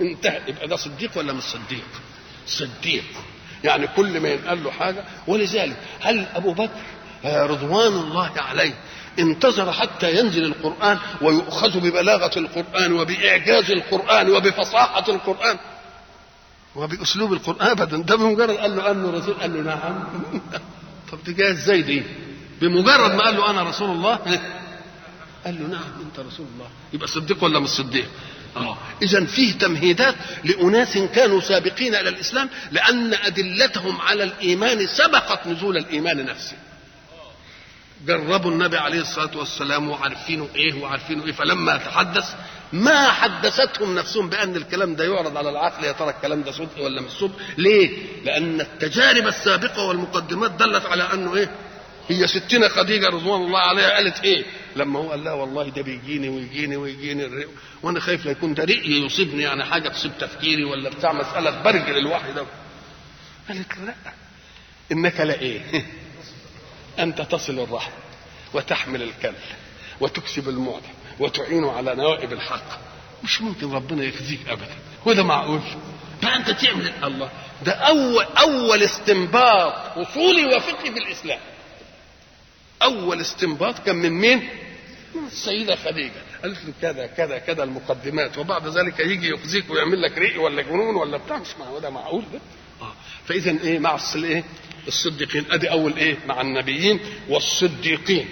انتهى. يبقى ده صديق ولا مش صديق؟ صديق. يعني كل ما ينقال له حاجة ولذلك هل أبو بكر رضوان الله عليه انتظر حتى ينزل القرآن ويؤخذ ببلاغة القرآن وبإعجاز القرآن وبفصاحة القرآن؟ وبأسلوب القرآن أبدا. ده بمجرد قال له أنه رسول قال له نعم. طب دي جاية إزاي دي؟ بمجرد ما قال له أنا رسول الله. قال له نعم أنت رسول الله. يبقى صديق ولا مش صديق؟ آه. اذا فيه تمهيدات لأناس كانوا سابقين إلى الإسلام لأن أدلتهم على الإيمان سبقت نزول الإيمان نفسه. جربوا النبي عليه الصلاة والسلام وعارفينه إيه وعارفينه إيه فلما تحدث ما حدثتهم نفسهم بأن الكلام ده يعرض على العقل يا ترى الكلام ده صدق ولا مش صدق؟ ليه؟ لأن التجارب السابقة والمقدمات دلت على أنه إيه؟ هي ستنا خديجة رضوان الله عليها قالت إيه؟ لما هو قال لها والله ده بيجيني ويجيني ويجيني وأنا خايف لا يكون ده رئي يصيبني يعني حاجة تصيب تفكيري ولا بتاع مسألة برجل الوحي ده. قالت لا. إنك لا إيه؟ أنت تصل الرحم وتحمل الكل وتكسب المعدم وتعين على نوائب الحق. مش ممكن ربنا يخزيك ابدا. وده معقول؟ بقى أنت تعمل الله. ده أول أول استنباط أصولي وفقهي في الإسلام. أول استنباط كان من مين؟ السيده خديجة. قالت له كذا كذا كذا المقدمات وبعد ذلك يجي يخزيك ويعمل لك ريق ولا جنون ولا بتاع. مش معقول ده معقول ده؟ آه. فاذا إيه مع الايه الصديقين. أدي أول إيه؟ مع النبيين والصديقين.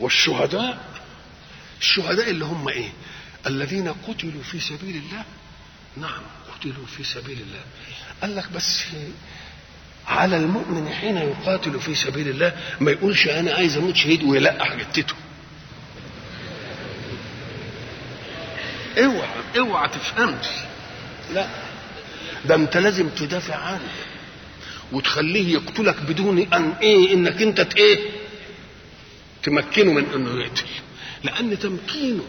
والشهداء الشهداء اللي هم إيه؟ الذين قتلوا في سبيل الله. نعم قتلوا في سبيل الله. قال لك بس على المؤمن حين يقاتل في سبيل الله ما يقولش أنا عايز أموت شهيد ويلقح جتته اوعى اوعى تفهمش. لا ده أنت لازم تدافع عنه وتخليه يقتلك بدون أن إيه إنك أنت إيه تمكنه من إنه يقتل. لأن تمكينه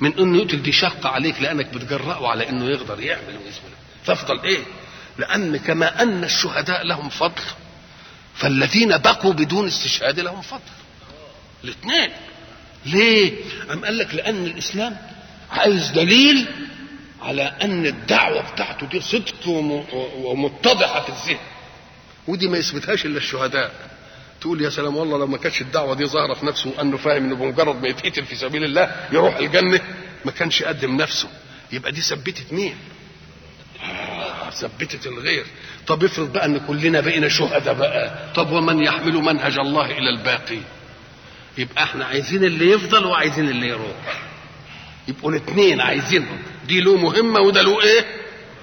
من إنه يقتل دي شاقة عليك لأنك بتجرأه على إنه يقدر يعمل ويسمع تفضل إيه. لأن كما أن الشهداء لهم فضل فالذين بقوا بدون استشهاد لهم فضل. الاثنين. ليه؟ أم قال لك لأن الإسلام عايز دليل على أن الدعوة بتاعته دي صدق ومتضحة في الذهن. ودي ما يثبتهاش إلا الشهداء. تقول يا سلام والله لو ما كانتش الدعوة دي ظاهرة في نفسه وأنه فاهم إنه بمجرد ما يتقتل في سبيل الله يروح الجنة ما كانش يقدم نفسه. يبقى دي ثبتت مين؟ ثبتت الغير. طب افرض بقى ان كلنا بقينا شهداء بقى. طب ومن يحمل منهج الله إلى الباقي؟ يبقى إحنا عايزين اللي يفضل وعايزين اللي يروح. يبقوا الاثنين عايزينهم. دي له مهمة وده له إيه؟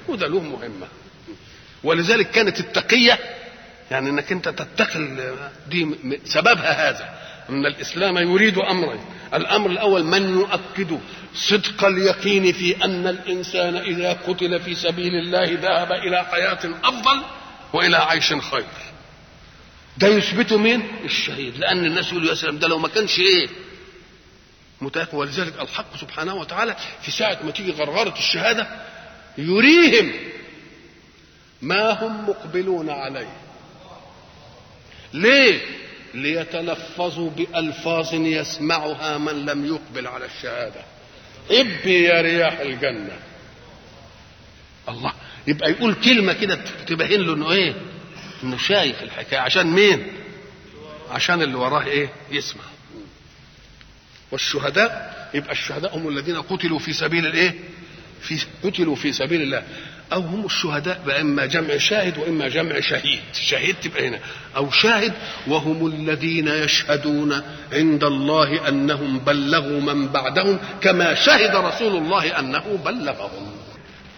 وده له مهمة. ولذلك كانت التقية يعني إنك أنت تتقي دي سببها هذا. أن الإسلام يريد امرين الأمر الأول من يؤكد صدق اليقين في أن الإنسان إذا قتل في سبيل الله ذهب إلى حياة أفضل وإلى عيش خير. ده يثبته مين؟ الشهيد. لأن الناس يقولوا يا سلام ده لو ما كانش إيه؟ متأكد ولذلك الحق سبحانه وتعالى في ساعة ما تيجي غرغرة الشهادة يريهم ما هم مقبلون عليه. ليه؟ ليتلفظوا بألفاظ يسمعها من لم يقبل على الشهادة. ابي يا رياح الجنة. الله يبقى يقول كلمة كده تبين له إنه إيه؟ إنه شايف الحكاية. عشان مين؟ عشان اللي وراه إيه؟ يسمع. والشهداء يبقى الشهداء هم الذين قتلوا في سبيل الإيه؟ في قتلوا في سبيل الله. أو هم الشهداء بقى اما جمع شاهد وإما جمع شهيد. شهيد تبقى هنا. أو شاهد وهم الذين يشهدون عند الله أنهم بلغوا من بعدهم كما شهد رسول الله أنه بلغهم.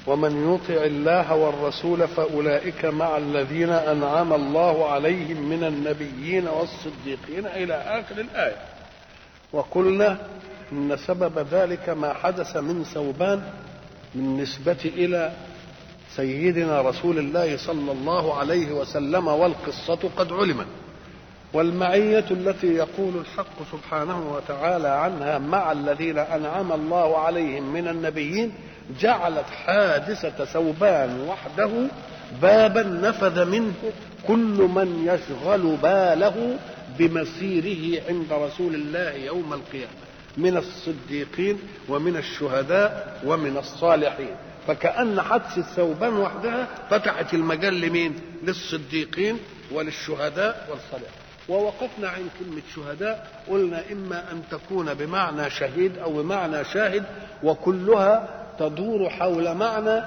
ومن يطع الله والرسول فأولئك مع الذين أنعم الله عليهم من النبيين والصديقين إلى آخر الآية. وقلنا إن سبب ذلك ما حدث من ثوبان بالنسبة إلى سيدنا رسول الله صلى الله عليه وسلم والقصة قد علمت. والمعية التي يقول الحق سبحانه وتعالى عنها مع الذين أنعم الله عليهم من النبيين جعلت حادثة ثوبان وحده بابا نفذ منه كل من يشغل باله بمسيره عند رسول الله يوم القيامة من الصديقين ومن الشهداء ومن الصالحين. فكأن حدث الثوبان وحدها فتحت المجال لمين؟ للصديقين وللشهداء والصالحين ووقفنا عن كلمة شهداء قلنا إما أن تكون بمعنى شهيد أو بمعنى شاهد وكلها تدور حول معنى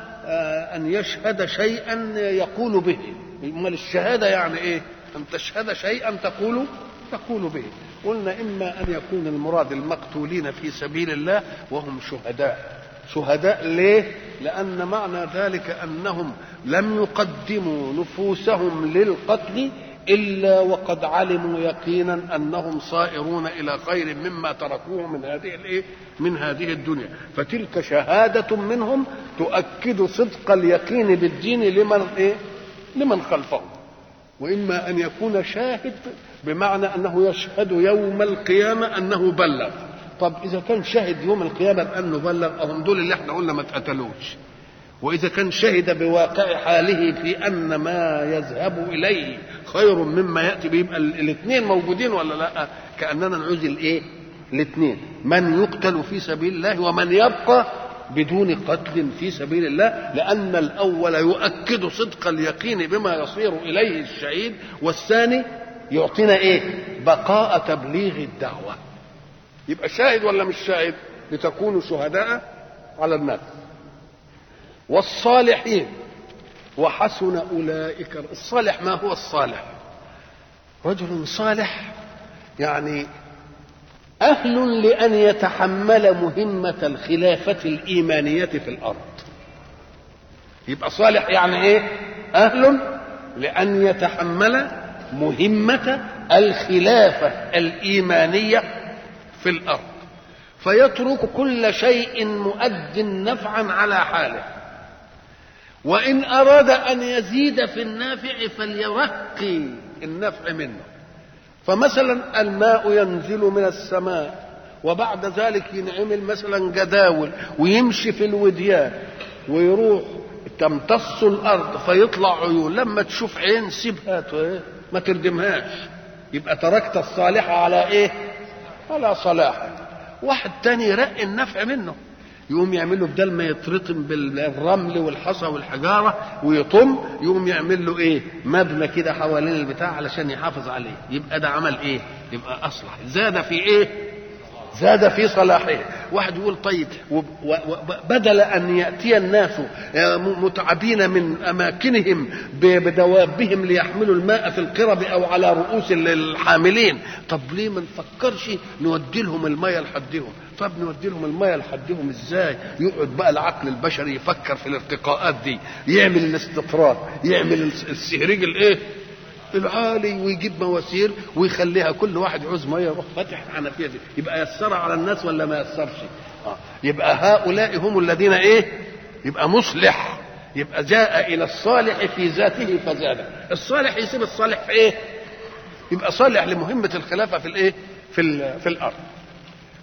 أن يشهد شيئا يقول به. أمال الشهادة يعني إيه؟ أن تشهد شيئا تقول تقول به. قلنا إما أن يكون المراد المقتولين في سبيل الله وهم شهداء. شهداء ليه لأن معنى ذلك أنهم لم يقدموا نفوسهم للقتل إلا وقد علموا يقينا أنهم صائرون إلى خير مما تركوه من هذه الإيه؟ من هذه الدنيا فتلك شهادة منهم تؤكد صدق اليقين بالدين لمن إيه؟ لمن خلفهم وإما أن يكون شاهد بمعنى أنه يشهد يوم القيامة أنه بلغ طب إذا كان شهد يوم القيامة بأنه بلغ أهم دول اللي إحنا قلنا ما اتقتلوش وإذا كان شهد بواقع حاله في أن ما يذهب إليه خير مما يأتي به يبقى الاثنين موجودين ولا لأ؟ كأننا نعوز الإيه؟ الاثنين. من يقتل في سبيل الله ومن يبقى بدون قتل في سبيل الله لأن الأول يؤكد صدق اليقين بما يصير إليه الشهيد والثاني يعطينا إيه؟ بقاء تبليغ الدعوة. يبقى شاهد ولا مش شاهد؟ لتكونوا شهداء على الناس. والصالحين. وحسن أولئك. الصالح ما هو الصالح؟ رجل صالح يعني أهل لأن يتحمل مهمة الخلافة الإيمانية في الأرض. يبقى صالح يعني إيه؟ أهل لأن يتحمل مهمة الخلافة الإيمانية في الأرض. فيترك كل شيء مؤد نفعا على حاله. وإن أراد أن يزيد في النافع فليرقي النفع منه. فمثلا الماء ينزل من السماء وبعد ذلك ينعمل مثلا جداول ويمشي في الوديان ويروح تمتص الأرض فيطلع عيون. لما تشوف عين سيبها ما تردمهاش. يبقى تركت الصالحة على إيه؟ على صلاحه واحد تاني يرقي النفع منه. يقوم يعمل له بدل ما يترطم بالرمل والحصى والحجارة ويطم يقوم يعمل له إيه؟ مبنى كده حوالين البتاع علشان يحافظ عليه. يبقى ده عمل إيه؟ يبقى أصلح. زاد في إيه؟ زاد في صلاحه. واحد يقول طيب بدل أن يأتي الناس متعبين من أماكنهم بدوابهم ليحملوا الماء في القرب أو على رؤوس الحاملين. طب ليه ما نفكرش نودي لهم الماء لحدهم طب نودي لهم الماء لحدهم إزاي؟ يقعد بقى العقل البشري يفكر في الارتقاءات دي يعمل الاستطراد يعمل السهريج الإيه؟ العالي ويجيب مواسير ويخليها كل واحد يعوز مية يروح فاتح الحنفية دي. يبقى يسر على الناس ولا ما يسرش؟ آه. يبقى هؤلاء هم الذين إيه؟ يبقى مصلح. يبقى جاء إلى الصالح في ذاته فزاد الصالح يسيب الصالح في إيه؟ يبقى صالح لمهمة الخلافة في الإيه؟ في في الأرض.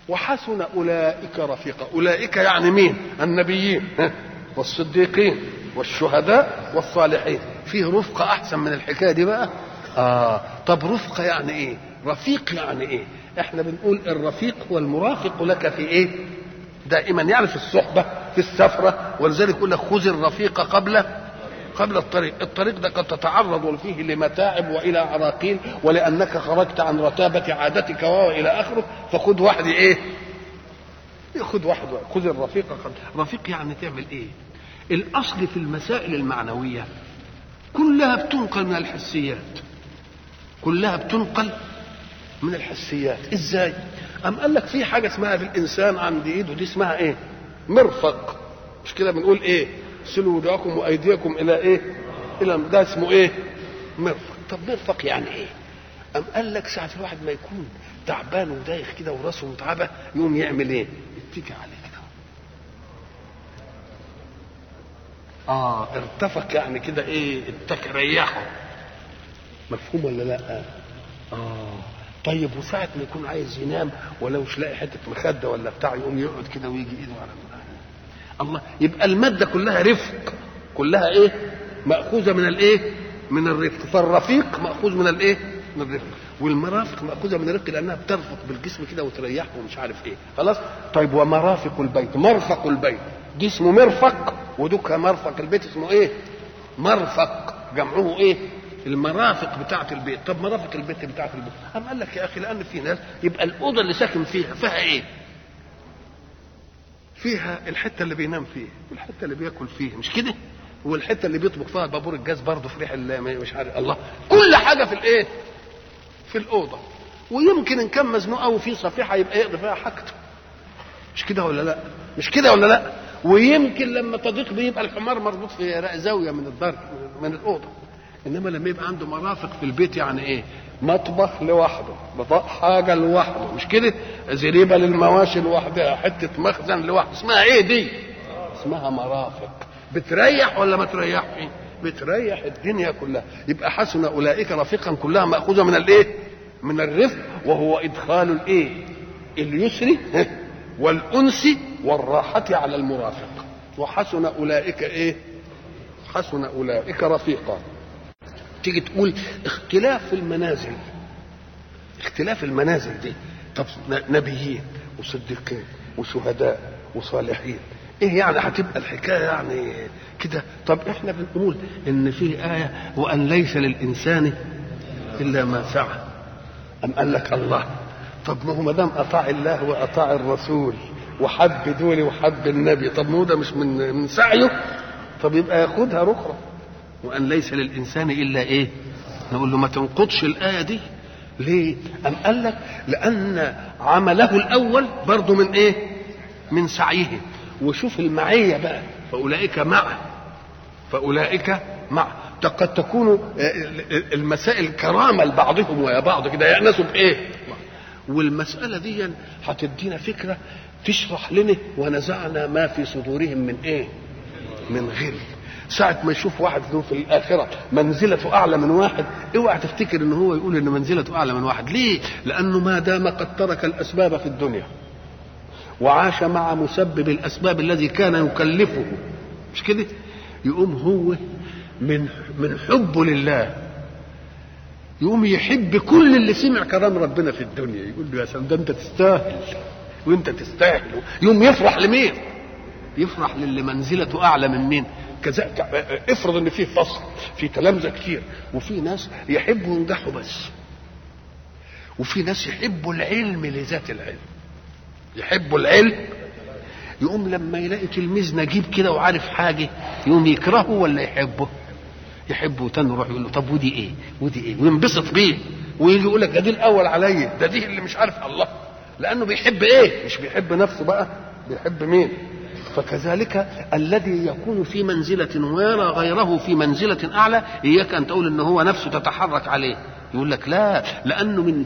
وحسن أولئك رفيقا. أولئك يعني مين؟ النبيين. والصديقين. والشهداء والصالحين. فيه رفقة أحسن من الحكاية دي بقى؟ آه. طب رفقة يعني إيه؟ رفيق يعني إيه؟ إحنا بنقول الرفيق هو المرافق لك في إيه؟ دائما يعني في الصحبة في السفرة ولذلك يقول لك خذ الرفيق قبل قبل الطريق. الطريق ده قد تتعرض فيه لمتاعب وإلى عراقيل ولأنك خرجت عن رتابة عادتك وإلى آخره فخذ واحد إيه؟ خذ واحد خذ الرفيق قبل. رفيق يعني تعمل إيه؟ الأصل في المسائل المعنوية كلها بتنقل من الحسيات كلها بتنقل من الحسيات. إزاي؟ أم قال لك في حاجة اسمها في الإنسان عند إيده دي اسمها إيه؟ مرفق. مش كده بنقول إيه؟ سلوا وجوهكم وأيديكم إلى إيه؟ إلى ده اسمه إيه؟ مرفق. طب مرفق يعني إيه؟ أم قال لك ساعة الواحد ما يكون تعبان ودايخ كده وراسه متعبة يقوم يعمل إيه؟ يتكي عليه كده آه ارتفق يعني كده إيه اتك ريحه. مفهوم ولا لا؟ آه. طيب وساعة ما يكون عايز ينام ولو مش لاقي حتة مخدة ولا بتاع يقوم يقعد كده ويجي إيده على الله يبقى المادة كلها رفق. كلها إيه؟ مأخوذة من الإيه؟ من الرفق. فالرفيق مأخوذ من الإيه؟ من الرفق. والمرافق مأخوذة من الرفق لأنها بترفق بالجسم كده وتريحه ومش عارف إيه. خلاص؟ طيب ومرافق البيت. مرفق البيت. دي اسمه مرفق ودك مرفق. البيت اسمه إيه؟ مرفق. جمعه إيه؟ المرافق بتاعه البيت. طب مرافق البيت بتاعه البيت. قام قال لك يا أخي لأن في ناس يبقى الأوضة اللي ساكن فيها فيها إيه؟ فيها الحتة اللي بينام فيها والحتة اللي بياكل فيها. مش كده؟ والحتة اللي بيطبخ فيها بابور الجاز برضه في ريح مش عارف الله. كل حاجة في الإيه؟ في الأوضة. ويمكن إن كان مزنوق أو في صفيحة يبقى يقضي فيها حاجته. مش كده ولا لأ؟ مش كده ولا لأ؟ ويمكن لما تضيق بيبقى الحمار مربوط في زاوية من الدار من الأوضة. إنما لما يبقى عنده مرافق في البيت يعني إيه؟ مطبخ لوحده حاجة لوحده. مش كده؟ زريبة للمواشي لوحدها حتة مخزن لوحده. اسمها إيه دي؟ اسمها مرافق. بتريح ولا ما تريحش؟ بتريح الدنيا كلها. يبقى حسن أولئك رفيقا كلها مأخوذة من الإيه؟ من الرفق وهو إدخال الإيه؟ اليسر. والأنس والراحة على المرافق. وحسن أولئك إيه؟ حسن أولئك رفيقا. تيجي تقول اختلاف المنازل. اختلاف المنازل دي. طب نبيين وصديقين وشهداء وصالحين. إيه يعني هتبقى الحكاية يعني كده؟ طب إحنا بنقول إن في آية وأن ليس للإنسان إلا ما سعى. أم قال لك الله؟ طب ما هو ما دام أطاع الله وأطاع الرسول وحب دول وحب النبي طب ما هو ده مش من من سعيه؟ طب يبقى ياخدها رخرة. وأن ليس للإنسان إلا إيه؟ نقول له ما تنقضش الآية دي. ليه؟ أم قال لك؟ لأن عمله الأول برضه من إيه؟ من سعيه. وشوف المعية بقى. فأولئك معه فأولئك معه قد تكون المسائل كرامة لبعضهم ويا بعض كده. يأنسوا بإيه؟ والمسألة دي هتدينا فكرة تشرح لنا ونزعنا ما في صدورهم من إيه؟ من غل. ساعة ما يشوف واحد في الآخرة منزلته أعلى من واحد اوعى تفتكر إن هو يقول إن منزلته أعلى من واحد. ليه؟ لأنه ما دام قد ترك الأسباب في الدنيا. وعاش مع مسبب الأسباب الذي كان يكلفه. مش كده؟ يقوم هو من من حبه لله. يقوم يحب كل اللي سمع كلام ربنا في الدنيا يقول له يا سلام ده انت تستاهل وانت تستاهل يقوم يفرح لمين؟ يفرح للي منزلته أعلى من مين؟ كذا افرض إن في فصل في تلامذة كتير وفي ناس يحبوا ينجحوا بس وفي ناس يحبوا العلم لذات العلم يحبوا العلم يقوم لما يلاقي تلميذ نجيب كده وعارف حاجة يقوم يكرهه ولا يحبه؟ يحبه تاني يروح يقول له طب ودي إيه؟ ودي إيه؟ وينبسط بيه ويجي يقول لك ده دي الأول عليا ده دي اللي مش عارف الله لأنه بيحب إيه؟ مش بيحب نفسه بقى بيحب مين؟ فكذلك الذي يكون في منزلة ويرى غيره في منزلة أعلى إياك أن تقول إن هو نفسه تتحرك عليه يقول لك لا لأنه من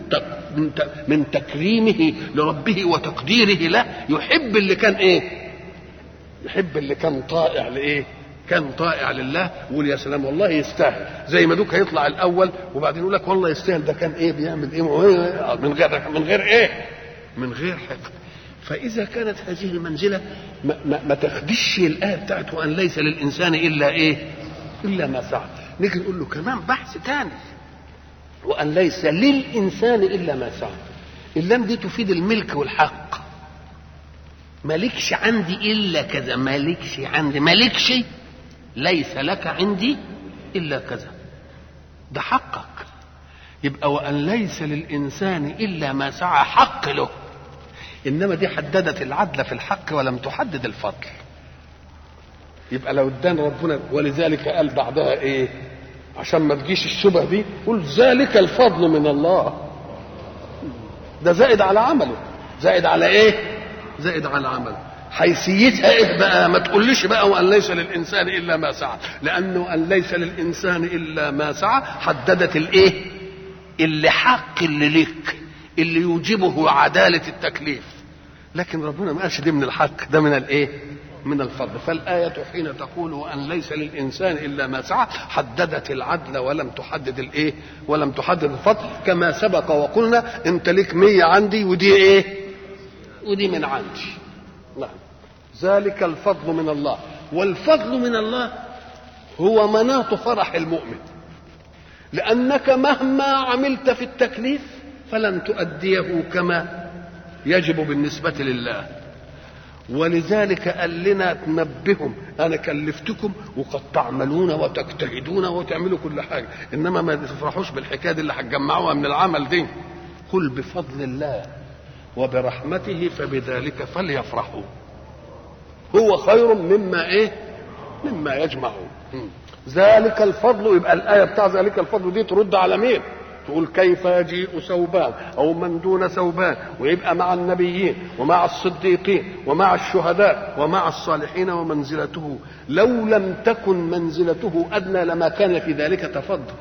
من من تكريمه لربه وتقديره له يحب اللي كان إيه؟ يحب اللي كان طائع لإيه؟ كان طائع لله ويقول يا سلام والله يستاهل زي ما دوك هيطلع الأول وبعدين يقول لك والله يستاهل ده كان إيه بيعمل إيه من غير من غير إيه؟ من غير حقد فإذا كانت هذه المنزلة ما, ما, ما تخدش الآية بتاعت وأن ليس للإنسان إلا إيه؟ إلا ما سعى. نيجي نقول له كمان بحث ثاني وأن ليس للإنسان إلا ما سعى. اللام دي تفيد الملك والحق. مالكش عندي إلا كذا، مالكش عندي، مالكش ليس لك عندي إلا كذا. ده حقك. يبقى وأن ليس للإنسان إلا ما سعى حق له. إنما دي حددت العدل في الحق ولم تحدد الفضل يبقى لو ادان ربنا ولذلك قال بعدها إيه عشان ما تجيش الشبه دي قل ذلك الفضل من الله ده زائد على عمله زائد على إيه زائد على عمله حيثيتها إيه بقى؟ ما تقوليش بقى وان ليس للإنسان إلا ما سعى. لأنه أن ليس للإنسان إلا ما سعى حددت الإيه؟ اللي حق اللي ليك اللي يوجبه عدالة التكليف. لكن ربنا ما قالش دي من الحق ده من الإيه؟ من الفضل. فالآية حين تقول وأن ليس للإنسان إلا ما سعى حددت العدل ولم تحدد الإيه؟ ولم تحدد الفضل. كما سبق وقلنا أنت ليك مية عندي ودي إيه؟ ودي من عندي. نعم. ذلك الفضل من الله. والفضل من الله هو مناط فرح المؤمن. لأنك مهما عملت في التكليف فلن تؤديه كما يجب بالنسبة لله. ولذلك قال لنا تنبههم أنا كلفتكم وقد تعملون وتجتهدون وتعملوا كل حاجة. إنما ما تفرحوش بالحكاية دي اللي هتجمعوها من العمل دي. قل بفضل الله. وبرحمته فبذلك فليفرحوا. هو خير مما إيه؟ مما يجمعون. ذلك الفضل يبقى الآية بتاع ذلك الفضل دي ترد على مين؟ تقول كيف يجيء ثوبان أو من دون ثوبان ويبقى مع النبيين ومع الصديقين ومع الشهداء ومع الصالحين ومنزلته. لو لم تكن منزلته أدنى لما كان في ذلك تفضل.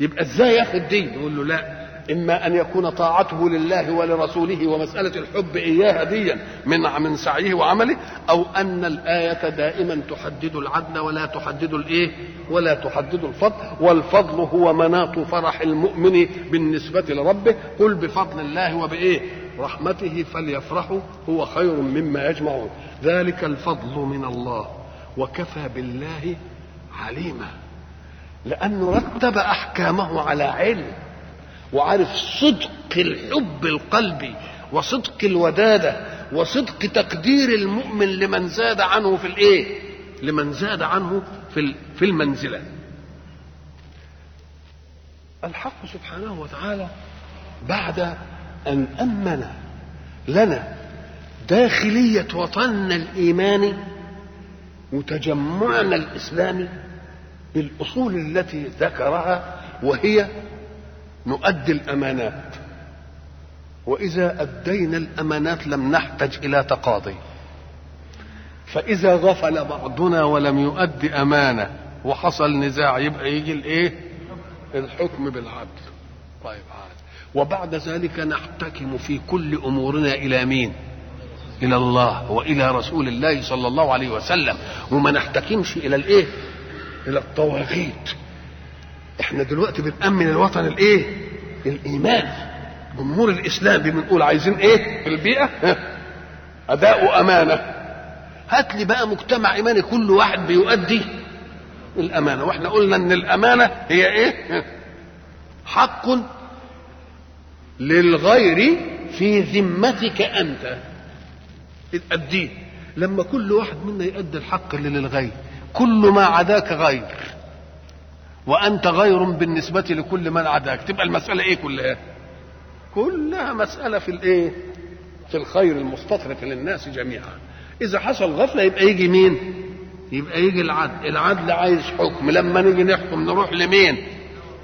يبقى إزاي ياخد دي يقول له لا. إما أن يكون طاعته لله ولرسوله ومسألة الحب اياها ديا من من سعيه وعمله أو أن الآية دائما تحدد العدل ولا تحدد الإيه؟ ولا تحدد الفضل. والفضل هو مناط فرح المؤمن بالنسبة لربه. قل بفضل الله وبإيه؟ رحمته فليفرحوا هو خير مما يجمعون. ذلك الفضل من الله وكفى بالله عليما. لأنه رتب أحكامه على علم. وعارف صدق الحب القلبي وصدق الودادة وصدق تقدير المؤمن لمن زاد عنه في الإيه؟ لمن زاد عنه في في المنزلة. الحق سبحانه وتعالى بعد أن أمن لنا داخلية وطننا الإيماني وتجمعنا الإسلامي بالأصول التي ذكرها وهي نؤدي الأمانات. وإذا أدينا الأمانات لم نحتج إلى تقاضي. فإذا غفل بعضنا ولم يؤدي أمانة وحصل نزاع يبقى يجي الإيه؟ الحكم بالعدل. طيب عاد. وبعد ذلك نحتكم في كل أمورنا إلى مين؟ إلى الله وإلى رسول الله صلى الله عليه وسلم. وما نحتكمش إلى الإيه؟ إلى الطواغيت إحنا دلوقتي بنأمن الوطن الإيه؟ الإيمان. جمهور الإسلام بنقول عايزين إيه؟ في البيئه أداء امانه هات لي بقى مجتمع إيماني كل واحد بيؤدي الأمانة. وإحنا قلنا إن الأمانة هي إيه؟ حق للغير في ذمتك أنت. اديه لما كل واحد منا يؤدي الحق اللي للغير كل ما عداك غير. وأنت غير بالنسبة لكل من عداك. تبقى المسألة إيه كلها؟ كلها مسألة في الإيه؟ في الخير المستطرق للناس جميعا. إذا حصل غفلة يبقى يجي مين؟ يبقى يجي العدل. العدل عايز حكم. لما نيجي نحكم نروح لمين؟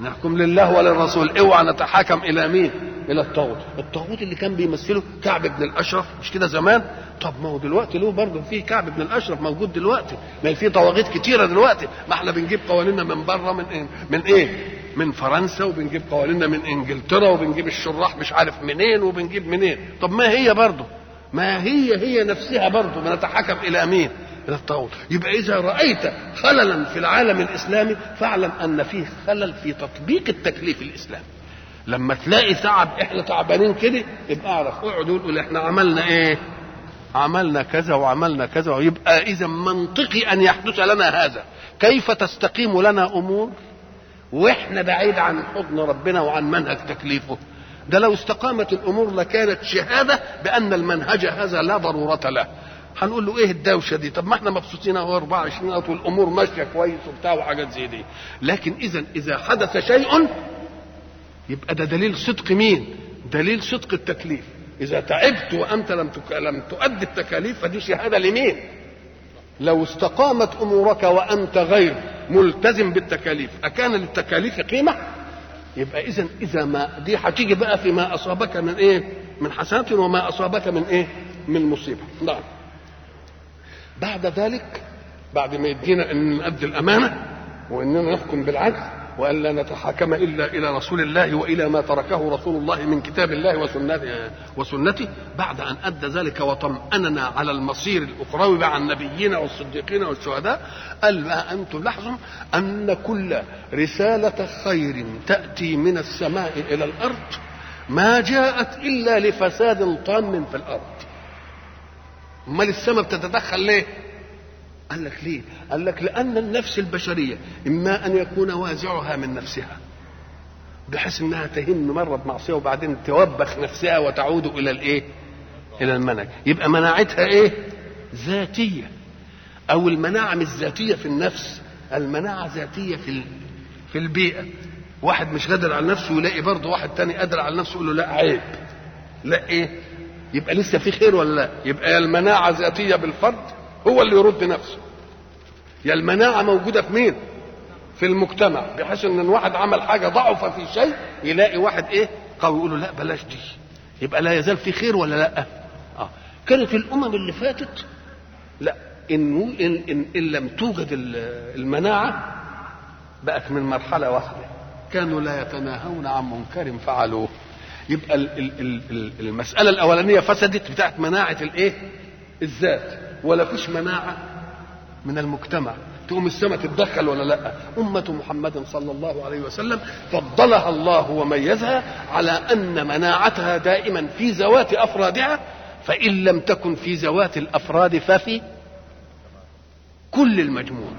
نحكم لله وللرسول. اوعى نتحاكم إلى مين؟ إلى الطاغوت. الطاغوت اللي كان بيمثله كعب بن الأشرف مش كده زمان؟ طب ما هو دلوقتي له برضه في كعب بن الأشرف موجود دلوقتي. ما في طواغيت كتيرة دلوقتي. ما إحنا بنجيب قوانيننا من بره من إيه؟ من إيه؟ من فرنسا وبنجيب قوانيننا من إنجلترا وبنجيب الشراح مش عارف منين وبنجيب منين. طب ما هي برضه ما هي هي نفسها برضه بنتحكم إلى مين؟ إلى الطاغوت. يبقى إذا رأيت خللا في العالم الإسلامي فاعلم أن فيه خلل في تطبيق التكليف الإسلامي. لما تلاقي تعب إحنا تعبانين كده يبقى اعرف اقعد قول إحنا عملنا إيه؟ عملنا كذا وعملنا كذا ويبقى إذا منطقي أن يحدث لنا هذا. كيف تستقيم لنا أمور؟ وإحنا بعيد عن حضن ربنا وعن منهج تكليفه. ده لو استقامت الأمور لكانت شهادة بأن المنهج هذا لا ضرورة له. هنقول له إيه الدوشة دي؟ طب ما إحنا مبسوطين أهو 24 ساعه والأمور ماشية كويس وبتاع وحاجات زي دي. لكن اذا إذا حدث شيء يبقى ده دليل صدق مين؟ دليل صدق التكليف. إذا تعبت وأنت لم. لم تؤدي التكاليف فدي شهادة لمين؟ لو استقامت أمورك وأنت غير ملتزم بالتكاليف أكان للتكاليف قيمة؟ يبقى إذا إذا ما دي هتيجي بقى فيما أصابك من إيه؟ من حسنات وما أصابك من إيه؟ من مصيبة. نعم. بعد ذلك بعد ما يدينا إن نؤدي الأمانة وإننا نحكم بالعدل والا نتحاكم إلا إلى رسول الله وإلى ما تركه رسول الله من كتاب الله وسنته وسنته بعد أن أدى ذلك وطمأننا على المصير الأخروي مع النبيين والصديقين والشهداء قال بقى أنتم لاحظوا أن كل رسالة خير تأتي من السماء إلى الأرض ما جاءت إلا لفساد طام في الأرض. أمال السماء بتتدخل ليه؟ قال لك ليه؟ قال لك لأن النفس البشرية إما أن يكون وازعها من نفسها بحيث إنها تهم مره بمعصية وبعدين توبخ نفسها وتعود إلى الإيه؟ إلى المنهج يبقى مناعتها إيه؟ ذاتية. أو المناعة مش ذاتية في النفس المناعة ذاتية في في البيئة. واحد مش قادر على نفسه يلاقي برضه واحد تاني قادر على نفسه يقول له لا عيب. لا إيه؟ يبقى لسه في خير ولا لا؟ يبقى المناعة ذاتية بالفرد هو اللي يرد نفسه. يا المناعة موجودة في مين؟ في المجتمع بحيث إن واحد عمل حاجة ضعف في شيء يلاقي واحد إيه؟ قوي يقول له لا بلاش دي. يبقى لا يزال في خير ولا لا؟ آه. كانت الأمم اللي فاتت لا إن, إن, إن, إن لم توجد المناعة بقت من مرحلة واحدة. كانوا لا يتناهون عن منكر فعلوه. يبقى ال ال ال المسألة الأولانية فسدت بتاعت مناعة الإيه؟ الذات. ولا فيش مناعة من المجتمع. تقوم السماء تتدخل ولا لأ؟ أمة محمد صلى الله عليه وسلم فضلها الله وميزها على أن مناعتها دائما في ذوات أفرادها فإن لم تكن في ذوات الأفراد ففي كل المجموع.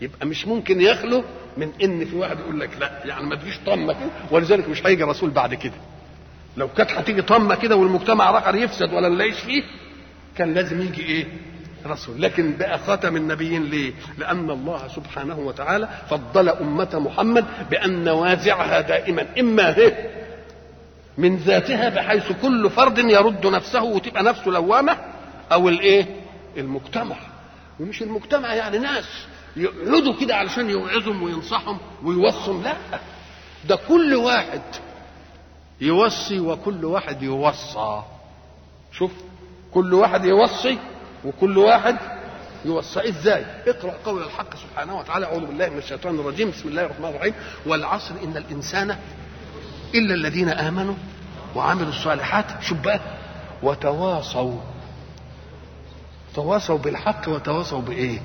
يبقى مش ممكن يخلو من إن في واحد يقول لك لأ يعني ما تجيش طمه كده. ولذلك مش هيجي رسول بعد كده. لو كانت هتيجي طمه كده والمجتمع رقر يفسد ولا نلاقيش فيه كان لازم يجي إيه؟ رسول. لكن بقى خاتم النبيين ليه؟ لأن الله سبحانه وتعالى فضل أمة محمد بأن نوازعها دائما. إما هي من ذاتها بحيث كل فرد يرد نفسه وتبقى نفسه لوامة أو الايه المجتمع. ومش المجتمع يعني ناس يقعدوا كده علشان يوعظهم وينصحهم ويوصهم لا. ده كل واحد يوصي وكل واحد يوصى. شوف كل واحد يوصي وكل واحد يوصى. إزاي؟ اقرأ قول الحق سبحانه وتعالى. أعوذ بالله من الشيطان الرجيم. بسم الله الرحمن الرحيم. والعصر إن الإنسان إلا الذين آمنوا وعملوا الصالحات شوف بقى وتواصوا. تواصوا بالحق وتواصوا بإيه؟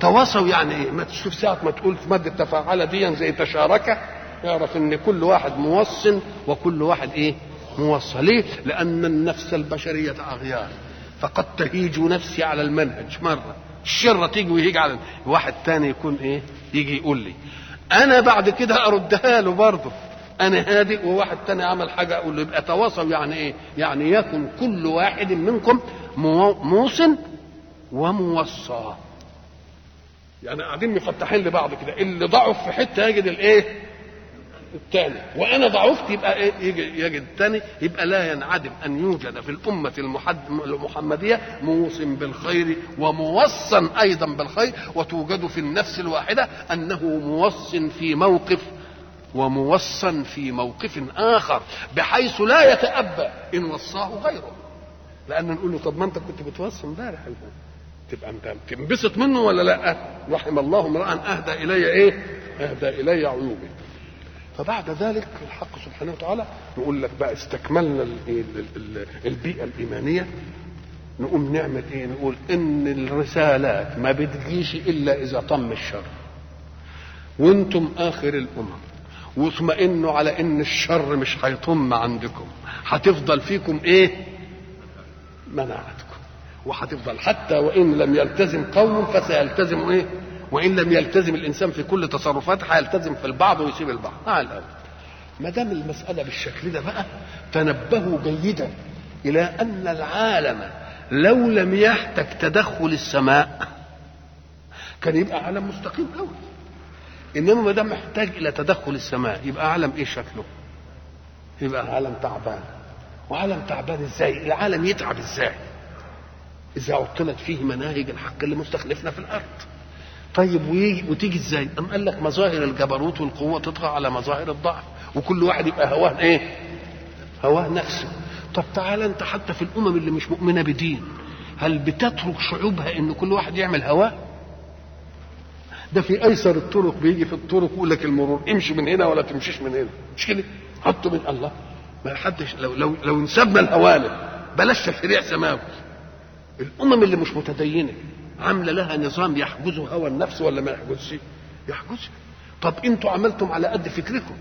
تواصوا يعني إيه؟ ما تشوف ساعة ما تقول في مادة تفاعل دي زي تشاركة. يعرف إن كل واحد موصل وكل واحد إيه؟ موصى ليه لأن النفس البشرية أغيار. فقد تهيج نفسي على المنهج مرة. الشرة تيجي ويهيج على واحد تاني يكون إيه؟ يجي يقول لي أنا بعد كده أردها له برضه. أنا هادئ وواحد تاني عمل حاجة أقول له يبقى تواصوا يعني إيه؟ يعني يكن كل واحد منكم موصن وموصى. يعني قاعدين مفتحين لبعض كده. اللي ضعف في حتة يجد الإيه؟ الثاني وأنا ضعفت يبقى يجد الثاني يبقى لا ينعدم أن يوجد في الأمة المحد المحمدية موصن بالخير وموصن أيضا بالخير وتوجد في النفس الواحدة أنه موصن في موقف وموصن في موقف آخر بحيث لا يتأبى إن وصاه غيره. لأن نقول له طب ما أنت كنت بتوصي امبارح تبقى أنت تنبسط منه ولا لا؟ رحم الله امرا أهدى إلي إيه؟ أهدى إلي عيوبي. فبعد ذلك الحق سبحانه وتعالى نقول لك بقى استكملنا البيئة الإيمانية. نقوم نعمل إيه؟ نقول إن الرسالات ما بتجيش إلا إذا طم الشر. وأنتم آخر الأمم. واطمئنوا على إن الشر مش هيطم عندكم. هتفضل فيكم إيه؟ مناعتكم. وهتفضل حتى وإن لم يلتزم قوم فسيلتزم إيه؟ وإن لم يلتزم الإنسان في كل تصرفاته هيلتزم في البعض ويسيب البعض. مع الأول ما دام المسألة بالشكل ده بقى تنبهوا جيدا إلى أن العالم لو لم يحتج تدخل السماء كان يبقى عالم مستقيم قوي إنما ما دام محتاج إلى تدخل السماء يبقى عالم إيه شكله؟ يبقى عالم تعبان. وعالم تعبان إزاي؟ العالم يتعب إزاي؟ إذا عطلت فيه مناهج الحق اللي مستخلفنا في الأرض. طيب ويجي وتيجي إزاي؟ أم قال لك مظاهر الجبروت والقوة تطغى على مظاهر الضعف وكل واحد يبقى هواه إيه؟ هواه نفسه. طب تعال أنت حتى في الأمم اللي مش مؤمنة بدين هل بتترك شعوبها إن كل واحد يعمل هواه؟ ده في أيسر الطرق بيجي في الطرق يقول لك المرور امشي من هنا ولا تمشيش من هنا. مش كده؟ حطوا من الله. ما حدش لو لو لو انسبنا الهوالم بلاش تشريع سماوي. الأمم اللي مش متدينة عاملة لها نظام يحجزه هوى النفس ولا ما يحجزش؟ يحجزه طب أنتوا عملتم على قد فكركم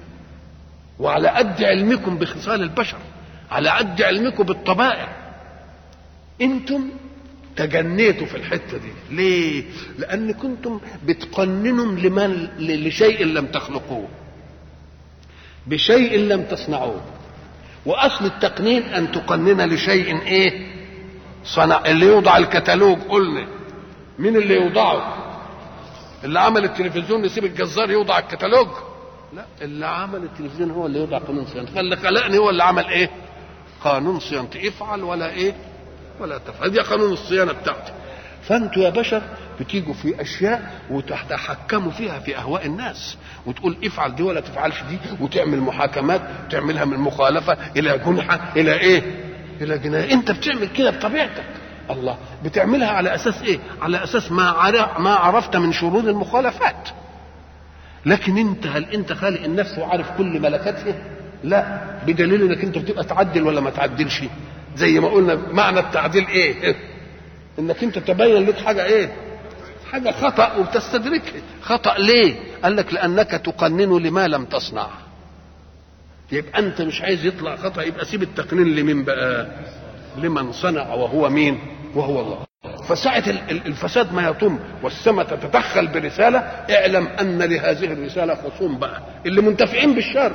وعلى قد علمكم بخصال البشر على قد علمكم بالطبائع. أنتم تجنيتوا في الحتة دي. ليه؟ لأن كنتم بتقننوا لمن لشيء لم تخلقوه. بشيء لم تصنعوه. وأصل التقنين أن تقنن لشيء إيه؟ صنع اللي يوضع الكتالوج قلنا. مين اللي يوضعه؟ اللي عمل التلفزيون يسيب الجزار يوضع الكتالوج؟ لا اللي عمل التلفزيون هو اللي يوضع قانون صيانته فاللي خلقني هو اللي عمل إيه؟ قانون صيانتي افعل ولا إيه؟ ولا تفعل. دي قانون الصيانة بتاعتي. فأنتوا يا بشر بتيجوا في أشياء وتتحكموا فيها في أهواء الناس. وتقول افعل دي ولا تفعلش دي. وتعمل محاكمات تعملها من مخالفة إلى جنحة إلى إيه؟ إلى جناية. أنت بتعمل كده بطبيعتك. الله. بتعملها على أساس إيه؟ على أساس ما ما عرفت من شرور المخالفات. لكن أنت هل أنت خالق النفس وعارف كل ملكاتها لا. بدليل إنك أنت بتبقى تعدل ولا ما تعدلش. زي ما قلنا معنى التعديل إيه؟ إنك أنت تبين لك حاجة إيه؟ حاجة خطأ وبتستدركها خطأ ليه؟ قال لك لأنك تقنن لما لم تصنع. يبقى أنت مش عايز يطلع خطأ يبقى سيب التقنين لمين بقى؟ لمن صنع وهو مين وهو الله. فساعة الفساد ما يطم والسماء تتدخل برسالة اعلم أن لهذه الرسالة خصوم بقى. اللي منتفعين بالشر.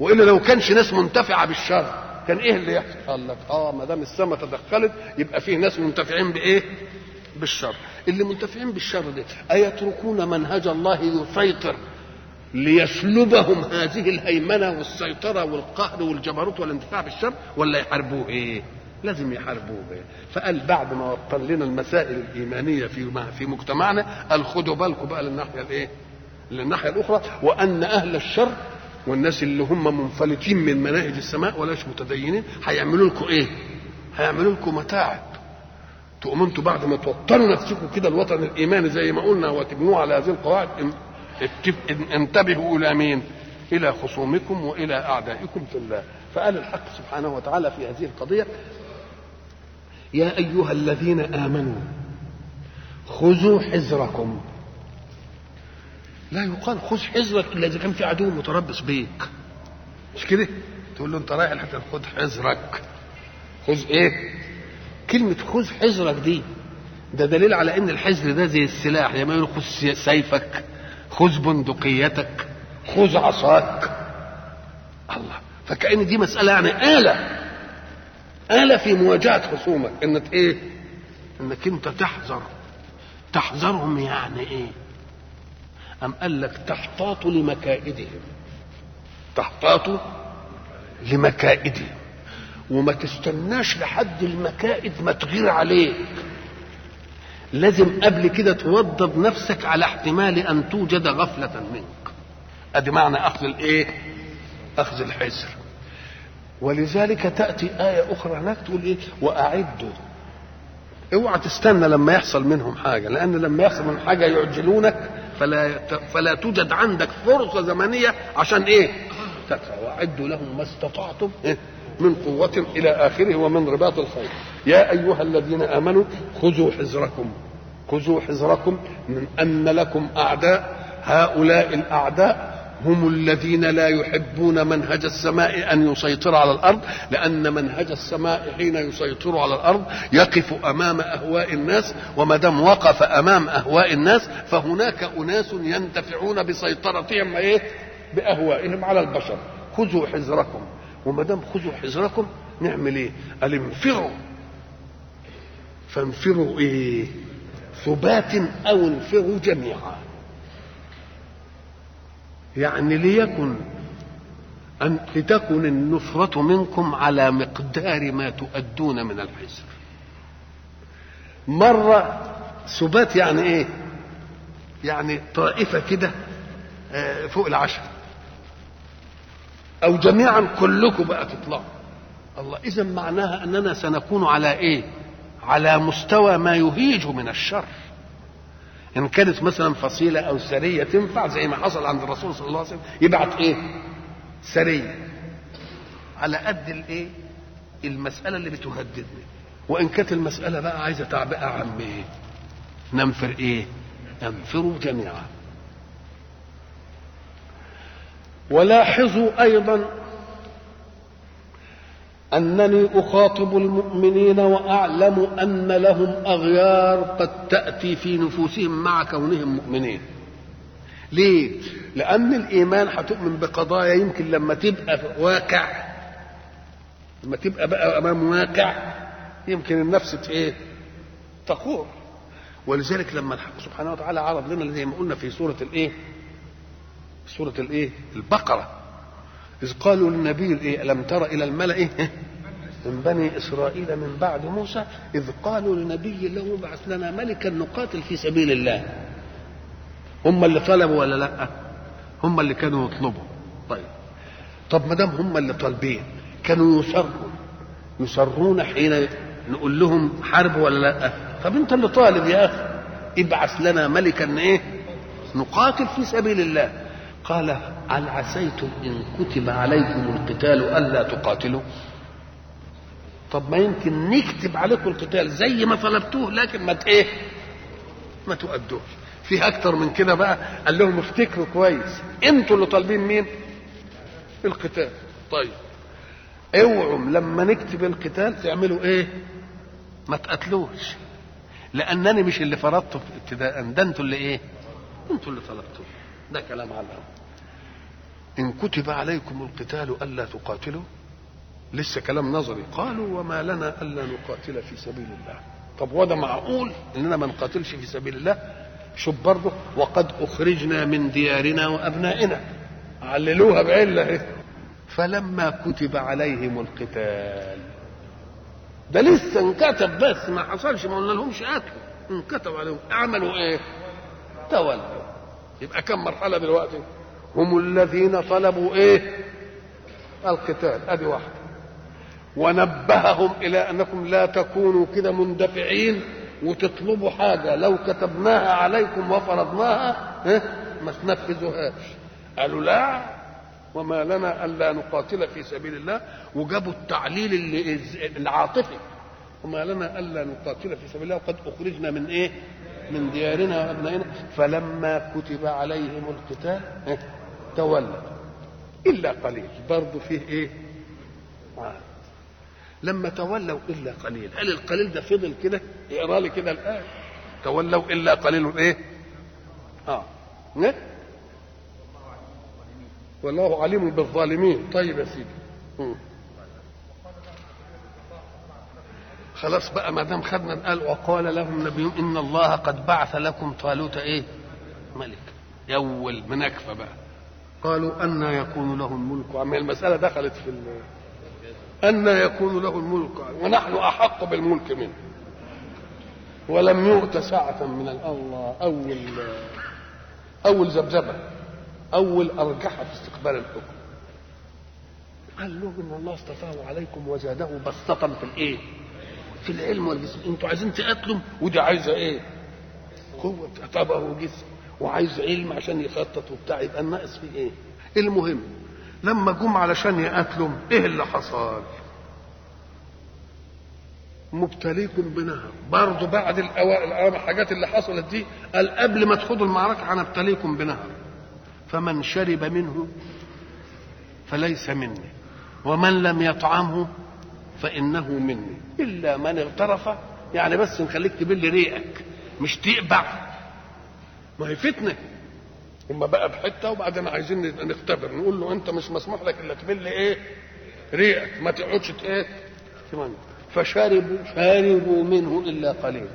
وإلا لو كانش ناس منتفعة بالشر كان إيه اللي يحصل؟ قال لك آه ما دام السماء تدخلت يبقى فيه ناس منتفعين بإيه؟ بالشر. اللي منتفعين بالشر دي أيتركون منهج الله يسيطر؟ ليسلبهم هذه الهيمنة والسيطرة والقهر والجبروت والانتفاع بالشر ولا يحاربوه إيه؟ لازم يحاربوه إيه؟ فقال بعد ما وطن لنا المسائل الإيمانية في في مجتمعنا قال خدوا بالكم بقى للناحية الإيه؟ للناحية الأخرى وأن أهل الشر والناس اللي هم منفلتين من مناهج السماء ولاش متدينين هيعملوا لكم إيه؟ هيعملوا لكم متاعب تقوموا أنتوا بعد ما توطنوا نفسكم كده الوطن الإيماني زي ما قلنا وتبنوه على هذه القواعد انتبهوا إلى مين؟ إلى خصومكم وإلى أعدائكم في الله. فقال الحق سبحانه وتعالى في هذه القضية يا أيها الذين آمنوا خذوا حذركم. لا يقال خذ حذرك إلا إذا كان في عدو متربص بيك. مش كده؟ تقول له أنت رايح الحتة خذ حذرك. خذ إيه؟ كلمة خذ حذرك دي ده دليل على إن الحذر ده زي السلاح لما يقول خذ سيفك. خذ بندقيتك خذ عصاك. الله فكأن دي مسألة يعني آلة. آلة في مواجهة خصومك. إنك إيه؟ إنك أنت تحذر. تحذرهم يعني إيه؟ أم قال لك تحتاط لمكائدهم؟ تحتاط لمكائدهم. وما تستناش لحد المكائد ما تغير عليك. لازم قبل كده توضب نفسك على احتمال أن توجد غفلة منك. أدي معنى أخذ الإيه؟ أخذ الحذر. ولذلك تأتي آية أخرى هناك تقول إيه؟ وأعدوا. اوعى تستنى لما يحصل منهم حاجة لأن لما يحصل من حاجة يعجلونك فلا فلا توجد عندك فرصة زمنية عشان إيه؟ وأعدوا لهم ما استطعتم إيه؟ من قوة إلى آخره ومن رباط الخير. يا أيها الذين آمنوا خذوا حذركم. خذوا حذركم من أن لكم أعداء. هؤلاء الأعداء هم الذين لا يحبون منهج السماء أن يسيطر على الأرض لأن منهج السماء حين يسيطر على الأرض يقف أمام أهواء الناس وما دام وقف أمام أهواء الناس فهناك أناس ينتفعون بسيطرتهم إيه؟ بأهوائهم على البشر. خذوا حذركم. وما دام خذوا حذركم نعمل إيه؟ قال انفروا فانفروا إيه؟ ثبات أو انفروا جميعا. يعني ليكن أن لتكن النفرة منكم على مقدار ما تؤدون من الحزر مرة سبات يعني إيه؟ يعني طائفة كده فوق العشر أو جميعا كلكم بقى تطلعوا الله إذا معناها أننا سنكون على إيه؟ على مستوى ما يهيج من الشر. إن كانت مثلا فصيلة أو سرية تنفع زي ما حصل عند الرسول صلى الله عليه وسلم يبعت إيه؟ سرية. على قد الإيه؟ المسألة اللي بتهددني. وإن كانت المسألة بقى عايزة تعبئة عن إيه ننفر إيه؟ انفروا جميعا. ولاحظوا أيضا أنني أخاطب المؤمنين وأعلم أن لهم أغيار قد تأتي في نفوسهم مع كونهم مؤمنين ليه؟ لأن الإيمان هتؤمن بقضايا يمكن لما تبقى واقع لما تبقى بقى أمام واقع يمكن النفس إيه؟ تخور ولذلك لما سبحانه وتعالى عرض لنا زي ما قلنا في سورة الإيه؟ سورة الإيه؟ البقرة. إذ قالوا للنبي الإيه؟ ألم تر إلى الملأ إيه؟ من بني إسرائيل من بعد موسى؟ إذ قالوا لنبي له بعث لنا ملكا نقاتل في سبيل الله. هم اللي طلبوا ولا لأ؟ هم اللي كانوا يطلبوا. طيب. طب ما دام هم اللي طالبين كانوا يصروا يصرون حين نقول لهم حرب ولا لأ؟ طب أنت اللي طالب يا أخي. ابعث لنا ملكا إيه؟ نقاتل في سبيل الله. قال هل عسيتم إن كتب عليكم القتال ألا تقاتلوا؟ طب ما يمكن نكتب عليكم القتال زي ما طلبتوه لكن ما إيه؟ ما تؤدوش. في أكتر من كده بقى قال لهم افتكروا كويس. أنتوا اللي طالبين مين؟ القتال. طيب. اوعوا لما نكتب القتال تعملوا إيه؟ ما تقتلوش. لأنني مش اللي فرضته ابتداء ده أنتوا اللي إيه؟ أنتوا اللي طلبتوه. ده كلام على إن كتب عليكم القتال ألا تقاتلوا؟ لسه كلام نظري. قالوا وما لنا ألا نقاتل في سبيل الله. طب وده معقول إننا ما نقاتلش في سبيل الله؟ شوف برضه وقد أخرجنا من ديارنا وأبنائنا. عللوها بعلة. اهي فلما كتب عليهم القتال ده لسه انكتب بس ما حصلش ما قلنا لهمش قتلوا انكتب عليهم. عملوا إيه؟ تولوا. يبقى كم مرحلة دلوقتي؟ هم الذين طلبوا إيه؟ القتال. ادي واحدة. ونبههم إلى أنكم لا تكونوا كده مندفعين وتطلبوا حاجة. لو كتبناها عليكم وفرضناها آه ما تنفذوهاش. قالوا لا وما لنا ألا نقاتل في سبيل الله. وجابوا التعليل اللي العاطفي. وما لنا ألا نقاتل في سبيل الله. وقد أخرجنا من إيه؟ من ديارنا وابنائنا. فلما كتب عليهم القتال تولوا إلا قليل. برضه فيه إيه؟ آه. لما تولوا إلا قليل. هل القليل ده فضل كده؟ اقرأ لي كده الايه تولوا إلا قليل إيه؟ آه. نه؟ والله عليم بالظالمين. طيب يا سيدي. خلاص بقى ما دام خدنا قال وقال لهم نبيهم إن الله قد بعث لكم طالوت إيه؟ ملك. اول منكفه بقى. قالوا أن يكون له الملك. عم المسألة دخلت في أن يكون له الملك. ونحن أحق بالملك منه. ولم يؤت ساعة من الله أول أول ذبذبة أول أرجحة في استقبال الحكم. قال له إن الله اصطفاه عليكم وزاده بسطة في الإيه؟ في العلم والجسم. أنتوا عايزين تقاتلوا؟ ودي عايزة إيه؟ قوة. طبعه وجسم وعايز علم عشان يخطط وبتاع يبقى الناقص فيه إيه؟ المهم لما جم علشان يقاتلوا إيه اللي حصل؟ مبتليكم بنهر برضه بعد الأوائل الحاجات اللي حصلت دي قال قبل ما تخوضوا المعركة هنبتليكم بنهر فمن شرب منه فليس مني ومن لم يطعمه فإنه مني إلا من اغترف يعني بس نخليك تبل ريقك مش تقبع ما هي فتنة. هم بقى بحتة وبعدين عايزين نختبر. نقول له أنت مش مسموح لك إلا تبل إيه؟ ريقك. ما تقعدش إيه؟ فشربوا شربوا منه إلا قليل.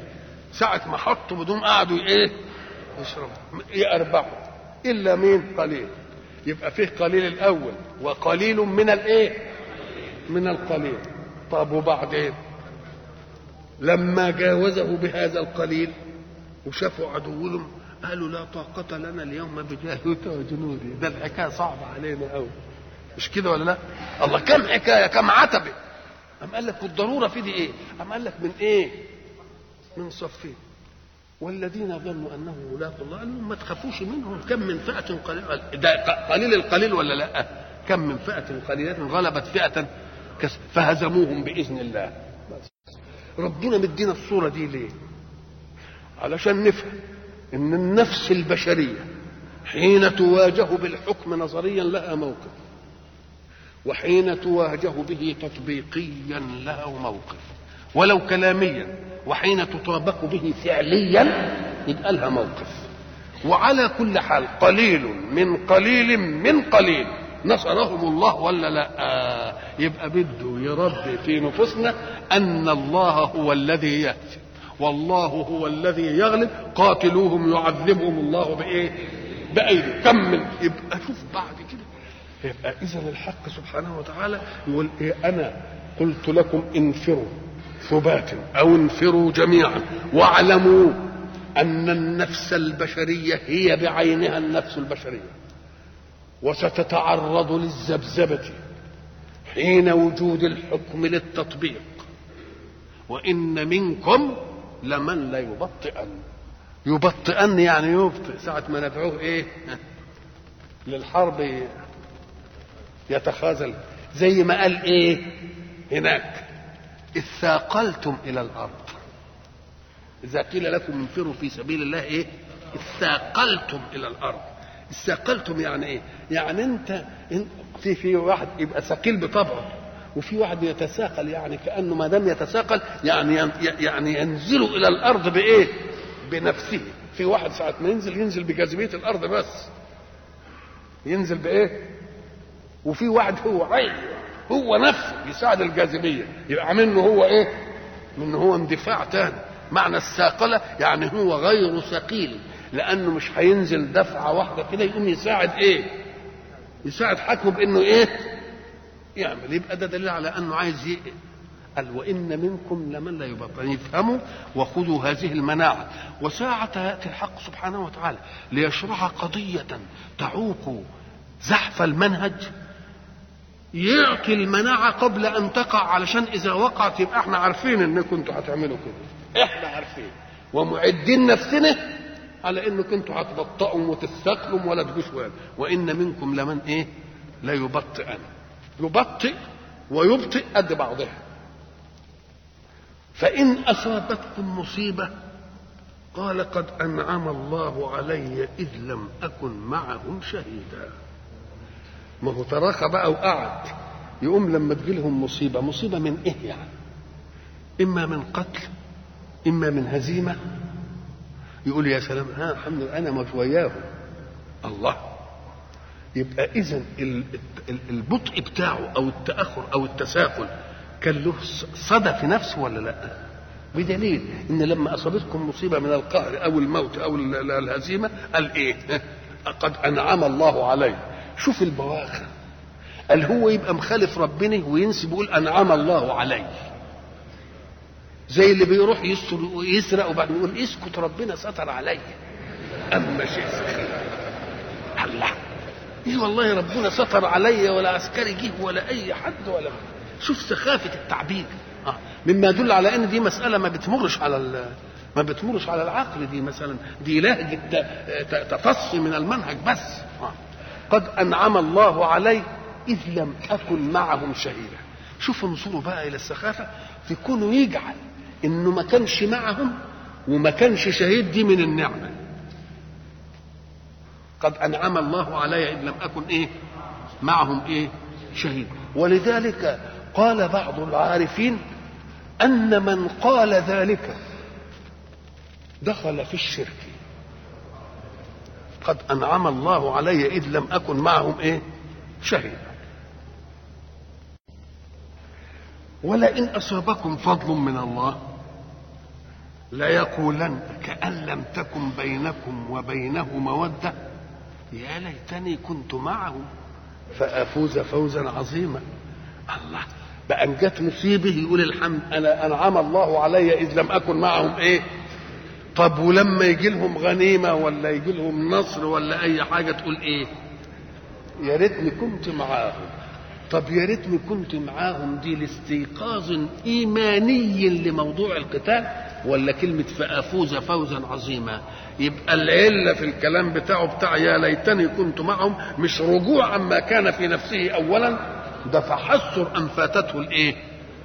ساعة ما حطوا بدون قعدوا إيه؟ يشربوا. يأربعوا إلا مين؟ قليل. يبقى فيه قليل الأول وقليل من الإيه؟ من القليل. طب وبعدين؟ لما جاوزه بهذا القليل وشافوا عدوهم قالوا لا طاقة لنا اليوم بجالوت وجنوده ده الحكاية صعبة علينا قوي مش كده ولا لا؟ الله كم حكاية كم عتبة. أم قال لك والضرورة في دي إيه؟ أم قال لك من إيه؟ من صفين. والذين ظنوا أنه ملاقوا الله قال لهم ما تخافوش منهم. كم من فئة قليلة ده قليل القليل ولا لا؟ كم من فئة قليلة غلبت فئة فهزموهم بإذن الله. ربنا مدينا الصورة دي ليه؟ علشان نفهم. إن النفس البشرية حين تواجه بالحكم نظريا لها موقف وحين تواجه به تطبيقيا له موقف ولو كلاميا وحين تطابق به فعليا يبقى لها موقف. وعلى كل حال قليل من قليل من قليل نصرهم الله ولا لا؟ آه يبقى بده يربي في نفوسنا أن الله هو الذي يهزم والله هو الذي يغلب. قاتلوهم يعذبهم الله بإيه؟ بأيدي. كمل يبقى شوف بعد كده. يبقى اذا الحق سبحانه وتعالى يقول إيه؟ أنا قلت لكم انفروا ثبات أو انفروا جميعا. واعلموا أن النفس البشرية هي بعينها النفس البشرية. وستتعرض للذبذبة حين وجود الحكم للتطبيق. وإن منكم لمن ليبطئن يبطئن. يعني يبطئ. ساعة ما ندعوه إيه؟ للحرب يتخاذل. زي ما قال إيه؟ هناك. إذ ثاقلتم إلى الأرض إذا قيل لكم انفروا في سبيل الله إيه؟ إذ ثاقلتم إلى الأرض. استثقلتم يعني إيه؟ يعني أنت في في واحد يبقى ثقيل بطبعه وفي واحد يتساقل يعني كأنه ما دام يتساقل يعني يعني ينزل إلى الأرض بإيه؟ بنفسه في واحد ساعة ما ينزل ينزل بجاذبية الأرض بس ينزل بإيه؟ وفي واحد هو عين هو نفسه يساعد الجاذبية يبقى منه هو إيه؟ منه هو اندفاع تاني معنى الثاقلة يعني هو غير ثقيل لأنه مش هينزل دفعة واحدة كده يقوم يساعد إيه؟ يساعد حكمه بإنه إيه؟ يعمل يبقى ده دليل على أنه عايز ي... قال وإن منكم لمن لا يبطل يفهموا وخذوا هذه المناعة. وساعة يأتي الحق سبحانه وتعالى ليشرع قضية تعوق زحف المنهج. يعطي المناعة قبل أن تقع علشان إذا وقعت يبقى إحنا عارفين إنكم أنتوا هتعملوا كده. إحنا عارفين. ومعدين نفسنا على انكم أنتوا هتبطئوا وتستقلوا ولا تجوش وإن منكم لمن إيه؟ لا يبطئن. يبطئ ويبطئ قد بعضها. فإن أصابتكم مصيبة قال قد أنعم الله علي إذ لم أكن معهم شهيدا. ما هو تراخى بقى وقعد يقوم لما تجيلهم مصيبة. مصيبة من إيه يعني؟ إما من قتل إما من هزيمة. يقول يا سلام ها الحمد لله أنا مش وياهم. الله. يبقى إذا البطء بتاعه أو التأخر أو التساهل كان له صدى في نفسه ولا لأ؟ بدليل إن لما أصابتكم مصيبة من القهر أو الموت أو الهزيمة قال إيه؟ قد أنعم الله علي. شوف البواخر. قال هو يبقى مخالف ربنا وينسب يقول أنعم الله علي. زي اللي بيروح يسرق وبعدين يقول اسكت ربنا ستر علي. أما شيء إيه والله ربنا ستر علي ولا عسكري جه ولا أي حد ولا شوف سخافة التعبير. آه. مما يدل على أن دي مسألة ما بتمرش على ما بتمرش على العقل دي مثلا. دي لهجة تفصي من المنهج بس. آه. قد أنعم الله علي إذ لم أكن معهم شهيدا. شوف انظروا بقى إلى السخافة. في كونه يجعل إنه ما كانش معهم وما كانش شهيد دي من النعمة. قد أنعم الله علي إذ لم أكن إيه معهم إيه شهيد. ولذلك قال بعض العارفين أن من قال ذلك دخل في الشرك. قد أنعم الله علي إذ لم أكن معهم إيه شهيدا ولئن أصابكم فضل من الله ليقولن كأن لم تكن بينكم وبينه مودة يا ليتني كنت معهم فأفوز فوزا عظيما. الله بقى ان جت مصيبه يقول الحمد أنا أنعم الله علي إذ لم أكن معهم إيه؟ طب ولما يجي لهم غنيمة ولا يجي لهم نصر ولا أي حاجة تقول إيه؟ يا ريتني كنت معاهم. طب يا ريتني كنت معاهم. دي لاستيقاظ إيماني لموضوع القتال ولا كلمة فأفوز فوزا عظيما؟ يبقى العلة في الكلام بتاعه بتاع يا ليتني كنت معهم مش رجوع عما كان في نفسه أولا ده فحسر أن فاتته الإيه؟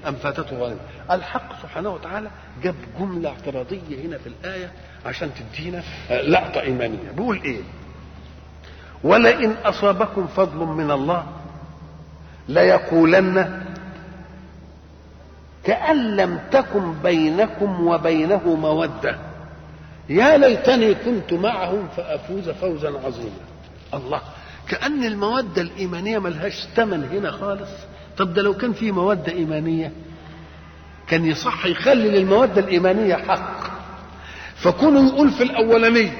أن فاتته غنيمة الحق سبحانه وتعالى جاب جملة اعتراضية هنا في الآية عشان تدينا لقطة إيمانية بيقول إيه؟ ولئن أصابكم فضل من الله ليقولن كأن لم تكن بينكم وبينه مودة يا ليتني كنت معهم فأفوز فوزا عظيما. الله. كأن المودة الإيمانية ملهاش ثمن هنا خالص. طب ده لو كان في مودة إيمانية كان يصح يخلي للمودة الإيمانية حق. فكونه يقول في الأولانية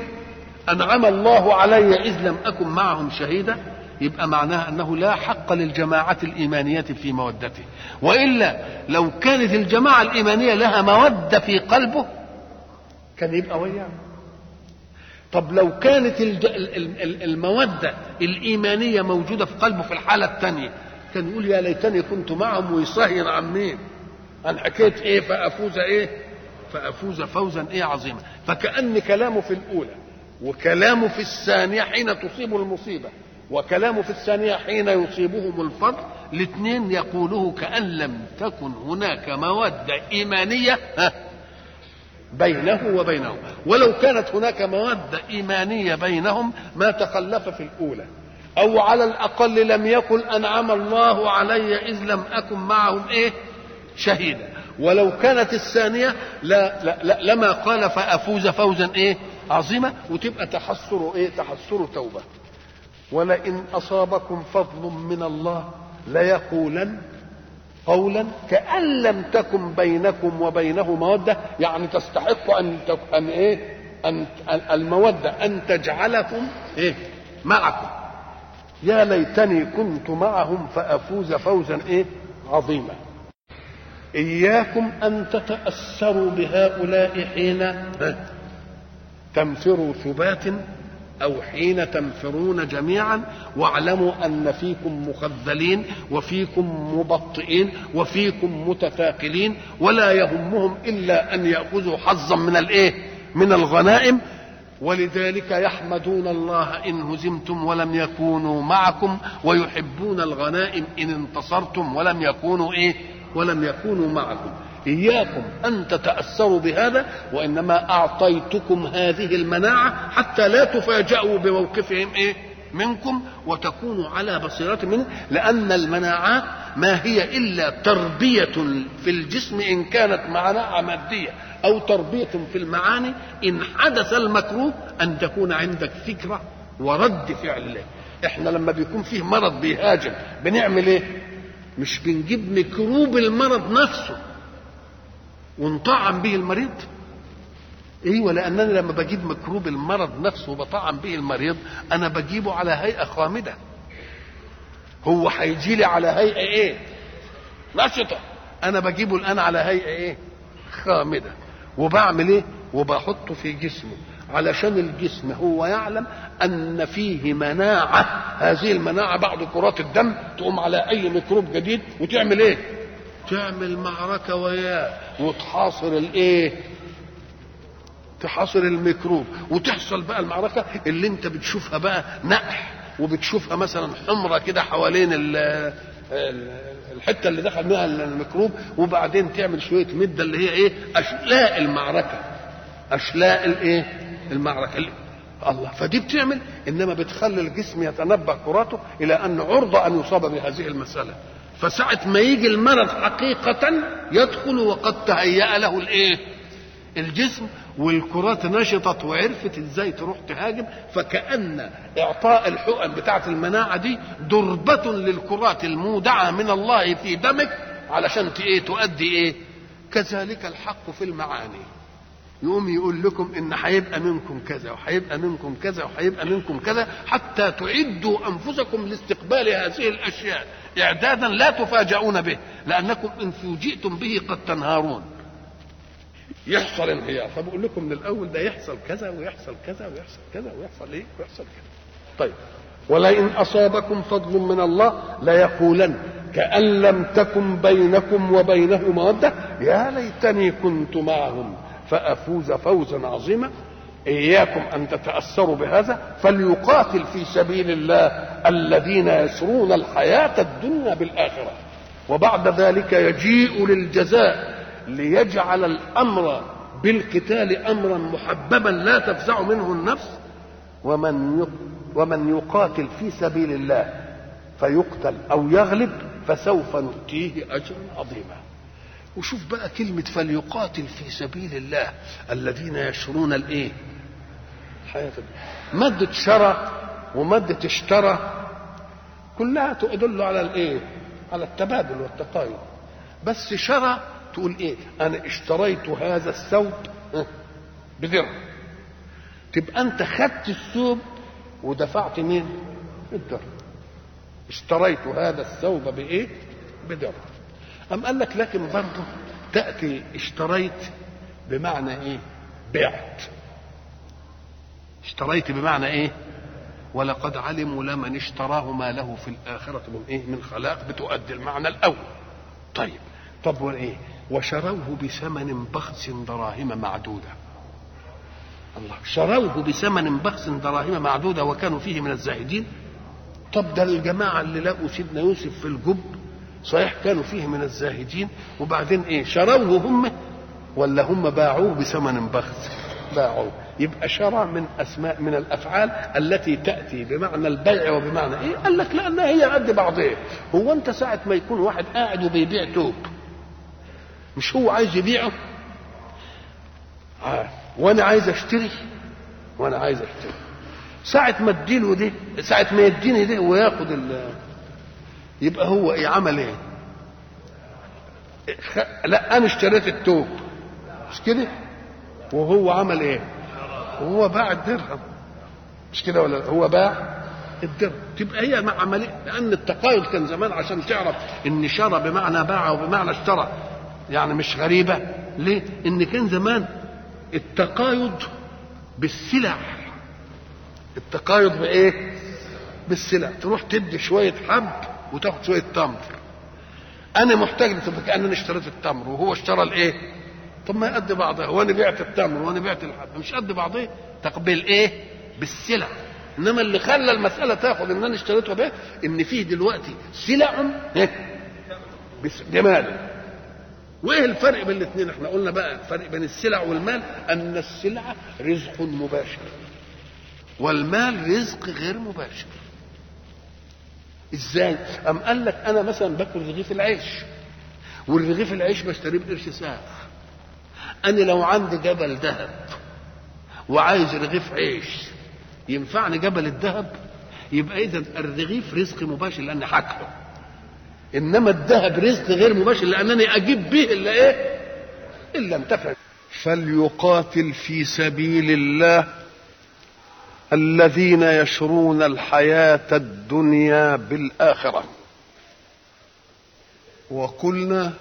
أنعم الله علي إذ لم أكن معهم شهيدا يبقى معناها أنه لا حق للجماعة الإيمانية في مودته. وإلا لو كانت الجماعة الإيمانية لها مودة في قلبه كان يبقى وياه طب لو كانت المودة الإيمانية موجودة في قلبه في الحالة الثانية كان يقول يا ليتني كنت معهم ويصهين عن مين؟ عن حكاية إيه؟ فأفوز إيه؟ فأفوز فوزا إيه عظيما. فكأن كلامه في الأولى وكلامه في الثانية حين تصيب المصيبة وكلامه في الثانية حين يصيبهم الفضل الاثنين يقوله كأن لم تكن هناك مودة إيمانية بينه وبينهم. ولو كانت هناك مودة إيمانية بينهم ما تخلف في الأولى. أو على الأقل لم يقل أنعم الله علي إذ لم أكن معهم إيه؟ شهيدا. ولو كانت الثانية لا, لا, لا لما قال فأفوز فوزا إيه؟ عظيمة وتبقى تحسر إيه؟ تحسر توبة. ولئن أصابكم فضل من الله ليقولن قولا كأن لم تكن بينكم وبينه مودة يعني تستحق أن أن إيه؟ أن المودة أن تجعلكم إيه؟ معكم. يا ليتني كنت معهم فأفوز فوزا إيه؟ عظيما. إياكم أن تتأثروا بهؤلاء حين تنفروا ثبات أو حين تنفرون جميعا واعلموا أن فيكم مخذلين وفيكم مبطئين وفيكم متثاقلين ولا يهمهم إلا أن يأخذوا حظا من الإيه؟ من الغنائم ولذلك يحمدون الله إن هزمتم ولم يكونوا معكم ويحبون الغنائم إن انتصرتم ولم يكونوا إيه؟ ولم يكونوا معكم إياكم أن تتأثروا بهذا وإنما أعطيتكم هذه المناعة حتى لا تفاجأوا بموقفهم إيه؟ منكم وتكونوا على بصيرة منه لأن المناعات ما هي إلا تربية في الجسم إن كانت مناعة مادية أو تربية في المعاني إن حدث المكروه أن تكون عندك فكرة ورد فعل له. إحنا لما بيكون فيه مرض بيهاجم بنعمل إيه؟ مش بنجيب ميكروب المرض نفسه. ونطعم به المريض. أيوه لانني لما بجيب ميكروب المرض نفسه وبطعم به المريض أنا بجيبه على هيئة خامدة. هو هيجي لي على هيئة إيه؟ نشطة. أنا بجيبه الان على هيئة إيه؟ خامدة. وبعمل إيه؟ وبحطه في جسمه علشان الجسم هو يعلم ان فيه مناعة. هذه المناعة بعد كرات الدم تقوم على أي ميكروب جديد وتعمل إيه؟ تعمل معركة وياه وتحاصر الإيه؟ تحاصر الميكروب. وتحصل بقى المعركة اللي انت بتشوفها بقى نقح وبتشوفها مثلا حمرة كده حوالين الحتة اللي دخل منها الميكروب وبعدين تعمل شوية مدة اللي هي إيه؟ أشلاء المعركة. أشلاء الإيه؟ المعركة. اللي الله. فدي بتعمل إنما بتخلي الجسم يتنبه كراته إلى أن عرضة أن يصاب بهذه المسألة. فساعة ما يجي المرض حقيقة يدخل وقد تهيأ له الإيه؟ الجسم والكرات نشطت وعرفت إزاي تروح تهاجم فكأن إعطاء الحقن بتاعة المناعة دي دربة للكرات المودعة من الله في دمك علشان إيه تؤدي إيه؟ كذلك الحق في المعاني يقوم يقول لكم إن هيبقى منكم كذا وهيبقى منكم كذا وهيبقى منكم كذا حتى تعدوا أنفسكم لاستقبال هذه الأشياء إعدادا لا تفاجؤون به لأنكم إن فوجئتم به قد تنهارون. يحصل انهيار. فبقول لكم من الأول ده يحصل كذا ويحصل كذا ويحصل كذا ويحصل إيه؟ ويحصل كذا. طيب. ولئن أصابكم فضل من الله ليقولن كأن لم تكن بينكم وبينه مودة يا ليتني كنت معهم فأفوز فوزا عظيما إياكم أن تتأثروا بهذا فليقاتل في سبيل الله الذين يسرون الحياة الدنيا بالآخرة. وبعد ذلك يجيء للجزاء ليجعل الأمر بالقتال أمرا محببا لا تفزع منه النفس. ومن ومن يقاتل في سبيل الله فيقتل أو يغلب فسوف نؤتيه أجرا عظيما. وشوف بقى كلمة فليقاتل في سبيل الله الذين يشرون الإيه؟ الحياة مادة شرى ومادة اشترى كلها تدل على الايه؟ على التبادل والتقايض بس شرى تقول إيه؟ أنا اشتريت هذا الثوب بدرهم تبقى انت خدت الثوب ودفعت مين؟ الدرهم اشتريت هذا الثوب بإيه؟ بدرهم أم قال لك لكن برضه تأتي اشتريت بمعنى إيه؟ بعت اشتريت بمعنى إيه؟ ولقد علموا لمن اشتراه ما له في الآخرة من إيه؟ من خلاق بتؤدي المعنى الأول. طيب طب وإيه؟ وشروه بثمن بخس دراهم معدودة. الله شروه بثمن بخس دراهم معدودة وكانوا فيه من الزاهدين. طب ده الجماعة اللي لقوا سيدنا يوسف في الجب صحيح كانوا فيه من الزاهدين وبعدين إيه شروه هم ولا هم باعوه بثمن بخس باعوه يبقى شرع من أسماء من الأفعال التي تأتي بمعنى البيع وبمعنى إيه؟ قال لك لأنها هي قد بعضها. هو أنت ساعة ما يكون واحد قاعد وبيبيع توب مش هو عايز يبيعه؟ آه. وأنا عايز أشتري وأنا عايز أشتري. ساعة ما اديله دي ساعة ما يديني دي وياخد ال يبقى هو إيه عمل إيه؟ لا أنا اشتريت التوب مش كده؟ وهو عمل إيه؟ وهو باع الدرهم. مش كده ولا هو باع الدرهم. تبقى هي مع عملية لأن التقايض كان زمان عشان تعرف إن شرى بمعنى باع وبمعنى اشترى. يعني مش غريبة. ليه؟ إن كان زمان التقايض بالسلع. التقايض بإيه؟ بالسلع. تروح تدي شوية حب وتاخد شوية تمر. أنا محتاج كان أنا اشتريت التمر وهو اشترى الايه طب ما قد بعضها وأنا بعت التمر وأنا بعت الحب. مش قد بعضها تقبل إيه؟ بالسلع. إنما اللي خلى المسألة تاخد إن أنا اشتريته به إن فيه دلوقتي سلع بمال وإيه الفرق بين الاثنين إحنا قلنا بقى الفرق بين السلع والمال أن السلعه رزق مباشر والمال رزق غير مباشر. إزاي؟ أم قال لك أنا مثلا باكل رغيف العيش والرغيف العيش بشتريه بقرش ساعة. أنا لو عندي جبل ذهب وعايز رغيف عيش ينفعني جبل الذهب؟ يبقى إذا الرغيف رزق مباشر لأني حاكله إنما الذهب رزق غير مباشر لأنني أجيب به إلا إيه؟ الا انتفع فليقاتل في سبيل الله الذين يشرون الحياة الدنيا بالآخرة. وقلنا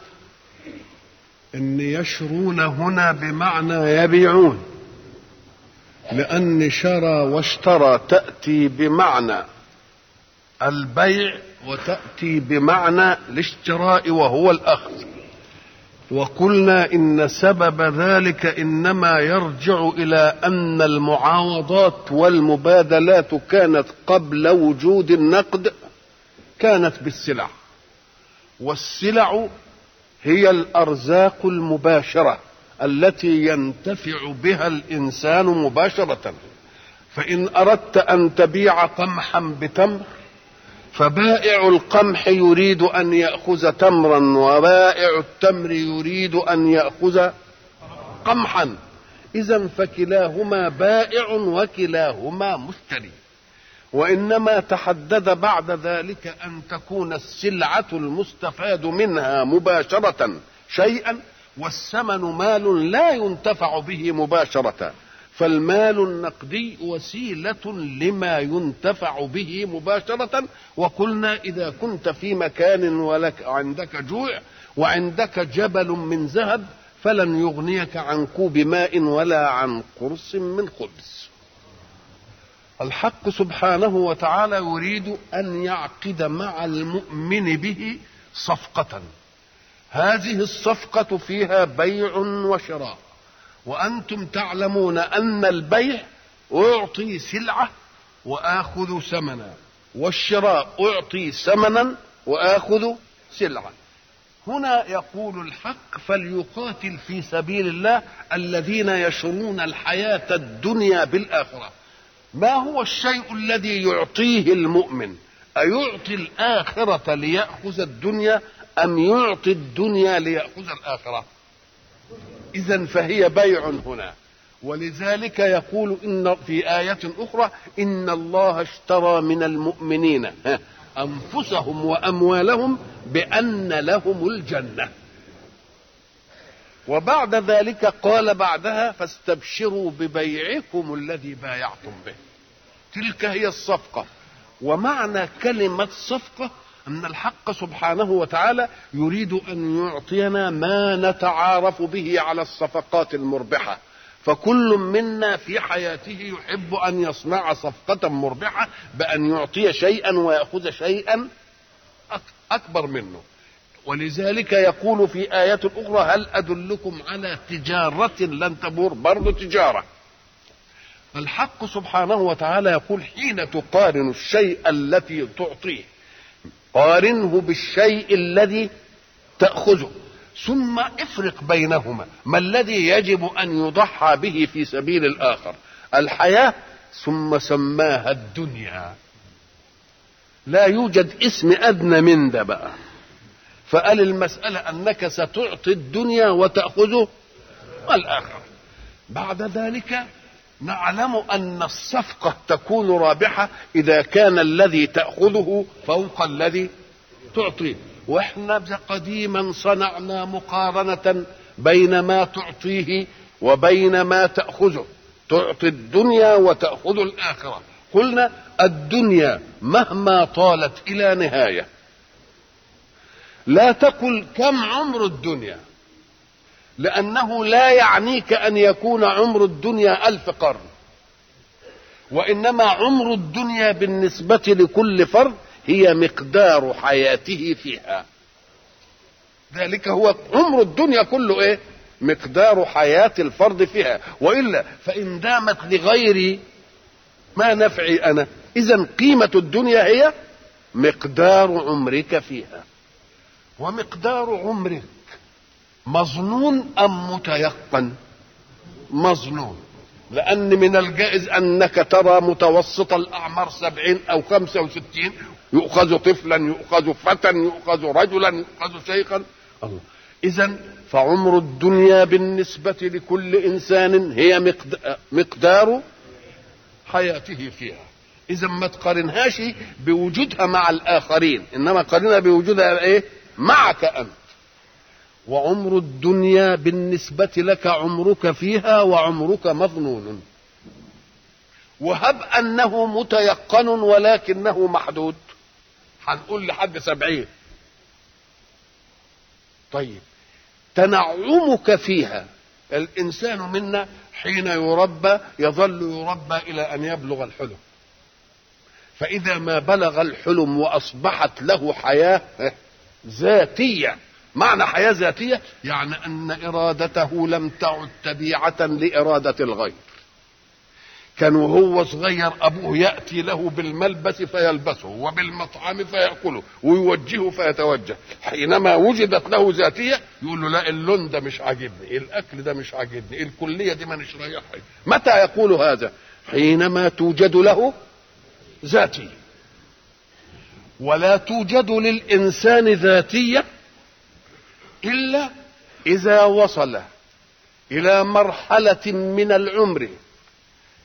إن يشرون هنا بمعنى يبيعون. لأن شرى واشترى تأتي بمعنى البيع وتأتي بمعنى الاشتراء وهو الأخذ. وقلنا إن سبب ذلك إنما يرجع إلى أن المعاوضات والمبادلات كانت قبل وجود النقد كانت بالسلع. والسلع هي الأرزاق المباشرة التي ينتفع بها الإنسان مباشرة. فإن أردت أن تبيع قمحا بتمر فبائع القمح يريد أن يأخذ تمرا وبائع التمر يريد أن يأخذ قمحا. اذا فكلاهما بائع وكلاهما مشتري. وإنما تحدد بعد ذلك أن تكون السلعة المستفاد منها مباشرة شيئا والثمن مال لا ينتفع به مباشرة. فالمال النقدي وسيلة لما ينتفع به مباشرة. وقلنا إذا كنت في مكان ولك عندك جوع وعندك جبل من ذهب فلن يغنيك عن كوب ماء ولا عن قرص من خبز. الحق سبحانه وتعالى يريد أن يعقد مع المؤمن به صفقة. هذه الصفقة فيها بيع وشراء. وأنتم تعلمون أن البيع أعطي سلعة وآخذ ثمنا. والشراء أعطي ثمنا وآخذ سلعة. هنا يقول الحق فليقاتل في سبيل الله الذين يشرون الحياة الدنيا بالآخرة. ما هو الشيء الذي يعطيه المؤمن؟ أيعطي الآخرة ليأخذ الدنيا أم يعطي الدنيا ليأخذ الآخرة؟ إذا فهي بيع هنا. ولذلك يقول إن في آية أخرى إن الله اشترى من المؤمنين أنفسهم وأموالهم بأن لهم الجنة. وبعد ذلك قال بعدها فاستبشروا ببيعكم الذي بايعتم به. تلك هي الصفقة. ومعنى كلمة صفقة أن الحق سبحانه وتعالى يريد أن يعطينا ما نتعارف به على الصفقات المربحة. فكل منا في حياته يحب أن يصنع صفقة مربحة بأن يعطي شيئا ويأخذ شيئا أكبر منه. ولذلك يقول في آية أخرى هل أدلكم على تجارة لن تبور؟ برضو تجارة. الحق سبحانه وتعالى يقول حين تقارن الشيء التي تعطيه قارنه بالشيء الذي تأخذه ثم افرق بينهما ما الذي يجب أن يضحى به في سبيل الآخر؟ الحياة ثم سماها الدنيا. لا يوجد اسم أدنى من ده بقى. فقال المسألة أنك ستعطي الدنيا وتأخذ الآخرة بعد ذلك نعلم أن الصفقة تكون رابحة إذا كان الذي تأخذه فوق الذي تعطيه وإحنا قديما صنعنا مقارنة بين ما تعطيه وبين ما تأخذه. تعطي الدنيا وتأخذ الآخرة. قلنا الدنيا مهما طالت إلى نهاية لا تقل كم عمر الدنيا لأنه لا يعنيك أن يكون عمر الدنيا ألف قرن وإنما عمر الدنيا بالنسبة لكل فرد هي مقدار حياته فيها. ذلك هو عمر الدنيا كله إيه؟ مقدار حياة الفرد فيها. وإلا فإن دامت لغيري ما نفعي أنا إذا قيمة الدنيا هي مقدار عمرك فيها. ومقدار عمرك مظنون أم متيقن؟ مظنون. لأن من الجائز أنك ترى متوسط الأعمار سبعين أو خمسة وستين يؤخذ طفلا يؤخذ فتى يؤخذ رجلا يؤخذ شيخا. الله. إذا فعمر الدنيا بالنسبة لكل إنسان هي مقدار حياته فيها. إذا ما تقارنهاش بوجودها مع الآخرين إنما قارنها بوجودها إيه؟ معك أنت. وعمر الدنيا بالنسبة لك عمرك فيها وعمرك مظنون. وهب أنه متيقن ولكنه محدود. هنقول لحد سبعين. طيب تنعمك فيها. الإنسان منا حين يربى يظل يربى إلى أن يبلغ الحلم. فإذا ما بلغ الحلم وأصبحت له حياة ذاتية. معنى حياة ذاتية يعني أن إرادته لم تعد تبيعة لإرادة الغير. كان وهو صغير أبوه يأتي له بالملبس فيلبسه وبالمطعم فيأكله ويوجهه فيتوجه. حينما وجدت له ذاتية يقول له لا اللون ده مش عاجبني الأكل ده مش عاجبني الكلية دي مانيش رايحها متى يقول هذا؟ حينما توجد له ذاتية. ولا توجد للإنسان ذاتية إلا إذا وصل إلى مرحلة من العمر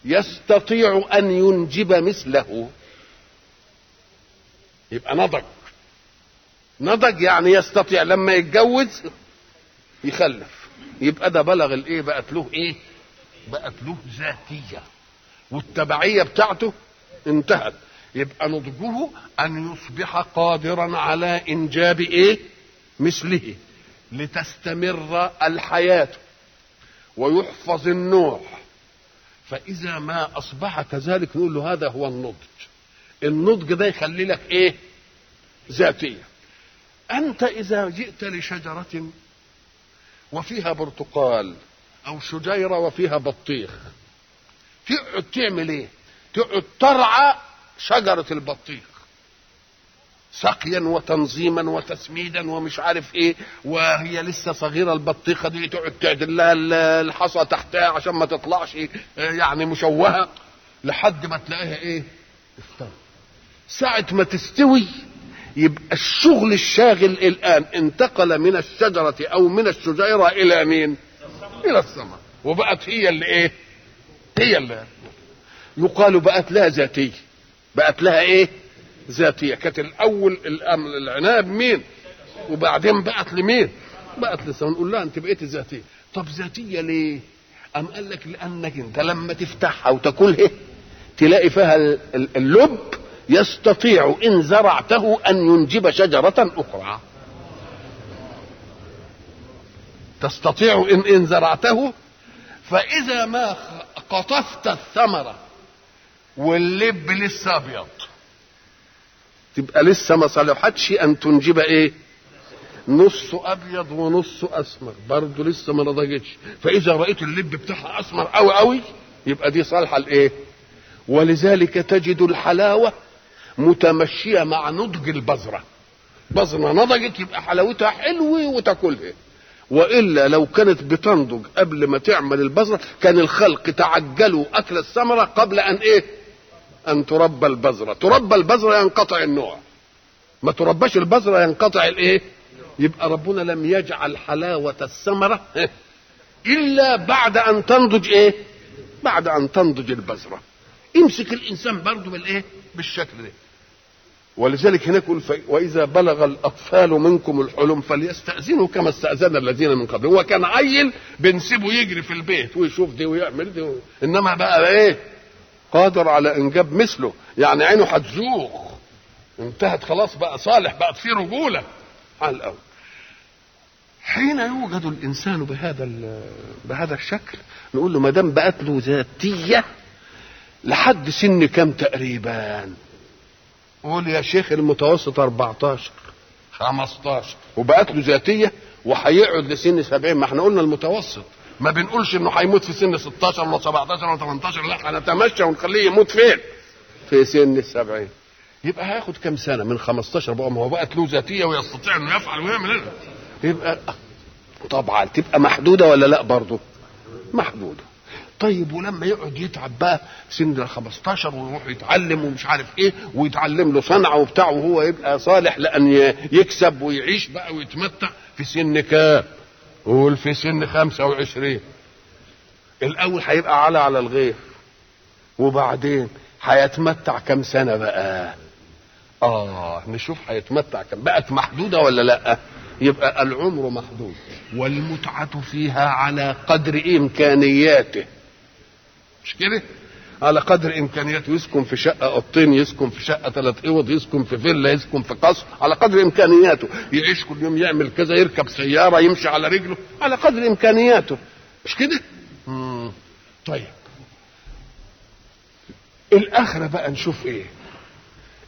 يستطيع أن ينجب مثله. يبقى نضج. نضج يعني يستطيع لما يتجوز يخلف. يبقى ده بلغ الإيه؟ بقت له إيه؟ بقت له ذاتية. والتبعية بتاعته انتهت. يبقى نضجه أن يصبح قادرا على إنجاب إيه؟ مثله لتستمر الحياة ويحفظ النوع فإذا ما اصبح كذلك نقول له هذا هو النضج. النضج ده يخلي لك إيه؟ ذاتية. أنت إذا جئت لشجرة وفيها برتقال أو شجيرة وفيها بطيخ تقعد تعمل إيه؟ تقعد ترعى شجرة البطيخ. سقيا وتنظيما وتسميدا ومش عارف إيه وهي لسه صغيرة البطيخة دي تقعد تعدل لها الحصى تحتها عشان ما تطلعش يعني مشوهة لحد ما تلاقيها إيه؟ استوى ساعة ما تستوي يبقى الشغل الشاغل الآن انتقل من الشجرة أو من الشجيرة إلى مين؟ إلى الثمر وبقت هي اللي إيه؟ هي اللي يقال بقت لها ذاتية. بقت لها إيه؟ ذاتية كانت الأمر العناب مين؟ وبعدين بقت لمين؟ بقت لسه نقول لها أنت بقيت ذاتية طب ذاتية ليه؟ أم قال لك لأنك أنت لما تفتحها وتاكلها تلاقي فيها اللب يستطيع إن زرعته أن ينجب شجرة أخرى تستطيع إن إن زرعته فإذا ما قطفت الثمرة واللب لسه أبيض. تبقى لسه ما صلحتش أن تنجب إيه؟ نص أبيض ونص أسمر. برضه لسه ما نضجتش. فإذا رأيت اللب بتاعها أسمر قوي قوي يبقى دي صالحة لإيه؟ ولذلك تجد الحلاوة متمشية مع نضج البذرة. بذرة نضجت يبقى حلاوتها حلوة وتاكلها. وإلا لو كانت بتنضج قبل ما تعمل البذرة كان الخلق تعجلوا أكل الثمرة قبل أن إيه؟ أن تربى البذرة تربى البذرة ينقطع النوع ما ترباش البذرة ينقطع الإيه يبقى ربنا لم يجعل حلاوة الثمرة إلا بعد أن تنضج إيه؟ بعد أن تنضج البذرة. يمسك الإنسان برضه بالإيه؟ بالشكل ده. ولذلك هناك وإذا بلغ الأطفال منكم الحلم فليستأذنوا كما استأذن الذين من قبل هو كان عيل بنسيبه يجري في البيت ويشوف دي ويعمل دي إنما بقى إيه؟ قادر على إنجاب مثله. يعني عينه هتزوغ انتهت خلاص بقى صالح بقت فيه رجولة. على الأول. حين يوجد الإنسان بهذا بهذا الشكل نقول له ما دام بقت له ذاتية لحد سن كم تقريبا؟ قول يا شيخ المتوسط 14 15 وبقت له ذاتية وهيقعد لسن 70 ما إحنا قلنا المتوسط. ما بنقولش إنه هيموت في سن 16 ولا 17 ولا 18 لا هنتمشى ونخليه يموت فين؟ في سن السبعين. يبقى هياخد كم سنة؟ من 15 بقى؟ ما هو بقت له ذاتية ويستطيع إنه يفعل ويعمل يبقى طبعا تبقى محدودة ولا لأ برضه محدودة. طيب ولما يقعد يتعب بقى سن ال 15 ويروح يتعلم ومش عارف إيه ويتعلم له صنعة وبتاع وهو يبقى صالح لأن يكسب ويعيش بقى ويتمتع في سن كام؟ قول في سن 25 الأول هيبقى على على الغير وبعدين هيتمتع كم سنة بقى؟ آه نشوف هيتمتع كم بقت محدودة ولا لأ؟ يبقى العمر محدود والمتعة فيها على قدر إمكانياته مش كده؟ على قدر إمكانياته يسكن في شقة أوضتين يسكن في شقة ثلاث أوض يسكن في فيلا يسكن في قصر على قدر إمكانياته يعيش كل يوم يعمل كذا يركب سيارة يمشي على رجله على قدر إمكانياته مش كده؟ طيب الآخرة بقى نشوف إيه؟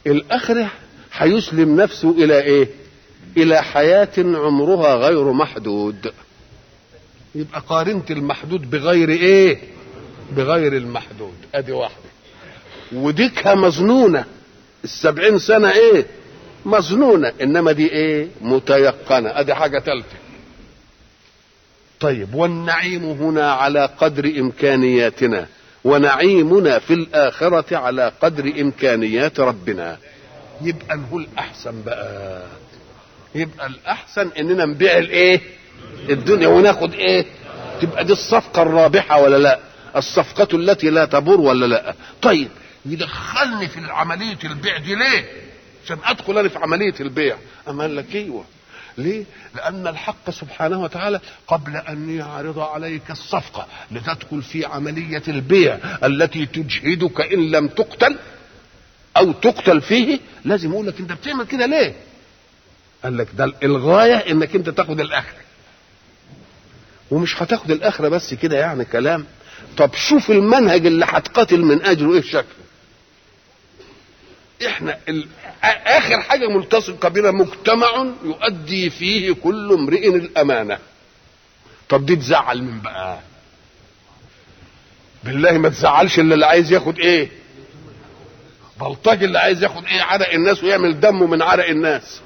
الآخرة هيسلم نفسه إلى إيه؟ إلى حياة عمرها غير محدود يبقى قارنت المحدود بغير إيه بغير المحدود. أدي واحدة وديكها مظنونه السبعين سنة إيه؟ مظنونة. إنما دي إيه؟ متيقنة. أدي حاجة ثالثه طيب والنعيم هنا على قدر إمكانياتنا. ونعيمنا في الآخرة على قدر إمكانيات ربنا. يبقى نقول أحسن بقى. يبقى الأحسن إننا نبيع الإيه؟ الدنيا وناخد إيه؟ تبقى دي الصفقة الرابحة ولا لأ؟ الصفقة التي لا تبور ولا لا. طيب يدخلني في عملية البيع دي ليه؟ عشان أدخل أنا في عملية البيع. أما قال لك إيوه. ليه؟ لأن الحق سبحانه وتعالى قبل أن يعرض عليك الصفقة لتدخل في عملية البيع التي تجهدك إن لم تقتل أو تقتل فيه لازم يقول لك أنت بتعمل كده ليه؟ قال لك ده الغاية إنك أنت تاخد الآخرة. ومش هتاخد الآخرة بس كده يعني كلام. طب شوف المنهج اللي هتقاتل من اجله إيه شكله. إحنا. آخر حاجة ملتصقه بنا مجتمع يؤدي فيه كل امرئ الأمانة. طب دي تزعل من بقى؟ بالله ما تزعلش اللي, اللي عايز ياخد إيه؟ بلطجي اللي عايز ياخد إيه؟ عرق الناس ويعمل دمه من عرق الناس.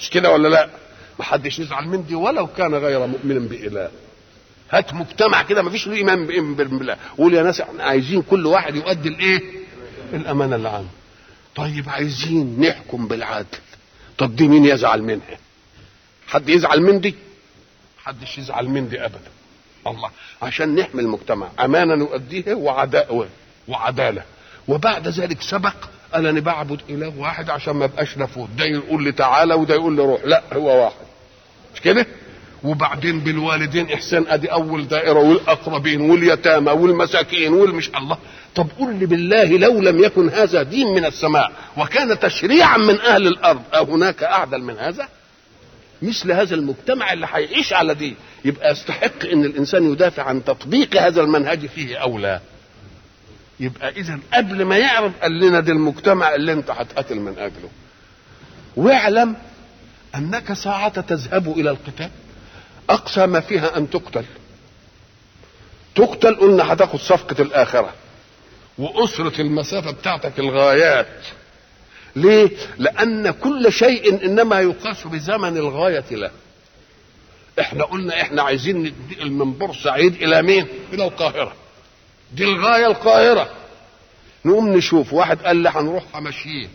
مش كده ولا لا؟ ما حدش يزعل من دي ولو كان غير مؤمن بإله. هات مجتمع كده ما فيش له إيمان بالله قول يا ناس إحنا عايزين كل واحد يؤدي الإيه؟ الأمانة اللي عنده. طيب عايزين نحكم بالعدل. طب دي مين يزعل منها؟ حد يزعل من دي؟ حدش يزعل من دي ابدا. الله. عشان نحمي المجتمع. أمانة نؤديها وعداء وعدالة. وبعد ذلك سبق قال أنا بعبد إله واحد عشان ما أبقاش نفوت. ده يقول لي تعالى وده يقول لي روح. لا هو واحد. مش كده؟ وبعدين بالوالدين إحسان أدي أول دائرة والأقربين واليتامى والمساكين والمش الله. طب قل لي بالله لو لم يكن هذا دين من السماء وكان تشريعا من أهل الأرض أهناك أعدل من هذا؟ مثل هذا المجتمع اللي هيعيش على دي يبقى يستحق إن الإنسان يدافع عن تطبيق هذا المنهج فيه أو لا. يبقى اذا قبل ما يعرف قال لنا ده المجتمع اللي أنت هتقاتل من أجله. واعلم أنك ساعة تذهب إلى القتال. اقصى ما فيها أن تقتل. تقتل قلنا هتاخد صفقة الآخرة. وأسرة المسافة بتاعتك الغايات. ليه؟ لأن كل شيء إنما يقاس بزمن الغاية له. إحنا قلنا إحنا عايزين ننتقل من بورسعيد إلى مين؟ إلى القاهرة. دي الغاية القاهرة. نقوم نشوف. واحد قال لي هنروح ماشيين.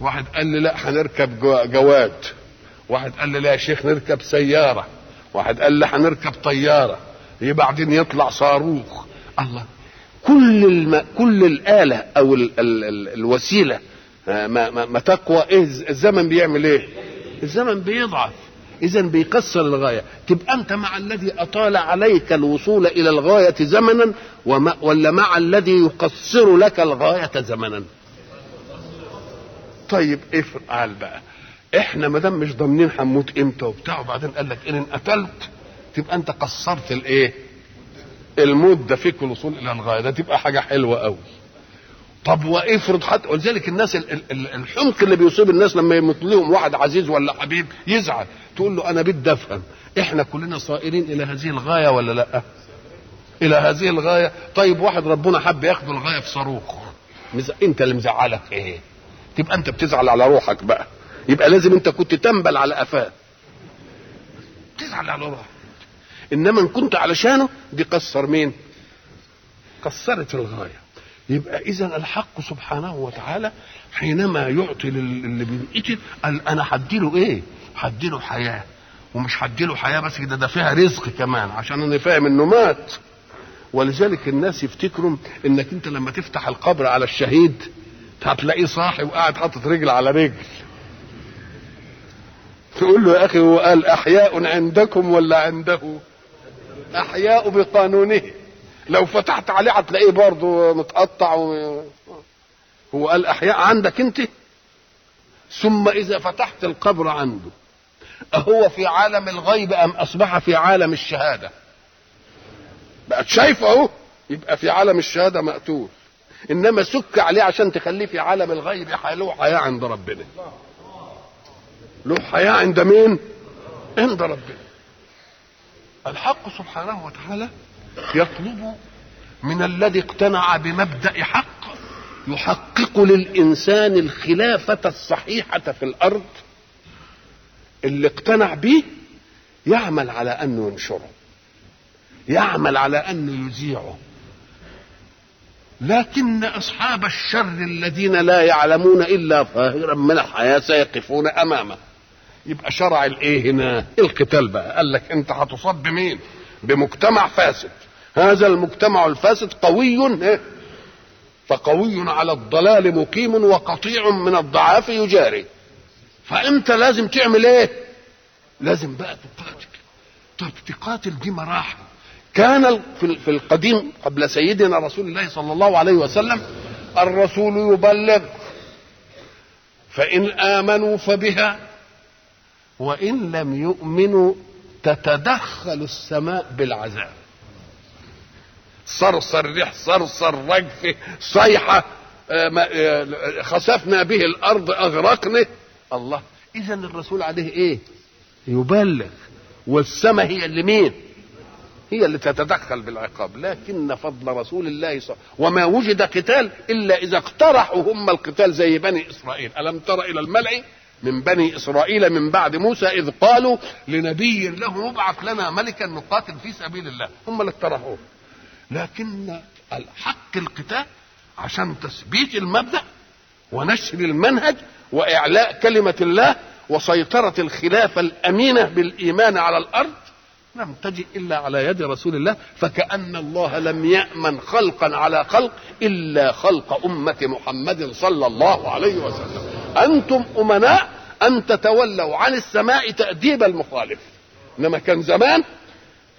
واحد قال لي لا هنركب جواد واحد قال لي لا يا شيخ نركب سيارة. واحد قال لي هنركب طيارة. بعدين يطلع صاروخ. الله. كل الم... كل الآلة أو ال... ال... ال... الوسيلة ما, ما, ما تقوى. إيه الزمن بيعمل إيه؟ الزمن بيضعف. إذا بيكسر الغاية. تبقى أنت مع الذي أطال عليك الوصول إلى الغاية زمنا وما... ولا مع الذي يقصر لك الغاية زمنا. طيب افعل بقى. إحنا ما دام مش ضامنين هنموت إمتى وبتاع وبعدين قال لك إن قتلت تبقى أنت قصرت الإيه؟ المده فيك الوصول إلى الغاية ده تبقى حاجة حلوة قوي طب وافرض حتى ولذلك الناس الحمق اللي بيصيب الناس لما يموت لهم واحد عزيز ولا حبيب يزعل تقول له أنا بدي افهم إحنا كلنا صائرين إلى هذه الغاية ولا لأ؟ إلى هذه الغاية. طيب واحد ربنا حب ياخد الغاية في صاروخ. أنت اللي مزعلك إيه؟ تبقى أنت بتزعل على روحك بقى. يبقى لازم انت كنت تنبل على قفاه. تزعل على روحك انما ان كنت علشانه دي قصر مين؟ قصرت الغاية. يبقى إذا الحق سبحانه وتعالى حينما يعطي اللي بينقتل قال أنا هديله إيه؟ هديله حياة. ومش هديله حياة بس كده ده فيها رزق كمان عشان أنا فاهم إنه مات. ولذلك الناس يفتكروا إنك أنت لما تفتح القبر على الشهيد هتلاقيه صاحي وقاعد حاطط رجل على رجل. تقول له يا أخي هو قال أحياء عندكم ولا عنده؟ أحياء بقانونه. لو فتحت عليه هتلاقيه برضه متقطع و... هو قال أحياء عندك أنت؟ ثم إذا فتحت القبر عنده أهو في عالم الغيب أم أصبح في عالم الشهادة؟ بقت شايفه أهو يبقى في عالم الشهادة مقتول. إنما سك عليه عشان تخليه في عالم الغيب له حياه عند ربنا. له حياة عند مين؟ عند ربنا الحق سبحانه وتعالى يطلب من الذي اقتنع بمبدأ حق يحقق للإنسان الخلافة الصحيحة في الأرض. اللي اقتنع به يعمل على أنه ينشره يعمل على أنه يذيعه. لكن أصحاب الشر الذين لا يعلمون إلا ظاهرا من الحياة سيقفون أمامه. يبقى شرع الإيه هنا؟ القتال بقى. قال لك أنت هتصاب بمين بمجتمع فاسد. هذا المجتمع الفاسد قوي فقوي على الضلال مقيم وقطيع من الضعاف يجاري. فأنت لازم تعمل إيه؟ لازم بقى تقاتل. طب تقاتل دي مراحل. كان في القديم قبل سيدنا رسول الله صلى الله عليه وسلم الرسول يبلغ فإن آمنوا فبها وإن لم يؤمنوا تتدخل السماء بالعذاب. صرصر ريح صرصر رجف صيحة خسفنا به الأرض أغرقنا. الله إذا الرسول عليه إيه؟ يبلغ. والسماء هي اللي مين؟ هي اللي تتدخل بالعقاب. لكن فضل رسول الله صلى وما وجد قتال إلا إذا اقترحوا هم القتال زي بني إسرائيل. ألم تر إلى الملأ من بني إسرائيل من بعد موسى إذ قالوا لنبي له ابعث لنا ملكا نقاتل في سبيل الله. هم اللي اقترحوه. لكن الحق القتال عشان تثبيت المبدأ ونشر المنهج وإعلاء كلمة الله وسيطرة الخلافه الأمينة بالإيمان على الأرض لم تجئ إلا على يد رسول الله فكأن الله لم يأمن خلقا على خلق إلا خلق أمة محمد صلى الله عليه وسلم. أنتم أمناء أن تتولوا عن السماء تأديب المخالف. إنما كان زمان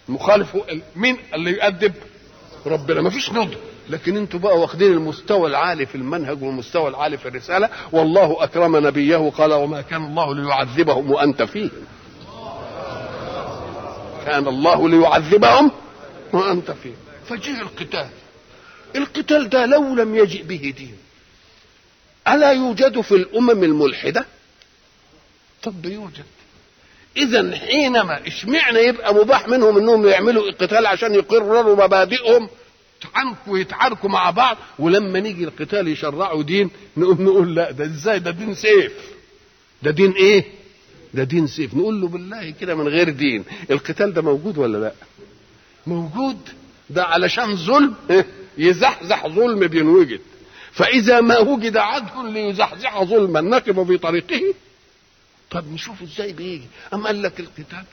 مخالف مين اللي يؤدب؟ ربنا. ما فيش نضج لكن أنتوا بقى واخدين المستوى العالي في المنهج والمستوى العالي في الرسالة. والله أكرم نبيه قال وما كان الله ليعذبهم وأنت فيهم كان الله ليعذبهم وأنت فيهم فجاء القتال. القتال ده لو لم يجئ به دين. ألا يوجد في الأمم الملحدة؟ طب يوجد. اذا حينما اشمعنى يبقى مباح منهم إنهم يعملوا القتال عشان يقرروا مبادئهم. يتعنكوا ويتعاركوا مع بعض ولما نيجي القتال يشرعوا دين نقوم نقول لا ده إزاي؟ ده دين سيف. ده دين إيه؟ ده دين سيف. نقول له بالله كده من غير دين القتال ده موجود ولا لا؟ موجود. ده علشان ظلم؟ يزحزح ظلم بينوجد. فإذا ما وجد عدل ليزحزح ظلما نقف في طريقه طب نشوف إزاي بيجي. اما قال لك القتال؟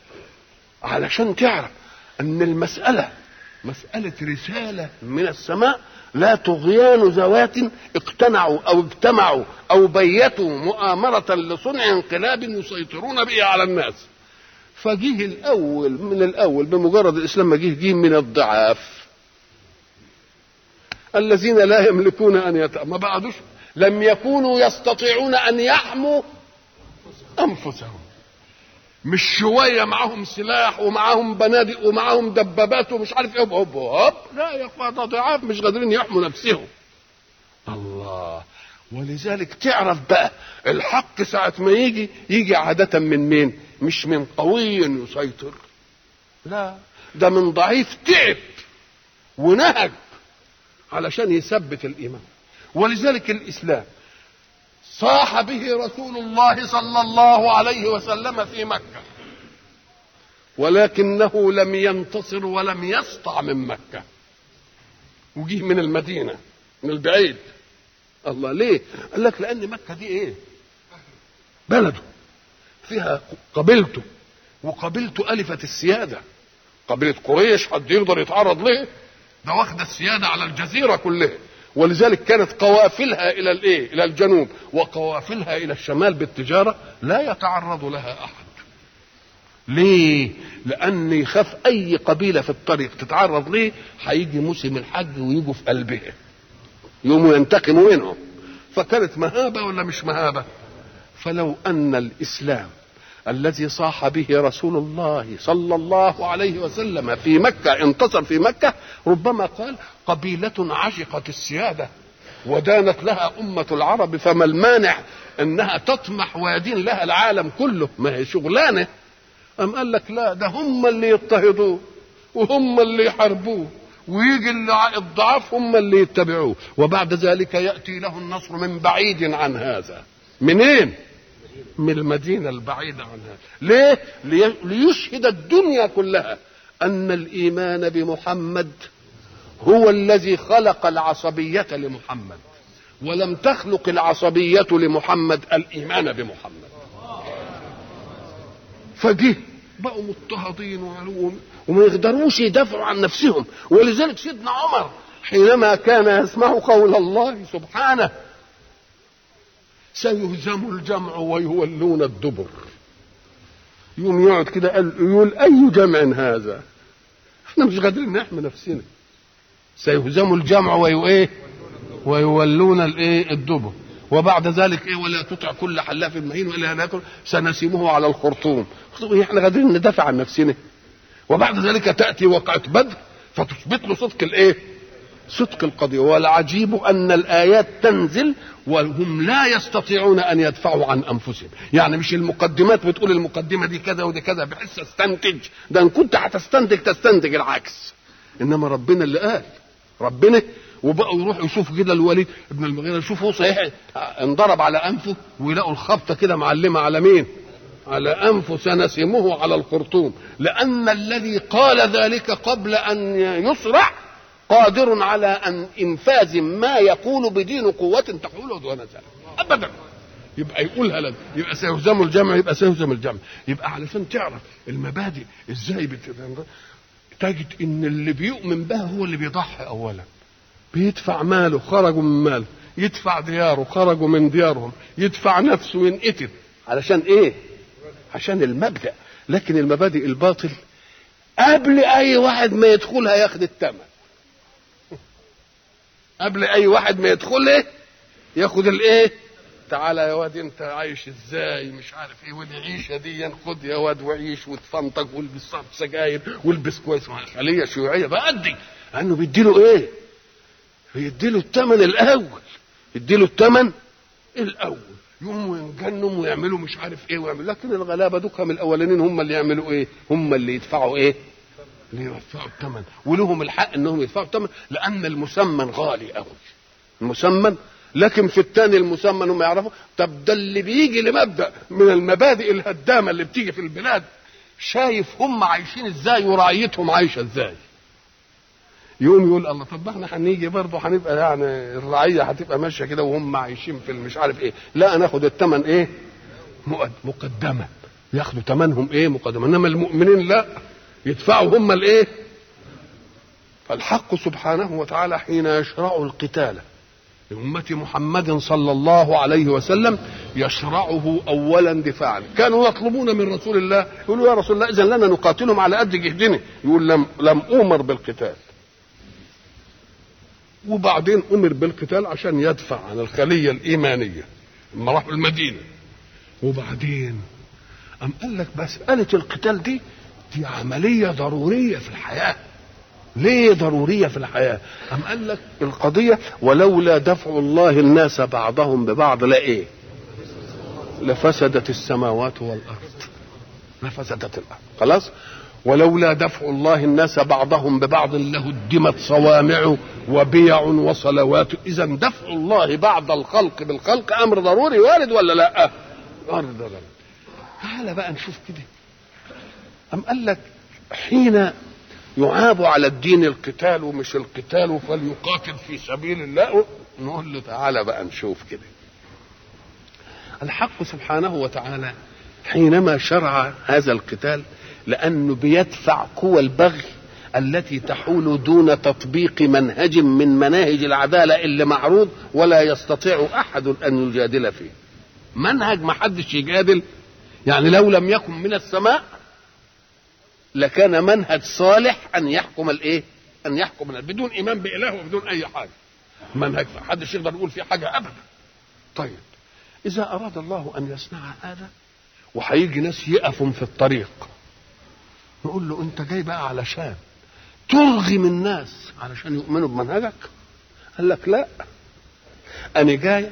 علشان تعرف أن المسألة مسألة رسالة من السماء لا طغيان ذوات اقتنعوا أو اجتمعوا أو بيتوا مؤامرة لصنع انقلاب يسيطرون به على الناس. فجيه الأول من الأول بمجرد الإسلام ما جه جه من الضعاف. الذين لا يملكون أن يت... ما بعدوش لم يكونوا يستطيعون أن يحموا أنفسهم. مش شوية معاهم سلاح ومعاهم بنادق ومعاهم دبابات ومش عارف إيه هوب هوب لا يا أخوان ضعاف مش قادرين يحموا نفسهم. الله. ولذلك تعرف بقى الحق ساعة ما يجي يجي عادة من مين؟ مش من قوي يسيطر. لا ده من ضعيف تعب ونهج. علشان يثبت الإيمان. ولذلك الإسلام صاح به رسول الله صلى الله عليه وسلم في مكة. ولكنه لم ينتصر ولم يسطع من مكة. وجيه من المدينة من البعيد. الله ليه؟ قال لك لأن مكة دي إيه؟ بلده. فيها قبيلته وقبيلته ألفت السيادة. قبيلة قريش حد يقدر يتعرض ليه؟ ده واخد السيادة على الجزيرة كلها. ولذلك كانت قوافلها إلى الإيه؟ إلى الجنوب. وقوافلها إلى الشمال بالتجارة لا يتعرض لها أحد. ليه؟ لأن يخاف أي قبيلة في الطريق تتعرض ليه؟ هيجي موسم الحج ويجوا في قلبها. يقوموا ينتقموا منهم. فكانت مهابة ولا مش مهابة؟ فلو أن الإسلام الذي صاح به رسول الله صلى الله عليه وسلم في مكة انتصر في مكة ربما قال قبيلة عشقت السيادة ودانت لها أمة العرب فما المانع أنها تطمح ويدين لها العالم كله؟ ما هي شغلانة؟ أم قال لك لا ده هم اللي يضطهدوه وهم اللي يحاربوه ويجي الضعاف هم اللي يتبعوه وبعد ذلك يأتي له النصر من بعيد عن هذا. منين؟ من المدينة البعيدة عنها. ليه؟ ليشهد الدنيا كلها أن الإيمان بمحمد هو الذي خلق العصبية لمحمد ولم تخلق العصبية لمحمد الإيمان بمحمد. فجه بقوا مضطهدين وعلوم وما يقدروش يدافعوا عن نفسهم. ولذلك سيدنا عمر حينما كان يسمع قول الله سبحانه سيهزم الجمع ويولون الدبر. يوم يقعد كده يقول أي جمع هذا؟ إحنا مش قادرين نحمي نفسنا. سيهزم الجمع ويو إيه؟ ويولون الإيه؟ الدبر. وبعد ذلك إيه؟ ولا تطع كل حلاف مهين ولا ناكل سنسمه على الخرطوم. إحنا قادرين ندافع عن نفسنا. وبعد ذلك تأتي وقعة بدر فتثبت له صدق الإيه؟ صدق القضية. والعجيب أن الآيات تنزل وهم لا يستطيعون أن يدفعوا عن أنفسهم. يعني مش المقدمات بتقول المقدمة دي كذا ودي كذا بحس أستنتج. ده إن كنت هتستنتج تستنتج العكس. إنما ربنا اللي قال. ربنا وبقوا يروحوا يشوفوا كده الوليد ابن المغيرة يشوفوا صحيح انضرب على أنفه ويلاقوا الخبطة كده معلمة على مين؟ على أنفه سنسمه على الخرطوم. لأن الذي قال ذلك قبل أن يصرع قادر على أن إنفاذ ما يقول بدين قوة تحول دون ذلك ابدا. يبقى يقولها لك يبقى سيهزم الجمع يبقى سيهزم الجمع. يبقى علشان تعرف المبادئ إزاي بت... تجد إن اللي بيؤمن بها هو اللي بيضحي اولا. بيدفع ماله خرجوا من ماله يدفع دياره خرجوا من ديارهم يدفع نفسه ينقتل علشان إيه؟ عشان المبدأ. لكن المبادئ الباطل قبل أي واحد ما يدخلها ياخد الثمن قبل أي واحد ما يدخل ياخد الإيه؟ تعالى يا واد أنت عايش إزاي؟ مش عارف إيه ودي عيشه دي خد يا واد وعيش وتفنطق والبس سجاير والبس كويس. خليه شيوعية بأدي لأنه بيديله إيه؟ بيديله الثمن الأول. يديله الثمن الأول. يقوموا ينجنوا ويعملوا مش عارف إيه ويعملوا. لكن الغلابة دوكهم الأولانيين هم اللي يعملوا إيه؟ هم اللي يدفعوا إيه؟ اللي يدفعوا الثمن. ولهم الحق إنهم يدفعوا الثمن لأن المسمن غالي قوي المسمن لكن في الثاني المسمى انهم يعرفوا طب ده اللي بيجي لمبدأ من المبادئ الهدامة اللي بتيجي في البلاد. شايف هم عايشين إزاي ورعيتهم عايشة إزاي. يقوم يقول الله طب إحنا هنيجي برضه هنبقى يعني الرعية هتبقى ماشية كده وهم عايشين في مش عارف إيه. لا ناخد الثمن إيه؟ مقدما ياخدوا ثمنهم إيه؟ مقدما إنما المؤمنين لا. يدفعوا هم الايه؟ فالحق سبحانه وتعالى حين يشرع القتال لأمة محمد صلى الله عليه وسلم يشرعه أولا دفاعا. كانوا يطلبون من رسول الله يقولوا يا رسول الله إذا لنا نقاتلهم على قد جهدنا. يقول لم, لم أمر بالقتال. وبعدين أمر بالقتال عشان يدفع عن الخلية الإيمانية لما راحوا المدينة. وبعدين أم قال لك مسألة القتال دي دي عملية ضرورية في الحياة. ليه ضرورية في الحياة؟ أم قال لك القضية ولولا دفع الله الناس بعضهم ببعض لا إيه؟ لفسدت السماوات والأرض. لفسدت الأرض. خلاص؟ ولولا دفع الله الناس بعضهم ببعض لهدمت صوامع وبيع وصلوات. إذا دفع الله بعض الخلق بالخلق أمر ضروري وارد ولا لا؟ أمر ضروري تعال بقى نشوف كده. أم قال لك حين يعاب على الدين القتال ومش القتال فليقاتل في سبيل الله؟ نقول له تعالى بقى نشوف كده. الحق سبحانه وتعالى حينما شرع هذا القتال لأنه بيدفع قوى البغي التي تحول دون تطبيق منهج من مناهج العدالة اللي معروض ولا يستطيع أحد أن يجادل فيه. منهج ما حدش يجادل. يعني لو لم يكن من السماء لكان منهج صالح أن يحكم الإيه؟ أن يحكم بدون إيمان بإله وبدون أي حاجة. منهج ما حدش يقدر يقول فيه حاجة ابدا. طيب إذا أراد الله أن يصنع هذا وهيجي ناس يقفوا في الطريق نقول له أنت جاي بقى علشان ترغم الناس علشان يؤمنوا بمنهجك قال لك لا أنا جاي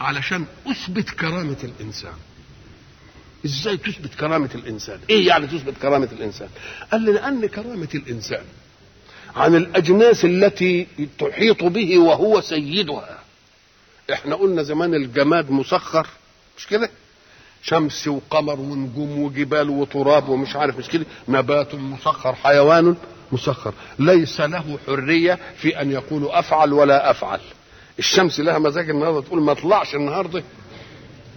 علشان أثبت كرامة الإنسان إزاي تثبت كرامة الإنسان؟ إيه يعني تثبت كرامة الإنسان؟ قال لي لأن كرامة الإنسان عن الأجناس التي تحيط به وهو سيدها. إحنا قلنا زمان الجماد مسخر مش كده؟ شمس وقمر ونجوم وجبال وتراب ومش عارف مش كده؟ نبات مسخر حيوان مسخر. ليس له حرية في أن يقول أفعل ولا أفعل. الشمس لها مزاج النهارده تقول ما اطلعش النهارده.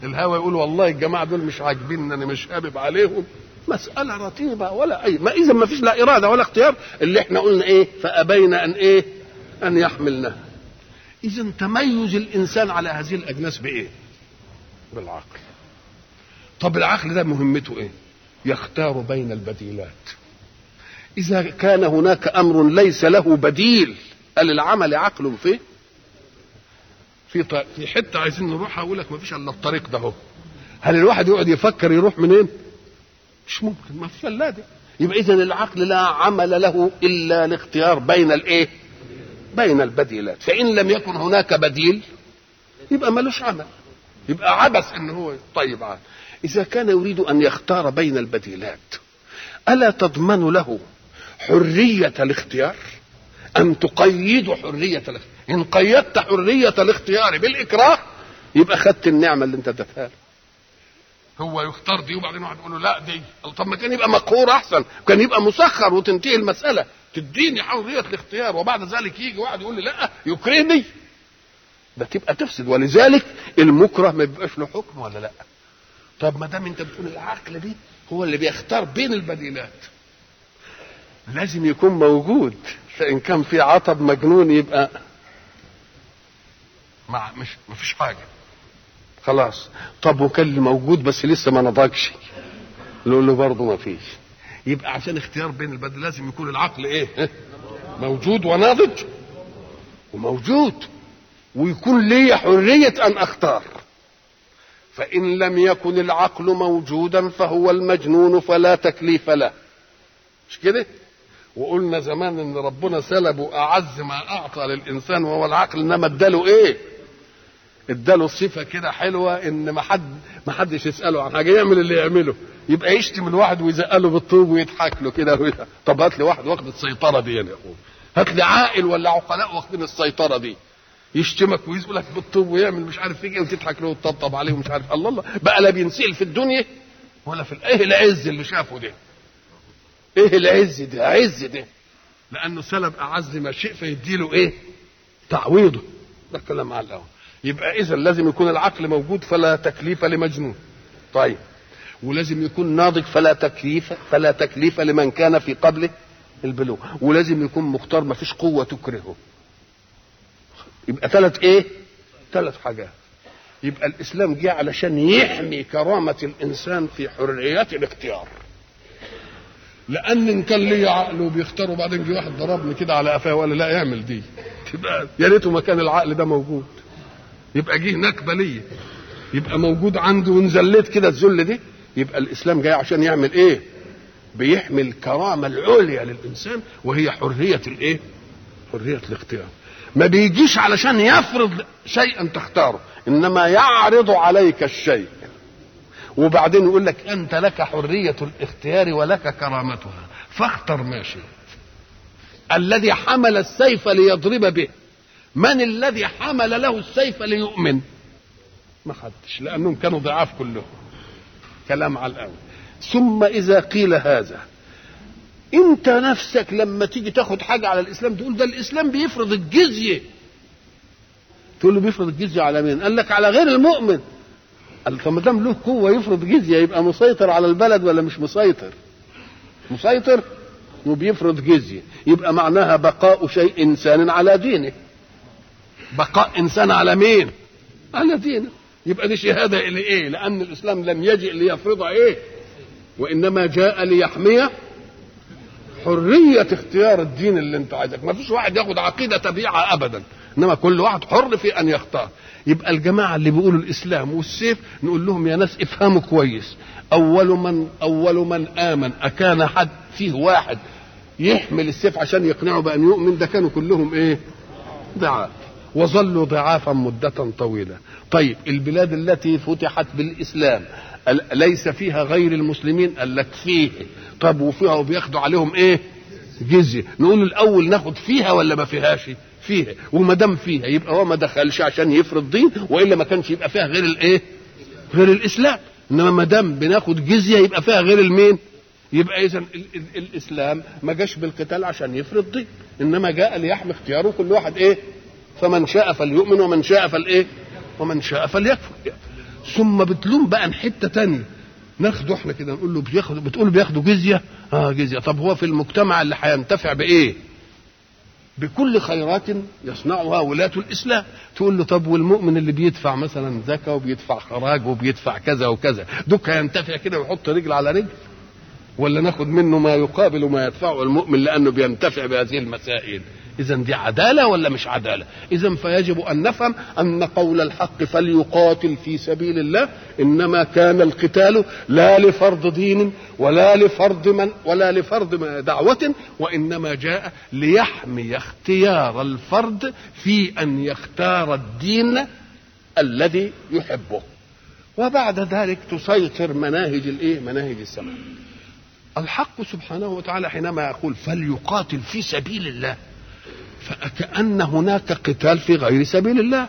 الهوى يقول والله الجماعة دول مش عاجبين أنا مش هابب عليهم. مسألة رتيبة ولا اي ما إذا ما فيش لا إرادة ولا اختيار اللي إحنا قلنا إيه؟ فأبين أن إيه؟ أن يحملنها إذا تميز الإنسان على هذه الأجناس بإيه؟ بالعقل. طب العقل ده مهمته إيه؟ يختار بين البديلات. إذا كان هناك أمر ليس له بديل قال العمل عقل فيه في. في حتة عايزين نروحها أقول لك ما فيش إلا الطريق ده هو هل الواحد يقعد يفكر يروح منين؟ مش ممكن ما فيش إلا ده. يبقى اذا العقل لا عمل له إلا الاختيار بين الإيه؟ بين البديلات فإن لم يكن هناك بديل يبقى ملوش عمل. يبقى عبث إن هو طيب عاد. إذا كان يريد أن يختار بين البديلات ألا تضمن له حرية الاختيار؟ ان تقيد حرية الاختيار؟ إن قيدت حرية الاختيار بالإكراه يبقى خدت النعمة اللي أنت اديتها له. هو يختار دي وبعدين واحد يقول له لا دي طب ما كان يبقى مقهور أحسن كان يبقى مسخر وتنتهي المسألة. تديني حرية الاختيار وبعد ذلك يجي واحد يقول لي لا يكرهني. ده تبقى تفسد. ولذلك المكره ما بيبقاش له حكم ولا لا؟ طب ما دام أنت بتقول العقل دي هو اللي بيختار بين البديلات. لازم يكون موجود. فإن كان في عطب مجنون يبقى مع مش مفيش حاجة. خلاص. طب وكان اللي موجود بس لسه ما نضجش؟ نقول له برضه ما فيش. يبقى عشان اختيار بين البدل لازم يكون العقل إيه؟ موجود وناضج. وموجود. ويكون لي حرية أن أختار. فإن لم يكن العقل موجودا فهو المجنون فلا تكليف له. مش كده؟ وقلنا زمان إن ربنا سلبه أعز ما أعطى للإنسان وهو العقل إنما اداله إيه؟ اداله صفة كده حلوة إن ما حد ما حدش يسأله عن حاجة يعمل اللي يعمله. يبقى يشتم الواحد ويزقله بالطوب ويضحك له كده طب هات لي واحد واخد السيطرة دي يعني يا اخويا هات لي عاقل ولا عقلاء واخدين السيطرة دي. يشتمك ويزقلك بالطوب ويعمل مش عارف إيه وتضحك له وتطبطب عليه ومش عارف. الله الله. بقى لا بينسال في الدنيا ولا في إيه العز اللي شافه ده؟ إيه العز ده؟ عز ده. لأنه سلب أعز ما شيء فيديله إيه؟ تعويضه. ده كلام على الأول يبقى إذا لازم يكون العقل موجود فلا تكليف لمجنون. طيب. ولازم يكون ناضج فلا تكليف فلا تكليف لمن كان في قبله البلوغ. ولازم يكون مختار ما فيش قوة تكرهه. يبقى ثلاث إيه؟ ثلاث حاجات. يبقى الإسلام جه علشان يحمي كرامة الإنسان في حريات الاختيار. لأن إن كان لي عقل وبيختار وبعدين جه واحد ضربني كده على قفاه ولا لا يعمل دي. تبقى يا ريته ما كان العقل ده موجود. يبقى جه نكبه ليا يبقى موجود عنده ونزلت كده الذل دي يبقى الإسلام جاي عشان يعمل إيه؟ بيحمي الكرامه العليا للإنسان وهي حرية الإيه؟ حرية الاختيار. ما بيجيش علشان يفرض شيئا تختاره إنما يعرض عليك الشيء. وبعدين يقول لك أنت لك حرية الاختيار ولك كرامتها. فاختر ما شئت. الذي حمل السيف ليضرب به. من الذي حمل له السيف ليؤمن؟ ما حدش لأنهم كانوا ضعاف كلهم. كلام على الأول. ثم إذا قيل هذا إنت نفسك لما تيجي تاخد حاجة على الإسلام تقول ده الإسلام بيفرض الجزية. تقول له بيفرض الجزية على مين؟ قال لك على غير المؤمن. قال فما دام له قوة يفرض جزية يبقى مسيطر على البلد ولا مش مسيطر؟ مسيطر وبيفرض جزية. يبقى معناها بقاء شيء إنسان على دينه. بقاء إنسان على مين؟ على دينه يبقى دي شهادة إلى إيه؟ لأن الإسلام لم يجئ ليفرض إيه؟ وإنما جاء ليحمي حرية اختيار الدين اللي أنت عايزك. ما فيش واحد ياخد عقيدة تبيعها ابدا. إنما كل واحد حر في أن يختار. يبقى الجماعة اللي بيقولوا الإسلام والسيف نقول لهم يا ناس افهموا كويس. أول من أول من آمن. أكان حد فيه واحد يحمل السيف عشان يقنعه بأن يؤمن؟ ده كانوا كلهم إيه؟ ضعاف وظلوا ضعافا مدة طويلة. طيب البلاد التي فتحت بالإسلام ليس فيها غير المسلمين قال لك فيه. طب وفيها وبياخدوا عليهم إيه؟ جزية. نقول الأول ناخد فيها ولا ما فيهاش؟ فيها. وما دام فيها يبقى هو ما دخلش عشان يفرض دين وإلا ما كانش يبقى فيها غير الإيه؟ غير الإسلام. إنما ما دام بناخد جزية يبقى فيها غير المين؟ يبقى اذا الإسلام ما جاش بالقتال عشان يفرض دين. إنما جاء ليحمي اختياره كل واحد إيه؟ فمن شاء فليؤمن ومن شاء فالايه؟ ومن شاء فليكفر. ثم بتلوم بقى حتة تانية. ناخده إحنا كده نقول له بياخد بتقول بياخدوا جزية؟ آه جزية. طب هو في المجتمع اللي هينتفع بإيه؟ بكل خيرات يصنعها ولاة الإسلام. تقول له طب والمؤمن اللي بيدفع مثلا زكاة وبيدفع خراج وبيدفع كذا وكذا دوك هينتفع كده ويحط رجل على رجل؟ ولا ناخد منه ما يقابل ما يدفعه المؤمن لأنه بينتفع بهذه المسائل؟ إذا دي عدالة ولا مش عدالة؟ إذا فيجب أن نفهم أن قول الحق فليقاتل في سبيل الله إنما كان القتال لا لفرض دين ولا لفرض من ولا لفرض دعوة وإنما جاء ليحمي اختيار الفرد في أن يختار الدين الذي يحبه. وبعد ذلك تسيطر مناهج الإيه؟ مناهج السماء. الحق سبحانه وتعالى حينما يقول فليقاتل في سبيل الله فكأن هناك قتال في غير سبيل الله.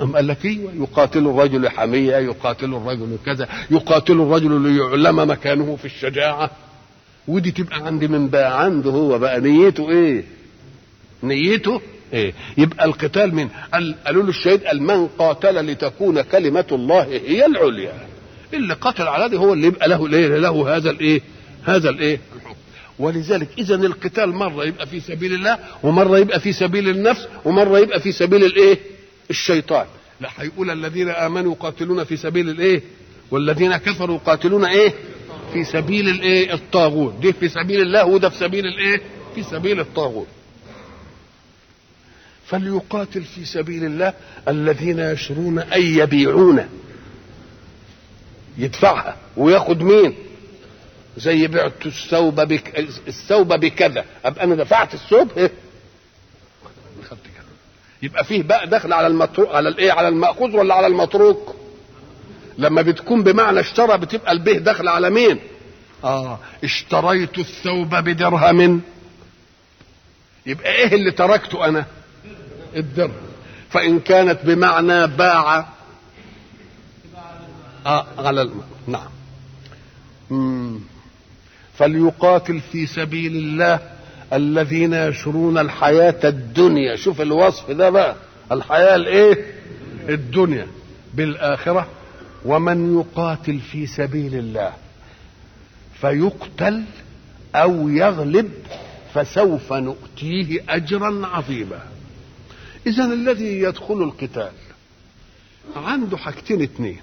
أم قال لك أيوه يقاتل الرجل حمية يقاتل الرجل كذا يقاتل الرجل ليعلم مكانه في الشجاعة. ودي تبقى عند من بقى عنده هو بقى نيته إيه؟ نيته إيه؟ يبقى القتال من قال قالوا له الشهيد قال من قاتل لتكون كلمة الله هي العليا. اللي قتل على ده هو اللي يبقى له له هذا الإيه؟ هذا الحكم ولذلك إذا القتال مرة يبقى في سبيل الله ومرة يبقى في سبيل النفس ومرة يبقى في سبيل الإيه؟ الشيطان. لا هيقول الذين آمنوا يقاتلون في سبيل الإيه؟ والذين كفروا يقاتلون إيه؟ في سبيل الإيه؟ الطاغوت. دي في سبيل الله وده في سبيل الإيه؟ في سبيل الطاغوت. فليقاتل في سبيل الله الذين يشرون أي يبيعون. يدفعها. وياخد مين؟ زي بعت الثوب بك الثوب بكذا. ابقى أنا دفعت الثوب إيه كذا يبقى فيه بقى دخل على المتروك على الإيه على المأخوذ ولا على المتروك؟ لما بتكون بمعنى اشترى بتبقى البه داخل على مين؟ آه اشتريت الثوب بدرهم. يبقى إيه اللي تركته أنا؟ الدرهم. فإن كانت بمعنى باع. آه على الم... نعم. مم. فليقاتل في سبيل الله الذين يشرون الحياة الدنيا. شوف الوصف ده بقى. الحياة الإيه؟ الدنيا. بالآخرة ومن يقاتل في سبيل الله فيقتل أو يغلب فسوف نؤتيه أجرا عظيما. إذا الذي يدخل القتال عنده حاجتين اتنين.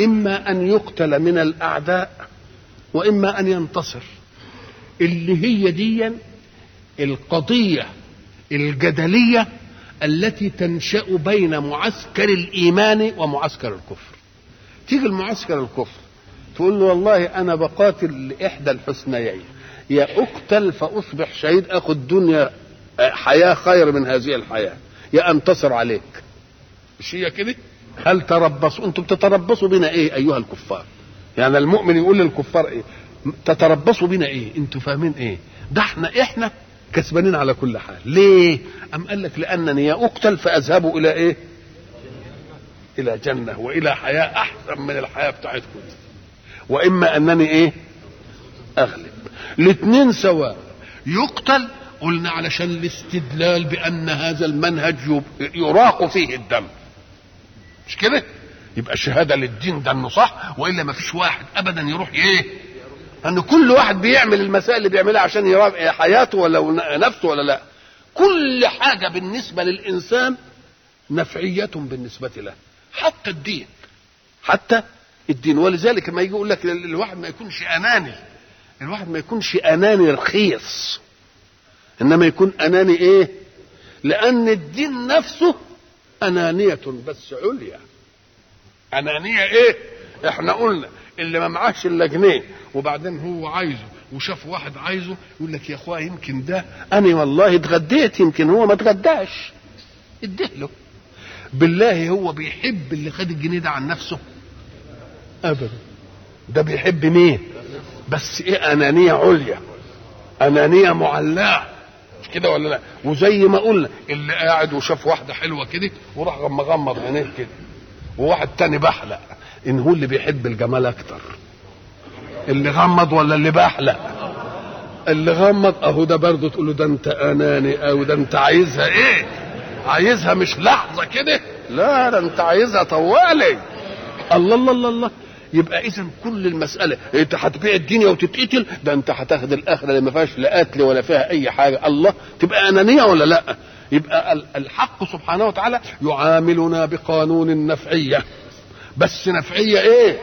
إما أن يقتل من الأعداء وإما أن ينتصر. اللي هي دي القضية الجدلية التي تنشأ بين معسكر الإيمان ومعسكر الكفر. تيجي المعسكر الكفر تقول له والله أنا بقاتل لإحدى الحسنيين يا أقتل فأصبح شهيد أخذ دنيا حياة خير من هذه الحياة يا أنتصر عليك. مش هي كده؟ هل تربصوا؟ أنتم بتتربصوا بنا إيه أيها الكفار؟ يعني المؤمن يقول للكفار إيه؟ تتربصوا بنا إيه؟ أنتم فاهمين إيه؟ ده إحنا إحنا كسبانين على كل حال. ليه؟ أم قال لك لأنني يا أقتل فأذهب إلى إيه؟ إلى جنة وإلى حياة أحسن من الحياة بتاعتكم. وإما أنني إيه؟ أغلب. الاثنين سواء يقتل قلنا علشان الاستدلال بأن هذا المنهج يراق فيه الدم. مش كده؟ يبقى شهادة للدين ده إنه صح وإلا ما فيش واحد ابدا يروح إيه؟ ان كل واحد بيعمل المسائل اللي بيعملها عشان يراقب حياته ولا نفسه ولا لا. كل حاجة بالنسبة للإنسان نفعية بالنسبة له. حتى الدين. حتى الدين. ولذلك ما يقول لك الواحد ما يكونش أناني. الواحد ما يكونش أناني رخيص. إنما يكون أناني إيه؟ لأن الدين نفسه أنانية بس عليا. أنانية إيه؟ إحنا قلنا اللي ما معاش إلا جنيه. وبعدين هو عايزه وشاف واحد عايزه يقول لك يا أخويا يمكن ده. أنا والله اتغديت يمكن هو ما اتغداش. اديه له. بالله هو بيحب اللي خد الجنيه ده عن نفسه. أبدا. ده بيحب مين؟ بس إيه أنانية عليا؟ أنانية معلاه مش كده ولا لا؟ وزي ما قلنا اللي قاعد وشاف واحدة حلوة كده وراح مغمض عينيه كده. وواحد تاني بحلق. إن هو اللي بيحب الجمال أكتر. اللي غمض ولا اللي بحلق. اللي غمض أهو ده برضه تقول له ده أنت أناني أو ده أنت عايزها إيه؟ عايزها مش لحظة كده. لا ده أنت عايزها طوالي. الله الله الله الله. يبقى اذا كل المسألة أنت هتبيع الدنيا وتتقتل ده أنت هتاخد الآخرة اللي ما فيهاش لا قتل ولا فيها أي حاجة. الله تبقى أنانية ولا لأ؟ يبقى الحق سبحانه وتعالى يعاملنا بقانون النفعية. بس نفعية إيه؟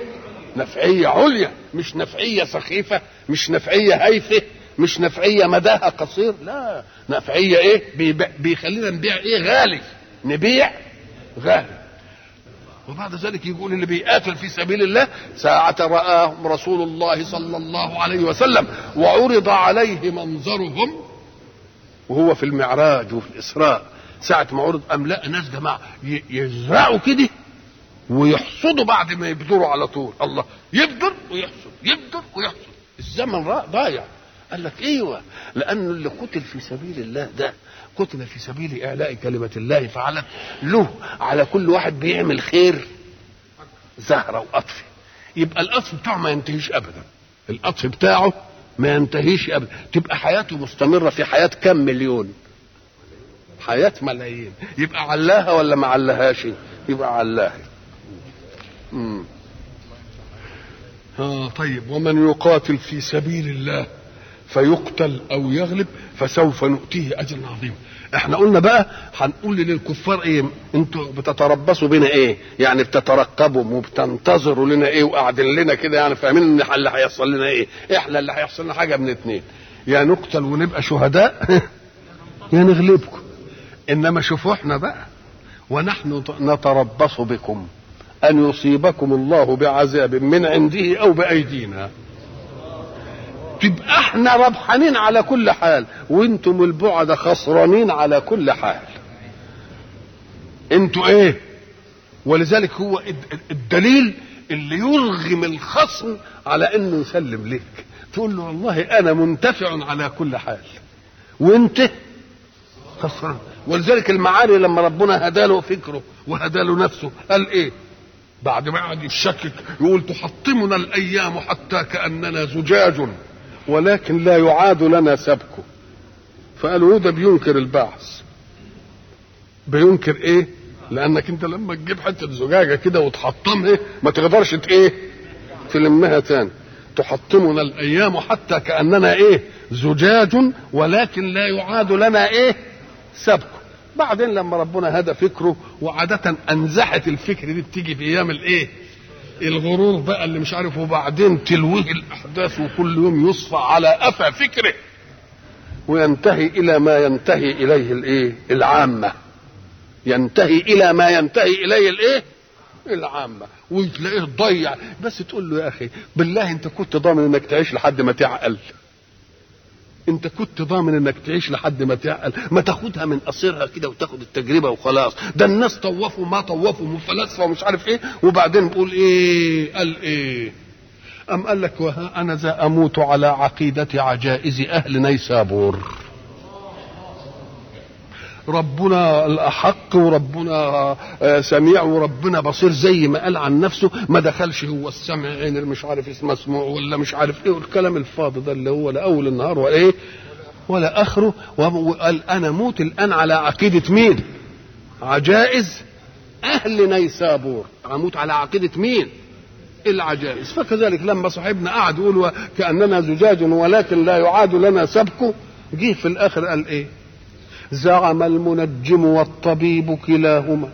نفعية عليا مش نفعية سخيفة مش نفعية هايفة مش نفعية مداها قصير لا. نفعية إيه؟ بيخلينا نبيع إيه؟ غالي. نبيع غالي. وبعد ذلك يقول اللي بيقاتل في سبيل الله ساعة رآهم رسول الله صلى الله عليه وسلم وعرض عليه منظرهم وهو في المعراج وفي الإسراء ساعة ما عرض أم لا ناس جماعة يزرعوا كده ويحصدوا بعد ما يبذروا على طول. الله يبذر ويحصد يبذر ويحصد. الزمن ضايع. قال لك إيوه لأن اللي قتل في سبيل الله ده قتل في سبيل إعلاء كلمة الله فعلا له على كل واحد بيعمل خير زهرة وقطف يبقى القطف بتاعه ما ينتهيش ابدا. القطف بتاعه ما ينتهيش ابدا تبقى حياته مستمرة في حياة كم مليون؟ حياة ملايين. يبقى علاها ولا ما علاهاش؟ يبقى علاها. مم. آه طيب. ومن يقاتل في سبيل الله فيقتل أو يغلب فسوف نؤتيه أجرا عظيما. إحنا قلنا بقى هنقول للكفار إيه؟ أنتوا بتتربصوا بنا إيه؟ يعني بتترقبوا وبتنتظروا لنا إيه؟ وقاعدين لنا كده يعني فاهمين إن اللي هيحصل لنا إيه؟ إحنا اللي هيحصل لنا حاجة من اتنين. يا نقتل ونبقى شهداء يا نغلبكم. انما شوفوا إحنا بقى ونحن نتربص بكم أن يصيبكم الله بعذاب من عنده أو بأيدينا. تبقى إحنا ربحانين على كل حال وأنتم البعد خسرانين على كل حال. أنتوا إيه؟ ولذلك هو الدليل اللي يرغم الخصم على انه يسلم لك. تقول له والله أنا منتفع على كل حال. وانت خسران. ولذلك المعاني لما ربنا هدى له فكره وهدى له نفسه قال إيه؟ بعد ما قعد يشكك يقول تحطمنا الأيام حتى كأننا زجاج. ولكن لا يعاد لنا سبكه. فقالوا ده بينكر البعث. بينكر إيه؟ لأنك أنت لما تجيب حتة زجاجة كده وتحطمها ما تقدرش إيه؟ تلمها تاني. تحطمنا الأيام حتى كأننا إيه؟ زجاج ولكن لا يعاد لنا إيه؟ سبكه. بعدين لما ربنا هدى فكره وعادة أنزحت الفكر دي بتيجي في أيام الإيه؟ الغرور بقى اللي مش عارف وبعدين تلويه الأحداث وكل يوم يصفى على أفى فكره وينتهي إلى ما ينتهي إليه الإيه؟ العامة ينتهي إلى ما ينتهي إليه الإيه؟ العامة وتلاقيه ضيع بس تقول له يا أخي بالله أنت كنت ضامن إنك تعيش لحد ما تعقل انت كنت ضامن انك تعيش لحد ما تعقل. ما تاخدها من قصيرها كده وتاخد التجربة وخلاص. ده الناس طوفوا ما طوفوا من ومش عارف إيه. وبعدين بيقول إيه؟ قال إيه؟ أم قال لك وها أنا ذا أموت على عقيدة عجائز أهل نيسابور. ربنا الأحق وربنا سميع وربنا بصير زي ما قال عن نفسه ما دخلش هو السمع عين مش عارف اسمه مسموع ولا مش عارف إيه والكلام الفاضي ده اللي هو لا أول النهار ولا إيه ولا آخره. وقال أنا موت الآن على عقيدة مين؟ عجائز أهل نيسابور. أموت على عقيدة مين؟ العجائز. فكذلك لما صاحبنا قعد يقول كاننا زجاج ولكن لا يعاد لنا سبكه جه في الآخر قال إيه؟ زعم المنجم والطبيب كلاهما.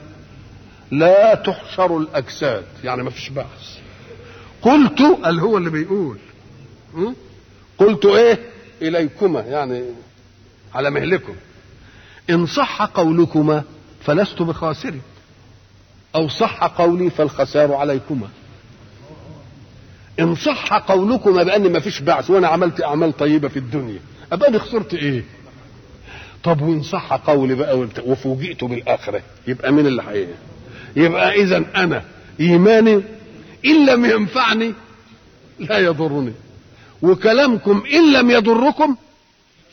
لا تحشر الأجساد يعني ما فيش بحث قلت قال هو اللي بيقول؟ قلت إيه؟ إليكما يعني على مهلكم. إن صح قولكما فلست بخاسر أو صح قولي فالخسار عليكما. إن صح قولكما بان ما فيش بعث وأنا عملت أعمال طيبة في الدنيا. أبقى أنا خسرت إيه؟ طب وإن صح قولي بقى وفوجئت بالآخرة. يبقى مين اللي حقيقي؟ يبقى اذا أنا إيماني إن لم ينفعني لا يضرني. وكلامكم إن لم يضركم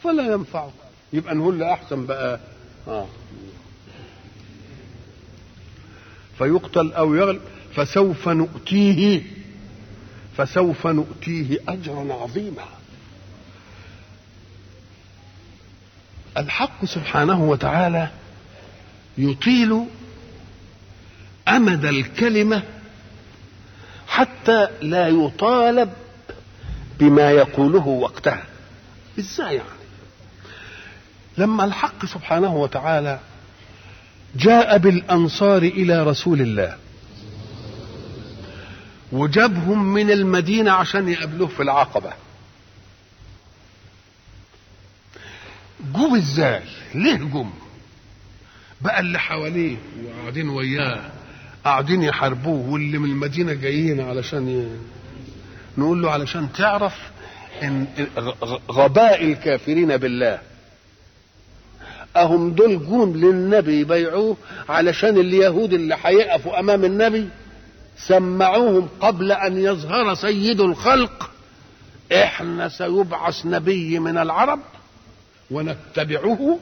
فلا ينفعكم. يبقى نقول احسن بقى آه. فيقتل أو يغلب فسوف نؤتيه فسوف نؤتيه أجرا عظيما. الحق سبحانه وتعالى يطيل أمد الكلمة حتى لا يطالب بما يقوله وقتها. إزاي يعني؟ لما الحق سبحانه وتعالى جاء بالأنصار إلى رسول الله وجابهم من المدينة عشان يقابلوه في العقبة. جم إزاي ليه جم؟ بقى اللي حواليه وقاعدين وياه قاعدين يحاربوه واللي من المدينة جايين علشان ي... نقول له علشان تعرف إن غباء الكافرين بالله. أهم دول جم للنبي يبيعوه علشان اليهود اللي هيقفوا أمام النبي سمعوهم قبل أن يظهر سيد الخلق. إحنا سيبعث نبي من العرب ونتبعه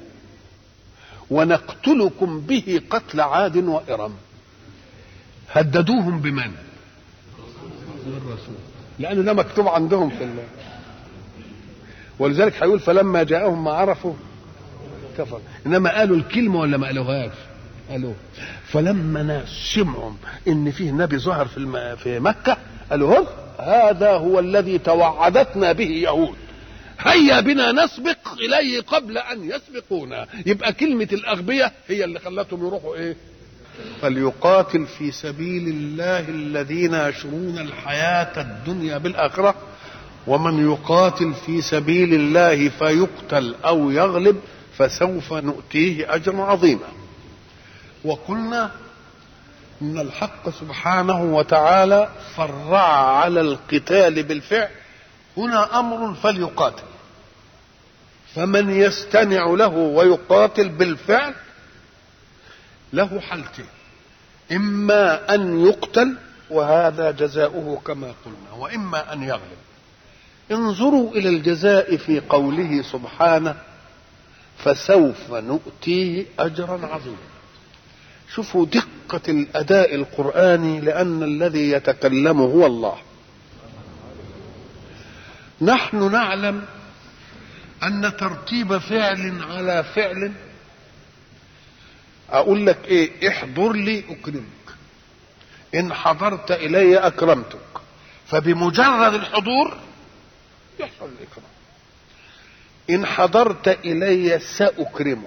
ونقتلكم به قتل عاد وإرم. هددوهم بمن؟ بالرسول لأن ده مكتوب عندهم في الله ولذلك هيقول فلما جاءهم ما عرفوا كفر. إنما قالوا الكلمة ولا ما قالوهاش؟ قالوا فلما ناس سمعوا إن فيه نبي ظهر في الم... في مكة قالوا هذا هو الذي توعدتنا به يهود. هيا بنا نسبق إليه قبل أن يسبقونا. يبقى كلمة الاغبياء هي اللي خلتهم يروحوا إيه؟ فليقاتل في سبيل الله الذين يشرون الحياة الدنيا بالآخرة ومن يقاتل في سبيل الله فيقتل أو يغلب فسوف نؤتيه أجرا عظيما. وقلنا إن الحق سبحانه وتعالى فرع على القتال بالفعل. هنا أمر فليقاتل. فمن يستمع له ويقاتل بالفعل له حالتين. إما أن يقتل وهذا جزاؤه كما قلنا وإما أن يغلب. انظروا إلى الجزاء في قوله سبحانه فسوف نؤتيه اجرا عظيما. شوفوا دقة الأداء القرآني لأن الذي يتكلم هو الله. نحن نعلم أن ترتيب فعل على فعل. أقول لك إيه؟ احضر لي أكرمك. إن حضرت إلي أكرمتك. فبمجرد الحضور يحصل الإكرام. إن حضرت إلي سأكرمك.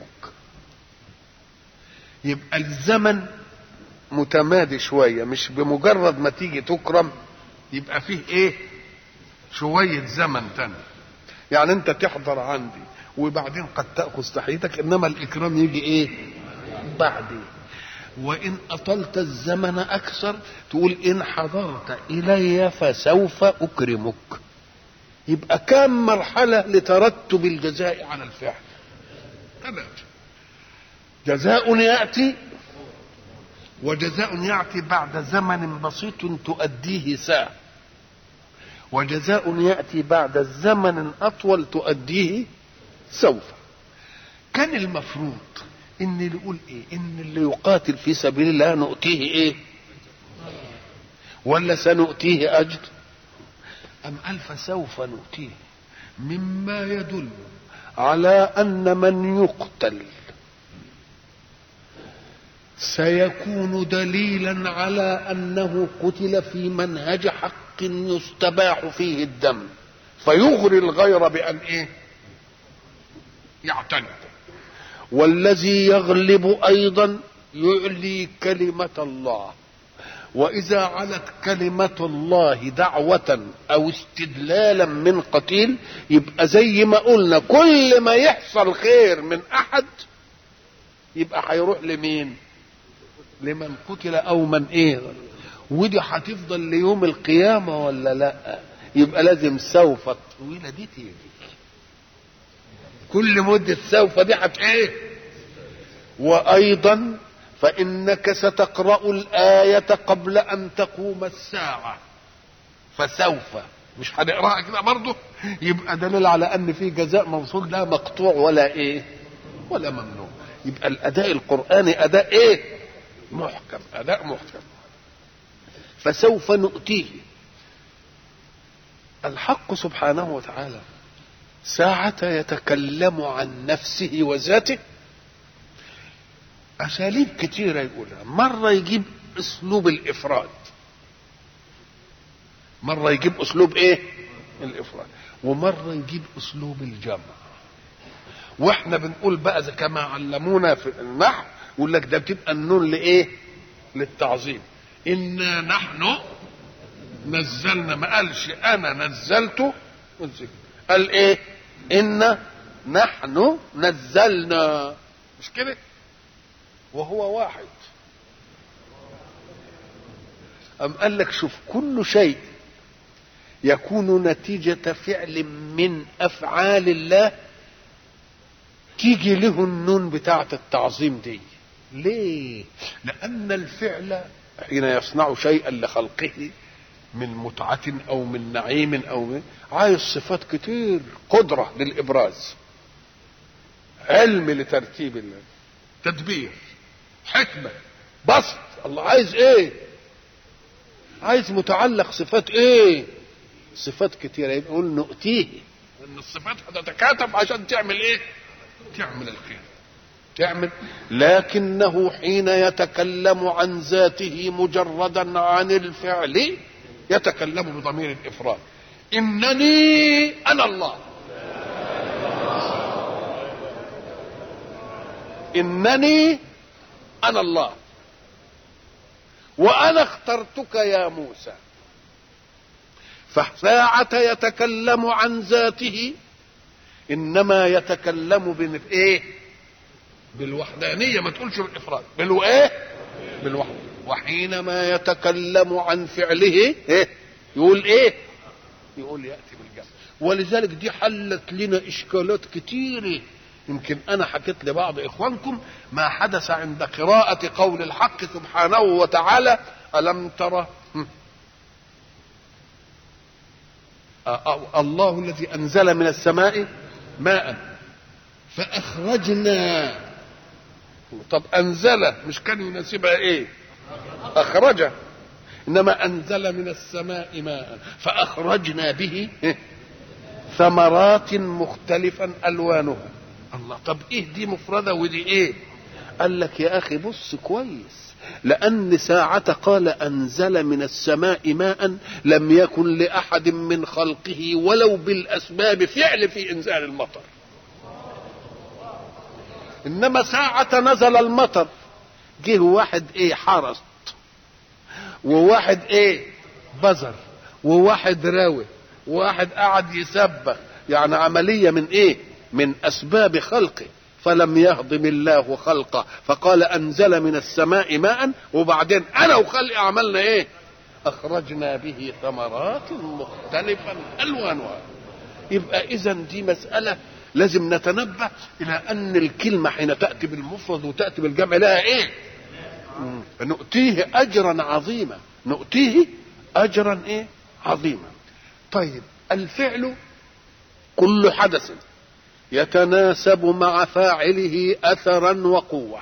يبقى الزمن متمادي شوية. مش بمجرد ما تيجي تكرم يبقى فيه إيه؟ شوية زمن تاني. يعني انت تحضر عندي وبعدين قد تأخذ تحيتك إنما الإكرام يجي إيه؟ بعدين وإن أطلت الزمن أكثر تقول إن حضرت إلي فسوف أكرمك. يبقى كم مرحلة لترتب الجزاء على الفعل؟ ثلاثة جزاء يأتي وجزاء يأتي بعد زمن بسيط تؤديه ساعة. وجزاء يأتي بعد زمن اطول تؤديه سوف. كان المفروض إن اللي يقول إيه؟ إن اللي يقاتل في سبيل الله نؤتيه إيه؟ ولا سنؤتيه أجر؟ أم قال فسوف نؤتيه؟ مما يدل على أن من يقتل سيكون دليلا على أنه قتل في منهج حق. يستباح فيه الدم فيغري الغير بأن إيه؟ يعتنق والذي يغلب أيضا يعلي كلمة الله. وإذا علت كلمة الله دعوة أو استدلالا من قتيل يبقى زي ما قلنا كل ما يحصل خير من أحد يبقى هيروح لمين؟ لمن قتل أو من إيه؟ ودي هتفضل ليوم القيامة ولا لا؟ يبقى لازم سوف الطويله دي تيجي. كل مدة سوف دي هت إيه وأيضا فإنك ستقرأ الآية قبل أن تقوم الساعة. فسوف. مش هنقرأها كده برضه؟ يبقى دليل على أن في جزاء موصول لا مقطوع ولا إيه؟ ولا ممنوع. يبقى الأداء القرآني أداء إيه؟ محكم. أداء محكم. فسوف نؤتيه. الحق سبحانه وتعالى ساعة يتكلم عن نفسه وذاته. أساليب كتيرة يقولها. مرة يجيب أسلوب الإفراد. مرة يجيب أسلوب إيه؟ الإفراد. ومرة يجيب أسلوب الجمع. وإحنا بنقول بقى كما علمونا في النحو يقول لك ده بتبقى النون لإيه؟ للتعظيم. إنا نحن نزلنا ما قالش أنا نزلته قال إيه؟ إنا نحن نزلنا مش كده؟ وهو واحد أم قال لك شوف كل شيء يكون نتيجة فعل من أفعال الله تيجي له النون بتاعة التعظيم دي ليه لأن الفعل حين يصنع شيئا لخلقه من متعة أو من نعيم أو من عايز صفات كتير قدرة للإبراز. علم لترتيب الله تدبير حكمة بسط. الله عايز إيه؟ عايز متعلق صفات إيه؟ صفات كتيرة. يقول نؤتيه. إن الصفات هتتكاتف عشان تعمل إيه؟ تعمل الخير. تعمل لكنه حين يتكلم عن ذاته مجردا عن الفعل يتكلم بضمير الإفراد. إنني أنا الله. إنني أنا الله. وأنا اخترتك يا موسى. فساعة يتكلم عن ذاته إنما يتكلم بايه بالوحدانية ما تقولش بالإفراد. بالايه بالوحدة. وحينما يتكلم عن فعله إيه؟ يقول إيه؟ يقول يأتي بالجمع ولذلك دي حلت لنا إشكالات كتيرة. يمكن أنا حكيت لبعض إخوانكم ما حدث عند قراءة قول الحق سبحانه وتعالى ألم ترى؟ الله الذي أنزل من السماء ماء فأخرجنا طب أنزل مش كان يناسبها إيه؟ أخرج. إنما أنزل من السماء ماء فأخرجنا به ثمرات مختلفا ألوانها. الله طب إيه دي مفردة ودي إيه؟ قال لك يا أخي بص كويس. لأن ساعة قال أنزل من السماء ماء لم يكن لأحد من خلقه ولو بالأسباب فعل في إنزال المطر. إنما ساعة نزل المطر. جه واحد إيه حرس وواحد إيه بزر وواحد راوي وواحد قعد يسبح. يعني عملية من إيه؟ من أسباب خلقه. فلم يهضم الله خلقه. فقال أنزل من السماء ماء وبعدين أنا وخلقي عملنا إيه؟ أخرجنا به ثمرات مختلفا ألوانها. يبقى اذا دي مسألة لازم نتنبه إلى أن الكلمة حين تأتي بالمفرد وتأتي بالجمع لها إيه؟ نؤتيه اجرا عظيما. نؤتيه اجرا إيه؟ عظيما. طيب الفعل كل حدث يتناسب مع فاعله اثرا وقوة.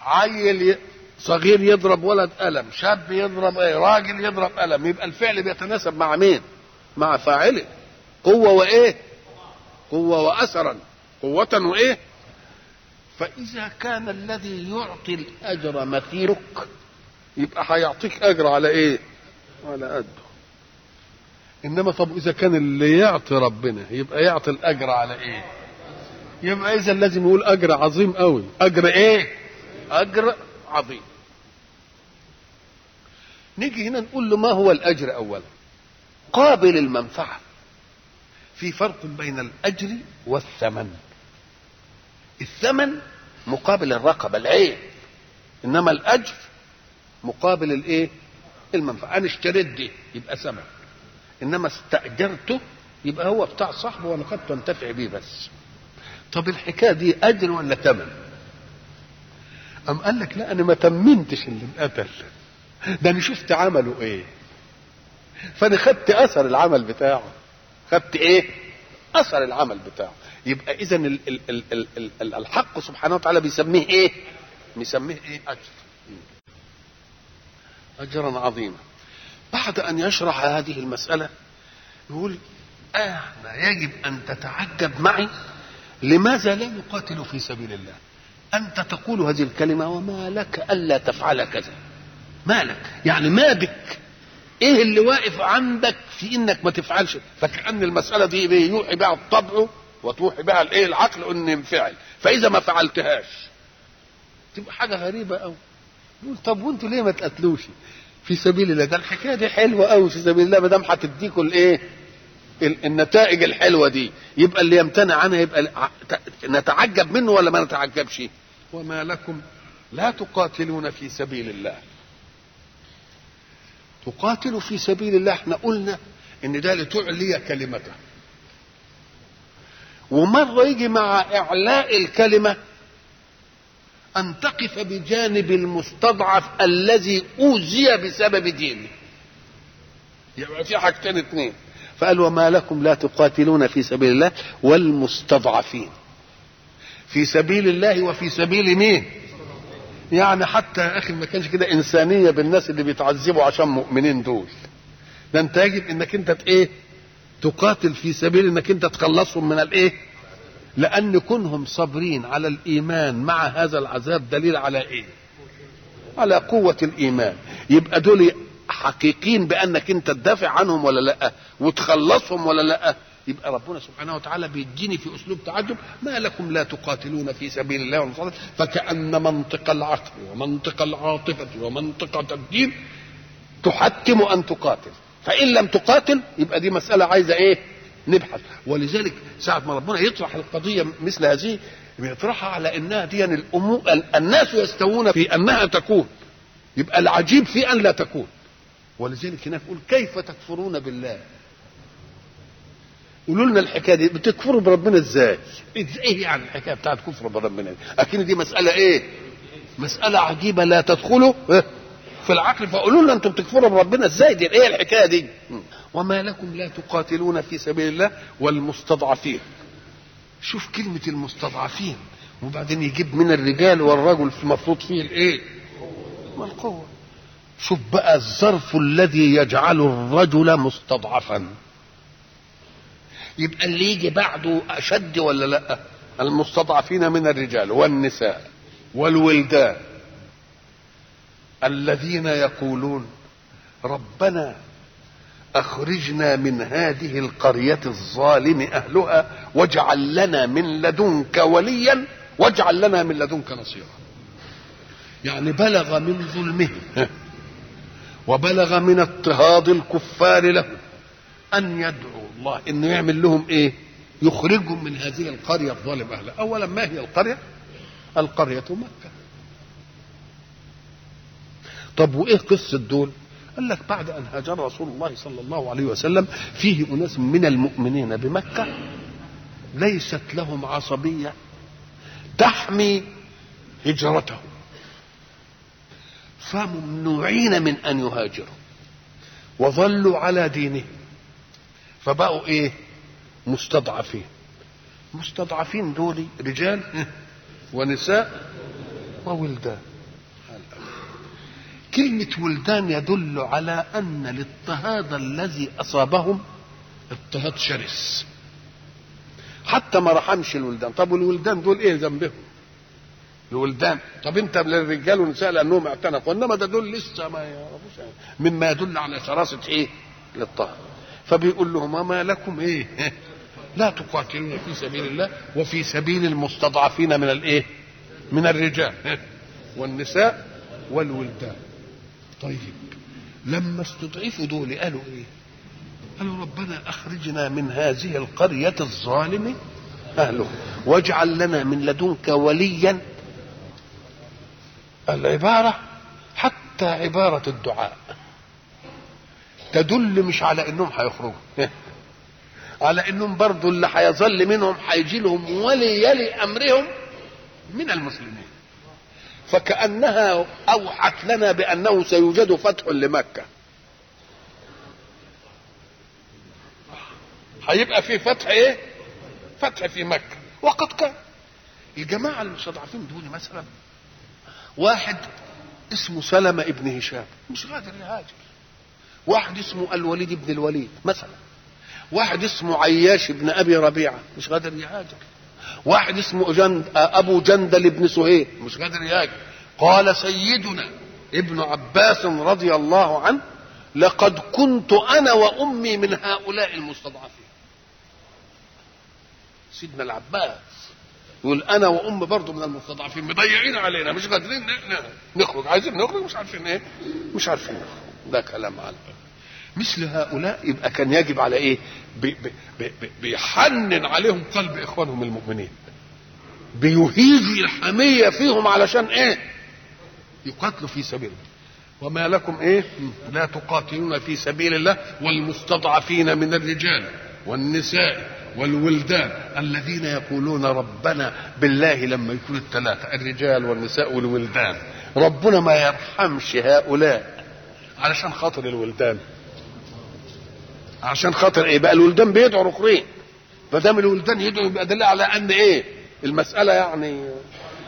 عيل صغير يضرب ولد قلم شاب يضرب إيه؟ راجل يضرب قلم يبقى الفعل بيتناسب مع مين؟ مع فاعله. قوة وإيه؟ قوة واثرا. قوة وإيه؟ فإذا كان الذي يعطي الأجر مثيلك يبقى هيعطيك أجر على إيه؟ على قده. إنما طب إذا كان اللي يعطي ربنا يبقى يعطي الأجر على إيه؟ يبقى إذا لازم يقول أجر عظيم قوي أجر إيه؟ أجر عظيم. نيجي هنا نقول له ما هو الأجر اولا؟ قابل المنفعة. في فرق بين الأجر والثمن. الثمن مقابل الرقبة العين إنما الأجر مقابل الإيه؟ المنفعة. أنا اشتريت دي يبقى ثمن. إنما استأجرته يبقى هو بتاع صاحبه وأنا قد تنتفع بيه بس. طب الحكاية دي أجر ولا ثمن؟ أم قال لك لا أنا ما تمنتش اللي انقتل ده أنا شفت عمله إيه؟ فأنا خدت أثر العمل بتاعه. خدت إيه؟ أثر العمل بتاعه. يبقى إذا ال ال ال ال ال ال الحق سبحانه وتعالى بيسميه إيه؟ بيسميه إيه؟ أجر. اجرا عظيما. بعد أن يشرح هذه المسألة يقول إحنا يجب أن تتعجب معي لماذا لا نقاتل في سبيل الله؟ أنت تقول هذه الكلمة وما لك ألا تفعل كذا. ما لك؟ يعني ما بك. إيه اللي واقف عندك في إنك ما تفعلش؟ فكأن المسألة دي يوحي بها الطبع وتوحي بها الايه العقل ان ينفعل. فإذا ما فعلتهاش تبقى حاجة غريبة قوي يقول طب وأنتوا ليه ما تقتلوش؟ في سبيل الله. ده الحكاية دي حلوة قوي في سبيل الله ما دام هتديكوا الإيه النتائج الحلوة دي. يبقى اللي يمتنع عنها يبقى نتعجب منه ولا ما نتعجبش؟ وما لكم لا تقاتلون في سبيل الله. تقاتل في سبيل الله. إحنا قلنا إن ده لتعلي كلمته. ومرة يجي مع إعلاء الكلمة أن تقف بجانب المستضعف الذي أوذي بسبب دينه. يبقى في حاجتين اتنين. فقال وما لكم لا تقاتلون في سبيل الله والمستضعفين. في سبيل الله وفي سبيل مين؟ يعني حتى يا أخي ما كانش كده إنسانية بالناس اللي بيتعذبوا عشان مؤمنين دول. ده أنت يجب إنك أنت إيه؟ تقاتل في سبيل إنك أنت تخلصهم من الإيه؟ لأن كونهم صابرين على الإيمان مع هذا العذاب دليل على إيه؟ على قوة الإيمان. يبقى دول حقيقين بأنك أنت تدافع عنهم ولا لأ؟ وتخلصهم ولا لأ؟ يبقى ربنا سبحانه وتعالى بيديني في أسلوب تعجب ما لكم لا تقاتلون في سبيل الله والمصالح فكأن منطق العقل ومنطق العاطفة ومنطقة الدين تحتم أن تقاتل. فإن لم تقاتل يبقى دي مسألة عايزة إيه؟ نبحث. ولذلك ساعة ما ربنا يطرح القضية مثل هذه بيطرحها على إنها دي الأمور الناس يستوون في أنها تكون. يبقى العجيب في أن لا تكون. ولذلك هناك يقول كيف تكفرون بالله؟ قولوا لنا الحكاية دي بتكفروا بربنا إزاي؟ إيه يعني الحكاية بتاعت كفر بربنا أكيد دي مسألة إيه؟ مسألة عجيبة لا تدخلوا في العقل فقولوا لنا أنتم بتكفروا بربنا إزاي دي إيه الحكاية دي؟ وما لكم لا تقاتلون في سبيل الله والمستضعفين شوف كلمة المستضعفين وبعدين يجيب من الرجال والرجل المفروض فيه الإيه؟ القوة شوف بقى الظرف الذي يجعل الرجل مستضعفا يبقى اللي يجي بعده أشد ولا لأ؟ المستضعفين من الرجال والنساء والولدان الذين يقولون ربنا أخرجنا من هذه القرية الظالم أهلها واجعل لنا من لدنك وليا واجعل لنا من لدنك نصيرا. يعني بلغ من ظلمهم وبلغ من اضطهاد الكفار له. أن يدعو الله إنه يعمل لهم إيه؟ يخرجهم من هذه القرية الظالم اهلها اولا ما هي القرية؟ القرية مكة. طب وإيه قصة دول؟ قال لك بعد أن هاجر رسول الله صلى الله عليه وسلم فيه أناس من المؤمنين بمكة ليست لهم عصبية تحمي هجرتهم. فممنوعين من أن يهاجروا وظلوا على دينهم. فبقوا إيه؟ مستضعفين. مستضعفين دول رجال ونساء وولدان. كلمة ولدان يدل على أن الاضطهاد الذي أصابهم اضطهاد شرس. حتى ما رحمش الولدان. طب والولدان دول إيه ذنبهم؟ الولدان. طب أنت للرجال والنساء لأنهم اعتنقوا. إنما ده دول لسه ما يعرفوش. مما يدل على شراسة إيه؟ الاضطهاد. فبيقول لهم ما لكم إيه؟ لا تقاتلون في سبيل الله وفي سبيل المستضعفين من الايه من الرجال. والنساء والولدان. طيب لما استضعفوا دول قالوا إيه؟ قالوا ربنا أخرجنا من هذه القرية الظالم أهله واجعل لنا من لدنك وليا. العبارة حتى عبارة الدعاء. تدل مش على إنهم هيخرجوا على إنهم برضو اللي هيظل منهم هيجي لهم ولي يلي أمرهم من المسلمين. فكأنها أوحت لنا بأنه سيوجد فتح لمكة. هيبقى في فتح إيه؟ فتح في مكة. وقد كان. الجماعة المستضعفين دول مثلا واحد اسمه سلمة ابن هشام مش قادر يهاجر. واحد اسمه الوليد بن الوليد مثلا. واحد اسمه عياش بن أبي ربيعة مش قادر يهاجر واحد اسمه جند أبو جندل بن سهيل مش قادر يهاجر قال سيدنا ابن عباس رضي الله عنه لقد كنت أنا وأمي من هؤلاء المستضعفين. سيدنا العباس يقول أنا وأمي برضه من المستضعفين مضيعين علينا مش قادرين نخرج. عايزين نخرج؟ مش عارفين إيه؟ مش عارفين نخرج. ده كلام على مثل هؤلاء يبقى كان يجب على إيه؟ بي بي بي بيحنن عليهم قلب إخوانهم المؤمنين. بيهيج الحمية فيهم علشان إيه؟ يقاتلوا في سبيل الله وما لكم إيه؟ لا تقاتلون في سبيل الله والمستضعفين من الرجال والنساء والولدان الذين يقولون ربنا بالله لما يكون الثلاثة الرجال والنساء والولدان. ربنا ما يرحمش هؤلاء. علشان خاطر الولدان. عشان خاطر إيه؟ بقى الولدان بيدعوا الاخرين فدام الولدان يدعوا يبقى دليل على أن إيه؟ المسألة يعني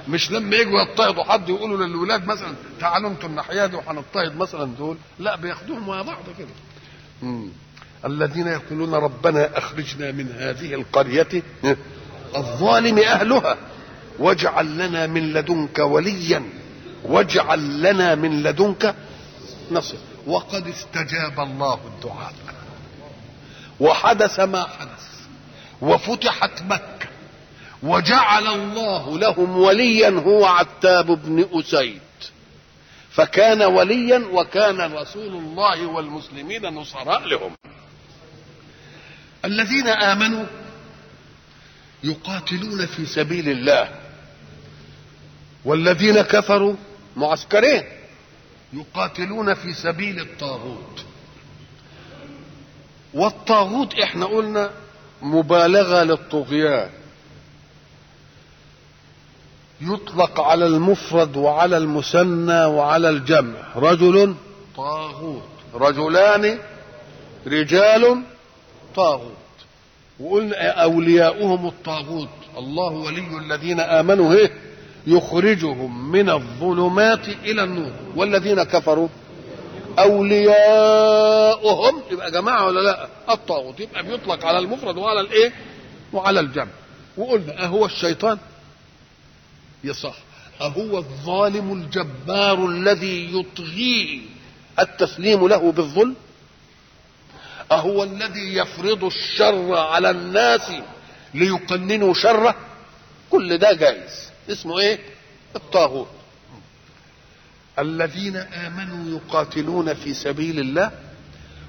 مش لما يجوا يضطهدوا حد يقولوا للولاد مثلا تعالوا أنتوا الناحية دي وهنضطهد مثلا دول. لا بياخدوهم مع بعض كده. الذين يقولون ربنا أخرجنا من هذه القرية الظالم أهلها واجعل لنا من لدنك وليا واجعل لنا من لدنك نصر. وقد استجاب الله الدعاء. وحدث ما حدث. وفتحت مكة. وجعل الله لهم وليا هو عتاب بن أسيد. فكان وليا وكان رسول الله والمسلمين نصراء لهم. الذين آمنوا يقاتلون في سبيل الله. والذين كفروا معسكرين. يقاتلون في سبيل الطاغوت. والطاغوت إحنا قلنا مبالغة للطغيان. يطلق على المفرد وعلى المثنى وعلى الجمع. رجل طاغوت. رجلان رجال طاغوت. وقلنا أولياؤهم الطاغوت. الله ولي الذين آمنوا. إيه؟ يخرجهم من الظلمات إلى النور. والذين كفروا أولياؤهم يبقى جماعة ولا لا؟ الطاغوت. يبقى بيطلق على المفرد وعلى الإيه؟ وعلى الجمع. وقلنا أهو الشيطان؟ يصح أهو الظالم الجبار الذي يطغيه التسليم له بالظلم؟ أهو الذي يفرض الشر على الناس ليقننوا شره؟ كل ده جائز. اسمه إيه؟ الطاغوت. الذين آمنوا يقاتلون في سبيل الله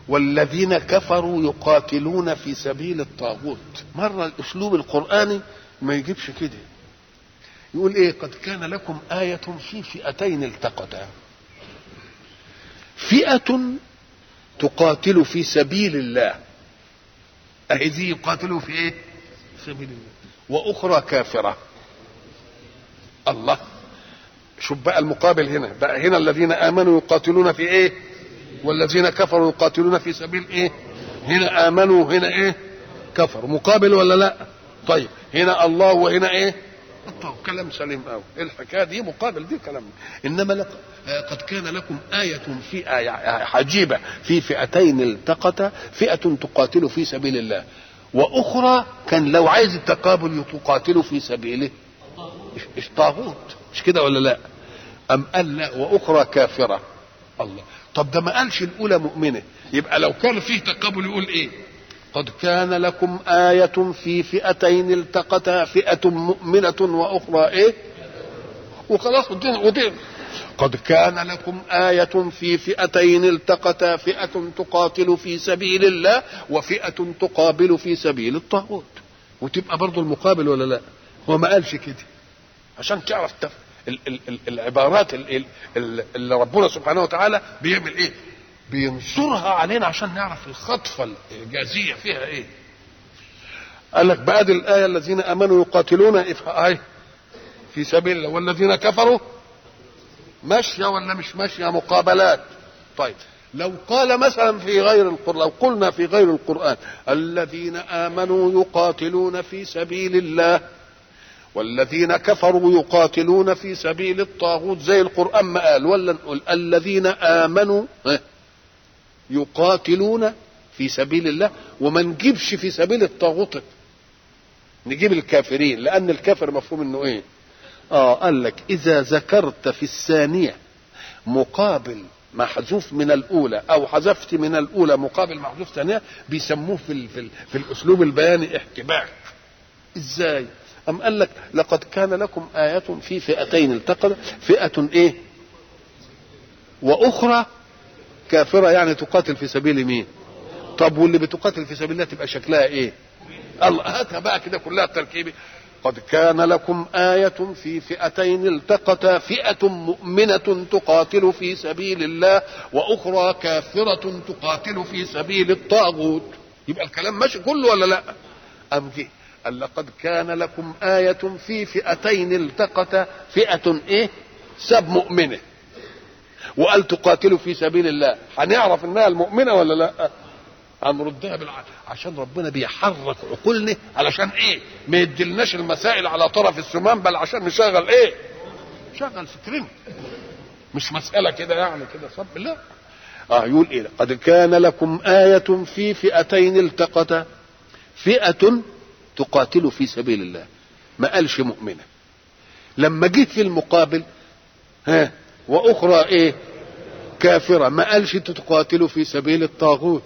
والذين كفروا يقاتلون في سبيل الطاغوت. مرة الأسلوب القرآني ما يجيبش كده. يقول إيه؟ قد كان لكم آية في فئتين التقتا. فئة تقاتل في سبيل الله. أهي دي يقاتلوا في إيه؟ في سبيل الله. وأخرى كافرة. الله. شوف بقى المقابل هنا. بقى هنا الذين آمنوا يقاتلون في إيه؟ والذين كفروا يقاتلون في سبيل إيه؟ هنا آمنوا هنا إيه؟ كفروا. مقابل ولا لا؟ طيب هنا الله وهنا إيه؟ طيب كلام سليم قوي الحكاية دي؟ مقابل دي كلام. إنما لك قد كان لكم آية في آية عجيبة. في فئتين التقتا فئة تقاتل في سبيل الله وأخرى كان لو عايز التقابل تقاتل في سبيله. طاغوت. مش كده ولا لا؟ أم قال لا وأخرى كافرة. الله. طب ده ما قالش الأولى مؤمنة. يبقى لو كان فيه تقابل يقول إيه؟ قد كان لكم آية في فئتين التقتا فئة مؤمنة وأخرى إيه؟ وخلاص ودين ودين. قد كان لكم آية في فئتين التقتا فئة تقاتل في سبيل الله وفئة تقابل في سبيل الطاغوت. وتبقى برضو المقابل ولا لا؟ هو ما قالش كده. عشان تعرف تف... ال... ال... ال... العبارات ال... ال... اللي ربنا سبحانه وتعالى بيعمل إيه؟ بينصرها علينا عشان نعرف الخطفة الإعجازية فيها إيه. قال لك بعد الآية الذين آمنوا يقاتلون إيه في سبيل الله. والذين كفروا ماشية ولا مش ماشية مقابلات. طيب لو قال مثلا في غير القرآن لو قلنا في غير القرآن الذين آمنوا يقاتلون في سبيل الله والذين كفروا يقاتلون في سبيل الطاغوت. زي القرآن ما قال ولا نقول الذين آمنوا يقاتلون في سبيل الله. وما نجيبش في سبيل الطاغوت نجيب الكافرين. لأن الكافر مفهوم إنه إيه؟ آه قال لك إذا ذكرت في الثانية مقابل محذوف من الأولى أو حذفت من الأولى مقابل محذوف ثانية بيسموه في, في, في الأسلوب البياني احتباك. إزاي؟ أم قال لك لقد كان لكم آية في فئتين التقت فئة إيه؟ وأخرى كافرة يعني تقاتل في سبيل مين؟ طب واللي بتقاتل في سبيل الله تبقى شكلها إيه؟ الله هاتها بقى كده كلها تركيبي قد كان لكم آية في فئتين التقتا فئة مؤمنة تقاتل في سبيل الله وأخرى كافرة تقاتل في سبيل الطاغوت. يبقى الكلام ماشي كله ولا لأ؟ أم جه قال لقد كان لكم آية في فئتين التقتا فئة إيه؟ سب مؤمنة. وقال تقاتلوا في سبيل الله. هنعرف إنها المؤمنة ولا لأ؟ هنردها بالعقل عشان ربنا بيحرك عقولنا علشان إيه؟ ما يدلناش المسائل على طرف السمان بل عشان نشغل إيه؟ شغل فكرنا مش مسألة كده يعني كده صب لا. آه يقول إيه؟ قد كان لكم آية في فئتين التقتا فئة تقاتل في سبيل الله ما قالش مؤمنة لما جيت في المقابل ها وأخرى إيه كافرة ما قالش تقاتلوا في سبيل الطاغوت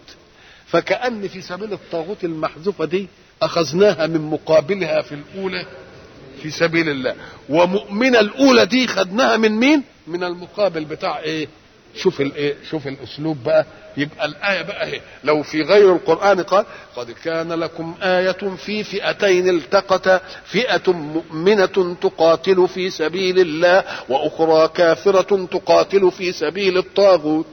فكأن في سبيل الطاغوت المحذوفة دي أخذناها من مقابلها في الأولى في سبيل الله ومؤمنة الأولى دي خدناها من مين؟ من المقابل بتاع إيه؟ شوف الايه شوف الاسلوب بقى يبقى الآية بقى اهي. لو في غير القرآن قال قد كان لكم آية في فئتين التقتا فئة مؤمنة تقاتل في سبيل الله وأخرى كافرة تقاتل في سبيل الطاغوت.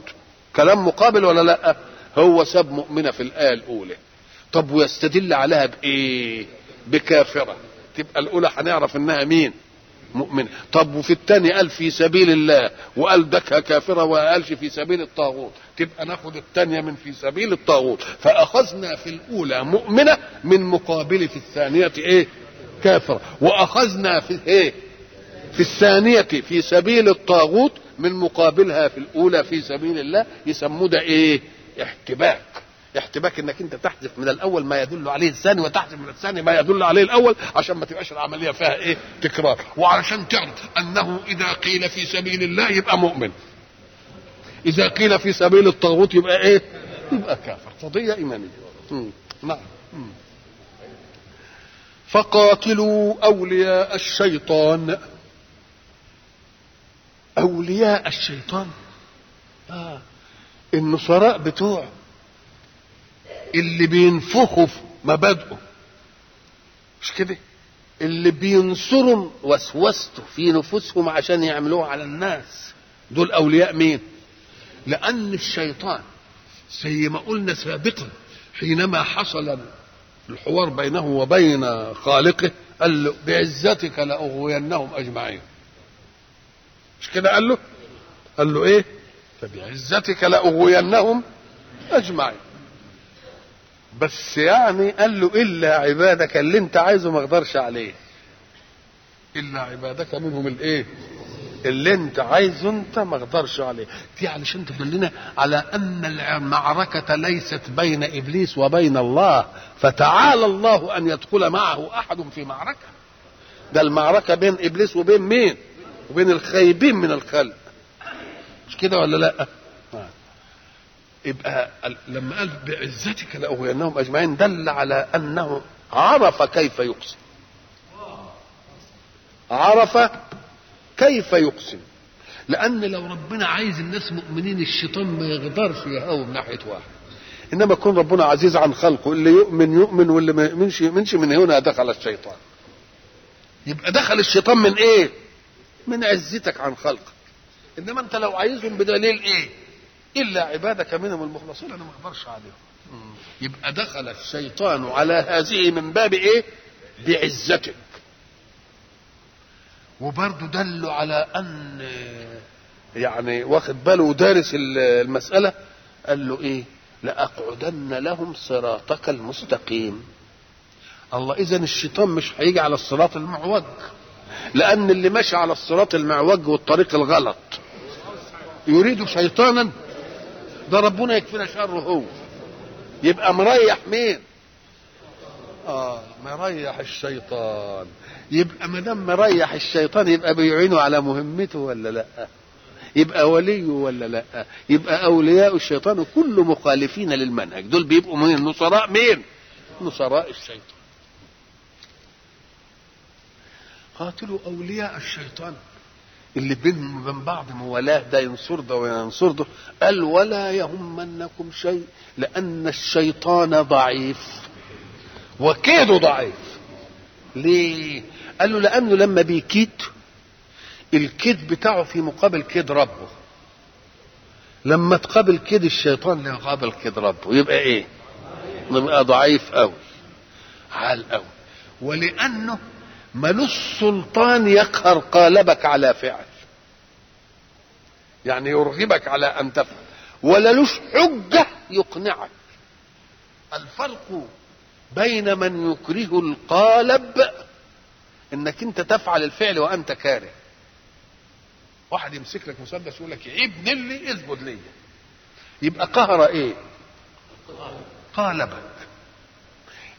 كلام مقابل ولا لأ؟ هو ساب مؤمنة في الآية الأولى. طب ويستدل عليها بإيه؟ بكافرة. تبقى الأولى هنعرف إنها مين؟ مؤمنة طب وفي الثاني قال في سبيل الله وقال دكها كافرة وقالش في سبيل الطاغوت. تبقى ناخد الثانية من في سبيل الطاغوت. فأخذنا في الأولى مؤمنة من مقابل في الثانية إيه؟ كافرة. وأخذنا في إيه؟ في الثانية في سبيل الطاغوت من مقابلها في الأولى في سبيل الله يسموه ده إيه؟ احتباك. احتباك انك انت تحذف من الأول ما يدل عليه الثاني وتحذف من الثاني ما يدل عليه الأول عشان ما تبقاش العملية فيها إيه تكرار. وعلشان تعرف انه اذا قيل في سبيل الله يبقى مؤمن. اذا قيل في سبيل الطاغوت يبقى إيه؟ يبقى كافر. قضية إيمانية. نعم. فقاتلوا أولياء الشيطان. أولياء الشيطان؟ آه. النصراء بتوعه اللي بينفخوا في مبادئه. مش كده؟ اللي بينصروا وسوسته في نفوسهم عشان يعملوه على الناس. دول أولياء مين؟ لأن الشيطان زي ما قلنا سابقا حينما حصل الحوار بينه وبين خالقه قال له بعزتك لأغوينهم أجمعين. مش كده قال له؟ قال له إيه؟ فبعزتك لأغوينهم أجمعين. بس يعني قال له إلا عبادك اللي أنت عايزه ما أقدرش عليه. إلا عبادك منهم الايه اللي أنت عايزه أنت ما أقدرش عليه. دي علشان تدلنا على أن المعركة ليست بين إبليس وبين الله. فتعالى الله أن يدخل معه أحد في معركة. ده المعركة بين إبليس وبين مين؟ وبين الخايبين من الخلق. مش كده ولا لأ؟ يبقى لما قال بعزتك لأغوينهم أجمعين دل على أنه عرف كيف يقسم. عرف كيف يقسم. لأن لو ربنا عايز الناس مؤمنين الشيطان ما يقدرش يهاوم ناحية واحد. إنما يكون ربنا عزيز عن خلقه اللي يؤمن يؤمن واللي ما يؤمنش يؤمنش من هنا دخل الشيطان. يبقى دخل الشيطان من إيه؟ من عزتك عن خلقك. إنما أنت لو عايزهم بدليل إيه؟ إلا عبادك منهم المخلصين أنا ما أقدرش عليهم. يبقى دخل الشيطان على هذه من باب إيه؟ بعزتك. وبرضه دلوا على أن يعني واخد باله ودارس المسألة قال له إيه؟ لأقعدن لهم صراطك المستقيم. الله اذا الشيطان مش هيجي على الصراط المعوج لأن اللي ماشي على الصراط المعوج والطريق الغلط. يريد شيطانا ده ربنا يكفينا شره هو يبقى مريح مين؟ آه مريح الشيطان. يبقى ما دام مريح الشيطان يبقى بيعينه على مهمته ولا لأ؟ يبقى ولي ولا لأ؟ يبقى أولياء الشيطان كل مخالفين للمنهج. دول بيبقوا من نصراء مين؟ نصراء الشيطان. قاتلوا أولياء الشيطان. اللي بينهم وبين بعض موالاة ده ينصر ده وينصر ده قال ولا يهمنكم شيء لأن الشيطان ضعيف. وكيده ضعيف. ليه؟ قال له لأنه لما بيكيد الكيد بتاعه في مقابل كيد ربه. لما تقابل كيد الشيطان يقابل كيد ربه. يبقى إيه؟ يبقى ضعيف قوي عال قوي ولأنه ملوش سلطان يقهر قالبك على فعل. يعني يرغبك على أن تفعل. ولا لوش حجة يقنعك. الفرق بين من يكره القالب إنك أنت تفعل الفعل وأنت كاره. واحد يمسك لك مسدس يقول لك ابن اللي اثبت لي يبقى قهر إيه؟ قالبك.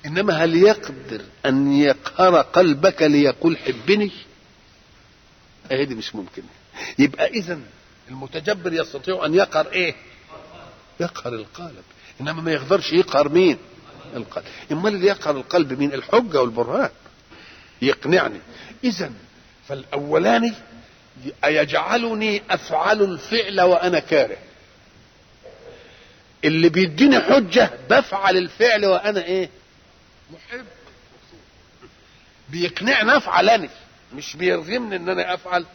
إنما هل يقدر أن يقهر قلبك ليقول حبني؟ اهي دي مش ممكن يبقى اذا المتجبر يستطيع أن يقهر إيه؟ يقهر القالب إنما ما يقدرش يقهر مين؟ القلب. امال اللي يقهر القلب مين؟ الحجة والبرهان. يقنعني. اذا فالاولاني يجعلني أفعل الفعل وأنا كاره. اللي بيديني حجة بفعل الفعل وأنا إيه؟ محب بيقنعني افعلني مش بيرغمني إن أنا أفعل.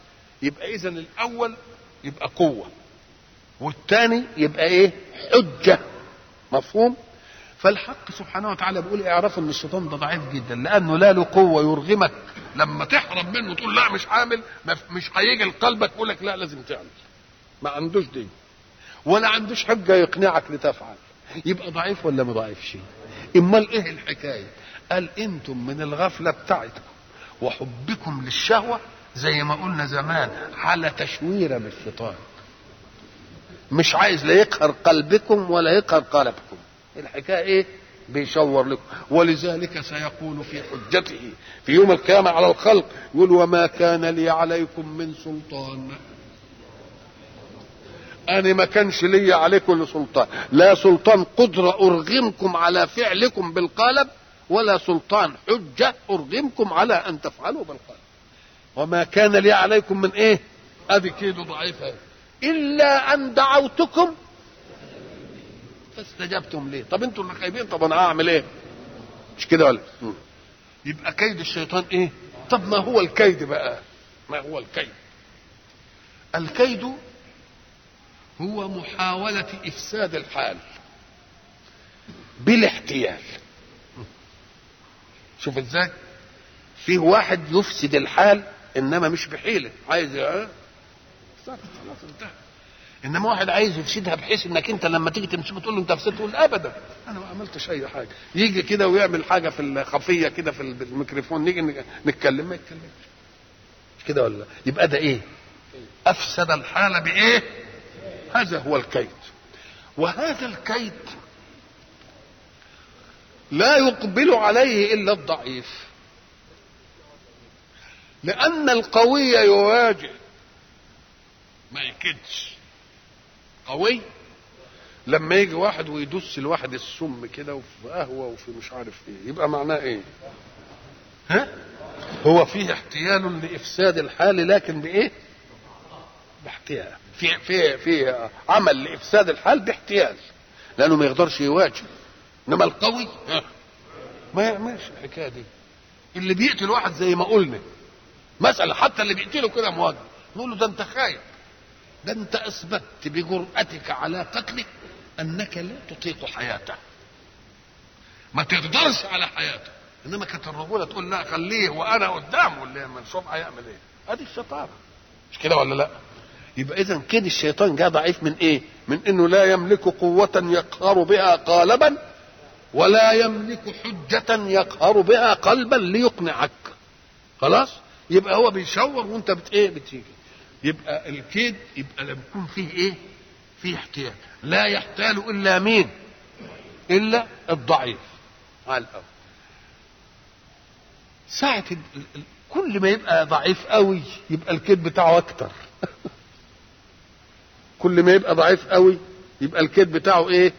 يبقى إذا الأول يبقى قوة. والثاني يبقى إيه؟ حجة. مفهوم؟ فالحق سبحانه وتعالى بيقول اعرفوا إن الشيطان ده ضعيف جدا. لأنه لا له قوة يرغمك. لما تحرم منه تقول لا مش عامل. مش هيجي لقلبك يقول لك لا لازم تعمل. ما عندوش دي ولا عندوش حجة يقنعك لتفعل. يبقى ضعيف ولا ما ضعيفش؟ امال إيه الحكاية؟ قال أنتم من الغفلة بتاعتكم وحبكم للشهوة زي ما قلنا زمان على تشويرة من الشيطان مش عايز لا يقهر قلبكم ولا يقهر قلبكم. الحكاية إيه؟ بيشور لكم. ولذلك سيقول في حجته في يوم القيامة على الخلق يقول وما كان لي عليكم من سلطان. أنا ما كانش لي عليكم سلطان. لا سلطان قدرة أرغمكم على فعلكم بالقالب ولا سلطان حجة أرغمكم على أن تفعلوا بالقالب وما كان لي عليكم من إيه؟ أدي كيدو ضعيفة. إلا أن دعوتكم فاستجبتم ليه طب أنتوا اللي خايبين طب أنا هعمل إيه؟ مش كده ولا؟ يبقى كيد الشيطان إيه؟ طب ما هو الكيد بقى؟ ما هو الكيد. الكيد هو محاولة إفساد الحال بالاحتيال. شوف إزاي؟ فيه واحد يفسد الحال إنما مش بحيلة عايز آه؟ خلاص انتهى. إنما واحد عايز يفسدها بحيث إنك أنت لما تيجي تمسكه تقول له أنت فسدت تقول ابدا. أنا ما عملتش أي حاجة. يجي كده ويعمل حاجة في الخفية كده في الميكروفون نيجي نتكلم ما يتكلمش. مش كده ولا يبقى ده إيه؟ أفسد الحال بإيه؟ هذا هو الكيد. وهذا الكيد لا يقبل عليه إلا الضعيف. لأن القوي يواجه ما يكدش. قوي؟ لما يجي واحد ويدس الواحد السم كده وفي قهوة وفي مش عارف إيه يبقى معناه إيه؟ ها؟ هو فيه احتيال لإفساد الحال لكن بإيه؟ باحتيال. في في في عمل لإفساد الحال باحتيال لأنه ما يقدرش يواجه. إنما القوي ما يعملش الحكاية دي. اللي بيقتل واحد زي ما قلنا مسألة حتى اللي بيقتله كده مواجهة نقول له ده أنت خايف ده أنت أثبتت بجرأتك على قتله أنك لا تطيق حياته. ما تقدرش على حياته. إنما كانت الرجولة تقول لا خليه وأنا قدامه اللي منصوب هيعمل إيه. ادي الشطارة. مش كده ولا لا؟ يبقى اذا كده الشيطان جاء ضعيف من إيه؟ من إنه لا يملك قوة يقهر بها قالبا ولا يملك حجة يقهر بها قلبا ليقنعك. خلاص؟ يبقى هو بيشور وأنت بت إيه؟ بتيجي. يبقى الكيد يبقى لما يكون فيه إيه؟ فيه احتيال لا يحتال إلا مين؟ إلا الضعيف. على الأول. ساعة كل ما يبقى ضعيف قوي يبقى الكيد بتاعه أكتر. كل ما يبقى ضعيف قوي يبقى الكيد بتاعه إيه؟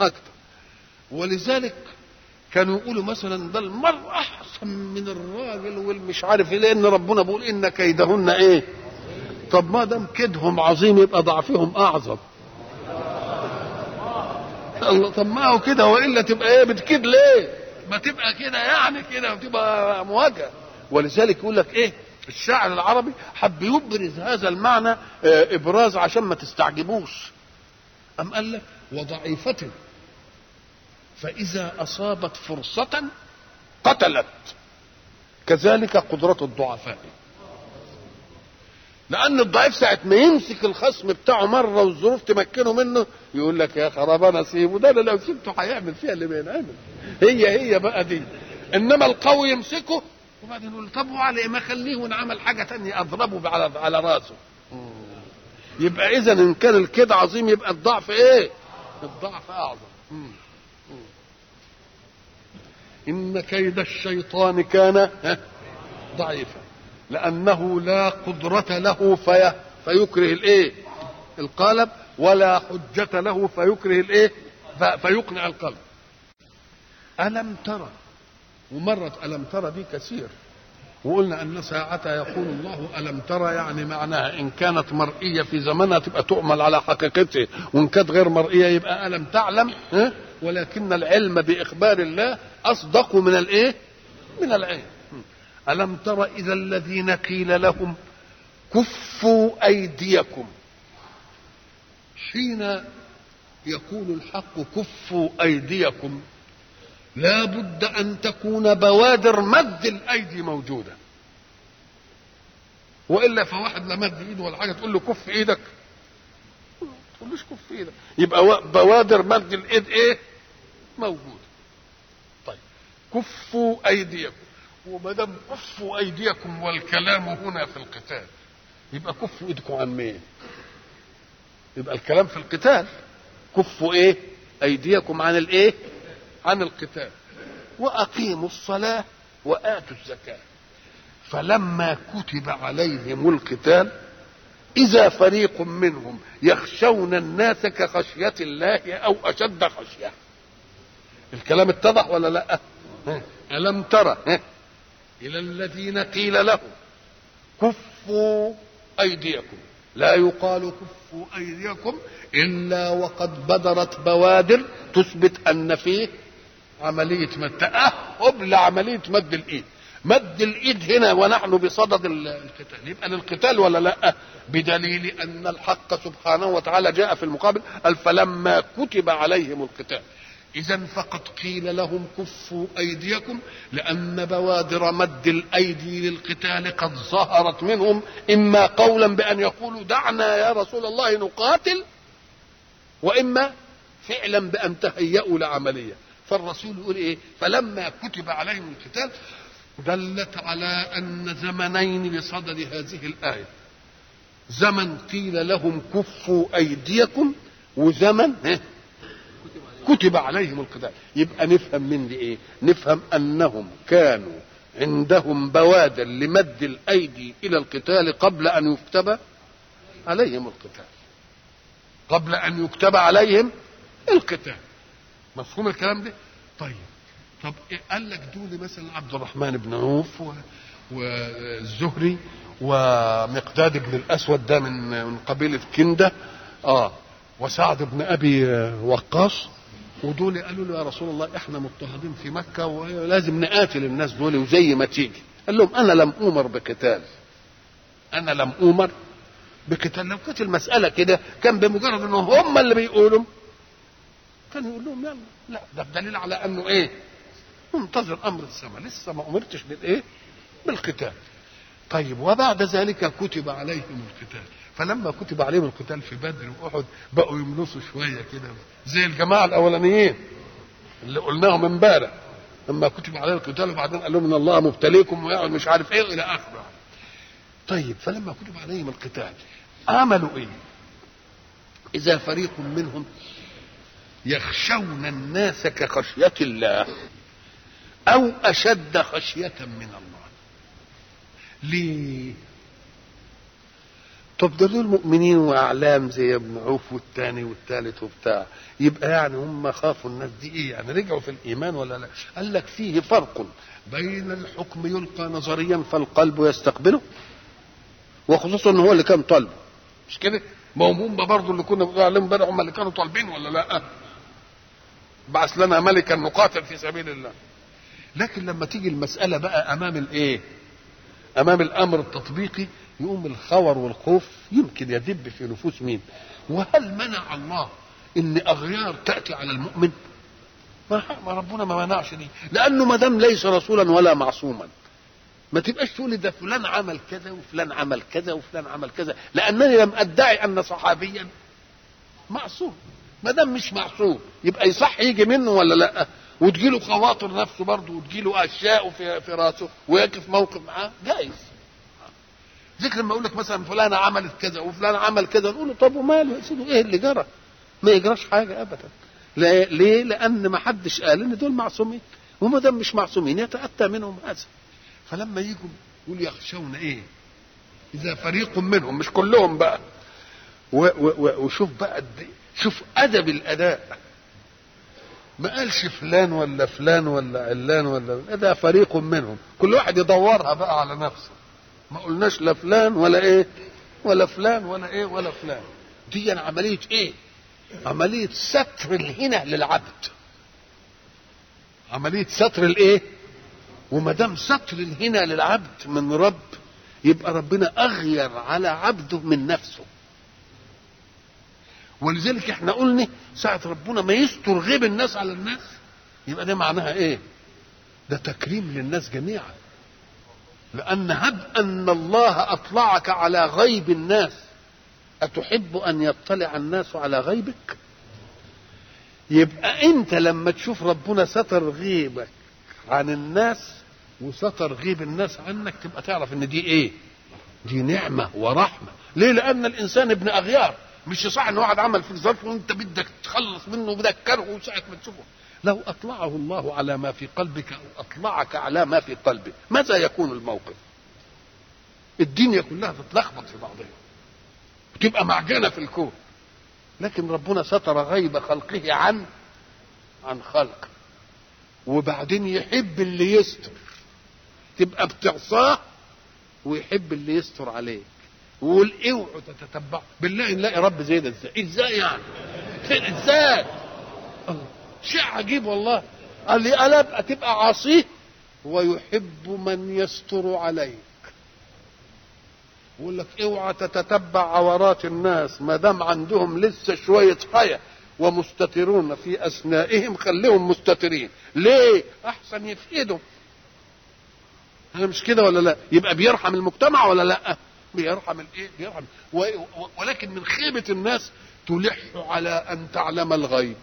أكتر. ولذلك كانوا يقولوا مثلا ده المرء أحسن من الراجل والمش عارف إيه لأن ربنا بيقول إن كيدهن إيه؟ طب ما دام كيدهم عظيم يبقى ضعفهم أعظم. الله طب ما هو كده والا تبقى إيه؟ بتكيد ليه؟ ما تبقى كده يعني كده وتبقى مواجهة. ولذلك يقول لك إيه؟ الشاعر العربي حب يبرز هذا المعنى إبراز عشان ما تستعجبوش. أم قال لك وضعيفة. فإذا أصابت فرصة قتلت. كذلك قدرة الضعفاء. لأن الضعيف ساعة ما يمسك الخصم بتاعه مرة والظروف تمكنه منه يقول لك يا خراب أنا سيبه ده لو سبته هيعمل فيها اللي بينعمل هي هي بقى دي. إنما القوي يمسكه وبعدين يقول طب وعلى ما خليه ونعمل حاجة تانية أضربه على على راسه. يبقى إذا إن كان الكيد عظيم يبقى الضعف إيه؟ الضعف أعظم. إن كيد الشيطان كان ضعيفا. لأنه لا قدرة له في فيكره الإيه؟ القالب ولا حجة له فيكره الإيه؟ فيقنع القلب. ألم ترى ومرت ألم ترى دي كثير وقلنا أن ساعتها يقول الله ألم ترى يعني معناها إن كانت مرئية في زمنها تبقى تؤمل على حقيقته وإن كانت غير مرئية يبقى ألم تعلم ها؟ ولكن العلم بإخبار الله أصدق من الإيه؟ من العلم ألم تر إذا الذين قيل لهم كفوا أيديكم حين يقول الحق كفوا أيديكم لا بد أن تكون بوادر مد الأيدي موجودة. وإلا فواحد لا مد إيده ولا حاجة تقول له كف إيدك. تقولوش كف إيدك. يبقى بوادر مد الإيد إيه؟ موجودة. طيب كفوا أيديكم. وما دام كفوا أيديكم والكلام هنا في القتال يبقى كفوا إيدكم عن مين؟ يبقى الكلام في القتال. كفوا إيه؟ أيديكم عن الإيه؟ عن القتال. وأقيموا الصلاة وآتوا الزكاة. فلما كتب عليهم القتال إذا فريق منهم يخشون الناس كخشية الله أو أشد خشية. الكلام اتضح ولا لا؟ ألم ترى إلى الذين قيل لهم كفوا أيديكم. لا يقال كفوا أيديكم إلا وقد بدرت بوادر تثبت أن فيه عملية مد. تأهب لعملية مد الإيد. مد الإيد هنا ونحن بصدد القتال. يبقى للقتال ولا لأ؟ بدليل أن الحق سبحانه وتعالى جاء في المقابل. قال فلما كتب عليهم القتال. إذا فقد قيل لهم كفوا أيديكم لأن بوادر مد الأيدي للقتال قد ظهرت منهم. إما قولا بأن يقولوا دعنا يا رسول الله نقاتل. وإما فعلا بأن تهيأوا لعملية. فالرسول يقول إيه؟ فلما كتب عليهم القتال دلت على أن زمنين بصدد هذه الآية. زمن قيل لهم كفوا أيديكم وزمن كتب عليهم القتال. يبقى نفهم من دي إيه؟ نفهم أنهم كانوا عندهم بوادر لمد الأيدي إلى القتال قبل أن يكتب عليهم القتال. قبل أن يكتب عليهم القتال. مفهوم الكلام ده؟ طيب. طب قال لك دول مثلا عبد الرحمن بن عوف. والزهري ومقداد بن الأسود ده من من قبيلة كندة. آه. وسعد بن أبي وقاص. ودول قالوا له يا رسول الله إحنا مضطهدين في مكة ولازم نقاتل الناس دول وزي ما تيجي. قال لهم أنا لم اومر بقتال. أنا لم اومر بقتال. لو كانت المسألة كده كان بمجرد انهم هم اللي بيقولوا. كان يقول لهم يلا. لا ده بدليل على أنه إيه؟ منتظر أمر السماء لسه ما أمرتش بالإيه؟ بالقتال. طيب وبعد ذلك كتب عليهم القتال. فلما كتب عليهم القتال في بدر وأحد بقوا يملصوا شوية كده. زي الجماعة الأولانيين اللي قلناهم امبارح. لما كتب عليهم القتال وبعدين قال لهم إن الله مبتليكم ويقعد مش عارف إيه إلى آخره. طيب فلما كتب عليهم القتال عملوا إيه؟ إذا فريق منهم يخشون الناس كخشية الله أو أشد خشية من الله. ليه؟ طب ده دول مؤمنين وأعلام زي ابن عوف والتاني والتالت وبتاع يبقى يعني هم خافوا الناس دي إيه؟ يعني رجعوا في الإيمان ولا لا؟ قال لك فيه فرق بين الحكم يلقى نظريا فالقلب يستقبله وخصوصا إن هو اللي كان طالبه مش كده؟ ما هم برضه اللي كنا بنقول عليهم امبارح هم اللي كانوا طالبين ولا لا؟ بعث لنا ملكا نقاتل في سبيل الله لكن لما تيجي المسألة بقى أمام الإيه؟ أمام الأمر التطبيقي يقوم الخور والخوف يمكن يدب في نفوس مين؟ وهل منع الله إن أغيار تأتي على المؤمن؟ ما ربنا ما منعش دي لأنه ما دام ليس رسولا ولا معصوما ما تبقاش تقول ده فلان عمل كذا وفلان عمل كذا وفلان عمل كذا لأنني لم أدعي أن صحابيا معصوم ما دام مش معصوم يبقى يصح يجي منه ولا لأ؟ وتجيله خواطر نفسه برضه وتجيله أشياء في في راسه ويقف موقف معاه؟ جايز. ذكر لما أقول لك مثلا فلانة عملت كذا وفلان عمل كذا نقول له طب وماله يا سيدي إيه اللي جرى؟ ما يجراش حاجة ابدا. ليه؟ لأن ما حدش قال إن دول معصومين. وما دام مش معصومين يتأتى منهم هذا. فلما يجوا يقول يخشون إيه؟ إذا فريق منهم مش كلهم بقى. وشوف بقى شوف أدب الأداء. ما قالش فلان ولا فلان ولا علان ولا ده فريق منهم. كل واحد يدورها بقى على نفسه. ما قلناش لا فلان ولا إيه ولا فلان ولا إيه ولا فلان. دي عملية إيه؟ عملية ستر الهنا للعبد. عملية ستر الإيه؟ وما دام ستر الهنا للعبد من رب يبقى ربنا أغير على عبده من نفسه. ولذلك إحنا قلنا ساعة ربنا ما يستر غيب الناس على الناس يبقى ده معناها إيه؟ ده تكريم للناس جميعا. لأن هب أن الله أطلعك على غيب الناس. أتحب أن يطلع الناس على غيبك؟ يبقى أنت لما تشوف ربنا ستر غيبك عن الناس وستر غيب الناس عنك تبقى تعرف إن دي إيه؟ دي نعمة ورحمة. ليه؟ لأن الإنسان ابن أغيار. مش صح إن واحد عمل فيك ظرف وأنت بدك تخلص منه وبدك كرهه ساعة ما تشوفه. لو أطلعه الله على ما في قلبك أو أطلعك على ما في قلبه ماذا يكون الموقف؟ الدنيا كلها تتلخبط في بعضها. وتبقى معجنة في الكون. لكن ربنا ستر غيب خلقه عن عن خلق. وبعدين يحب اللي يستر. تبقى بتعصاه ويحب اللي يستر عليك ويقول اوعوا تتتبعوا بالله نلاقي رب زي ده إزاي؟ إزاي يعني؟ إزاي؟ شيء عجيب والله. قال لي ابقى تبقى عاصيه ويحب من يستر عليك. يقول لك إوعى تتتبع عورات الناس ما دام عندهم لسه شوية حياة ومستترون في أثنائهم خليهم مستترين. ليه؟ أحسن يفقدوا أنا مش كده ولا لا؟ يبقى بيرحم المجتمع ولا لا؟ بيرحم الايه بيرحم. ولكن من خيبة الناس تلح على أن تعلم الغيب.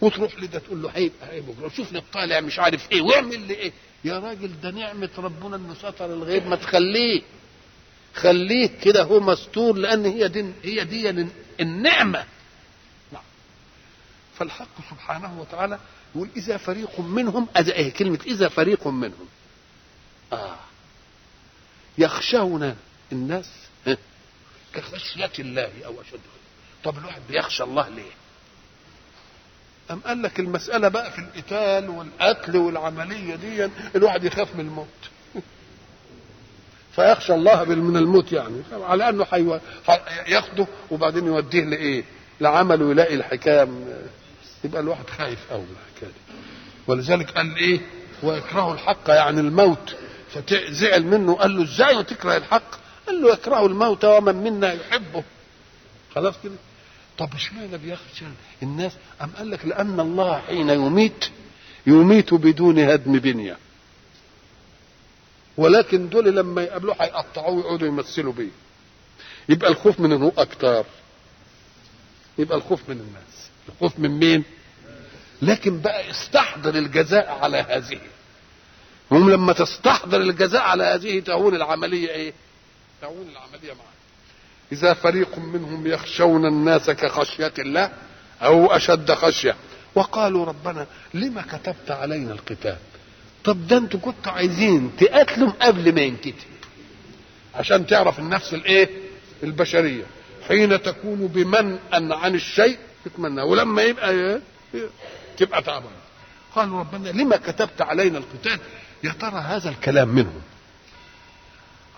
وتروح لده تقول له هي بكره شوف لي الطالع مش عارف إيه. واعمل لي إيه يا راجل ده نعمة ربنا إنه ستر الغيب. ما تخليه. خليه كده هو مستور لأن هي دي هي دي النعمة. نعم. فالحق سبحانه وتعالى يقول إذا فريق منهم اذا إيه كلمة إذا فريق منهم. آه. يخشون الناس. كخشية الله أو اشد طب الواحد بيخشى الله ليه؟ أم قال لك المسألة بقى في القتال والقتل والعملية دي الواحد يخاف من الموت. فيخشى الله من الموت يعني. على أنه حي... ياخده وبعدين يوديه لإيه؟ لعمل ويلاقي الحكاية يبقى الواحد خايف قوي دي. ولذلك قال إيه؟ ويكره الحق يعني الموت. فزعل منه. قال له إزاي وتكره الحق؟ قال له يكره الموت ومن منا يحبه. خلاص كده؟ طب اشمعنى بيخشى الناس؟ أم قال لك لأن الله حين يميت يميت بدون هدم بنية. ولكن دول لما يقابلوه هيقطعوه ويقعدوا يمثلوا بيه. يبقى الخوف من انه أكتر. يبقى الخوف من الناس. الخوف من مين؟ لكن بقى استحضر الجزاء على هذه. هم لما تستحضر الجزاء على هذه تهون العملية إيه؟ تهون العملية معك إذا فريق منهم يخشون الناس كخشية الله أو أشد خشية وقالوا ربنا لما كتبت علينا القتال؟ طب ده أنتوا كنتوا عايزين تقاتلوا قبل ما ينكتب. عشان تعرف النفس الإيه؟ البشرية. حين تكون بمنأ عن الشيء تتمنى ولما يبقى إيه؟ تبقى تعبان. قالوا ربنا لما كتبت علينا القتال يا ترى هذا الكلام منهم؟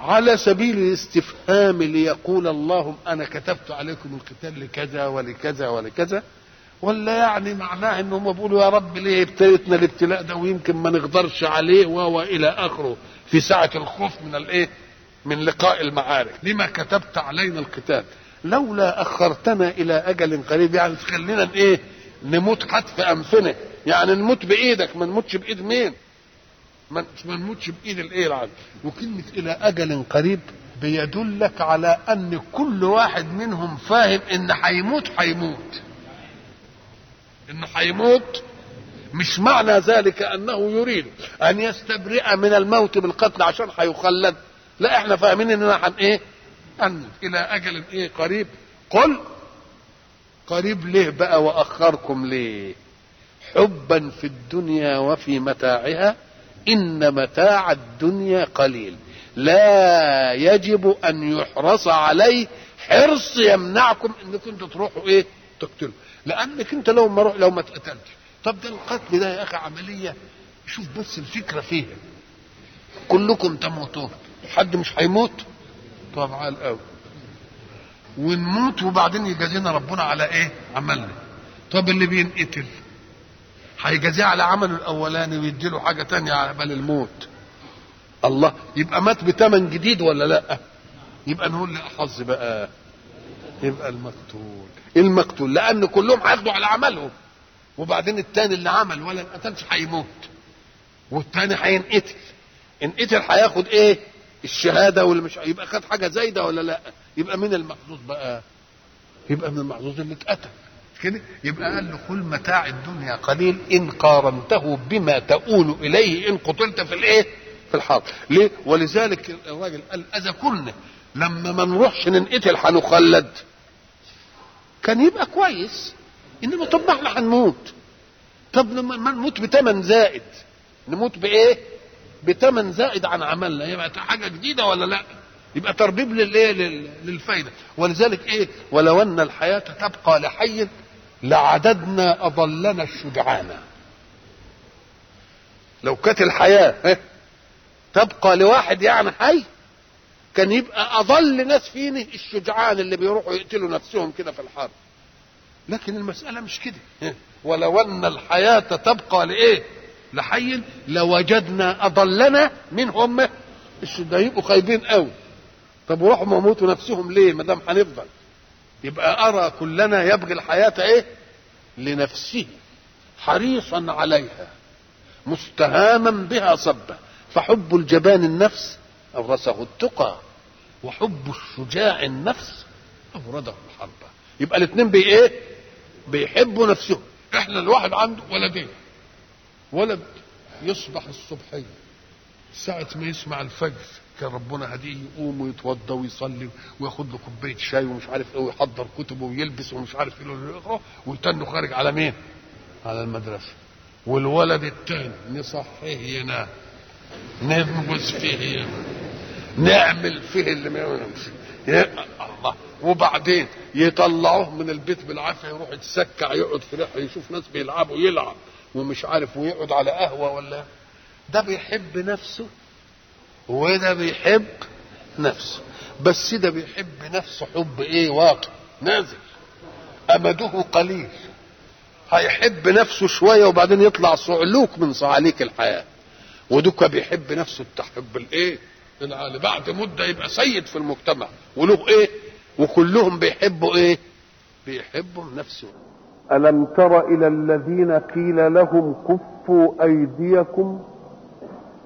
على سبيل الاستفهام ليقول اللهم أنا كتبت عليكم القتال لكذا ولكذا ولكذا ولا يعني معناه ان هم بيقولوا يا رب ليه ابتليتنا الابتلاء ده ويمكن ما نقدرش عليه و إلى آخره في ساعة الخوف من الإيه؟ من لقاء المعارك، لما كتبت علينا القتال؟ لولا أخرتنا إلى أجل قريب يعني تخلينا إيه؟ نموت حتف أنفنا، يعني نموت بإيدك ما نموتش بإيد مين؟ ما نموتش بإيد الإيه العدل، وكلمة إلى أجل قريب بيدلك على أن كل واحد منهم فاهم إن هيموت هيموت. انه هيموت مش معنى ذلك أنه يريد أن يستبرئ من الموت بالقتل عشان هيخلد. لا إحنا فاهمين إننا هن إيه؟ أن إلى أجل إيه قريب؟ قل قريب ليه بقى وأخركم ليه؟ حبا في الدنيا وفي متاعها إن متاع الدنيا قليل. لا يجب أن يحرص عليه حرص يمنعكم انكم أنتوا تروحوا إيه؟ تقتلوا. لأنك أنت لو ما لو ما اتقتلتش طب ده القتل ده يا أخي عملية. شوف بس الفكرة فيها. كلكم تموتون. حد مش هيموت؟ طب على قوي ونموت وبعدين يجازينا ربنا على إيه؟ عملنا. طب اللي بينقتل؟ هيجازيه على عمله الاولاني ويديله حاجة تانية على بال الموت. الله يبقى مات بتمن جديد ولا لأ؟ يبقى نقول لأ حظ بقى. يبقى المقتول. المقتول؟ لأن كلهم هياخدوا على عملهم. وبعدين التاني اللي عمل ولا انقتلش هيموت. والتاني هينقتل. انقتل هياخد إيه؟ الشهادة واللي مش يبقى خد حاجة زايدة ولا لأ؟ يبقى مين المحظوظ بقى؟ يبقى من المحظوظ اللي اتقتل. كده يبقى قال له كل متاع الدنيا قليل إن قارنته بما تؤول إليه إن قتلت في الإيه؟ في الحرب. ليه؟ ولذلك الراجل قال أذا كنا لما ما نروحش ننقتل هنخلد. كان يبقى كويس إنما طب إحنا هنموت. طب لما ما نموت بتمن زائد. نموت بإيه؟ بتمن زائد عن عملنا. يبقى حاجة جديدة ولا لأ؟ يبقى تربيب للإيه؟ لل- للفايدة. ولذلك إيه؟ ولو أن الحياة تبقى لحي لعددنا أضلنا الشجعان. لو كانت الحياة ها، تبقى لواحد يعني حي كان يبقى أضل ناس فينا الشجعان اللي بيروحوا يقتلوا نفسهم كده في الحرب. لكن المسألة مش كده ولو أن الحياة تبقى لإيه؟ لحي لوجدنا أضلنا من هم ده؟ يبقوا خايبين قوي طب وراحوا موتوا نفسهم ليه؟ ما دام هنفضل. يبقى أرى كلنا يبغي الحياة إيه؟ لنفسه حريصا عليها مستهاما بها صبا. فحب الجبان النفس أورثه التقى وحب الشجاع النفس أورده الحرب. يبقى الاثنين بي إيه؟ بيحبوا نفسهم. إحنا الواحد عنده ولدين. ولد يصبح الصبحيه ساعة ما يسمع الفجر كان ربنا هديه يقوم ويتوضى ويصلي وياخد له كوباية شاي ومش عارف إيه ويحضر كتبه ويلبس ومش عارف إيه اللي يقرا ويتنه خارج على مين؟ على المدرسة. والولد التاني نصحيه ينام ننبذ فيه ينام نعمل فيه اللي ما ينامش الله. وبعدين يطلعوه من البيت بالعافية يروح يتسكع يقعد في ريحة يشوف ناس بيلعبوا يلعب ومش عارف ويقعد على قهوة ولا؟ ده بيحب نفسه وده بيحب نفسه. بس ده بيحب نفسه حب إيه؟ واقع. نازل. أمده قليل. هيحب نفسه شوية وبعدين يطلع صعلوك من صعاليك الحياة. ودوكا بيحب نفسه التحب الإيه؟ العالي بعد مدة يبقى سيد في المجتمع. وله إيه؟ وكلهم بيحبوا إيه؟ بيحبوا نفسه. ألم تر إلى الذين قيل لهم كفوا أيديكم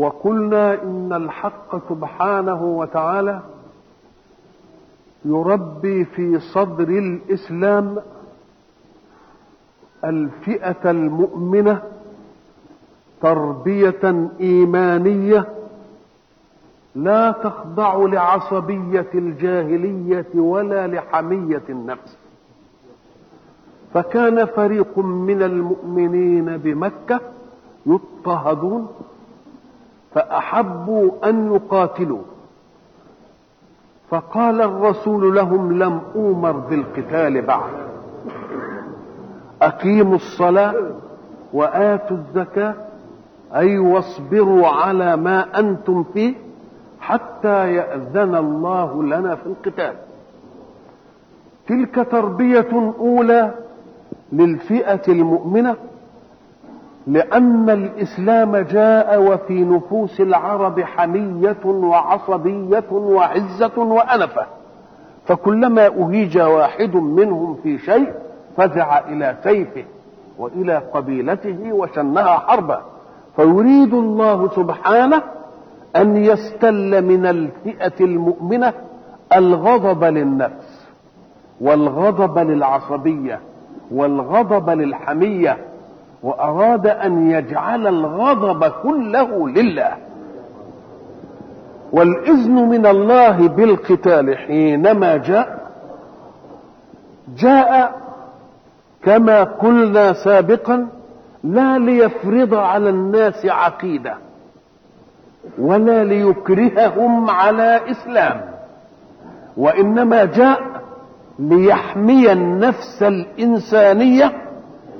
وقلنا إن الحق سبحانه وتعالى يربي في صدر الإسلام الفئة المؤمنة تربية إيمانية لا تخضع لعصبية الجاهلية ولا لحمية النفس. فكان فريق من المؤمنين بمكة يضطهدون فأحبوا أن يقاتلوا. فقال الرسول لهم لم أومر بالقتال بعد. أقيموا الصلاة وآتوا الزكاة أي واصبروا على ما أنتم فيه حتى يأذن الله لنا في القتال. تلك تربية أولى للفئة المؤمنة لأن الإسلام جاء وفي نفوس العرب حمية وعصبية وعزة وأنفة. فكلما أهيج واحد منهم في شيء فزع إلى سيفه وإلى قبيلته وشنها حربا. فيريد الله سبحانه أن يستل من الفئة المؤمنة الغضب للنفس والغضب للعصبية والغضب للحمية وأراد أن يجعل الغضب كله لله. والإذن من الله بالقتال حينما جاء جاء كما قلنا سابقا لا ليفرض على الناس عقيدة ولا ليكرههم على إسلام وإنما جاء ليحمي النفس الإنسانية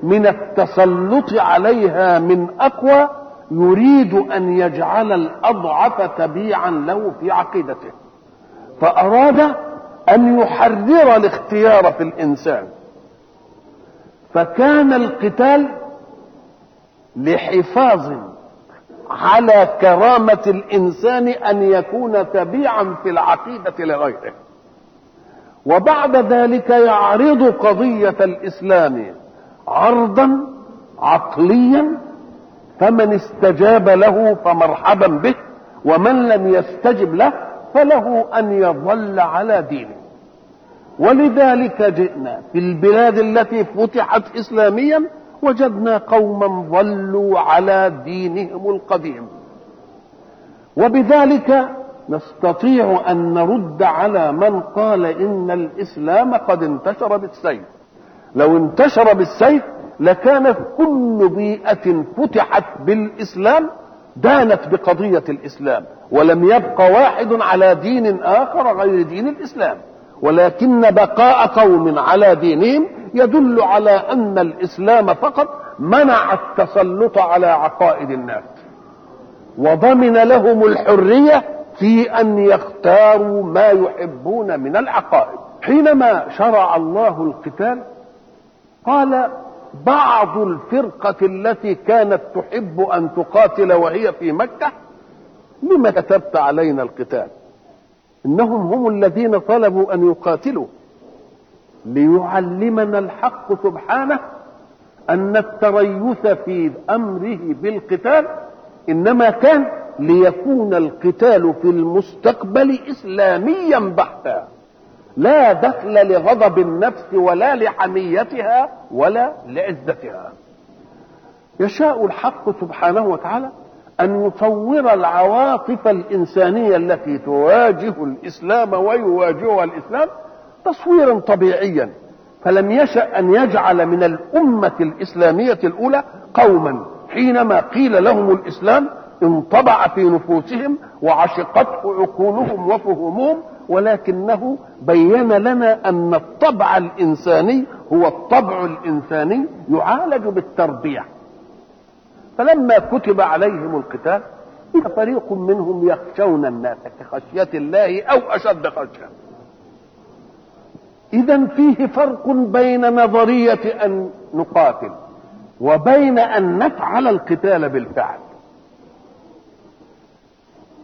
من التسلط عليها من أقوى يريد أن يجعل الأضعف تبيعا له في عقيدته. فأراد أن يحرر الاختيار في الإنسان. فكان القتال لحفاظ على كرامة الإنسان أن يكون تبيعا في العقيدة لغيره. وبعد ذلك يعرض قضية الإسلام عرضا عقليا فمن استجاب له فمرحبا به ومن لم يستجب له فله أن يظل على دينه. ولذلك جئنا في البلاد التي فتحت إسلاميا وجدنا قوما ظلوا على دينهم القديم. وبذلك نستطيع أن نرد على من قال إن الإسلام قد انتشر بالسيف. لو انتشر بالسيف لكانت كل بيئة فتحت بالإسلام دانت بقضية الإسلام ولم يبق واحد على دين آخر غير دين الإسلام. ولكن بقاء قوم على دينهم يدل على أن الإسلام فقط منع التسلط على عقائد الناس. وضمن لهم الحرية في أن يختاروا ما يحبون من العقائد. حينما شرع الله القتال قال بعض الفرقة التي كانت تحب أن تقاتل وهي في مكة لما كتبت علينا القتال؟ إنهم هم الذين طلبوا أن يقاتلوا. ليعلمنا الحق سبحانه أن التريث في أمره بالقتال إنما كان ليكون القتال في المستقبل اسلاميا بحتا. لا دخل لغضب النفس ولا لحميتها ولا لعزتها. يشاء الحق سبحانه وتعالى أن يصور العواطف الإنسانية التي تواجه الإسلام ويواجهها الإسلام تصويرا طبيعيا. فلم يشأ أن يجعل من الأمة الإسلامية الأولى قوما حينما قيل لهم الإسلام انطبع في نفوسهم وعشقته عقولهم وفهومهم ولكنه بين لنا أن الطبع الإنساني هو الطبع الإنساني يعالج بالتربية. فلما كتب عليهم القتال فريق منهم يخشون الناس كخشية الله أو أشد خشية. اذا فيه فرق بين نظرية أن نقاتل وبين أن نفعل القتال بالفعل.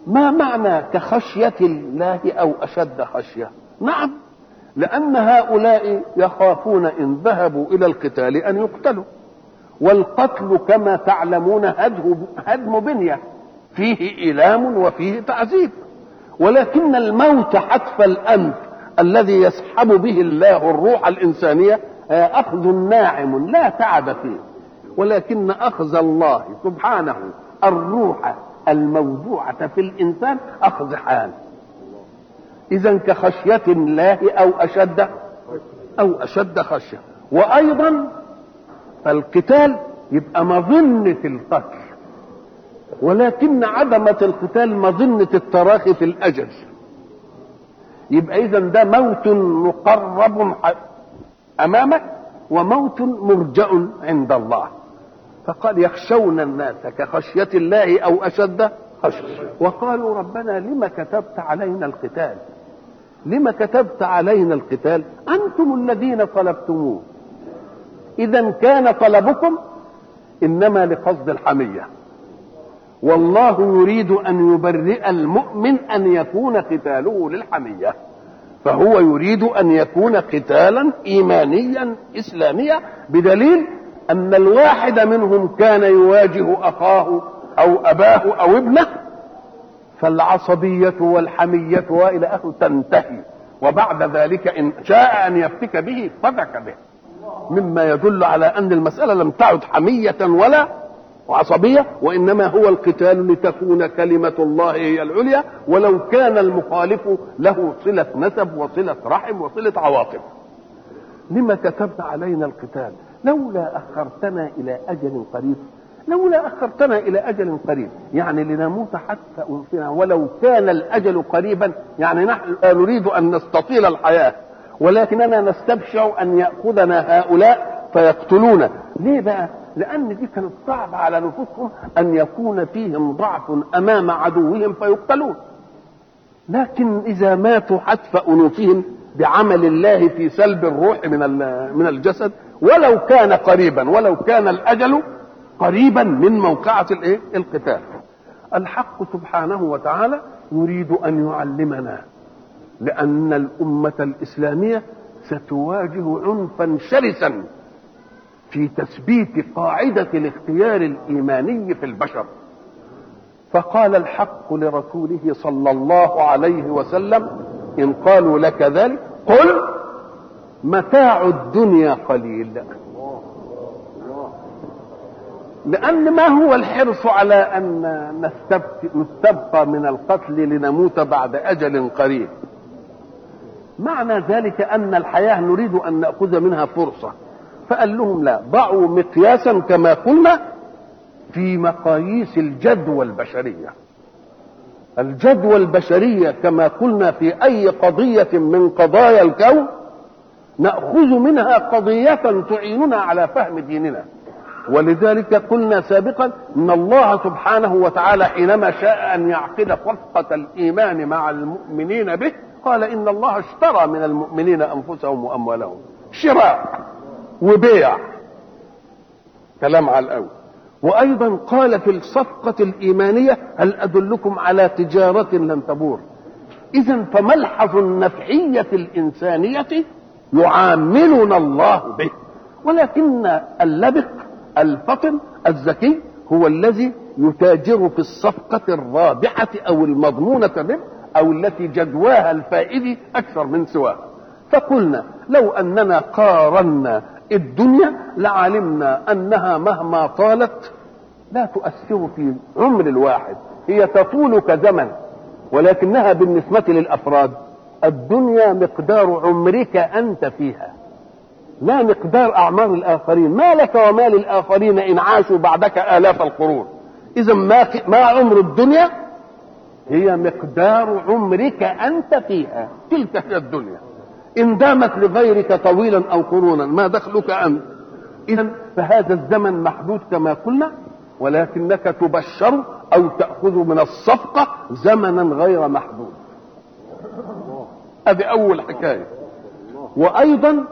ما معنى كخشية الله أو أشد خشية؟ نعم لأن هؤلاء يخافون إن ذهبوا إلى القتال أن يقتلوا والقتل كما تعلمون هدم بنية فيه إيلام وفيه تعذيب ولكن الموت حتف الأنف الذي يسحب به الله الروح الإنسانية أخذ ناعم لا تعب فيه ولكن أخذ الله سبحانه الروح الموضوعة في الإنسان أخذ حال. إذا كخشية الله أو أشد أو أشد خشية. وأيضا فالقتال يبقى مظنة القتل. ولكن عدمة القتال مظنة التراخي في الأجل. يبقى إذا ده موت مقرب أمامك وموت مرجأ عند الله. فقال يخشون الناس كخشية الله أو أشد خشية. وقالوا ربنا لما كتبت علينا القتال؟ لما كتبت علينا القتال؟ أنتم الذين طلبتموه. إذا كان طلبكم إنما لقصد الحمية. والله يريد أن يبرئ المؤمن أن يكون قتاله للحمية. فهو يريد أن يكون قتالا إيمانيا إسلاميا بدليل أن الواحد منهم كان يواجه أخاه أو أباه أو ابنه فالعصبية والحمية وإلى اخره تنتهي. وبعد ذلك إن شاء أن يفتك به فتك به. مما يدل على أن المسألة لم تعد حمية ولا وعصبية وإنما هو القتال لتكون كلمة الله هي العليا ولو كان المخالف له صلة نسب وصلة رحم وصلة عواطف. لما كتبت علينا القتال؟ لولا أخرتنا إلى أجل قريب لولا أخرتنا إلى أجل قريب. يعني لنموت حتى أنفنا ولو كان الأجل قريبا. يعني نحن لا نريد أن نستطيل الحياة ولكننا نستبشع أن يأخذنا هؤلاء فيقتلونا. ليه بقى؟ لأن دي كانت صعبة على نفوسهم أن يكون فيهم ضعف أمام عدوهم فيقتلون. لكن إذا ماتوا حتف أنوفهم بعمل الله في سلب الروح من من الجسد ولو كان قريبا ولو كان الأجل قريبا من موقعة الإيه؟ القتال. الحق سبحانه وتعالى يريد أن يعلمنا لأن الأمة الإسلامية ستواجه عنفا شرسا في تثبيت قاعدة الاختيار الإيماني في البشر فقال الحق لرسوله صلى الله عليه وسلم إن قالوا لك ذلك قل متاع الدنيا قليل. لأن ما هو الحرص على أن نستبقى من القتل لنموت بعد أجل قريب؟ معنى ذلك أن الحياة نريد أن نأخذ منها فرصة. فقال لهم لا ضعوا مقياسا كما قلنا في مقاييس الجدوى البشرية. الجدوى البشرية كما قلنا في أي قضية من قضايا الكون نأخذ منها قضية تعيننا على فهم ديننا. ولذلك قلنا سابقا إن الله سبحانه وتعالى حينما شاء أن يعقد صفقة الإيمان مع المؤمنين به قال إن الله اشترى من المؤمنين أنفسهم وأموالهم. شراء وبيع. كلام على الأول. وأيضا قال في الصفقة الإيمانية هل أدلكم على تجارة لن تبور؟ اذا فملحظ النفعية الإنسانية يعاملنا الله به. ولكن اللبق الفطن الذكي هو الذي يتاجر في الصفقة الرابحة أو المضمونة الربح أو التي جدواها الفائد أكثر من سواها. فقلنا لو أننا قارنا الدنيا لعلمنا أنها مهما طالت لا تؤثر في عمر الواحد. هي تطول كزمن ولكنها بالنسبة للأفراد الدنيا مقدار عمرك أنت فيها. لا مقدار أعمار الآخرين. ما لك وما للآخرين إن عاشوا بعدك آلاف القرون. إذا ما ما عمر الدنيا؟ هي مقدار عمرك أنت فيها. تلك هي الدنيا. إن دامت لغيرك طويلا أو قرونا ما دخلك أنت؟ اذا فهذا الزمن محدود كما قلنا ولكنك تبشر أو تأخذ من الصفقة زمنا غير محدود. هذه اول حكاية. وأيضا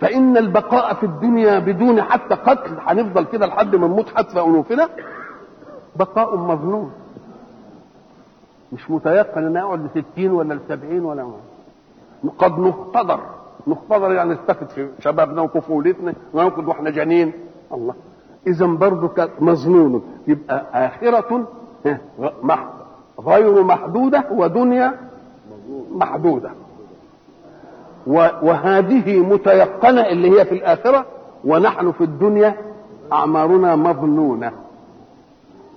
فإن البقاء في الدنيا بدون حتى قتل هنفضل كده لحد ما نموت حتى أنوفنا بقاء مظنون. مش متيقن إن أقعد لستين ولا لسبعين ولا ما. قد نقتدر. نقتدر يعني نستفد في شبابنا وطفولتنا ونقعد وإحنا جنين. الله. اذا برضه مظنون. يبقى آخرة غير محدودة ودنيا محدودة. وهذه متيقنة اللي هي في الآخرة ونحن في الدنيا أعمارنا مظنونة.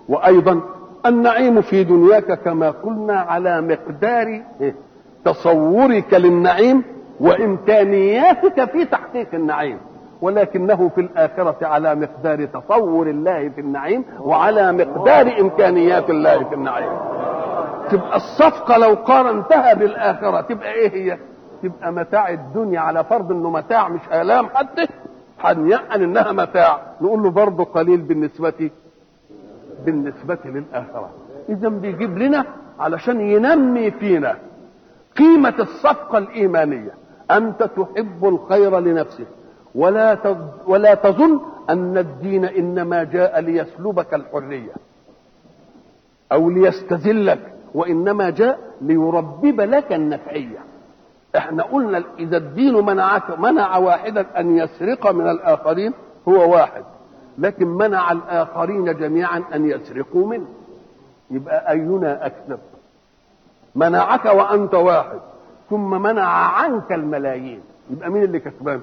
وأيضا النعيم في دنياك كما قلنا على مقدار تصورك للنعيم وإمكانياتك في تحقيق النعيم. ولكنه في الآخرة على مقدار تصور الله في النعيم وعلى مقدار إمكانيات الله في النعيم. تبقى الصفقة لو قارنتها بالآخرة تبقى إيه هي؟ تبقى متاع الدنيا على فرض إنه متاع مش آلام حتى؟ هنيقن إنها متاع. نقول له برضه قليل بالنسبة بالنسبة للآخرة. إذا بيجيب لنا علشان ينمي فينا قيمة الصفقة الإيمانية. أنت تحب الخير لنفسك. ولا ولا تظن أن الدين إنما جاء ليسلبك الحرية. أو ليستذلك. وإنما جاء ليربب لك النفعية. إحنا قلنا إذا الدين منعك منع واحدا أن يسرق من الآخرين هو واحد لكن منع الآخرين جميعا أن يسرقوا منه. يبقى أينا أكذب؟ منعك وأنت واحد ثم منع عنك الملايين. يبقى مين اللي كسبان؟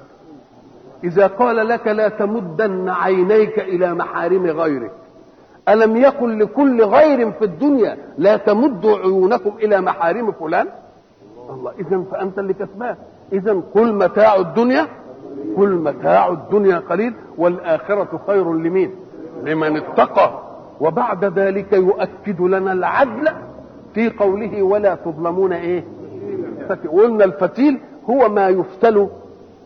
إذا قال لك لا تمدن عينيك إلى محارم غيرك. ألم يقل لكل غير في الدنيا لا تمدوا عيونكم إلى محارم فلان؟ الله. إذا فأنت اللي كسبان إذا كل متاع الدنيا كل متاع الدنيا قليل والآخرة خير لمين؟ لمن اتقى. وبعد ذلك يؤكد لنا العدل في قوله ولا تظلمون إيه. قلنا الفتيل هو ما يفتل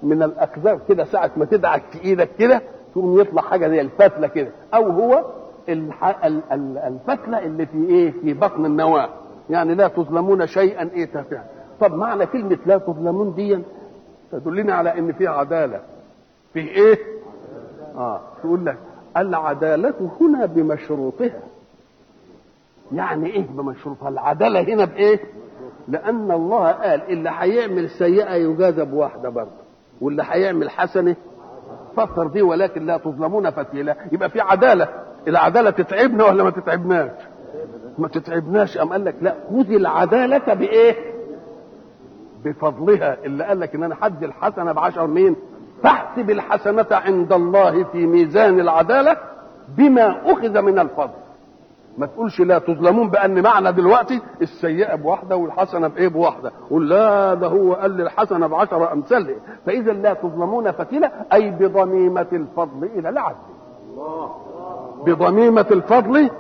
من الأكذاب كده. ساعة ما تدعك في إيدك كده تقوم يطلع حاجة زي الفتلة كده. أو هو. الفتلة اللي في إيه؟ في بطن النواة. يعني لا تظلمون شيئا إيه تافها. طب معنى كلمة لا تظلمون دي؟ تدلنا على إن في عدالة. في إيه؟ آه تقول لك العدالة هنا بمشروطها. يعني إيه بمشروطها؟ العدالة هنا بإيه؟ لأن الله قال اللي هيعمل سيئة يجازى بواحده برضه واللي هيعمل حسنة فكر دي ولكن لا تظلمون فتيلا. يبقى في عدالة. العدالة تتعبنا ولا ما تتعبناش؟ ما تتعبناش أم قال لك لا خذ العدالة بإيه؟ بفضلها اللي قال لك إن أنا حد الحسنة بعشر مين فاحسب الحسنة عند الله في ميزان العدالة بما أخذ من الفضل. ما تقولش لا تظلمون بأن معنى دلوقتي السيئة بواحدة والحسنة بإيه بواحدة؟ قول لا ده هو قال لي الحسنة بعشر امثالها فإذا لا تظلمون فتيلة أي بضميمة الفضل إلى العدل بضميمة الفضل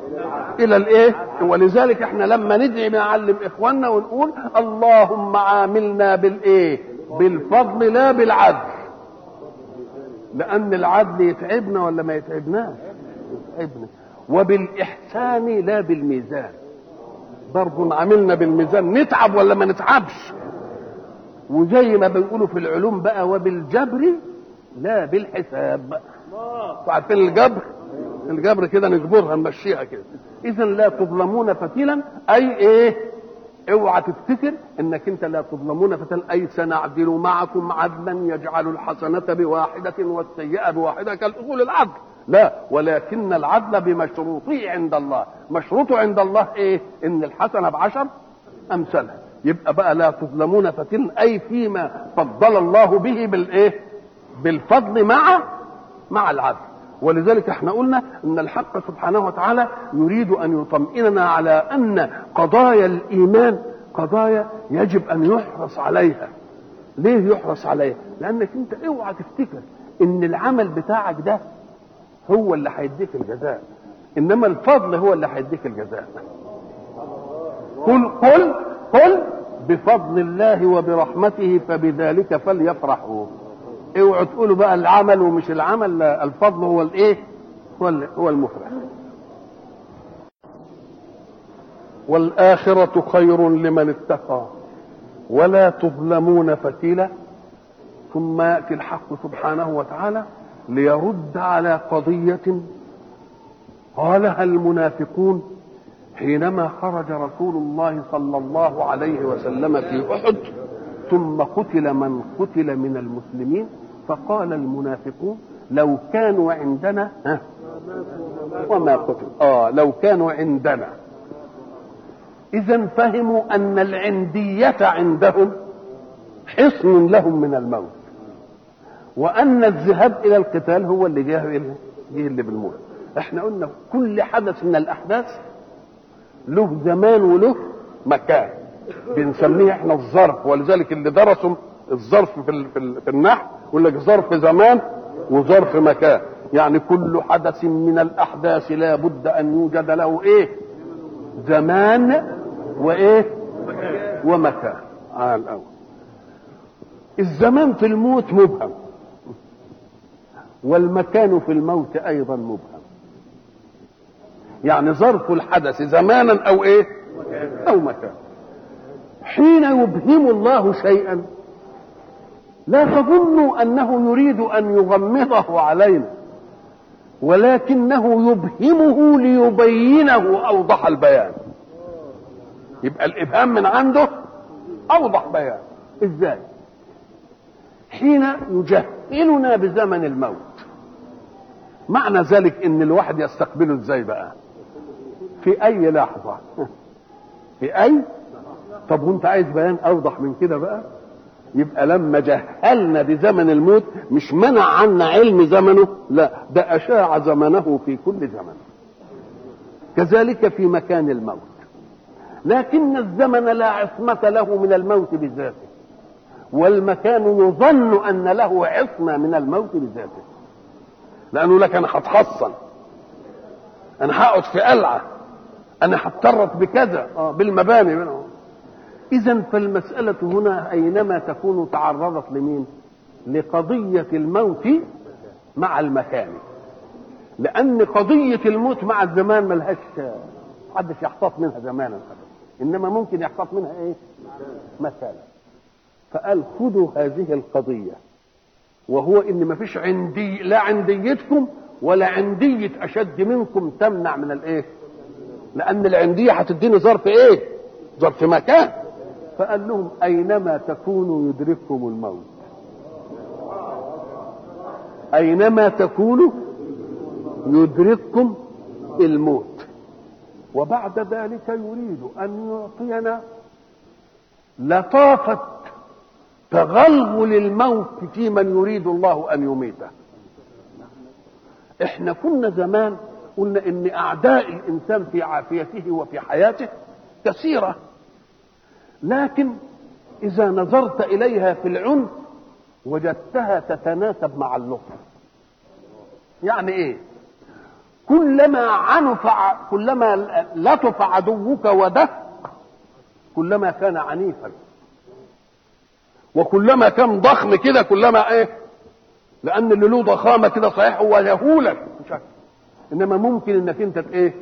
إلى الإيه؟ ولذلك إحنا لما ندعي نعلم إخواننا ونقول اللهم عاملنا بالإيه؟ بالفضل لا بالعدل. لأن العدل يتعبنا ولا ما يتعبناش؟ يتعبنا. وبالإحسان لا بالميزان. برضه عملنا بالميزان. نتعب ولا ما نتعبش؟ وزي ما بيقولوا في العلوم بقى وبالجبر لا بالحساب. عارفين الجبر؟ الجبر كده نجبرها نمشيها كده. اذا لا تظلمون فتيلا. أي إيه؟ اوعى تفتكر إنك أنت لا تظلمون فتيلا. أي سنعدل معكم عدلا يجعل الحسنة بواحدة والسيئة بواحدة كالاصول العدل لا ولكن العدل بمشروطه عند الله. مشروطه عند الله إيه؟ إن الحسنة بعشر امثالها يبقى بقى لا تظلمون فتن أي فيما فضل الله به بالإيه؟ بالفضل مع مع العدل. ولذلك إحنا قلنا إن الحق سبحانه وتعالى يريد أن يطمئننا على أن قضايا الإيمان قضايا يجب أن يحرص عليها. ليه يحرص عليها؟ لأنك أنت اوعى تفتكر إن العمل بتاعك ده هو اللي هيديك الجزاء. إنما الفضل هو اللي هيديك الجزاء. قل قل قل بفضل الله وبرحمته فبذلك فليفرحوا. اوعوا تقولوا بقى العمل ومش العمل الفضل هو الايه؟ هو هو المفرح. والآخرة خير لمن اتقى ولا تظلمون فتيلا. ثم يأتي الحق سبحانه وتعالى ليرد على قضية قالها المنافقون حينما خرج رسول الله صلى الله عليه وسلم في أحد ثم قتل من قتل من المسلمين. فقال المنافقون لو كانوا عندنا ها؟ وما قتل آه لو كانوا عندنا. إذا فهموا أن العندية عندهم حصن لهم من الموت. وأن الذهاب إلى القتال هو اللي جه جه اللي بالموت. إحنا قلنا كل حدث من الأحداث له زمان وله مكان. بنسميه إحنا الظرف ولذلك اللي درسوا الظرف في في, ال في النحو يقول لك ظرف زمان وظرف مكان. يعني كل حدث من الأحداث لا بد أن يوجد له إيه؟ زمان وإيه؟ ومكان. على الأول. الزمان في الموت مبهم. والمكان في الموت أيضا مبهم. يعني ظرف الحدث زمانا أو إيه؟ أو مكان. حين يبهم الله شيئا لا تظنوا أنه يريد أن يغمضه علينا ولكنه يبهمه ليبينه أوضح البيان. يبقى الإبهام من عنده أوضح بيان. إزاي؟ حين يجهلنا بزمن الموت. معنى ذلك إن الواحد يستقبله إزاي بقى؟ في أي لحظة؟ في أي؟ طب وأنت عايز بيان أوضح من كده بقى؟ يبقى لما جهلنا بزمن الموت مش منع عنا علم زمنه لا ده أشاع زمنه في كل زمن. كذلك في مكان الموت. لكن الزمن لا عصمة له من الموت بذاته. والمكان يظن أن له عصمة من الموت بذاته. لأنه لك أنا هتحصن أنا هقعد في قلعة. أنا هتطرف بكذا. آه بالمباني. منه إذا فالمسألة هنا أينما تكون تعرضت لمين؟ لقضية الموت مع المكان لأن قضية الموت مع الزمان ملهاش محدش يحتاط منها زمانا إنما ممكن يحتاط منها إيه؟ مكانا فقال خذوا هذه القضية وهو إن ما فيش عندي لا عنديتكم ولا عندية أشد منكم تمنع من الإيه؟ لأن العندية هتديني ظرف إيه؟ ظرف مكان فقال لهم أينما تكونوا يدرككم الموت؟ أينما تكونوا يدرككم الموت. وبعد ذلك يريد أن يعطينا لطافة تغلغل الموت في من يريد الله أن يميته. إحنا كنا زمان قلنا إن أعداء الإنسان في عافيته وفي حياته كثيرة. لكن إذا نظرت إليها في العنف وجدتها تتناسب مع اللطف. يعني إيه؟ كلما عنف كلما لطف عدوك ودق كلما كان عنيفا. وكلما كان ضخم كده كلما إيه؟ لأن اللي له ضخامه كده صحيح هو يهولك إنما ممكن إنك أنت إيه؟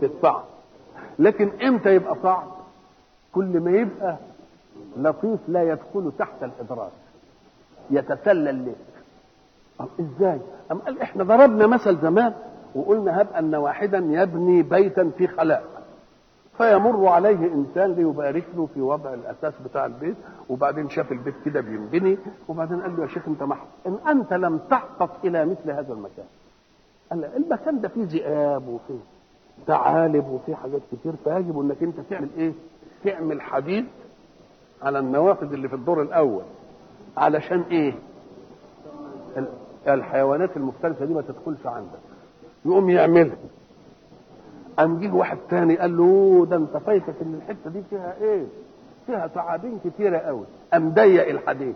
تدفعه لكن إمتى يبقى صعب؟ كل ما يبقى لطيف لا يدخل تحت الإدراك. يتسلل لك إزاي؟ أم قال إحنا ضربنا مثل زمان وقلنا هب أن واحدا يبني بيتا في خلاء. فيمر عليه إنسان ليبارك له في وضع الأساس بتاع البيت وبعدين شاف البيت كده بينبني وبعدين قال له يا شيخ أنت مح... إن أنت لم تحقق إلى مثل هذا المكان. قال له المكان ده فيه ذئاب وفيه ثعالب وفيه حاجات كتير فيجب إنك أنت تعمل إيه؟ تعمل حديد على النوافذ اللي في الدور الأول علشان إيه؟ الحيوانات المفترسة دي ما تدخلش عندك يقوم يعملها قام جه واحد تاني قال له ده أنت فايتك إن الحتة دي فيها إيه؟ فيها ثعابين كتيرة قوي قام ضيق الحديد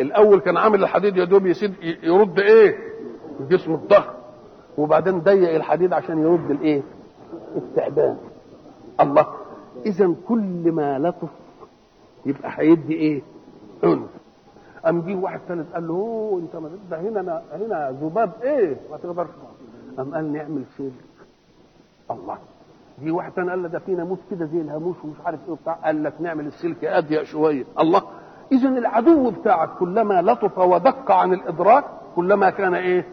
الأول كان عامل الحديد يا دوب يسيد يرد إيه؟ الجسم الضخم وبعدين ضيق الحديد عشان يرد الإيه؟ التعبان الله. اذا كل ما لطف يبقى هيدي إيه؟ عنف. قام جه واحد ثالث قال له أنت ما ده هنا هنا ذباب إيه؟ ما تقدرش قام قال نعمل سلك الله. دي واحد ثاني قال ده في ناموس كده زي الهاموس ومش عارف إيه وبتاع. قال لك نعمل السلك أضيق شوية. الله. اذا العدو بتاعك كلما لطف ودق عن الإدراك كلما كان إيه؟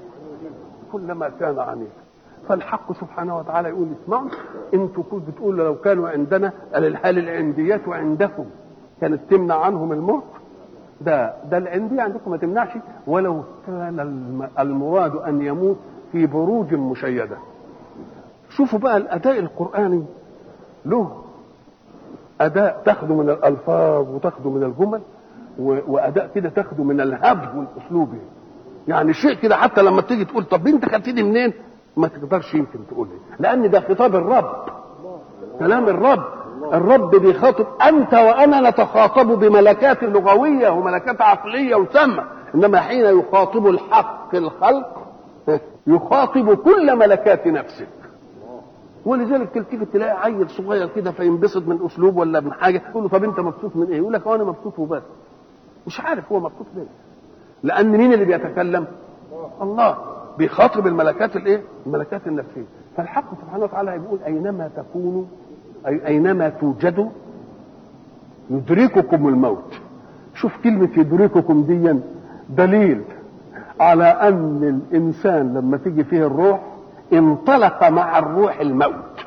كلما كان عنيفا فالحق سبحانه وتعالى يقول اسمعوا أنتوا كنتوا بتقولوا لو كانوا عندنا هل العنديات عندكم كانت تمنع عنهم الموت؟ ده ده العندية عندكم ما تمنعش ولو كان المراد أن يموت في بروج مشيدة شوفوا بقى الأداء القرآني له أداء تاخده من الألفاظ وتاخده من الجمل وأداء كده تاخده من الهبد والأسلوب يعني شيء كده حتى لما تيجي تقول طب أنت خدتني منين؟ ما تقدرش يمكن تقول لأن ده خطاب الرب. كلام الرب. الرب بيخاطب أنت وأنا نتخاطب بملكات لغوية وملكات عقلية وسامة إنما حين يخاطب الحق الخلق يخاطب كل ملكات نفسك. ولذلك تلتفت تلاقي عيل صغير كده فينبسط من أسلوب ولا من حاجة تقول له طب أنت مبسوط من إيه؟ يقول لك أنا مبسوط وبس. مش عارف هو مبسوط ليه. لأن مين اللي بيتكلم؟ الله. بيخاطب الملكات الايه؟ الملكات النفسية. فالحق سبحانه وتعالى يقول أينما تكونوا أي أينما توجدوا يدرككم الموت. شوف كلمة يدرككم دي دليل على أن الإنسان لما تيجي فيه الروح انطلق مع الروح الموت.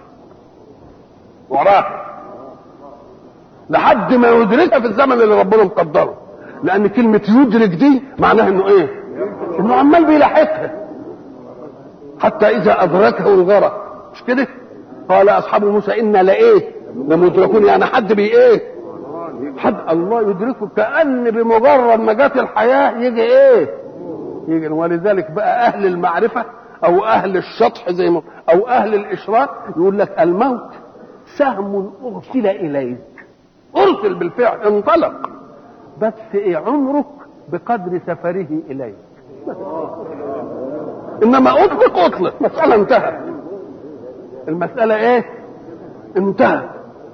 وراه لحد ما يدركها في الزمن اللي ربنا مقدره. لأن كلمة يدرك دي معناها إنه إيه؟ إنه عمال راحتها حتى إذا أدركه الغرق. مش كده؟ قال أصحاب موسى أنا لإيه؟ لمدركون. يعني حد بي إيه؟ حد الله يدركه كأن بمجرد ما جت الحياة يجي إيه؟ يجي. ولذلك بقى أهل المعرفة أو أهل الشطح زي ما أو أهل الاشراك يقول لك الموت سهم أرسل إليك. أرسل بالفعل انطلق. بس إيه عمرك بقدر سفره إليك. إنما أطلق أطلق. مسألة انتهت. المسألة إيه؟ انتهت.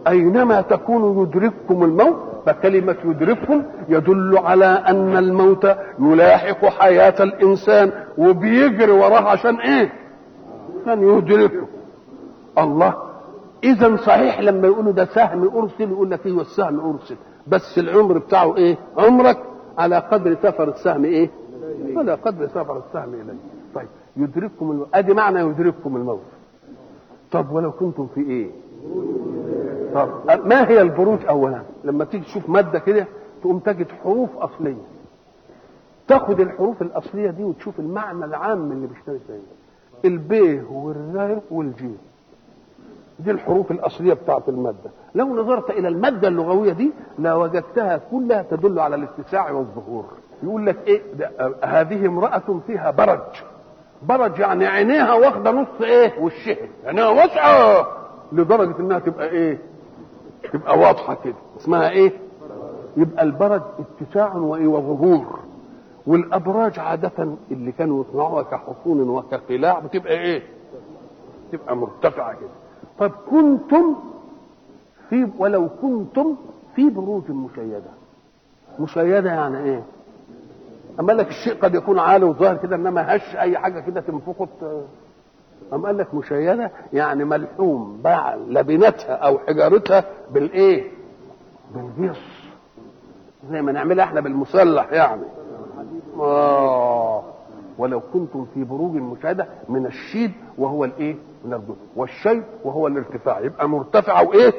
أينما تكونوا يدرككم الموت فكلمة يدرككم يدل على أن الموت يلاحق حياة الإنسان وبيجري وراه عشان إيه؟ عشان يدركه. الله. إذا صحيح لما يقولوا ده سهم أرسل يقول لك إيه السهم أرسل. بس العمر بتاعه إيه؟ عمرك على قدر سفر السهم إيه؟ على قدر سفر السهم إليه. طيب يدرككم الموت أدي معنى يدرككم الموت. طب ولو كنتم في إيه؟ طب ما هي البروج اولا؟ لما تيجي تشوف مادة كده تقوم تجد حروف أصلية. تاخد الحروف الأصلية دي وتشوف المعنى العام اللي بيشتغل فيه الب والراء والجيم دي الحروف الأصلية بتاعت المادة. لو نظرت إلى المادة اللغوية دي لوجدتها كلها تدل على الاتساع والظهور. يقول لك إيه؟ هذه امرأة فيها برج. برج يعني عينيها واخدة نص إيه؟ وشها. عينيها واسعة. لدرجة إنها تبقى إيه؟ تبقى واضحة كده. اسمها إيه؟ يبقى البرج اتساع وإيه؟ وظهور والأبراج عادة اللي كانوا يصنعوها كحصون وكقلاع بتبقى إيه؟ تبقى مرتفعة كده. طب كنتم في ولو كنتم في بروج مشيدة. مشيدة يعني إيه؟ أما لك الشيء قد يكون عالي وظاهر كده إنما هش أي حاجة كده تنفخه أم قال لك مشيدة يعني ملحوم باع لبنتها أو حجارتها بالإيه؟ بالجص. زي ما نعملها إحنا بالمسلح يعني. آه. ولو كنتم في بروج مشاهدة من الشيد وهو الإيه؟ من الجزء والشيء وهو الارتفاع. يبقى مرتفعة وإيه؟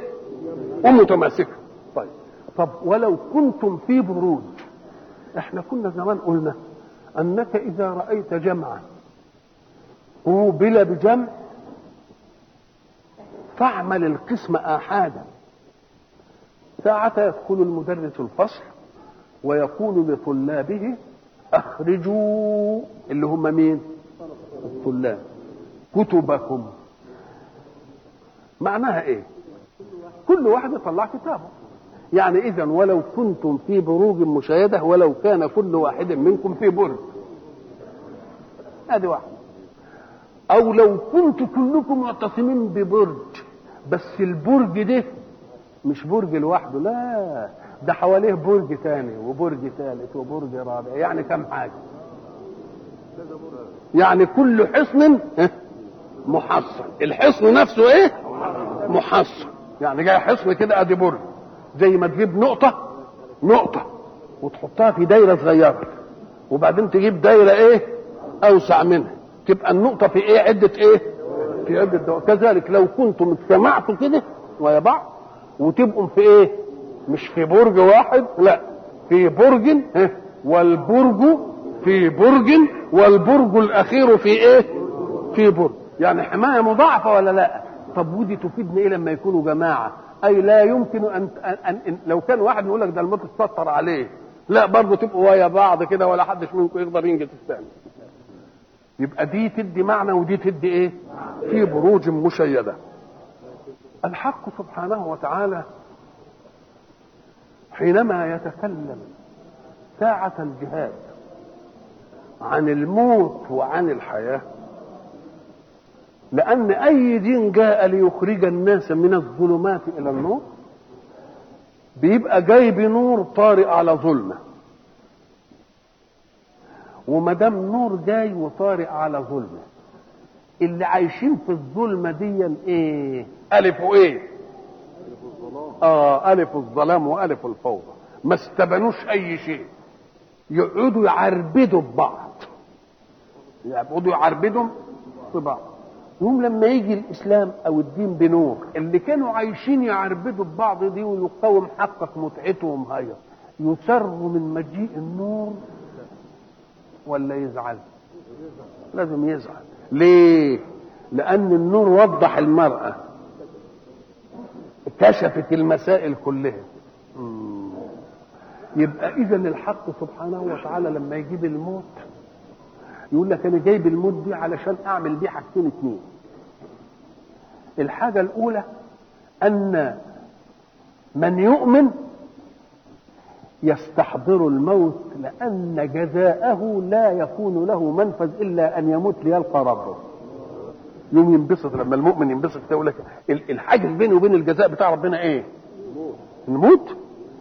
ومتماسكة. طيب. طب ولو كنتم في بروج إحنا كنا زمان قلنا أنك إذا رأيت جمعا قوبل بجمع فاعمل القسم آحادا ساعة يدخل المدرس الفصل ويقول لطلابه أخرجوا اللي هم مين؟ الطلاب كتبكم معناها إيه؟ كل واحد يطلع كتابه يعني إذا ولو كنتم في بروج مشاهدة ولو كان كل واحد منكم في برج. هذه واحدة. أو لو كنت كلكم معتصمين ببرج بس البرج ده مش برج لوحده لا ده حواليه برج ثاني وبرج ثالث وبرج رابع يعني كم حاجة؟ يعني كل حصن محصن. الحصن نفسه إيه؟ محصن. يعني جاي حصن كده أدي برج. زي ما تجيب نقطة نقطة وتحطها في دايرة صغيرة. وبعدين تجيب دايرة إيه؟ أوسع منها. تبقى النقطة في إيه؟ عدة إيه؟ في عدة دول كذلك لو كنتم اجتمعتوا كده ويا بعض وتبقوا في إيه؟ مش في برج واحد لا في برج والبرج في برج والبرج الأخير في إيه؟ في برج. يعني حماية مضاعفة ولا لا؟ طب ودي تفيدنا إيه لما يكونوا جماعة؟ أي لا يمكن ان, أن, أن لو كان واحد يقول لك ده الموت اتسطر عليه لا برضه تبقوا ويا بعض كده ولا حدش منكم يقدر ينجز الثاني. يبقى دي تدي معنى ودي تدي إيه؟ في بروج مشيدة. الحق سبحانه وتعالى حينما يتكلم ساعة الجهاد عن الموت وعن الحياة لأن أي دين جاء ليخرج الناس من الظلمات إلى النور بيبقى جاي بنور طارئ على ظلمة. وما دام نور جاي وطارئ على ظلمة اللي عايشين في الظلمة دي إيه؟ ألف وإيه؟ آه ألف الظلام وألف الفوضى. ما استبنوش أي شيء. يقعدوا يعربدوا ببعض. يقعدوا يعربدوا في يوم لما يجي الإسلام أو الدين بنور اللي كانوا عايشين يعربدوا ببعض دي ويقاوم حقق متعتهم هيا يسروا من مجيء النور ولا يزعل؟ لازم يزعل. ليه؟ لأن النور وضح المرأة. كشفت المسائل كلها. يبقى إذا الحق سبحانه وتعالى لما يجيب الموت يقول لك أنا جايب الموت دي علشان أعمل بيه حاجتين اتنين. الحاجة الأولى أن من يؤمن يستحضر الموت لأن جزاءه لا يكون له منفذ إلا أن يموت ليلقى ربه يوم ينبسط لما المؤمن ينبسط يقول لك الحاجز بيني وبين الجزاء بتاع ربنا إيه؟ الموت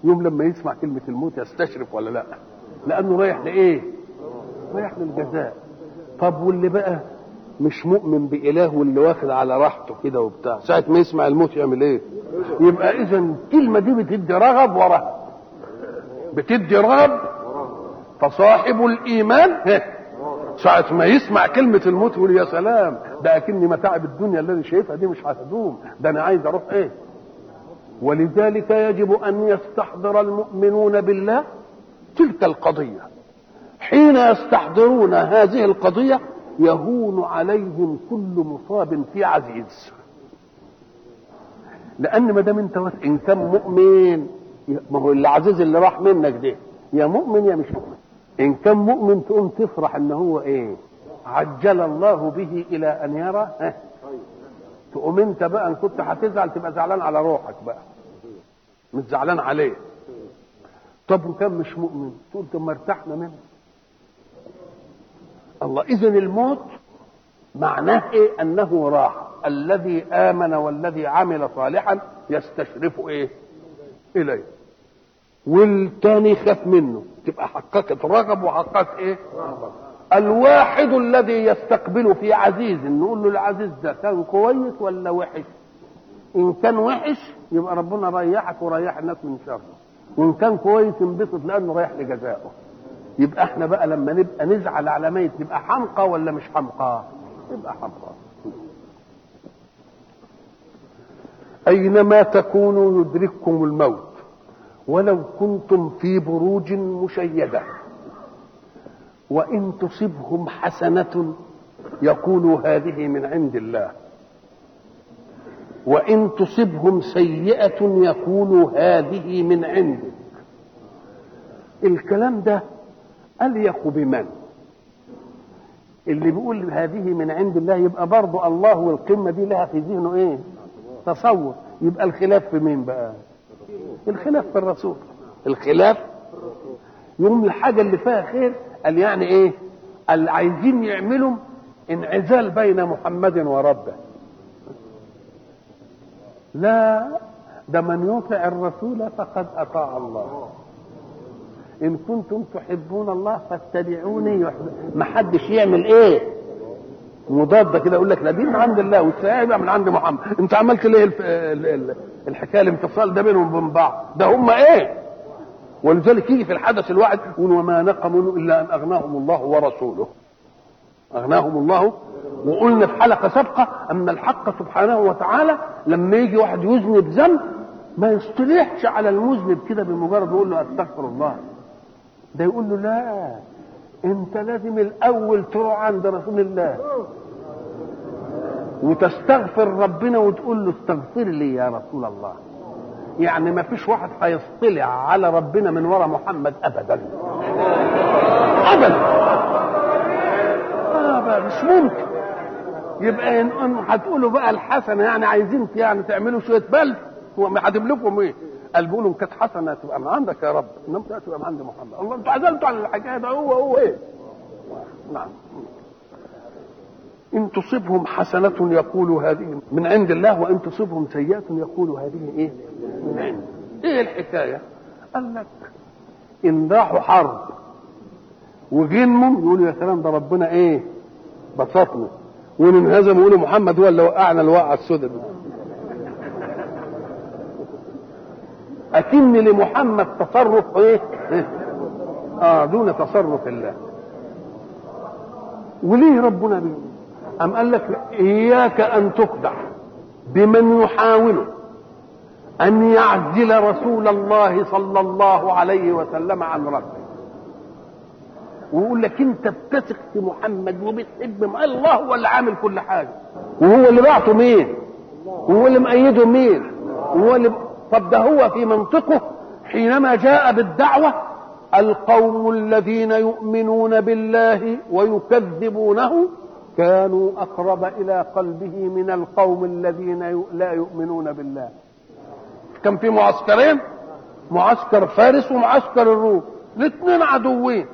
يوم لما يسمع كلمة الموت يستشرف ولا لا؟ لأنه رايح لإيه؟ رايح للجزاء طب واللي بقى مش مؤمن بإله واللي واخد على راحته كده وبتاع. ساعة ما يسمع الموت يعمل إيه؟ يبقى إذا الكلمة دي بتدي رغب ورهب بتدي رغب فصاحب الإيمان. ساعة ما يسمع كلمة الموت يقول يا سلام ده أكني متاعب الدنيا أنا شايفها دي مش هتدوم ده أنا عايز أروح إيه؟ ولذلك يجب أن يستحضر المؤمنون بالله تلك القضية. حين يستحضرون هذه القضية يهون عليهم كل مصاب في عزيز. لأن ما دام أنت إن كان مؤمن ما هو العزيز اللي راح منك ده يا مؤمن يا مش مؤمن. إن كان مؤمن تقوم تفرح إن هو إيه؟ عجل الله به إلى أن يرى تقوم أنت بقى إن كنت هتزعل تبقى زعلان على روحك بقى. مش زعلان عليه. طب وكان مش مؤمن تقول طب ما ارتحنا منه. الله. اذا الموت معناه إيه؟ أنه راحه الذي آمن والذي عمل صالحا يستشرف إيه؟ إليه. والتاني خاف منه. تبقى حققت رغب وحققت إيه؟ الواحد الذي يستقبل في عزيز. نقول له العزيز ده كان كويس ولا وحش؟ إن كان وحش يبقى ربنا ريحك وريح الناس من شره. وان كان كويس انبسط لأنه رايح لجزائه. يبقى إحنا بقى لما نبقى نزعل على ميت نبقى حمقى ولا مش حمقى؟ يبقى حمقى. أينما تكونوا يدرككم الموت ولو كنتم في بروج مشيدة وإن تصبهم حسنة يقولوا هذه من عند الله. وإن تصبهم سيئة يقولوا هذه من عندك. الكلام ده أليق بمن؟ اللي بيقول هذه من عند الله يبقى برضه الله والقمة دي لها في ذهنه إيه؟ تصور. يبقى الخلاف في مين بقى؟ الخلاف في الرسول. الخلاف؟ يوم الحاجة اللي فيها خير قال يعني إيه؟ اللي عايزين يعملوا انعزال بين محمد وربه. لا ده من يطع الرسول فقد أطاع الله. إن كنتم تحبون الله فاتبعوني. ما حدش يعمل إيه؟ مضادة كده يقول لك لا دي من عند الله يبقى من عند محمد. أنت عملت ليه الف... ال... ال... الحكاية الانفصال ده بينهم وبين بعض؟ ده هم إيه؟ ولذلك يجي في الحدث الواحد يقول وما نقموا إلا أن أغناهم الله ورسوله. أغناهم الله. وقلنا في حلقة سابقة أن الحق سبحانه وتعالى لما يجي واحد يذنب ذنب ما يصطلحش على المذنب كده بمجرد يقول له أستغفر الله. ده يقول له لا انت لازم الأول تروح عند رسول الله وتستغفر ربنا وتقول له استغفر لي يا رسول الله. يعني ما فيش واحد هيصطلع على ربنا من وراء محمد ابدا. ابدا. آه مش ممكن. يبقى هتقولوا بقى الحسنة يعني عايزين يعني تعملوا شوية بلد هو هتملكهم إيه؟ قال بيقولوا ان كانت حسنة تبقى من عندك يا رب إنما تبقى من عند محمد الله أنتوا عزلتوا عن الحكاية ده هو هو إيه؟ نعم إن تصبهم حسنة يقولوا هذه من عند الله وإن تصبهم سيئة يقولوا هذه إيه؟ من عند إيه الحكاية؟ قال لك إن راحوا حرب وجنهم يقولوا يا سلام ده ربنا إيه؟ بسطنا وإن انهزموا يقولوا محمد هو اللي وقعنا الوقعة السوداء أكن لمحمد تصرف إيه؟ إيه؟ آه دون تصرف الله. وليه ربنا بيه؟ أم قال لك إياك أن تخدع بمن يحاول أن يعزل رسول الله صلى الله عليه وسلم عن ربه. ويقول لك أنت بتثق في محمد وبتحب الله هو اللي عامل كل حاجة وهو اللي بعته مين وهو اللي مأيده مين وهو اللي طب ده هو في منطقه حينما جاء بالدعوة القوم الذين يؤمنون بالله ويكذبونه كانوا أقرب إلى قلبه من القوم الذين لا يؤمنون بالله. كان في معسكرين؟ معسكر فارس ومعسكر الروم. الاثنين عدوين.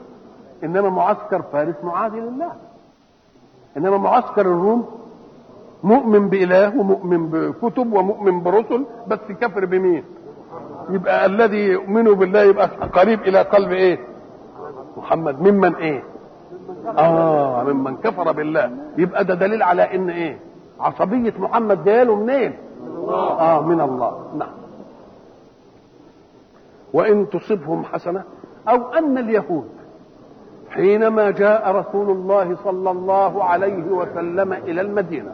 إنما معسكر فارس معادي لله. إنما معسكر الروم مؤمن بإله ومؤمن بكتب ومؤمن برسل بس كفر بمين؟ يبقى الذي يؤمن بالله يبقى قريب إلى قلب إيه؟ محمد. ممن إيه؟ آه ممن كفر بالله. يبقى ده دليل على إن إيه؟ عصبية محمد جاله منين؟ آه من الله. نعم. وإن تصبهم حسنة أو أن اليهود حينما جاء رسول الله صلى الله عليه وسلم إلى المدينة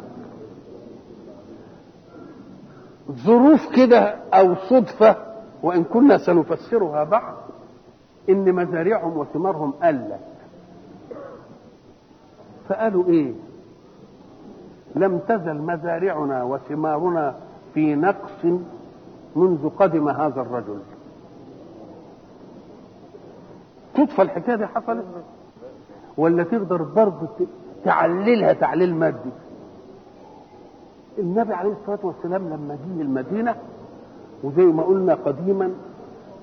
ظروف كده أو صدفة وإن كنا سنفسرها بعد إن مزارعهم وثمارهم قلت. فقالوا إيه؟ لم تزل مزارعنا وثمارنا في نقص منذ قدم هذا الرجل. صدفه الحكاية دي حصلت؟ ولا تقدر برضه تعللها تعليل مادي. النبي عليه الصلاة والسلام لما جه المدينة وزي ما قلنا قديما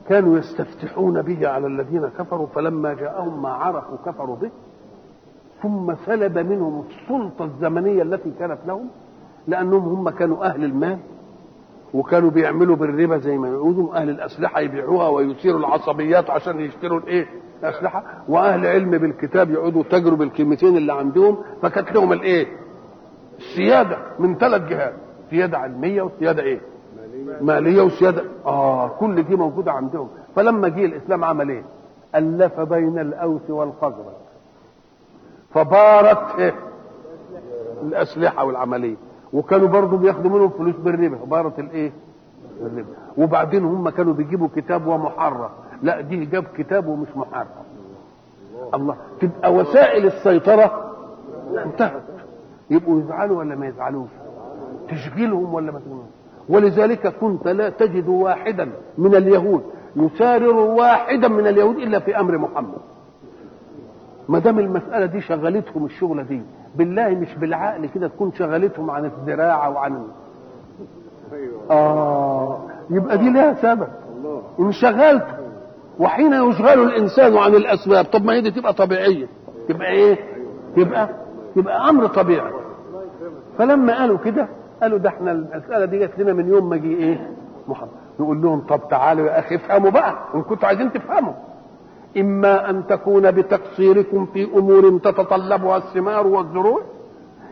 كانوا يستفتحون به على الذين كفروا فلما جاءهم ما عرفوا كفروا به ثم سلب منهم السلطة الزمنية التي كانت لهم لأنهم هم كانوا أهل المال وكانوا بيعملوا بالربا زي ما يقولوا أهل الأسلحة يبيعوها ويثيروا العصبيات عشان يشتروا الإيه؟ الأسلحة. وأهل علم بالكتاب يقعدوا تجروا بالكلمتين اللي عندهم فكانت لهم الإيه؟ السياده من ثلاث جهات سيادة علمية وسيادة إيه؟ مالية وسيادة. آه كل دي موجودة عندهم. فلما جه الإسلام عمل إيه؟ ألف بين الأوس والخزرج فبارت إيه؟ الأسلحة والعملية. وكانوا برضو بياخدوا منهم فلوس بالربا بارت الإيه؟ الربا وبعدين هم كانوا بيجيبوا كتاب ومحرف. لا دي جاب كتاب ومش محرف. الله. تبقى وسائل السيطرة انتهت. يبقوا يزعلوا ولا ما يزعلوش؟ تشغيلهم ولا ما تشغيلهم؟ ولذلك كنت لا تجد واحدا من اليهود يسارر واحدا من اليهود إلا في أمر محمد. ما دام المسألة دي شغلتهم الشغله دي بالله مش بالعقل كده تكون شغلتهم عن الزراعة وعن آه يبقى دي لها سبب. انشغلت. وحين يشغل الإنسان عن الأسباب طب ما هي دي تبقى طبيعية. تبقى إيه؟ تبقى تبقى أمر طبيعي. فلما قالوا كده قالوا ده إحنا المساله دي جت لنا من يوم ما جه إيه؟ محمد. نقول لهم طب تعالوا يا أخي افهموا بقى إن كنتوا عايزين تفهموا. إما أن تكون بتقصيركم في أمور تتطلبها الثمار والزروع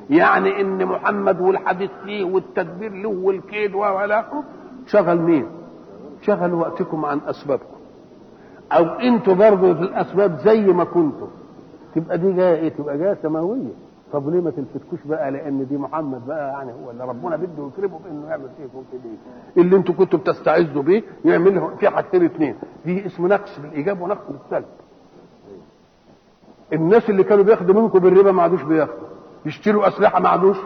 يعني إن محمد والحديث فيه والتدبير له والكيد ولا شغل مين؟ شغل وقتكم عن أسبابكم. أو أنتوا برضه في الأسباب زي ما كنتم تبقى دي جاية إيه؟ تبقى جاية سماوية. طب ليه ما تلفتكوش بقى لأن دي محمد بقى يعني هو اللي ربنا بده يكرمه بإنه يعمل فيكم كده اللي أنتوا كنتوا بتستعزوا بيه يعمل في حاجتين اثنين دي اسم نقص بالإيجاب ونقص بالسلب. الناس اللي كانوا بياخدوا منكم بالربا ما عادوش بياخدوا. يشتروا أسلحة ما عادوش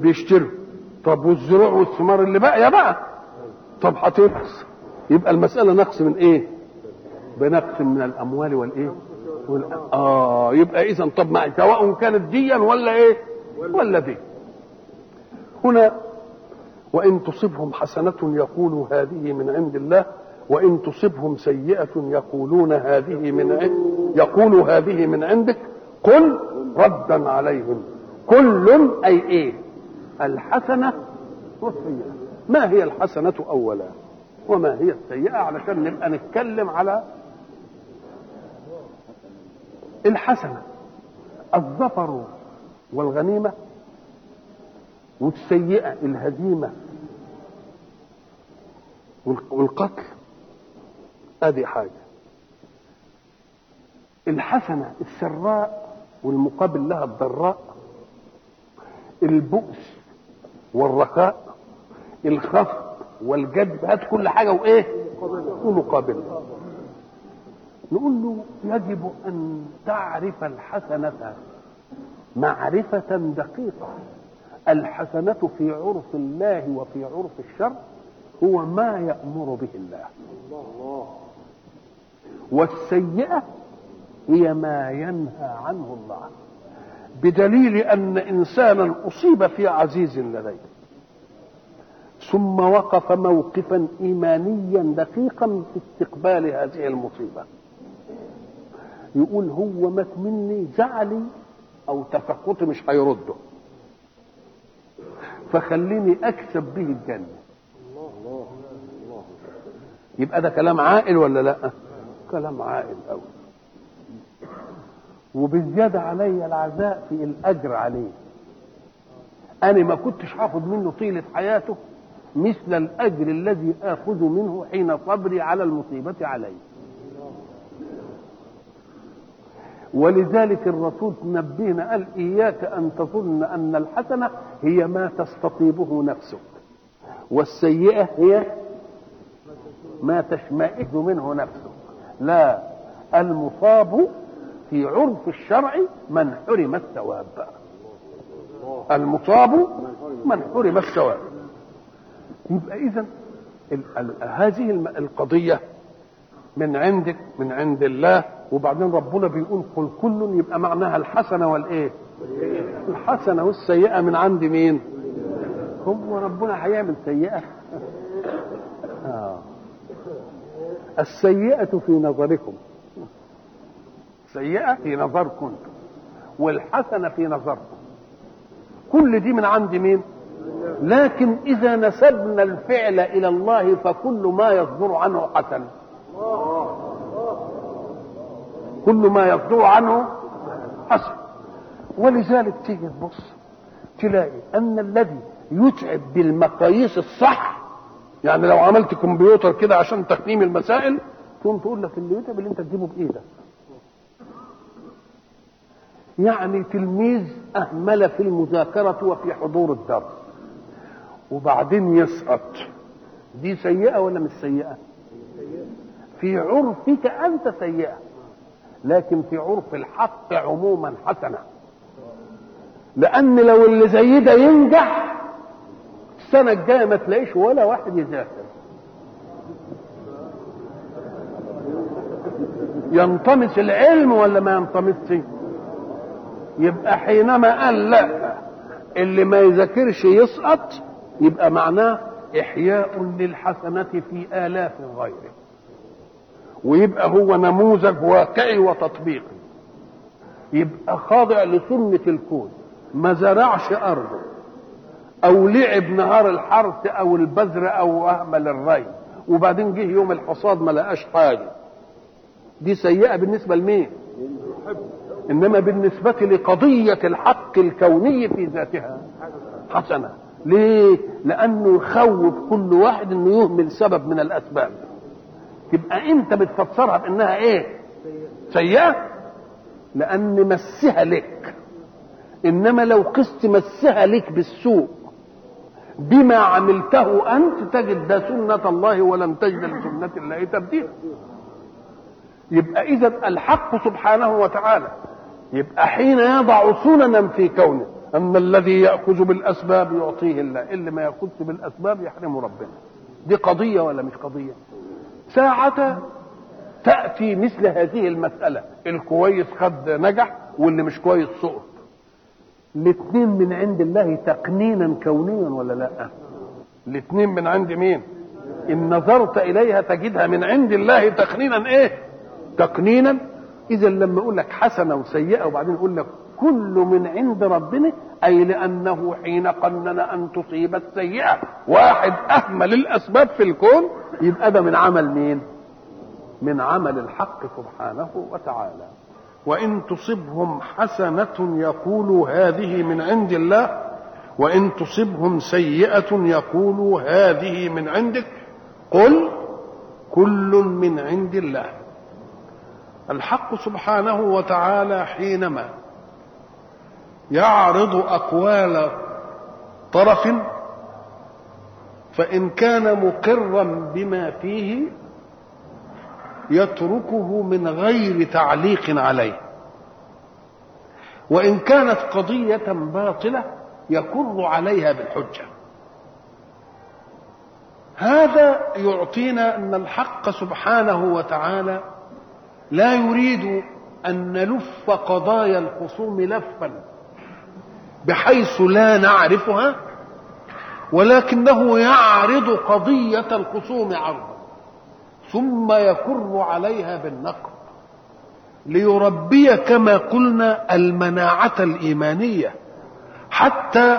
بيشتروا. طب والزروع والثمار اللي بقى يا بقى. طب هتنقص يبقى المسألة نقص من إيه؟ بنقص من الأموال والإيه. آه يبقى اذا طب ما سواء كانت ديا ولا إيه؟ ولا دي. هنا وإن تصبهم حسنة يقولوا هذه من عند الله وإن تصبهم سيئة يقولون هذه من عند يقولوا هذه من عندك. قل ردا عليهم. كل أي إيه؟ الحسنة والسيئة. ما هي الحسنة اولا؟ وما هي السيئة؟ علشان نبقى نتكلم على الحسنة الظفر والغنيمة والسيئة الهزيمة والقتل ادي حاجة. الحسنة السراء والمقابل لها الضراء البؤس والرخاء الخفض والجد هات كل حاجة وإيه؟ ومقابلها. نقول له يجب أن تعرف الحسنة معرفة دقيقة. الحسنة في عرف الله وفي عرف الشر هو ما يأمر به الله. والسيئة هي ما ينهى عنه الله. بدليل أن إنسانا أصيب في عزيز لديه ثم وقف موقفا إيمانيا دقيقا في استقبال هذه المصيبة. يقول هو مات مني زعلي أو تسخطي مش هيرده. فخليني أكسب به الجنة. يبقى ده كلام عاقل ولا لأ؟ كلام عاقل قوي وبالزيادة علي العزاء في الأجر عليه. أنا ما كنتش هاخد منه طيلة حياته مثل الأجر الذي آخذ منه حين صبري على المصيبة علي. ولذلك الرسول نبهنا قال إياك أن تظن أن الحسنة هي ما تستطيبه نفسك والسيئة هي ما تشمئز منه نفسك. لا المصاب في عرف الشرع من حرم الثواب. المصاب من حرم الثواب. يبقى اذا هذه القضية من عندك من عند الله وبعدين ربنا بيقول قل كل يبقى معناها الحسنة والإيه؟ الحسنة والسيئة من عند مين؟ هو ربنا هيعمل سيئة. آه. السيئة في نظركم. سيئة في نظركم. والحسنة في نظركم. كل دي من عند مين؟ لكن إذا نسبنا الفعل إلى الله فكل ما يصدر عنه حسن. كل ما يصدر عنه حسن. ولذلك تيجي تبص تلاقي أن الذي يتعب بالمقاييس الصح يعني لو عملت كمبيوتر كده عشان تقييم المسائل تقوم تقول لك اللي يتعب اللي انت تجيبه بايدك يعني تلميذ أهمل في المذاكرة وفي حضور الدرس. وبعدين يسقط. دي سيئة ولا مش سيئة؟ في عرفك أنت سيئة. لكن في عرف الحق عموما حسنة. لأن لو اللي زي ده ينجح السنة الجاية ما تلاقيش ولا واحد يذاكر. ينطمس العلم ولا ما ينطمسش؟ يبقى حينما قال لا اللي ما يذاكرش يسقط يبقى معناه إحياء للحسنة في آلاف غيره. ويبقى هو نموذج واقعي وتطبيقي. يبقى خاضع لسنة الكون. ما زرعش أرضه. أو لعب نهار الحرث أو البذر أو أهمل الري. وبعدين جه يوم الحصاد ما لقاش حاجة. دي سيئة بالنسبة لمين؟ إنما بالنسبة لقضية الحق الكوني في ذاتها. حسنة. ليه؟ لأنه يخوف كل واحد إنه يهمل سبب من الأسباب. تبقى انت بتفسرها بانها إيه؟ سيئة؟ لأن مسها لك. انما لو قست مسها لك بالسوء بما عملته انت تجد ده سنة الله ولم تجد لسنة الله تبديلا يبقى إذا الحق سبحانه وتعالى يبقى حين يضع سننا في كونه ان الذي يأخذ بالأسباب يعطيه الله اللي ما ياخذش بالأسباب يحرمه ربنا. دي قضية ولا مش قضية؟ ساعة تأتي مثل هذه المسألة. الكويس خد نجح واللي مش كويس سقط. الاثنين من عند الله تقنينا كونيا ولا لأ؟ الاثنين من عند مين؟ إن نظرت إليها تجدها من عند الله تقنينا إيه؟ تقنينا. اذا لما أقول لك حسنة وسيئة وبعدين أقول لك كل من عند ربنا أي لأنه حين قنن أن تصيب السيئة واحد أهمل الأسباب في الكون يبقى ده من عمل مين؟ من عمل الحق سبحانه وتعالى. وإن تصبهم حسنة يقولوا هذه من عند الله وإن تصبهم سيئة يقولوا هذه من عندك. قل كل من عند الله. الحق سبحانه وتعالى حينما يعرض أقوال طرف فإن كان مقرا بما فيه يتركه من غير تعليق عليه. وإن كانت قضية باطلة يكر عليها بالحجة. هذا يعطينا أن الحق سبحانه وتعالى لا يريد أن نلف قضايا الخصوم لفا. بحيث لا نعرفها ولكنه يعرض قضية الخصوم عرضا ثم يكر عليها بالنقد ليربي كما قلنا المناعة الإيمانية حتى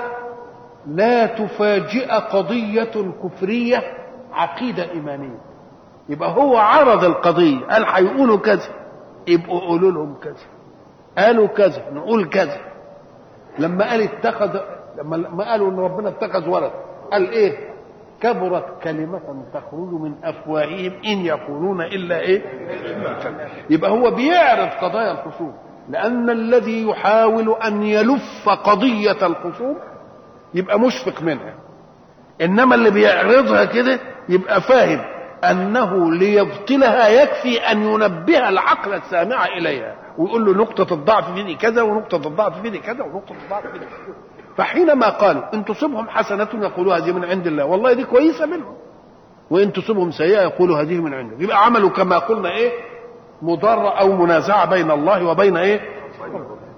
لا تفاجئ قضية كفرية عقيدة إيمانية. يبقى هو عرض القضية قال هيقولوا كذا يبقوا قولوا لهم كذا قالوا كذا نقول كذا. لما قال اتخذ لما قالوا إن ربنا اتخذ ولد قال إيه؟ كبرت كلمة تخرج من أفواههم إن يقولون إلا إيه؟ يبقى هو بيعرض قضايا الخصوم. لأن الذي يحاول أن يلف قضية الخصوم يبقى مشفق منها. إنما اللي بيعرضها كده يبقى فاهم أنه ليبطلها يكفي أن ينبه العقل السامع إليها. ويقول له نقطة الضعف دي كذا ونقطة الضعف دي كذا ونقطة الضعف دي كذا. فحينما قالوا إن تصبهم حسنة يقولوا هذه من عند الله. والله دي كويسة منهم. وإن تصبهم سيئة يقولوا هذه من عندك يبقى عملوا كما قلنا إيه؟ مضارة أو منازعة بين الله وبين إيه؟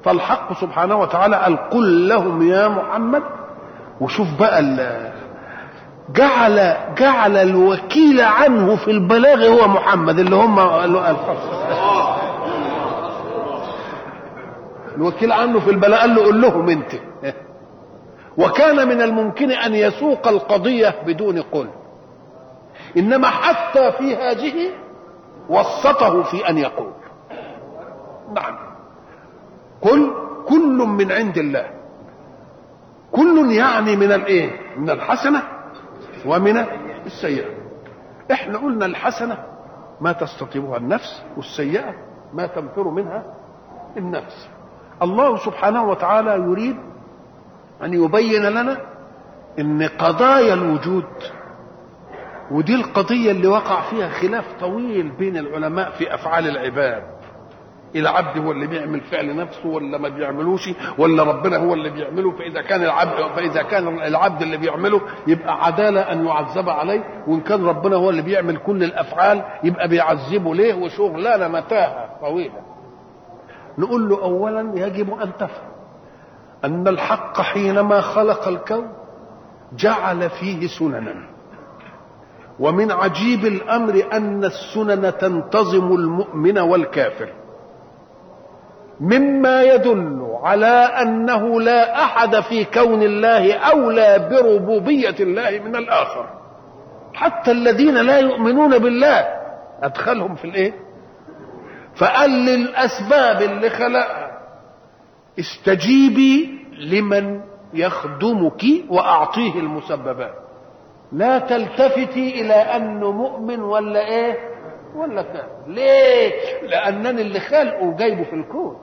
فالحق سبحانه وتعالى قال قل لهم يا محمد. وشوف بقى جعل جعل الوكيل عنه في البلاغ هو محمد اللي هم الوكيل عنه في البلاغ قال له قول لهم انت. وكان من الممكن أن يسوق القضية بدون قل إنما حتى في هذه وسطه في أن يقول. نعم. قل كل من عند الله. كل يعني من الإيه؟ من الحسنة ومن السيئة. إحنا قلنا الحسنة ما تستطيبها النفس والسيئة ما تنفر منها النفس. الله سبحانه وتعالى يريد أن يبين لنا إن قضايا الوجود ودي القضية اللي وقع فيها خلاف طويل بين العلماء في أفعال العباد. العبد هو اللي بيعمل فعل نفسه ولا ما بيعملوش ولا ربنا هو اللي بيعمله فإذا كان العبد فإذا كان العبد اللي بيعمله يبقى عدالة أن يعذب عليه وإن كان ربنا هو اللي بيعمل كل الأفعال يبقى بيعذبه ليه؟ وشغلانة متاهة طويلة. نقول له اولا يجب أن تفهم أن الحق حينما خلق الكون جعل فيه سننا. ومن عجيب الأمر أن السنن تنتظم المؤمن والكافر. مما يدل على أنه لا أحد في كون الله أولى بربوبية الله من الآخر. حتى الذين لا يؤمنون بالله أدخلهم في الإيه؟ فقال للاسباب اللي خلقها استجيبي لمن يخدمك وأعطيه المسببات. لا تلتفتي إلى انه مؤمن ولا إيه؟ ولا كافر ليه لأنني اللي خلقه جايبه في الكون.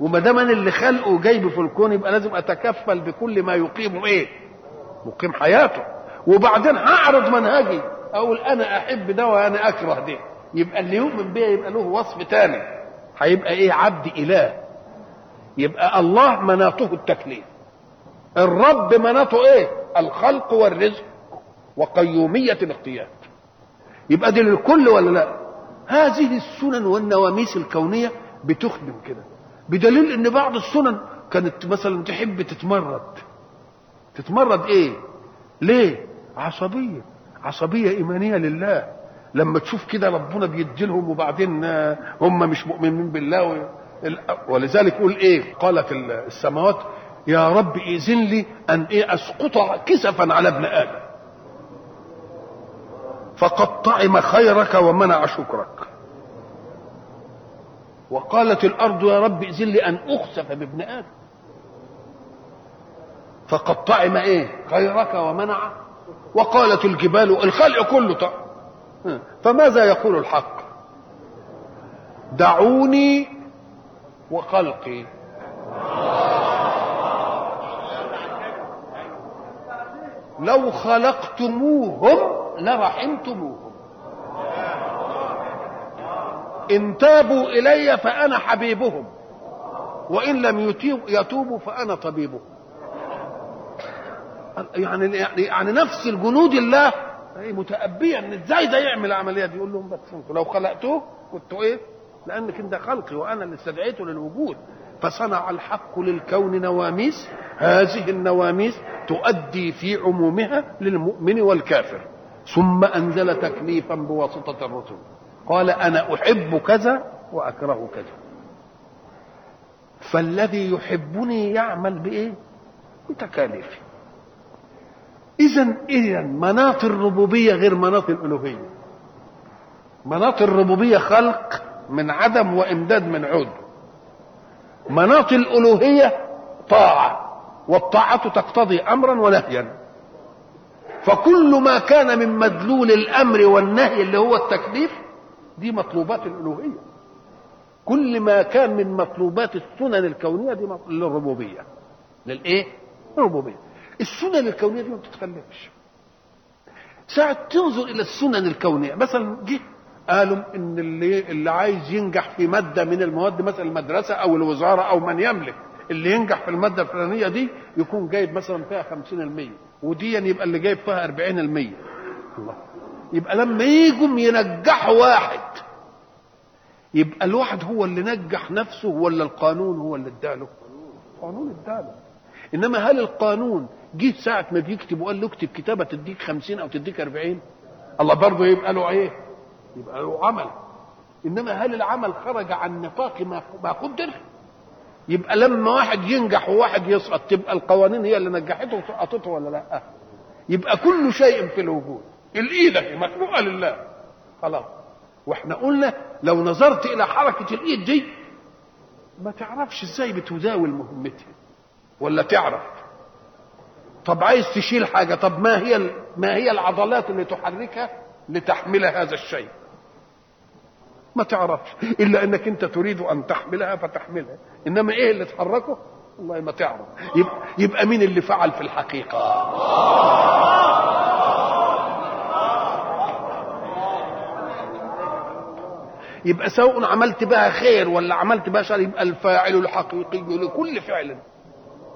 وما دام أنا اللي خلقه جايبه في الكون يبقى لازم أتكفل بكل ما يقيم إيه؟ مقيم حياته. وبعدين هعرض منهجي. أقول أنا أحب ده وأنا أكره ده. يبقى اللي يؤمن بيه يبقى له وصف تاني. هيبقى إيه؟ عبد إله. يبقى الله مناطه التكليف. الرب مناطه إيه؟ الخلق والرزق وقيومية الاختيار يبقى دي للكل ولا لا؟ هذه السنن والنواميس الكونية بتخدم كده. بدليل إن بعض السنن كانت مثلا تحب تتمرد. تتمرد إيه؟ ليه؟ عصبية. عصبية إيمانية لله. لما تشوف كده ربنا بيديلهم وبعدين هم مش مؤمنين بالله ولذلك يقول إيه؟ قالت السماوات يا رب إذن لي أن إيه؟ أسقط كسفا على ابن آدم. فقد طعم خيرك ومنع شكرك. وقالت الأرض يا رب إذن لي أن أخسف بابن آدم. فقد طعم إيه؟ خيرك ومنع. وقالت الجبال الخلق كله طعم. فماذا يقول الحق؟ دعوني وخلقي. لو خلقتموهم لرحمتموهم. إن تابوا إلي فأنا حبيبهم وإن لم يتوبوا فأنا طبيبهم. يعني يعني يعني نفس الجنود الله إيه متأبية ان إزاي ده يعمل العملية دي؟ يقول لهم بس أنتوا لو خلقتوه كنتوا إيه؟ لأنك أنت خلقي وأنا اللي استدعيته للوجود. فصنع الحق للكون نواميس هذه النواميس تؤدي في عمومها للمؤمن والكافر. ثم أنزل تكليفا بواسطة الرسل. قال أنا أحب كذا وأكره كذا. فالذي يحبني يعمل بإيه؟ بتكاليفه اذا اذا مناط الربوبية غير مناط الألوهية. مناط الربوبية خلق من عدم وإمداد من عود. مناط الألوهية طاعة والطاعة تقتضي امرا ونهيا. فكل ما كان من مدلول الأمر والنهي اللي هو التكليف دي مطلوبات الألوهية. كل ما كان من مطلوبات السنن الكونية دي للربوبية. للإيه؟ الربوبيه السنن الكونية دي ما بتتكلمش ساعة تنظر إلى السنن الكونية مثلا جه قالوا إن اللي اللي عايز ينجح في مادة من المواد مثلا المدرسة أو الوزارة أو من يملك اللي ينجح في المادة الفلانية دي يكون جايب مثلا فيها 50% ودي يبقى اللي جايب فيها 40% الله. يبقى لما يجوا ينجحوا واحد يبقى الواحد هو اللي نجح نفسه ولا القانون هو اللي اداله؟ القانون اداله. إنما هل القانون جه ساعة ما بيكتب وقال له اكتب كتابة تديك 50 أو تديك 40 الله برضه يبقى له إيه؟ يبقى له عمل. إنما هل العمل خرج عن نطاق ما ما قدر؟ يبقى لما واحد ينجح وواحد يسقط تبقى القوانين هي اللي نجحته وسقطته ولا لأ؟ يبقى كل شيء في الوجود. الإيد اهي مخلوقة لله. خلاص. وإحنا قلنا لو نظرت إلى حركة الإيد دي ما تعرفش إزاي بتزاول مهمتها. ولا تعرف. طب عايز تشيل حاجة طب ما هي ما هي العضلات اللي تحركها لتحمل هذا الشيء؟ ما تعرفش إلا إنك أنت تريد أن تحملها فتحملها. إنما إيه اللي تحركه؟ والله ما تعرف. يبقى, يبقى مين اللي فعل في الحقيقة؟ يبقى سواء عملت بها خير ولا عملت بها شر يبقى الفاعل الحقيقي لكل فعل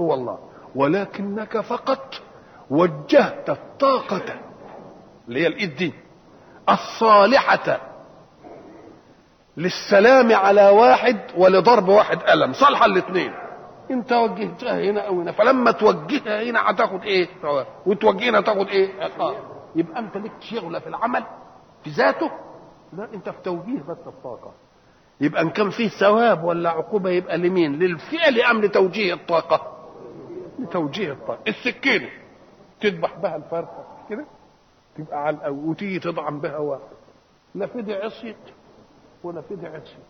هو الله. ولكنك فقط وجهت الطاقة اللي هي الإيد دي الصالحة للسلام على واحد ولضرب واحد ألم صالحة الاثنين. انت وجهتها هنا أو هنا فلما توجهها هنا هتاخد إيه؟ ثواب وتوجه هنا تاخد إيه؟ عقاب يبقى أنت ليك شغلة في العمل في ذاته؟ لا أنت في توجيه بس الطاقة. يبقى إن كان فيه ثواب ولا عقوبة يبقى لمين؟ للفعل أم لتوجيه الطاقة؟ لتوجيه الطاقه السكينة. تذبح بها الفرخة كده؟ تبقى على الأول وتيجي تطعم بها واحد لا فدي عصيت ولا فدي عصيت.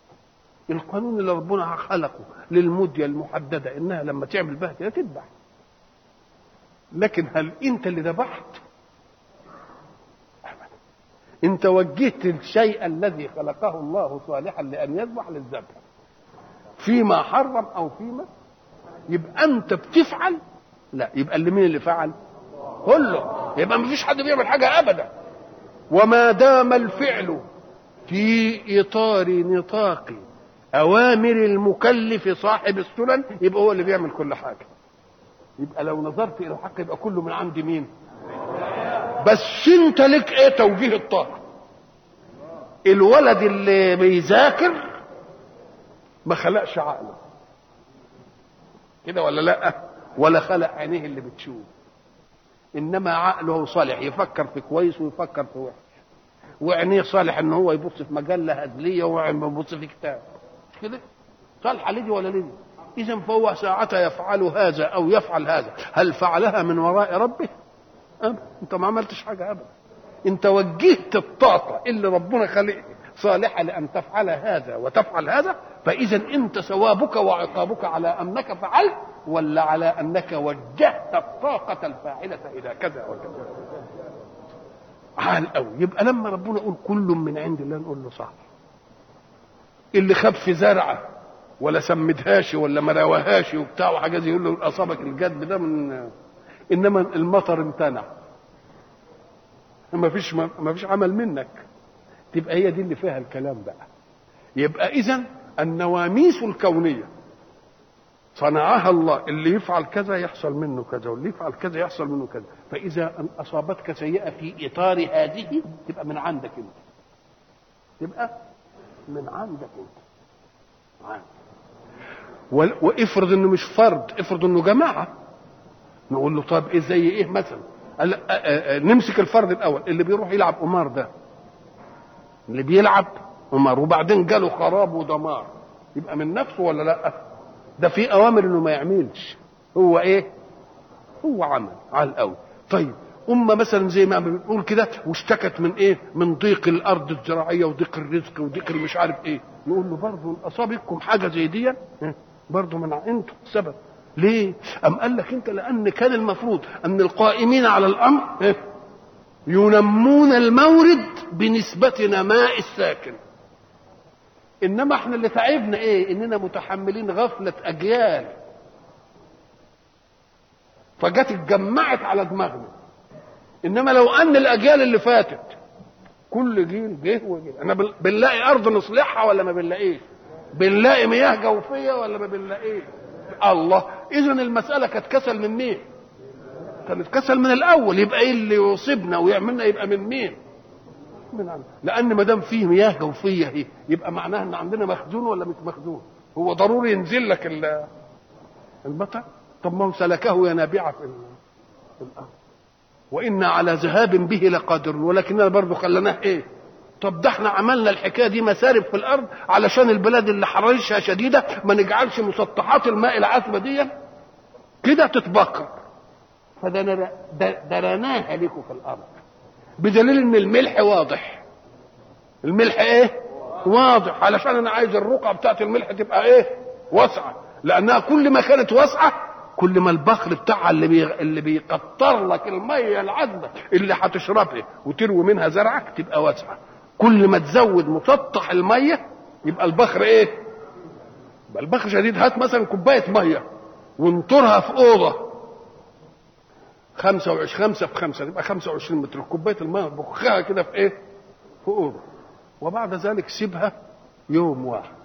القانون اللي ربنا خلقه للمدة المحددة إنها لما تعمل بها كده تذبح. لكن هل أنت اللي ذبحت؟ أنت وجهت الشيء الذي خلقه الله صالحا لأن يذبح للذبح. فيما حرم أو فيما يبقى أنت بتفعل؟ لا يبقى اللي مين اللي فعل؟ كله. يبقى ما فيش حد بيعمل حاجة أبدا. وما دام الفعل في إطار نطاق أوامر المكلف صاحب السنن يبقى هو اللي بيعمل كل حاجة. يبقى لو نظرت إلى الحق يبقى كله من عند مين؟ بس أنت لك إيه توجيه الطاقة؟ الولد اللي بيذاكر ما خلقش عقله. كده ولا لا؟ ولا خلق عينيه اللي بتشوف. إنما عقله صالح يفكر في كويس ويفكر في وحش. وعينيه صالح إن هو يبص في مجله هزليه ويبص في كتاب. مش كده صالحه لدي ولا لدي إذا فهو ساعتها يفعل هذا أو يفعل هذا. هل فعلها من وراء ربه؟ أنت ما عملتش حاجة ابدا. انت وجهت الطاقة اللي ربنا خلقها صالحة لأن تفعل هذا وتفعل هذا فإذا أنت ثوابك وعقابك على أنك فعلت ولا على أنك وجهت الطاقة الفاعلة إلى كذا وكذا. عال قوي يبقى لما ربنا يقول كل من عند الله نقول له صح اللي خاب في زرعة ولا سمدهاش ولا ما رواهاش وبتاع وحاجات يقول له أصابك الجد ده من إنما المطر امتنع. ما فيش ما فيش عمل منك. تبقى هي دي اللي فيها الكلام بقى. يبقى إذا النواميس الكونية صنعها الله اللي يفعل كذا يحصل منه كذا واللي يفعل كذا يحصل منه كذا. فإذا أن أصابتك سيئة في إطار هذه تبقى من عندك أنت. تبقى من عندك أنت. عندك. وافرض إنه مش فرد افرض إنه جماعة. نقول له طب إيه زي إيه مثلا؟ نمسك الفرد الأول اللي بيروح يلعب قمار ده. اللي بيلعب قمار وبعدين جاله خراب ودمار. يبقى من نفسه ولا لأ؟ ده في أوامر إنه ما يعملش. هو إيه؟ هو عمل على الأول. طيب أمة مثلا زي ما بنقول كده واشتكت من إيه؟ من ضيق الأرض الزراعية وضيق الرزق وضيق مش عارف إيه، نقول له برضه أصابتكم حاجة زي دي؟ برضه من أنتم السبب. ليه؟ أم قال لك أنت؟ لأن كان المفروض أن القائمين على الأمر إيه؟ ينمون المورد بنسبة نماء الساكن. إنما إحنا اللي تعبنا إيه؟ إننا متحملين غفلة أجيال. فجت اتجمعت على دماغنا. إنما لو أن الأجيال اللي فاتت كل جيل جه وجه. أنا بن- بنلاقي أرض نصلحها ولا ما بنلاقيش؟ بنلاقي مياه جوفية ولا ما بنلاقيش؟ الله اذا المسألة كانت كسل من مين؟ كانت كسل من الأول. يبقى إيه اللي يصيبنا ويعملنا يبقى من مين؟ من لأن ما دام فيه مياه جوفية هي يبقى معناها إن عندنا مخزون ولا مش مخزون؟ هو ضروري ينزل لك ال- المطر طب ما هو سلكه ينابيع في ال- في الأرض. وإنا على ذهاب به لقادرون. ولكننا برضه خليناه إيه؟ طب ده إحنا عملنا الحكاية دي مسارب في الأرض علشان البلاد اللي حرارتها شديدة ما نجعلش مسطحات الماء العذبة دي كده تتبخر فدرناها لكم في الأرض. بدليل إن الملح واضح. الملح إيه؟ واضح. علشان أنا عايز الرقعة بتاعت الملح تبقى إيه؟ واسعة. لأنها كل ما كانت واسعة كل ما البخر بتاعها اللي بي... اللي بيقطر لك المية العذبة اللي هتشربها وتروي منها زرعك تبقى واسعة. كل ما تزود مسطح المية يبقى البخر إيه؟ يبقى البخر شديد. هات مثلا كوباية مية وانطرها في أوضة. 25 خمسة في خمسة تبقى 25 متر. كوباية الماء بخها كده في إيه؟ في أوضة. وبعد ذلك سيبها يوم واحد.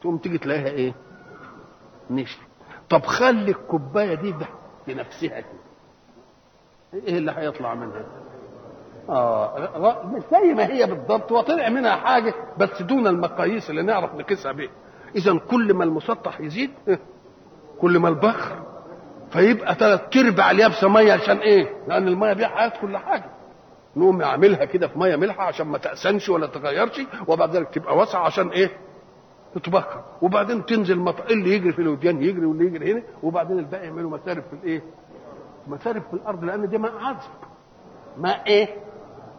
تقوم تيجي تلاقيها إيه؟ نشف طب خلي الكوباية دي ده بنفسها كده. إيه اللي هيطلع منها؟ آه مش زي ما هي بالضبط. وطلع منها حاجة بس دون المقاييس اللي نعرف نقيسها بيها. إذا كل ما المسطح يزيد كل ما البخر فيبقى ثلاث ارباع اليابسه ميه عشان إيه؟ لأن الميه دي حياة كل حاجة. نقوم يعملها كده في مية ملحة عشان ما تأسنش ولا تغيرش وبعد ذلك تبقى واسعة عشان إيه؟ تتبخر وبعدين تنزل مط... اللي يجري في الوديان يجري واللي يجري هنا وبعدين الباقي يعملوا مسارب في الإيه؟ مسارب في الأرض لأن دي ماء عذب. ماء إيه؟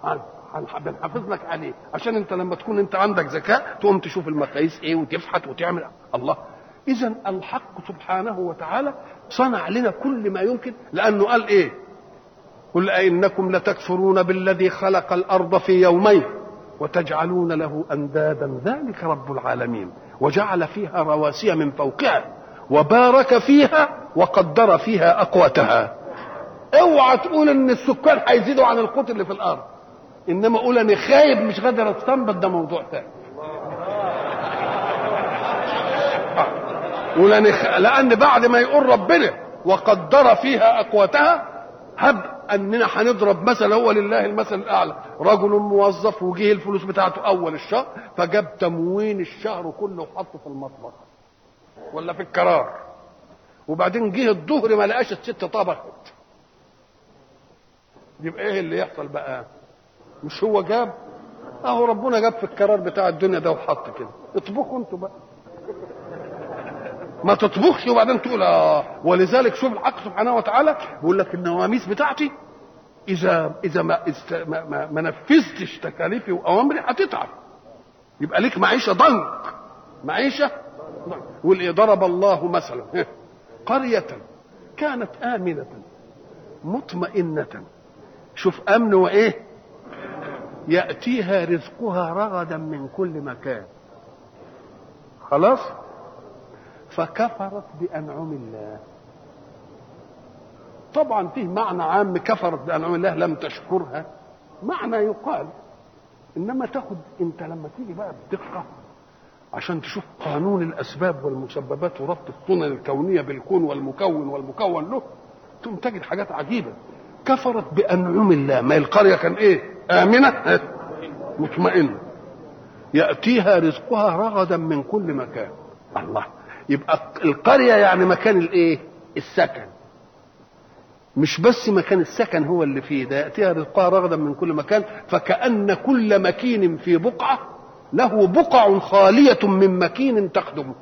عذب هنح- بنحافظ لك عليه عشان أنت لما تكون أنت عندك ذكاء تقوم تشوف المقاييس إيه وتفحت وتعمل الله اذا الحق سبحانه وتعالى صنع لنا كل ما يمكن لأنه قال إيه؟ قل أئنكم لتكفرون بالذي خلق الأرض في يومين وتجعلون له أندادا ذلك رب العالمين وجعل فيها رواسي من فوقها وبارك فيها وقدر فيها أقواتها. اوعى تقول إن السكان هيزيدوا عن القوت اللي في الأرض إنما قول أنا خايب مش قادر استنبط ده موضوع ثاني قول أنا خ... لأن بعد ما يقول ربنا وقدر فيها أقواتها هب أننا هنضرب مثل هو لله المثل الأعلى. رجل موظف وجه الفلوس بتاعته أول الشهر فجاب تموين الشهر كله وحطه في المطبخ. ولا في الكرار وبعدين جه الظهر ما لقاش الست طبخت. يبقى إيه اللي يحصل بقى؟ مش هو جاب؟ أهو ربنا جاب في القرار بتاع الدنيا ده وحط كده. اطبخوا أنتوا بقى. ما تطبخش وبعدين تقول آه ولذلك شوف الحق سبحانه وتعالى بيقول لك النواميس بتاعتي إذا إذا ما است... ما, ما, ما نفذتش تكاليفي وأوامري هتتعب. يبقى ليك معيشة ضنك. معيشة واللي ضرب الله مثلا قرية كانت آمنة مطمئنة. شوف أمن وإيه؟ يأتيها رزقها رغدا من كل مكان. خلاص؟ فكفرت بأنعم الله. طبعا فيه معنى عام كفرت بأنعم الله لم تشكرها. معنى يقال إنما تاخد أنت لما تيجي بقى بدقة عشان تشوف قانون الأسباب والمسببات وربط السنن الكونية بالكون والمكون والمكون له ثم تجد حاجات عجيبة. كفرت بأنعم الله. ما القرية كان إيه؟ آمنة؟ مطمئنة. يأتيها رزقها رغدا من كل مكان. الله. يبقى القرية يعني مكان الايه؟ السكن. مش بس مكان السكن هو اللي فيه ده يأتيها رزقها رغدا من كل مكان فكأن كل مكين في بقعة له بقع خالية من مكين تخدمه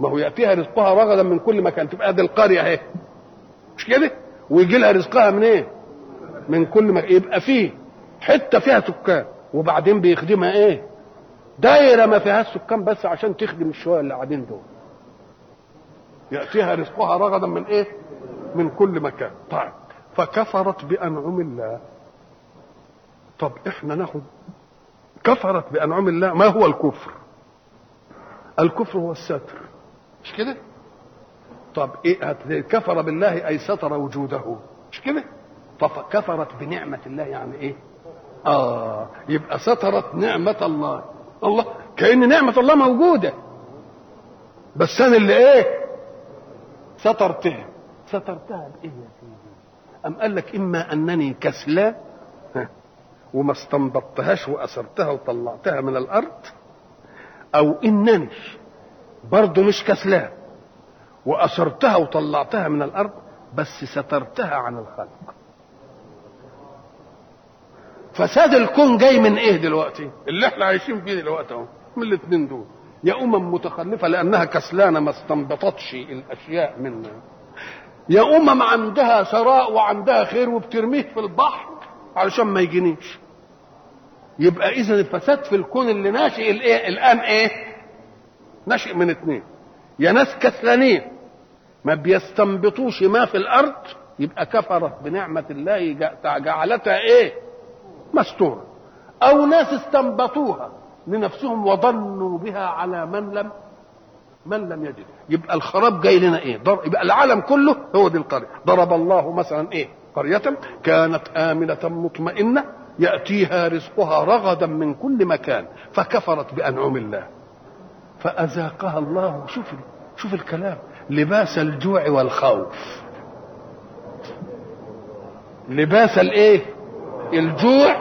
ما هو يأتيها رزقها رغدا من كل مكان تبقى دي القرية اهي. مش كده؟ ويجي لها رزقها من إيه من كل مكان. يبقى فيه حتة فيها سكان وبعدين بيخدمها إيه؟ دايرة ما فيهاش سكان بس عشان تخدم الشوية اللي قاعدين دول. يأتيها رزقها رغدا من إيه؟ من كل مكان. طيب فكفرت بأنعم الله. طب إحنا ناخد كفرت بأنعم الله. ما هو الكفر؟ الكفر هو الستر. مش كده؟ طب إيه كفر بالله أي ستر وجوده. مش كده؟ فكفرت بنعمة الله يعني إيه؟ آه يبقى سترت نعمة الله. الله كأن نعمة الله موجودة. بس أنا اللي إيه؟ سترتها سترتها بايه يا سيدي؟ أم قال لك إما أنني كسلان؟ وما استنبطتهاش وأسرتها وطلعتها من الأرض؟ أو إنني برضه مش كسلان وأسرتها وطلعتها من الأرض بس سترتها عن الخلق. فساد الكون جاي من إيه دلوقتي؟ اللي إحنا عايشين فيه دلوقتي أهو من الاثنين دول. يا أمم متخلفة لأنها كسلانة ما استنبطتش الأشياء من يا أمم عندها ثراء وعندها خير وبترميه في البحر علشان ما يجينيش يبقى اذا الفساد في الكون اللي ناشئ الإيه؟ الآن إيه؟ ناشئ من اثنين يا ناس كسلانين ما بيستنبطوش ما في الأرض يبقى كفرت بنعمة الله جع- جعلتها إيه؟ مستورة. أو ناس استنبطوها لنفسهم وظنوا بها على من لم من لم يجد. يبقى الخراب جاي لنا إيه. يبقى العالم كله هو دي القرية. ضرب الله مثلا إيه؟ قرية كانت آمنة مطمئنة يأتيها رزقها رغدا من كل مكان فكفرت بأنعم الله. فأذاقها الله. شوف شوف الكلام. لباس الجوع والخوف. لباس الإيه؟ الجوع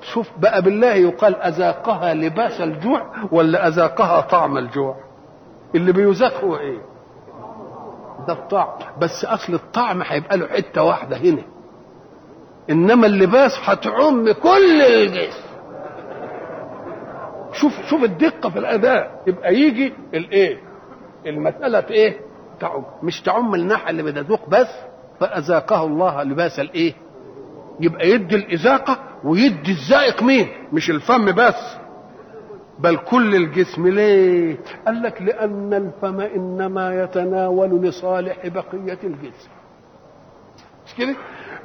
شوف بقى بالله يقال أذاقها لباس الجوع ولا أذاقها طعم الجوع؟ اللي بيذاق هو إيه؟ ده الطعم. بس أصل الطعم هيبقى له حتة واحدة هنا. إنما اللباس هتعم كل الجسم. شوف شوف الدقة في الأداء. يبقى يجي الإيه؟ المسألة إيه؟ تعم. مش تعم الناحية اللي بتذوق بس فاذاقه الله لباس الإيه؟ يبقى يدي الإذاقة ويدي الذائق مين؟ مش الفم بس. بل كل الجسم ليه؟ قال لك لأن الفم إنما يتناول لصالح بقية الجسم. مش كده؟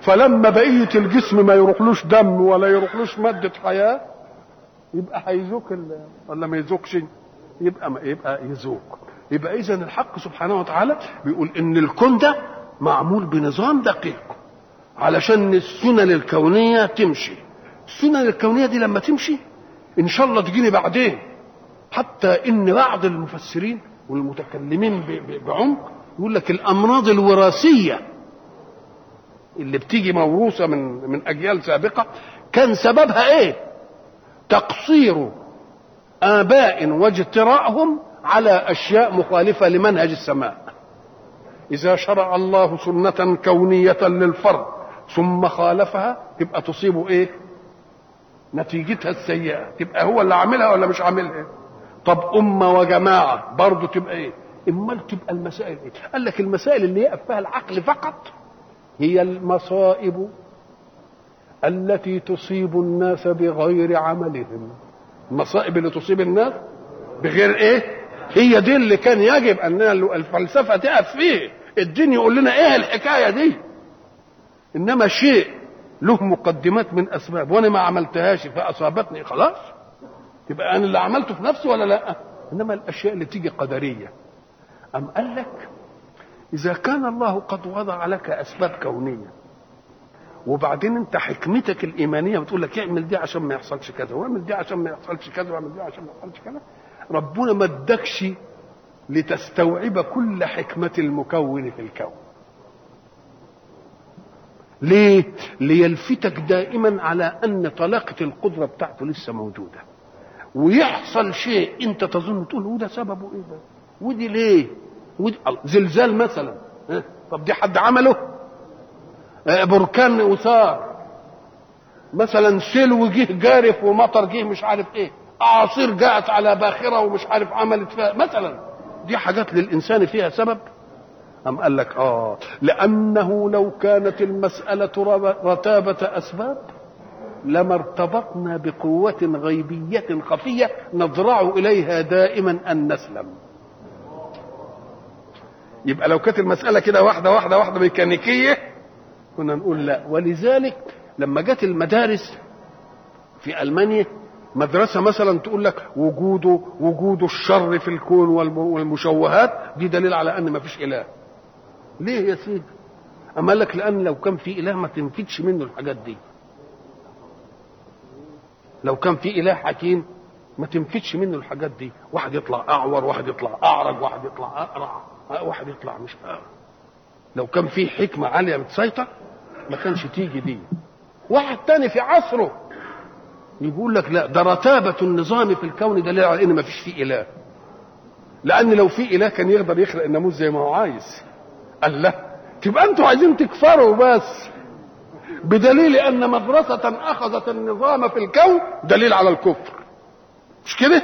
فلما بقية الجسم ما يروحلوش دم ولا يروحلوش مادة حياة يبقى هيذوق ولا ما يذوقش يبقى ما يبقى يذوق يبقى إذا الحق سبحانه وتعالى بيقول إن الكون ده معمول بنظام دقيق. علشان السنن الكونية تمشي. السنن الكونية دي لما تمشي إن شاء الله تجيني بعدين. حتى إن بعض المفسرين والمتكلمين بعمق يقول لك الأمراض الوراثية اللي بتيجي موروثة من من أجيال سابقة كان سببها إيه؟ تقصير آباء واجتراءهم على أشياء مخالفة لمنهج السماء. إذا شرع الله سنة كونية للفرد ثم خالفها تبقى تصيبه إيه؟ نتيجتها السيئة تبقى هو اللي عاملها ولا مش عاملها؟ طب أمة وجماعة برضه تبقى إيه؟ أمال تبقى المسائل إيه؟ قال لك المسائل اللي يقف فيها العقل فقط هي المصائب التي تصيب الناس بغير عملهم المصائب اللي تصيب الناس بغير إيه هي دي اللي كان يجب ان الفلسفة تقف فيه الدين يقول لنا إيه الحكاية دي إنما شيء له مقدمات من أسباب وأنا ما عملتهاش فأصابتني خلاص. يبقى أنا اللي عملته في نفسي ولا لا؟ إنما الأشياء اللي تيجي قدرية. أم قال لك إذا كان الله قد وضع لك أسباب كونية وبعدين أنت حكمتك الإيمانية بتقول لك اعمل دي عشان ما يحصلش كذا واعمل دي عشان ما يحصلش كذا واعمل دي عشان ما يحصلش كذا ربنا ما ادكش لتستوعب كل حكمة المكون في الكون. ليه ليلفتك دائما على أن طلاقة القدرة بتاعته لسه موجودة. ويحصل شيء أنت تظن تقول وده سببه إيه ده؟ ودي ليه؟ ودي زلزال مثلا؟ طب دي حد عمله؟ آه، بركان وثار. مثلا سلو جه جارف ومطر جه مش عارف إيه. أعاصير جاءت على باخرة ومش عارف عملت فيها. مثلا دي حاجات للإنسان فيها سبب. أم قال لك آه. لأنه لو كانت المسألة رتابة أسباب لما ارتبطنا بقوة غيبية خفية نضرع إليها دائما أن نسلم. يبقى لو كانت المسألة كده واحدة واحدة واحدة ميكانيكية كنا نقول لا. ولذلك لما جت المدارس في ألمانيا مدرسة مثلا تقول لك وجوده وجود الشر في الكون والم- والمشوهات دي دليل على أن ما فيش إله. ليه يا سيدي؟ أما لك لأن لو كان في إله ما تنفدش منه الحاجات دي. لو كان في إله حكيم ما تنفدش منه الحاجات دي. واحد يطلع أعور واحد يطلع أعرج واحد يطلع أقرع واحد يطلع مش أقرع. لو كان في حكمة عالية بتسيطر ما كانش تيجي دي. واحد تاني في عصره يقول لك لا ده رتابة النظام في الكون دليل على ان ما فيش فيه إله. لأن لو في إله كان يقدر يخلق الناموس زي ما هو عايز. قال لا تبقى أنتوا عايزين تكفروا بس. بدليل أن مدرسة أخذت النظام في الكون دليل على الكفر. مش كده؟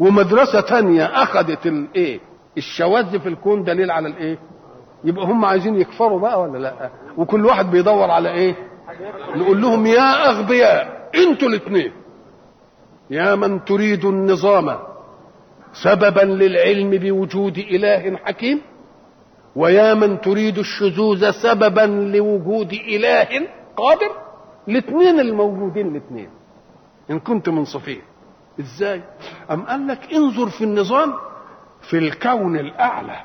ومدرسة تانية أخذت الإيه؟ الشواذ في الكون دليل على الإيه؟ يبقى هم عايزين يكفروا بقى ولا لأ؟ وكل واحد بيدور على إيه؟ نقول لهم يا أغبياء أنتوا الاثنين يا من تريد النظام سببا للعلم بوجود إله حكيم؟ ويا من تريد الشذوذ سببا لوجود إله قادر؟ الاثنين الموجودين الاثنين. إن كنت منصفين. إزاي؟ أم قال لك انظر في النظام في الكون الأعلى.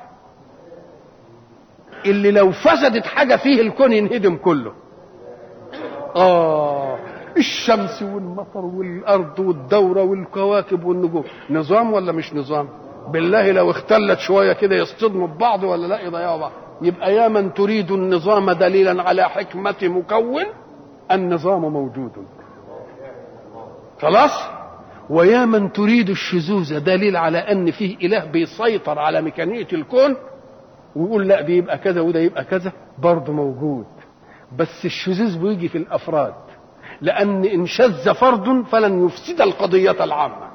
اللي لو فسدت حاجة فيه الكون ينهدم كله. آه الشمس والمطر والأرض والدورة والكواكب والنجوم. نظام ولا مش نظام؟ بالله لو اختلت شوية كده يصطدموا ببعض ولا لا يضيعوا بعض يبقى يا من تريد النظام دليلا على حكمة مكون النظام موجود. خلاص؟ ويا من تريد الشذوذ دليل على أن فيه إله بيسيطر على ميكانية الكون ويقول لا دي يبقى كذا وده يبقى كذا برضه موجود. بس الشذوذ بيجي في الأفراد. لأن إن شذ فرد فلن يفسد القضية العامة.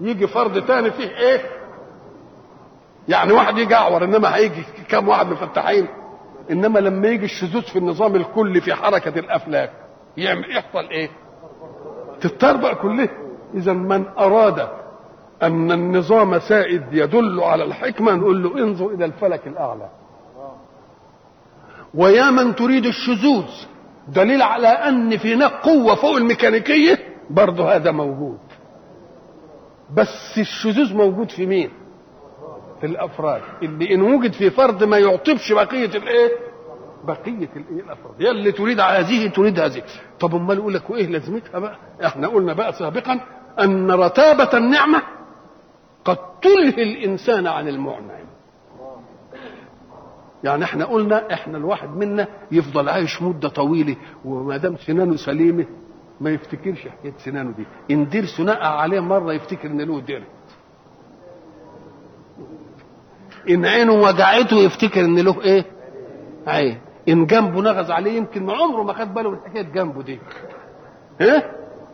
يجي فرد تاني فيه إيه؟ يعني واحد يجي اعور إنما هيجي كام واحد مفتحين إنما لما يجي الشذوذ في النظام الكلي في حركة الأفلاك يعمل يحصل إيه؟ تتربع كلها اذا من أراد أن النظام سائد يدل على الحكمة نقول له انظر إلى الفلك الأعلى. ويا من تريد الشذوذ دليل على أن في هناك قوة فوق الميكانيكية برضه هذا موجود. بس الشذوذ موجود في مين؟ الأفراد. اللي إن وجد في فرد ما يعطبش بقية الإيه؟ بقية الإيه؟ الأفراد. يا اللي تريد هذه تريد هذه. طب أمال يقول لك وإيه لازمتها بقى؟ إحنا قلنا بقى سابقا أن رتابة النعمة قد تلهي الإنسان عن المعنعم يعني إحنا قلنا إحنا الواحد منا يفضل عايش مدة طويلة وما دام سنانه سليمة ما يفتكرش حكاية سنانه دي. إن دير سنقع عليه مرة يفتكر إن له دير. إن عينه وجعته يفتكر إن له إيه؟ عين إن جنبه نغز عليه يمكن عمره ما خد باله من حكاية جنبه دي. ها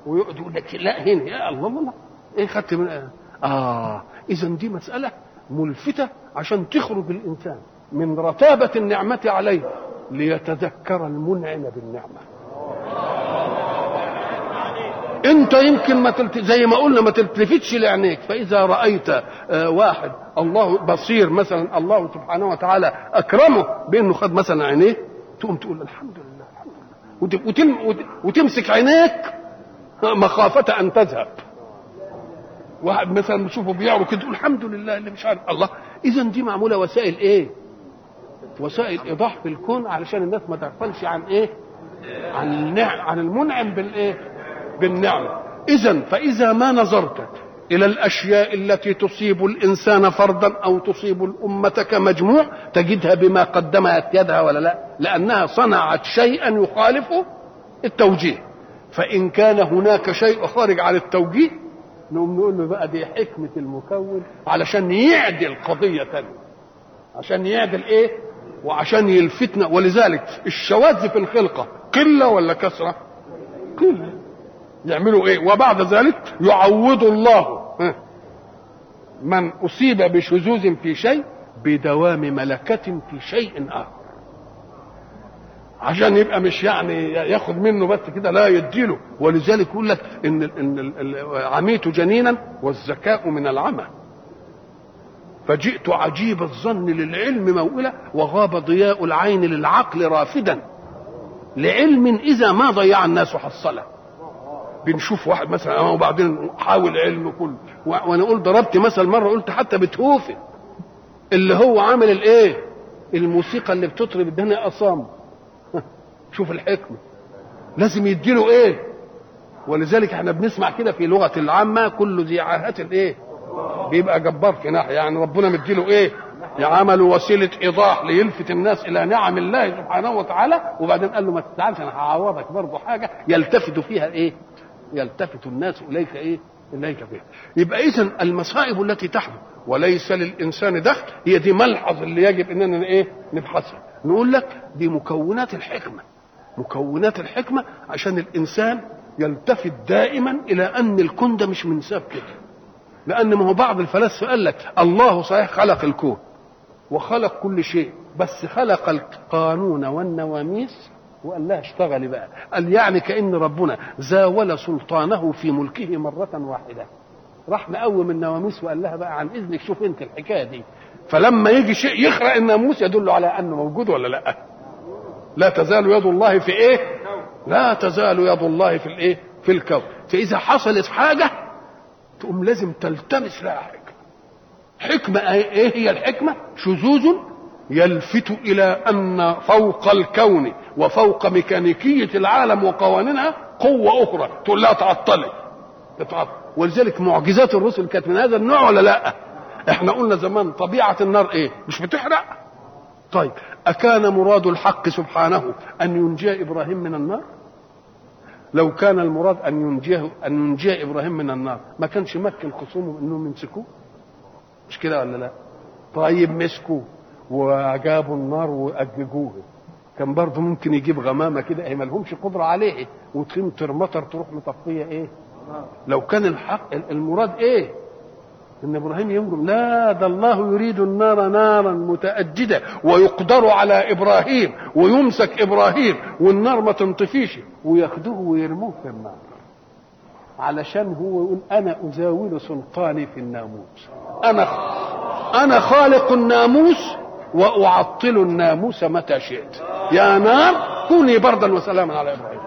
ويقعد يقول لك لا هنا يا الله الله إيه خدت من آه. اذا دي مسألة ملفتة عشان تخرج الإنسان من رتابة النعمة عليه ليتذكر المنعم بالنعمة. انت يمكن ما تلت... زي ما قلنا ما تلتفتش لعينيك. فإذا رأيت آه واحد الله بصير مثلا الله سبحانه وتعالى أكرمه بأنه خد مثلا عينيه تقوم تقول الحمد لله الحمد لله. وت... وتم... وت... وتمسك عينيك مخافة أن تذهب. واحد مثلا بتشوفه بيعرو كده تقول الحمد لله اللي مش عارف. الله اذا دي معمولة وسائل إيه؟ وسائل إيضاح في الكون علشان الناس ما تغفلش عن إيه؟ عن النعم عن المنعم بالإيه؟ بالنعمة. اذا فإذا ما نظرت إلى الأشياء التي تصيب الإنسان فردا أو تصيب الأمة كمجموع تجدها بما قدمت يدها ولا لا؟ لأنها صنعت شيئا يخالف التوجيه. فإن كان هناك شيء خارج عن التوجيه نقوم نقول له بقى دي حكمة المكون علشان يعدل قضية ثانية عشان يعدل إيه؟ وعشان يلفتنا. ولذلك الشواذ في الخلقة قلة ولا كثره قلة. يعملوا إيه؟ وبعد ذلك يعوض الله. من أصيب بشذوذ في شيء بدوام ملكة في شيء آخر. عشان يبقى مش يعني ياخد منه بس كده لا يديله. ولذلك يقول لك إن إن عميت جنينا والذكاء من العمى. فجئت عجيب الظن للعلم موئلة وغاب ضياء العين للعقل رافدا. لعلم إذا ما ضيع الناس حصله بنشوف واحد مثلا وبعدين حاول علم كله. وأنا قلت ضربت مثل مرة قلت حتى بتهوفن. اللي هو عامل الإيه؟ الموسيقى اللي بتطرب الدنيا اصام شوف الحكمة. لازم يديله إيه؟ ولذلك إحنا بنسمع كده في لغة العامة كل ذي عاهه إيه؟ بيبقى جبار في ناحية. يعني ربنا مديله إيه؟ عمل وسيلة إيضاح ليلفت الناس إلى نعم الله سبحانه وتعالى. وبعدين قال له ما تزعلش أنا هعوضك برضه حاجة يلتفت فيها إيه؟ يلتفت الناس إليك إيه؟ إليك فيها. يبقى اذا المصائب التي تحدث وليس للإنسان دخل هي دي ملحظ اللي يجب إننا إيه؟ نبحثها. نقول لك دي مكونات الحكمة مكونات الحكمة عشان الإنسان يلتفت دائما إلى أن الكون ده مش منساب كده. لأن ما هو بعض الفلاسفة قال لك الله صحيح خلق الكون وخلق كل شيء بس خلق القانون والنواميس وقال لها اشتغلي بقى. قال يعني كأن ربنا زاول سلطانه في ملكه مرة واحدة. راح مقوم النواميس وقال لها بقى عن إذنك شوف أنت الحكاية دي. فلما يجي شيء يخرق الناموس يدل على أنه موجود ولا لأ؟ لا تزال يد الله في إيه؟ لا تزال يد الله في الإيه؟ في الكون. فإذا حصلت حاجة تقوم لازم تلتمس لها حكمة. حكمة إيه هي الحكمة؟ شذوذ يلفت إلى أن فوق الكون وفوق ميكانيكية العالم وقوانينها قوة أخرى. تقول لها تعطلي. ولذلك معجزات الرسل كانت من هذا النوع ولا لا؟ إحنا قلنا زمان طبيعة النار إيه؟ مش بتحرق. طيب أكان مراد الحق سبحانه أن ينجي إبراهيم من النار؟ لو كان المراد أن ينجيه أن ينجي إبراهيم من النار ما كانش مكن خصومه إنهم يمسكوه؟ مش كده ولا لا؟ طيب مسكوه. وجابوا النار واججوه كان برضه ممكن يجيب غمامة كده هي ملهمش قدرة عليه وتمطر مطر تروح مطفية إيه؟ لو كان الحق المراد إيه؟ إن إبراهيم ينجم لا ده الله يريد النار نارا متأجدة ويقدر على إبراهيم ويمسك إبراهيم والنار ما تنطفيش وياخدوه ويرموه في النار. علشان هو يقول أنا أزاول سلطاني في الناموس. أنا أنا خالق الناموس وأعطل الناموس متى شئت. يا نار كوني بردا وسلاما على إبراهيم.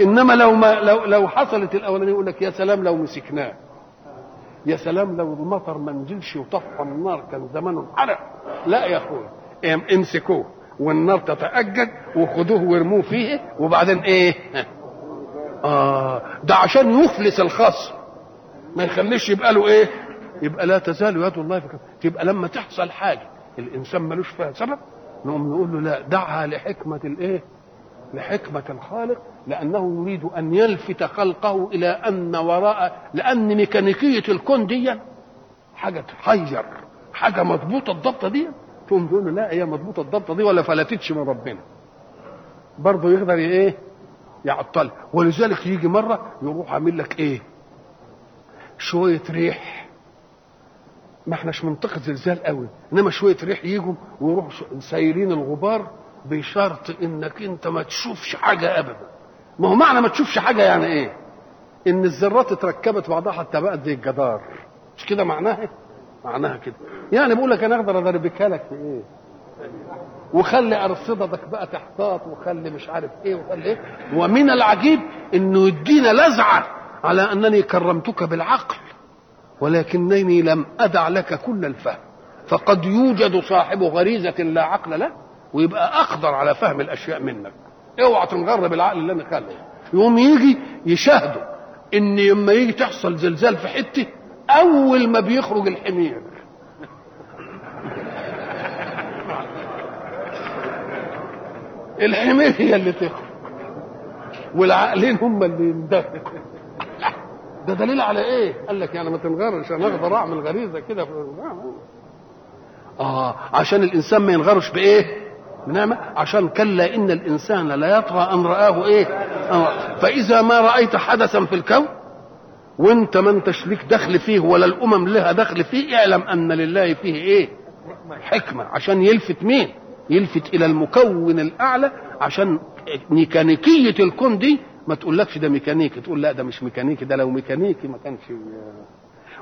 إنما لو ما لو لو حصلت الأولانية يقول لك يا سلام لو مسكناه يا سلام لو المطر ما نزلش وطفى النار كان زمانه انحرق. لا يا اخويا امسكوه والنار تتأجج وخدوه وارموه فيه وبعدين إيه؟ آه ده عشان يفلس الخصم ما يخليش يبقى له إيه؟ يبقى لا تزال يد الله في تبقى لما تحصل حاجة الإنسان ملوش فيها سبب. نقوم نقول له لا دعها لحكمة الإيه؟ لحكمة الخالق لأنه يريد أن يلفت خلقه إلى أن وراء لأن ميكانيكية الكون دي حاجة تحير حاجة مضبوطة الضبطة دي. تقوم تقول له لا هي مضبوطة الضبطة دي ولا فلتتش من ربنا. برضه يقدر إيه؟ يعطل. ولذلك يجي مرة يروح عامل لك إيه؟ شوية ريح. ما احناش منطقة زلزال قوي. انما شوية ريح يجوا ويروحوا سايرين الغبار بشرط انك انت ما تشوفش حاجة ابدا. ما هو معنى ما تشوفش حاجة يعني إيه؟ إن الذرات اتركبت بعضها حتى بقت زي الجدار. مش كده معناها؟ معناها كده. يعني بقول لك أنا أقدر اضربكها لك في إيه؟ وخلي أرصدتك بقى تحتاط وخلي مش عارف إيه وخلي إيه. ومن العجيب إنه يدينا لزعة على أنني كرمتك بالعقل. ولكنني لم أدع لك كل الفهم. فقد يوجد صاحب غريزة لا عقل له ويبقى أقدر على فهم الأشياء منك. اوعى تنغر بالعقل اللي أنا خلقه يقوم يجي يشاهدوا إن لما يجي تحصل زلزال في حتة أول ما بيخرج الحمير. الحمير هي اللي تخرج والعقلين هم اللي يندفعوا ده دليل على إيه؟ قال لك يعني ما تنغرش أنا أقدر اعمل غريزه كده في آه عشان الإنسان ما ينغرش بإيه؟ بنعمه عشان كلا إن الإنسان لا يطغى أن رآه إيه؟ آه. فإذا ما رأيت حدثا في الكون وإنت ما انتش ليك دخل فيه ولا الأمم لها دخل فيه اعلم أن لله فيه إيه؟ حكمة عشان يلفت مين؟ يلفت إلى المكون الأعلى عشان ميكانيكية الكون دي ما تقولكش ده ميكانيكي تقول لا ده مش ميكانيكي ده لو ميكانيكي ما كانش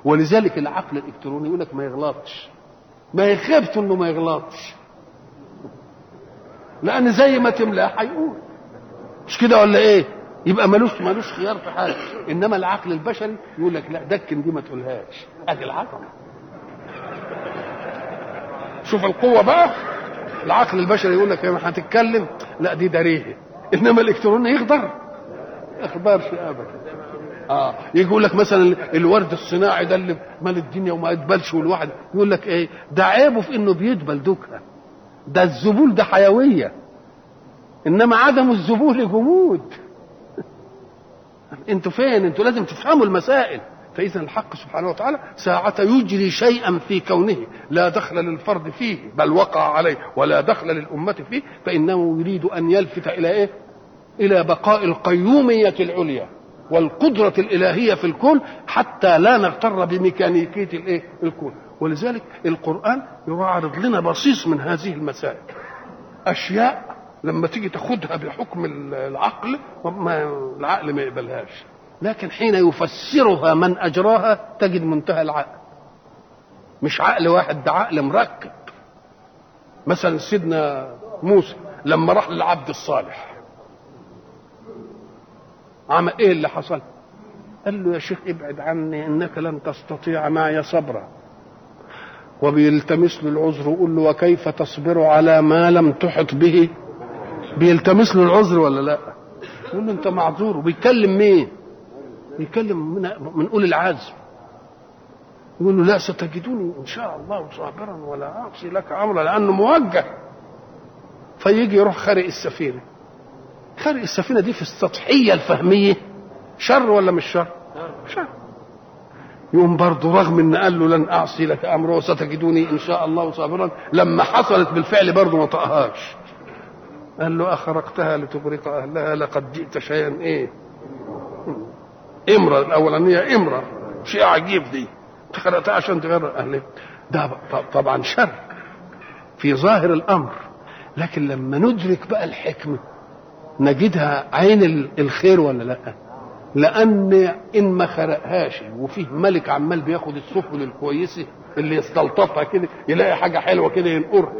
ولذلك العقل الإلكتروني يقول لك ما يغلطش. ما يخافش إنه ما يغلطش. لأن زي ما تملاه هيقول. مش كده ولا إيه؟ يبقى ملوش ملوش خيار في حاجة. إنما العقل البشري يقول لك لا دكن دي ما تقولهاش. أدي العقل. شوف القوة بقى. العقل البشري يقول لك هتتكلم لا دي دريه إنما الإلكتروني يقدر يقدرش ابدا آه. يقول لك مثلا الورد الصناعي ده اللي مال الدنيا وما يدبلش والواحد يقول لك إيه؟ ده عيبه في إنه بيدبل دوكا. ده الذبول ده حيوية. إنما عدم الذبول جمود. أنتوا فين؟ أنتوا لازم تفهموا المسائل. فاذا الحق سبحانه وتعالى ساعة يجري شيئا في كونه. لا دخل للفرد فيه بل وقع عليه ولا دخل للأمة فيه فإنه يريد أن يلفت إلى إيه؟ إلى بقاء القيومية العليا والقدرة الإلهية في الكون حتى لا نغتر بميكانيكية الإيه؟ الكون. ولذلك القرآن يعرض لنا بصيص من هذه المسائل. أشياء لما تيجي تاخدها بحكم العقل ما العقل ما يقبلهاش. لكن حين يفسرها من أجراها تجد منتهى العقل. مش عقل واحد ده عقل مركب. مثلا سيدنا موسى لما راح للعبد الصالح عمل إيه اللي حصل؟ قال له يا شيخ ابعد عني إنك لن تستطيع معي صبرا. وبيلتمس له العذر ويقول له وكيف تصبر على ما لم تحط به؟ بيلتمس له العذر ولا لا؟ يقول له أنت معذور. وبيكلم مين؟ بيكلم من من أولي العزم. يقول له لا ستجدوني إن شاء الله صابرا ولا أعصي لك أمرا لأنه موجه. فيجي يروح خارق السفينة. خارق السفينة دي في السطحية الفهمية شر ولا مش شر؟ شر. يقوم برضه رغم إن قال له لن أعصي لك أمرا وستجدوني إن شاء الله صابرا لما حصلت بالفعل برضه ما طقهاش. قال له أخرقتها لتغرق أهلها لقد جئت شيئا إيه؟ امرة الأولانية امرة شيء عجيب دي. خلقتها عشان تغرق أهلها. ده طبعا شر. في ظاهر الأمر. لكن لما ندرك بقى الحكمة نجدها عين الخير ولا لا لأن إن ما خرقهاش وفيه ملك عمال بياخد السفن الكويسة اللي يستلطفها كده يلاقي حاجة حلوة كده ينقرها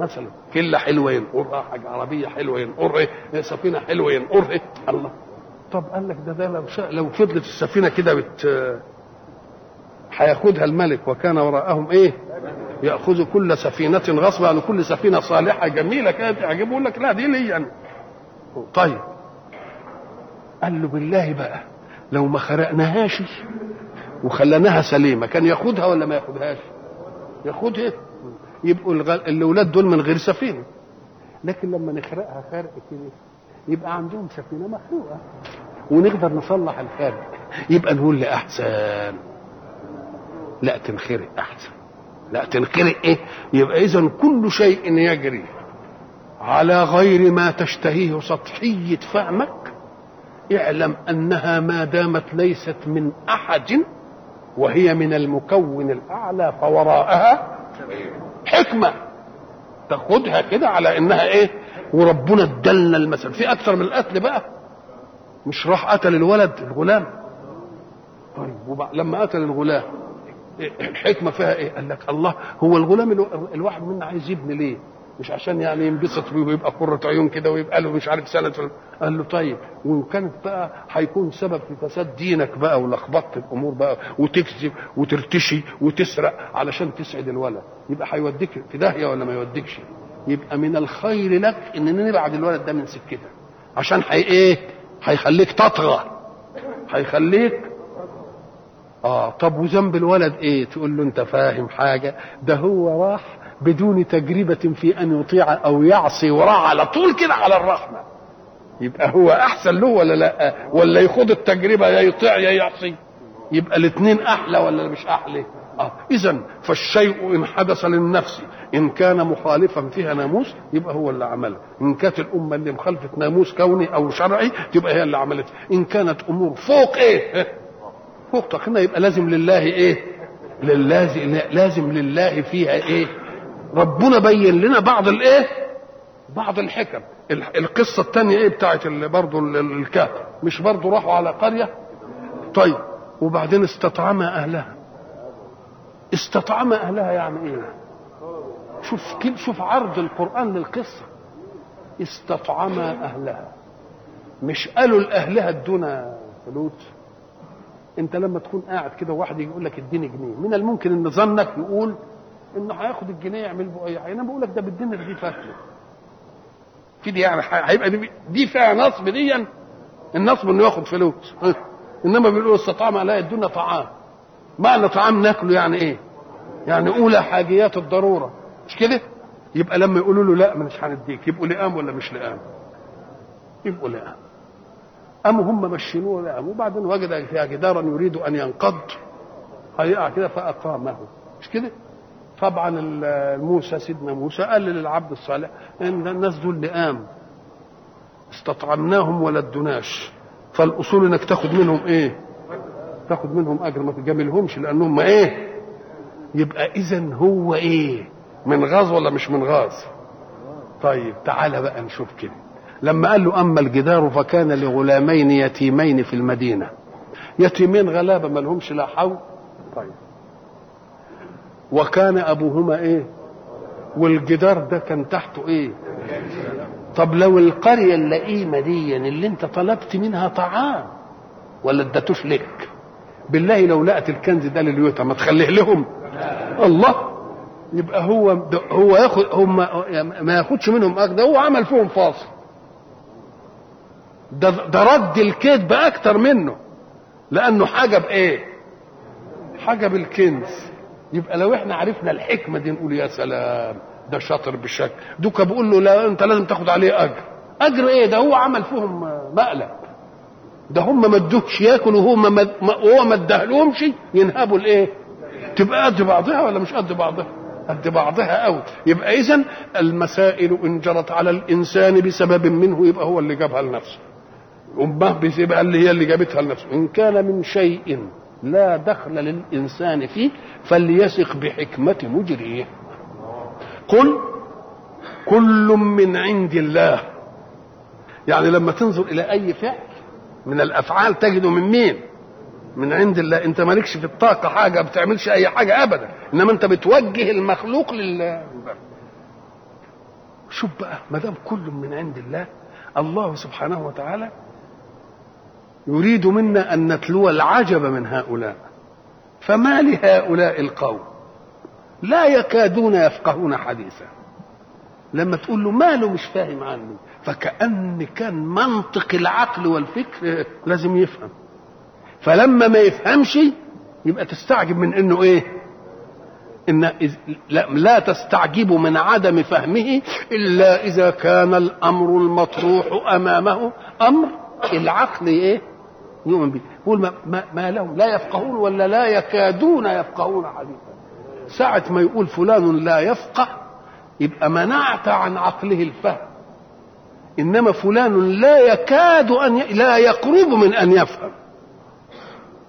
مثلا كلة حلوة ينقرها حاجة عربية حلوة ينقرها سفينة حلوة ينقرها الله طب قال لك ده ده لو شاء لو فضلت السفينة كده بت هياخدها الملك وكان وراءهم إيه؟ يأخذ كل سفينة غصبا يعني كل سفينة صالحة جميلة كده تعجبه يقول لك لا دي لي يعني. طيب. قال له بالله بقى لو ما خرقناهاش وخليناها سليمة كان ياخدها ولا ما ياخدهاش؟ ياخدها. يبقوا الأولاد دول من غير سفينة. لكن لما نخرقها خرق كده يبقى عندهم سفينة مخلوقه ونقدر نصلح الخارق يبقى نقول لأحسن. لا تنخرق أحسن. لا تنخرق إيه؟ يبقى اذا كل شيء يجري. على غير ما تشتهيه سطحية فهمك اعلم أنها ما دامت ليست من أحد وهي من المكون الأعلى فوراءها حكمة. تاخدها كده على إنها إيه؟ وربنا ادلنا المثل. في أكثر من القتل بقى. مش راح قتل الولد الغلام. طيب لما قتل الغلام الحكمه فيها إيه؟ قال لك الله هو الغلام الواحد منا عايز يبني ليه؟ مش عشان يعني ينبسط ويبقى قرة عيون كده ويبقى له مش عارف سنة قال له طيب وإن كانت بقى هيكون سبب في فساد دينك بقى ولخبطة الأمور بقى وتكذب وترتشي وتسرق علشان تسعد الولد. يبقى هيوديك في داهية ولا ما يوديكش؟ يبقى من الخير لك إن نبعد الولد ده من سكتك. عشان حي إيه؟ هيخليك تطغى. هيخليك آه طب وذنب الولد إيه؟ تقول له أنت فاهم حاجة. ده هو راح بدون تجربة في أن يطيع أو يعصي وراح على طول كده على الرحمة. يبقى هو أحسن له ولا لا؟ ولا يخوض التجربة يا يطيع يا يعصي؟ يبقى الاثنين أحلى ولا مش أحلى؟ آه. إذا فالشيء إن حدث للنفس إن كان مخالفا فيها ناموس يبقى هو اللي عمله إن كانت الأمة اللي مخالفة ناموس كوني أو شرعي تبقى هي اللي عملته إن كانت أمور فوق إيه؟ فوق طاقتنا يبقى لازم لله إيه؟ للازم لازم لله فيها إيه؟ ربنا بين لنا بعض الايه؟ بعض الحكم. القصة الثانية إيه بتاعت برضه الكهف. مش برضه راحوا على قرية؟ طيب وبعدين استطعم أهلها. استطعم أهلها يعني إيه؟ شوف شوف عرض القرآن للقصة. استطعم أهلها. مش قالوا لأهلها ادونا فلوس انت لما تكون قاعد كده واحد يقول لك اديني جنيه. من الممكن إن ظنك يقول إنه هياخد الجنيه يعمل أي حاجة. أنا بقول لك ده بالدين دي في دي يعني هيبقى دي, دي فيها نصب دي النصب إنه ياخد فلوس. إنما بيقولوا استطعم لا يدونا طعام. معنى طعام ناكله يعني إيه؟ يعني أولى حاجيات الضرورة. مش كده؟ يبقى لما يقولوا له لا مش هنديك. يبقوا لئام ولا مش لئام؟ يبقوا لئام. قاموا هم مشينوه لئام وبعدين وجد فيها جدارا يريد أن ينقض. هيقع كده فأقامه. مش كده؟ طبعا موسى سيدنا موسى قال للعبد الصالح إن الناس دول لئام استطعمناهم ولا ادوناش. فالأصول إنك تاخد منهم إيه؟ تاخد منهم أجر ما تجاملهمش لأنهم إيه؟ يبقى اذا هو إيه؟ من غاز ولا مش من غاز؟ طيب تعالى بقى نشوف كده. لما قال له أما الجدار فكان لغلامين يتيمين في المدينة. يتيمين غلابة ما لهمش لا حول. طيب. وكان أبوهما إيه؟ والجدار ده كان تحته إيه؟ طب لو القرية اللئيمة دي اللي أنت طلبت منها طعام ولا ادتوش لك بالله لو لقت الكنز ده لليوتا ما تخليه لهم. الله! يبقى هو هو ياخد هم ما ياخدش منهم ده هو عمل فيهم فاصل. ده ده رد الكذب أكتر منه. لأنه حاجة بايه حاجة بالكنز يبقى لو إحنا عرفنا الحكمة دي نقول يا سلام ده شاطر بشكل دوكا بيقول له لا انت لازم تاخد عليه أجر. أجر إيه؟ ده هو عمل فيهم مقلب. ده هم ما ادوهش ياكل وهو ما وهو ما اداهلهمش ينهبوا الإيه؟ تبقى قد بعضها ولا مش قد بعضها؟ قد بعضها قوي يبقى اذا المسائل إن جرت على الإنسان بسبب منه يبقى هو اللي جابها لنفسه. امه بيبقى اللي هي اللي جابتها لنفسه. إن كان من شيء لا دخل للإنسان فيه فليثق بحكمة مجريه. قل كل من عند الله. يعني لما تنظر إلى أي فعل من الأفعال تجده من مين؟ من عند الله. أنت مالكش في الطاقة حاجة بتعملش أي حاجة أبدا. إنما أنت بتوجه المخلوق لله. شوف بقى ما دام كل من عند الله الله سبحانه وتعالى يريد منا أن نتلو العجب من هؤلاء. فما لهؤلاء القوم؟ لا يكادون يفقهون حديثا. لما تقول له ماله مش فاهم عني فكأن كان منطق العقل والفكر لازم يفهم. فلما ما يفهمش يبقى تستعجب من إنه إيه؟ إن لا تستعجب من عدم فهمه إلا إذا كان الأمر المطروح أمامه. أمر العقل إيه؟ يؤمن به. يقول ما, ما, ما لهم لا يفقهون ولا لا يكادون يفقهون حديثا. ساعة ما يقول فلان لا يفقه يبقى منعت عن عقله الفهم. إنما فلان لا يكاد أن ي... لا يقرب من أن يفهم.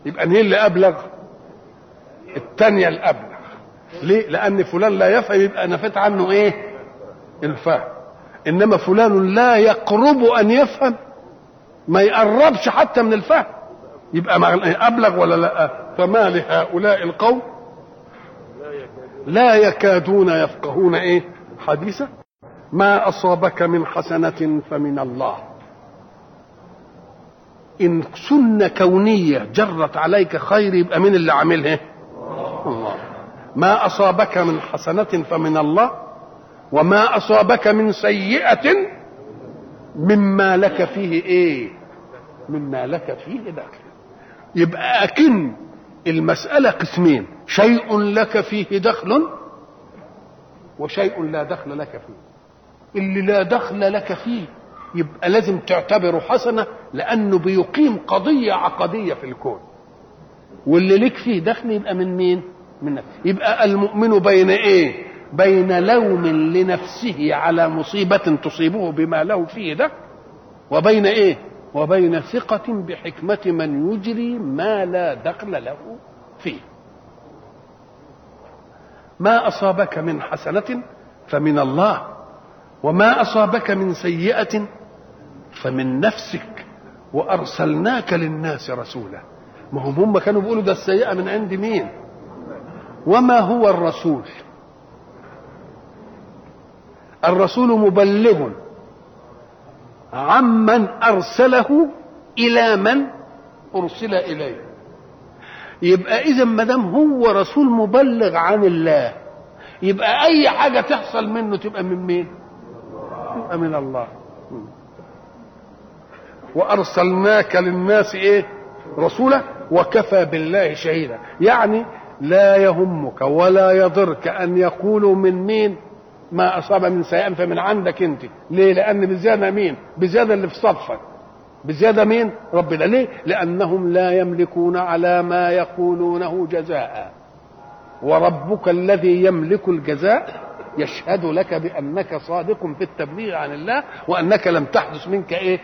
يبقى هي اللي أبلغ؟ الثانية الأبلغ. ليه؟ لأن فلان لا يفهم يبقى نفت عنه إيه؟ الفهم. إنما فلان لا يقرب أن يفهم. ما يقربش حتى من الفهم. يبقى أبلغ ولا لأ؟ فما لهؤلاء القوم؟ لا يكادون يفقهون إيه؟ حديثا. ما أصابك من حسنة فمن الله. إن سنه كونية جرت عليك خير يبقى مين اللي عاملها الله. ما أصابك من حسنة فمن الله وما أصابك من سيئة مما لك فيه إيه؟ مما لك فيه دخل يبقى أكن المسألة قسمين. شيء لك فيه دخل وشيء لا دخل لك فيه. اللي لا دخل لك فيه يبقى لازم تعتبره حسنة لأنه بيقيم قضية عقدية في الكون. واللي لك فيه دخل يبقى من مين؟ من نفسه. يبقى المؤمن بين إيه؟ بين لوم لنفسه على مصيبة تصيبه بما له فيه دخل وبين إيه؟ وبين ثقة بحكمة من يجري ما لا دخل له فيه. ما أصابك من حسنة فمن الله وما أصابك من سيئة فمن نفسك. وأرسلناك للناس رسولا. ما هم هم كانوا بيقولوا ده السيئة من عند مين؟ وما هو الرسول؟ الرسول مبلغ. عمن أرسله إلى من أرسل إليه يبقى إذا ما دام هو رسول مبلغ عن الله يبقى أي حاجة تحصل منه تبقى من مين؟ تبقى من الله وأرسلناك للناس إيه؟ رسولا وكفى بالله شهيدا يعني لا يهمك ولا يضرك أن يقولوا من مين ما أصاب من سيئا فمن عندك أنت. ليه؟ لأن بزيادة مين؟ بزيادة اللي في صفك. بزيادة مين؟ ربنا ليه؟ لأنهم لا يملكون على ما يقولونه جزاء. وربك الذي يملك الجزاء يشهد لك بأنك صادق في التبليغ عن الله وأنك لم تحدث منك إيه؟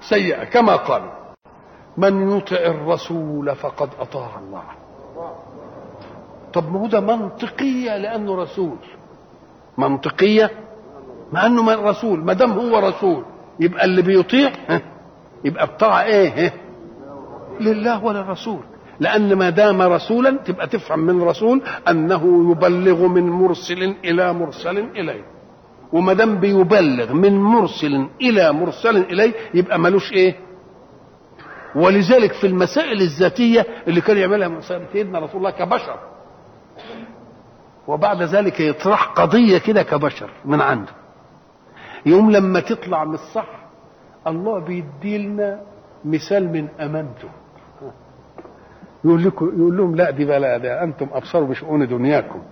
سيئة. كما قال من يطع الرسول فقد أطاع الله. طب ما هو ده منطقية لأنه رسول. منطقية مع أنه من رسول ما دام هو رسول يبقى اللي بيطيع يبقى الطاعة إيه لله وللرسول لأن ما دام رسولا تبقى تفهم من رسول أنه يبلغ من مرسل إلى مرسل إليه. وما دام بيبلغ من مرسل إلى مرسل إليه يبقى ملوش إيه؟ ولذلك في المسائل الذاتية اللي كان يعملها سيدنا رسول الله كبشر وبعد ذلك يطرح قضية كده كبشر من عنده. يوم لما تطلع من الصح الله بيدي لنا مثال من أمانته. يقول لكم يقول لهم لا دي بلا ده أنتم أبصروا بشؤون دنياكم.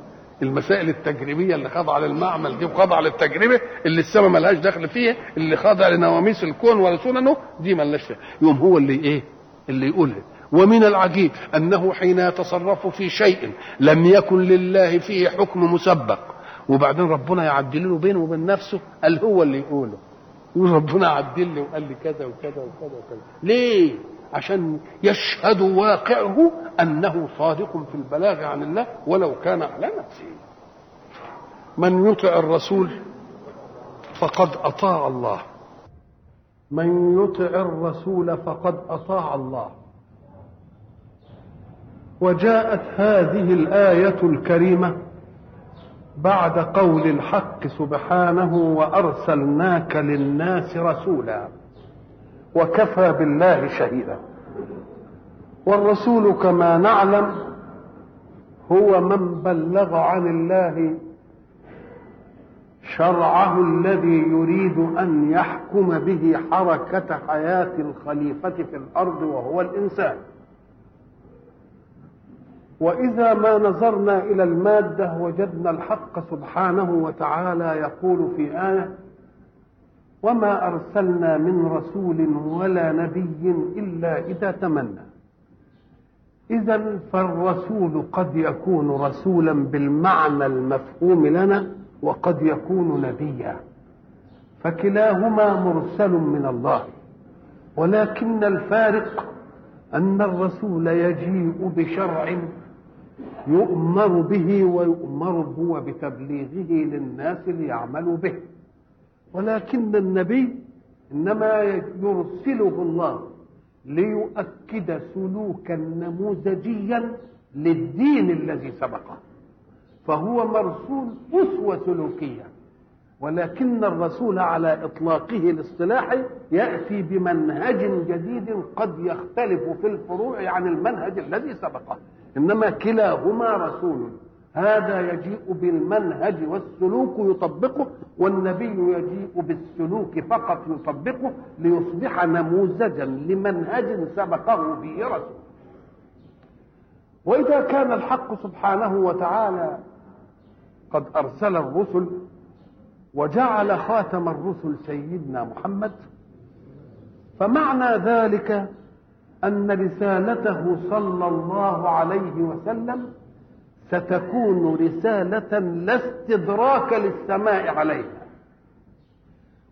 المسائل التجريبية اللي خاضعة للمعمل دي وخاضعة للتجربة اللي السماء ملهاش دخل فيها اللي خاضعة لنواميس الكون ورسولنا دي ملهاش فيها. يوم هو اللي إيه؟ اللي يقولها. ومن العجيب أنه حين يتصرف في شيء لم يكن لله فيه حكم مسبق وبعدين ربنا يعدل له بينه وبين نفسه قال هو اللي يقوله. يقول ربنا عدل لي وقال لي كذا وكذا وكذا وكذا. ليه؟ عشان يشهد واقعه أنه صادق في البلاغ عن الله ولو كان على نفسه. من يطع الرسول فقد أطاع الله. من يطع الرسول فقد أطاع الله. وجاءت هذه الآية الكريمة بعد قول الحق سبحانه وأرسلناك للناس رسولا وكفى بالله شهيدا. والرسول كما نعلم هو من بلغ عن الله شرعه الذي يريد أن يحكم به حركة حياة الخليفة في الأرض وهو الإنسان. وإذا ما نظرنا إلى المادة وجدنا الحق سبحانه وتعالى يقول في آية وما أرسلنا من رسول ولا نبي إلا إذا تمنى. اذا فالرسول قد يكون رسولا بالمعنى المفهوم لنا وقد يكون نبيا. فكلاهما مرسل من الله. ولكن الفارق أن الرسول يجيء بشرع يؤمر به ويؤمر هو بتبليغه للناس ليعملوا به. ولكن النبي إنما يرسله الله ليؤكد سلوكا نموذجيا للدين الذي سبقه. فهو مرسول أسوة سلوكية. ولكن الرسول على إطلاقه الاصطلاحي يأتي بمنهج جديد قد يختلف في الفروع عن المنهج الذي سبقه. إنما كلاهما رسول. هذا يجيء بالمنهج والسلوك يطبقه والنبي يجيء بالسلوك فقط يطبقه ليصبح نموذجا لمنهج سبقه به رسول. وإذا كان الحق سبحانه وتعالى قد أرسل الرسل وجعل خاتم الرسل سيدنا محمد فمعنى ذلك أن رسالته صلى الله عليه وسلم ستكون رسالة لا استدراك للسماء عليها.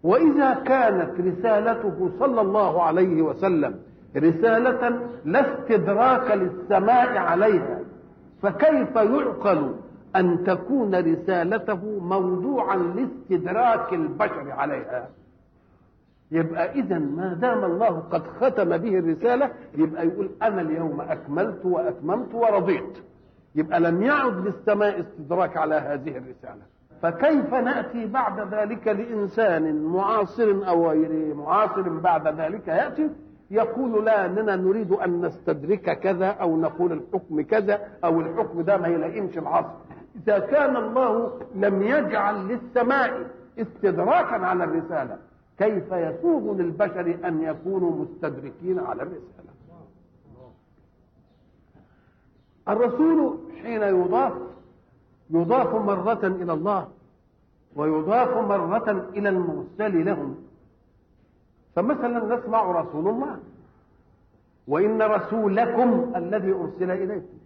وإذا كانت رسالته صلى الله عليه وسلم رسالة لا استدراك للسماء عليها فكيف يعقل أن تكون رسالته موضوعا لاستدراك البشر عليها؟ يبقى اذا ما دام الله قد ختم به الرسالة يبقى يقول أنا اليوم أكملت وأتممت ورضيت. يبقى لم يعد للسماء استدراك على هذه الرسالة. فكيف نأتي بعد ذلك لإنسان معاصر أو غير معاصر بعد ذلك يأتي؟ يقول لا إننا نريد أن نستدرك كذا أو نقول الحكم كذا أو الحكم ده ما يلائمش العصر. إذا كان الله لم يجعل للسماء استدراكا على الرسالة كيف يسوغ للبشر أن يكونوا مستدركين على الرسالة؟ الرسول حين يضاف يضاف مرة إلى الله ويضاف مرة إلى المرسل لهم. فمثلا نسمع رسول الله وإن رسولكم الذي أرسل إليكم.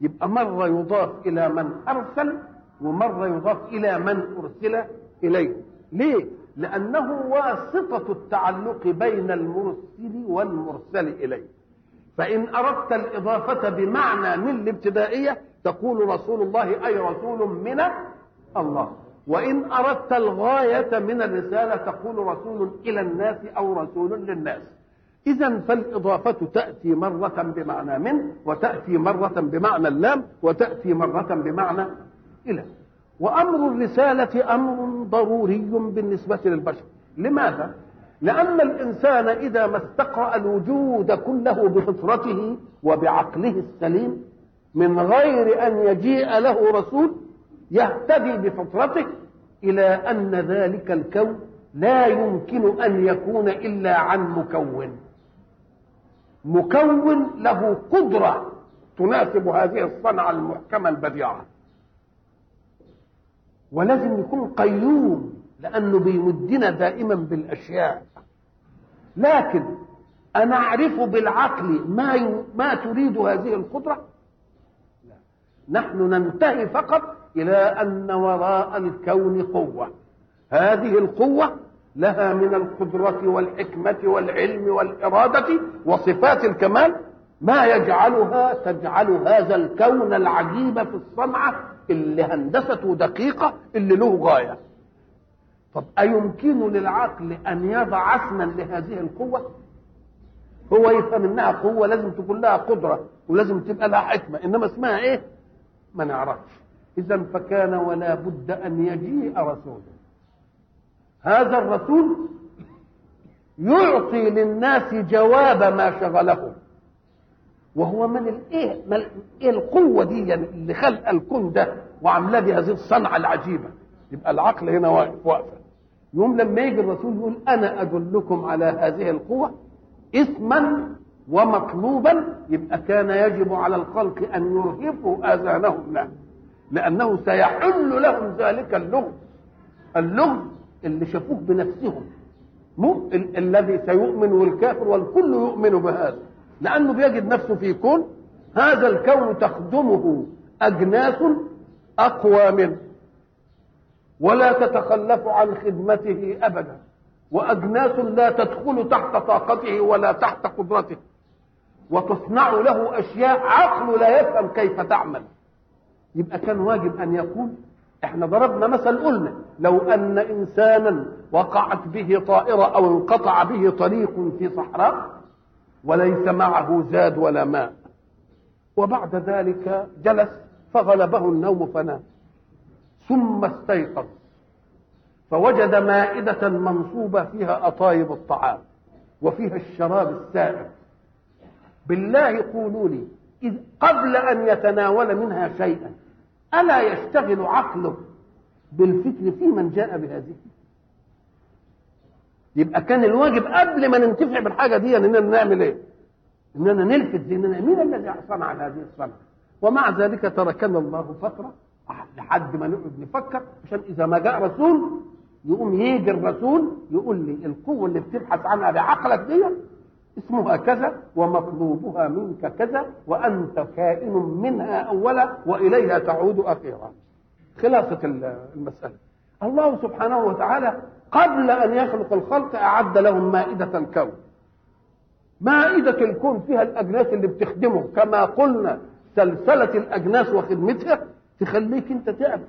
يبقى مرة يضاف إلى من أرسل ومرة يضاف إلى من أرسل إليه. ليه؟ لأنه واسطة التعلق بين المرسل والمرسل إليه. فإن أردت الإضافة بمعنى من الابتدائية تقول رسول الله أي رسول من الله. وإن أردت الغاية من الرسالة تقول رسول إلى الناس أو رسول للناس. إذا فالإضافة تأتي مرة بمعنى من وتأتي مرة بمعنى اللام وتأتي مرة بمعنى إلى. وأمر الرسالة أمر ضروري بالنسبة للبشر. لماذا؟ لأن الإنسان إذا ما استقرأ الوجود كله بفطرته وبعقله السليم من غير أن يجيء له رسول يهتدي بفطرته إلى أن ذلك الكون لا يمكن أن يكون إلا عن مكون. مكون له قدرة تناسب هذه الصنعة المحكمة البديعة. ولازم يكون قيوم لأنه بيمدنا دائما بالأشياء لكن أنا أعرف بالعقل ما. ما تريد هذه القدرة. نحن ننتهي فقط إلى أن وراء الكون قوة هذه القوة لها من القدرة والحكمة والعلم والإرادة وصفات الكمال ما يجعلها تجعل هذا الكون العجيب في الصنعة اللي هندسته دقيقة اللي له غاية طب أيمكن للعقل أن يضع اسما لهذه القوة؟ هو يفهم إنها قوة لازم تكون لها قدرة ولازم تبقى لها حكمة إنما اسمها إيه؟ ما نعرفش إذا فكان ولا بد أن يجيء رسول هذا الرسول يعطي للناس جواب ما شغلهم وهو من الايه من إيه القوة دي اللي خلق الكون ده وعامله دي هذه الصنعة العجيبة؟ يبقى العقل هنا واقف واقفة. يوم لما يجي الرسول يقول أنا أدلكم على هذه القوة؟ اسما ومطلوبا. يبقى كان يجب على الخلق أن يرهفوا آذانهم له لأنه سيحل لهم ذلك اللغز اللغز اللي شافوه بنفسهم مو ال- الذي سيؤمن والكافر والكل يؤمن بهذا. لأنه بيجد نفسه في كون هذا الكون تخدمه أجناس أقوى منه ولا تتخلف عن خدمته ابدا وأجناس لا تدخل تحت طاقته ولا تحت قدرته وتصنع له أشياء عقله لا يفهم كيف تعمل. يبقى كان واجب أن يقول إحنا ضربنا مثل قلنا لو أن انسانا وقعت به طائرة أو انقطع به طريق في صحراء وليس معه زاد ولا ماء. وبعد ذلك جلس فغلبه النوم فنام. ثم استيقظ. فوجد مائدة منصوبة فيها أطايب الطعام وفيها الشراب السائر بالله قولوا لي إذ قبل أن يتناول منها شيئا ألا يشتغل عقله بالفكر في من جاء بهذه؟ يبقى كان الواجب قبل ما ننتفع بالحاجة دي إننا نعمل إيه؟ إننا نلفت ذهننا مين الذي صنع هذه الصنعة؟ ومع ذلك تركنا الله فترة لحد ما نقعد نفكر عشان إذا ما جاء رسول يقوم يجي الرسول يقول لي القوة اللي بتبحث عنها بعقلك دي اسمها كذا ومطلوبها منك كذا وأنت كائن منها أولا وإليها تعود أخيرا. خلاصة المسألة. الله سبحانه وتعالى قبل أن يخلق الخلق أعد لهم مائدة الكون. مائدة الكون فيها الأجناس اللي بتخدمه. كما قلنا سلسلة الأجناس وخدمتها تخليك أنت تعب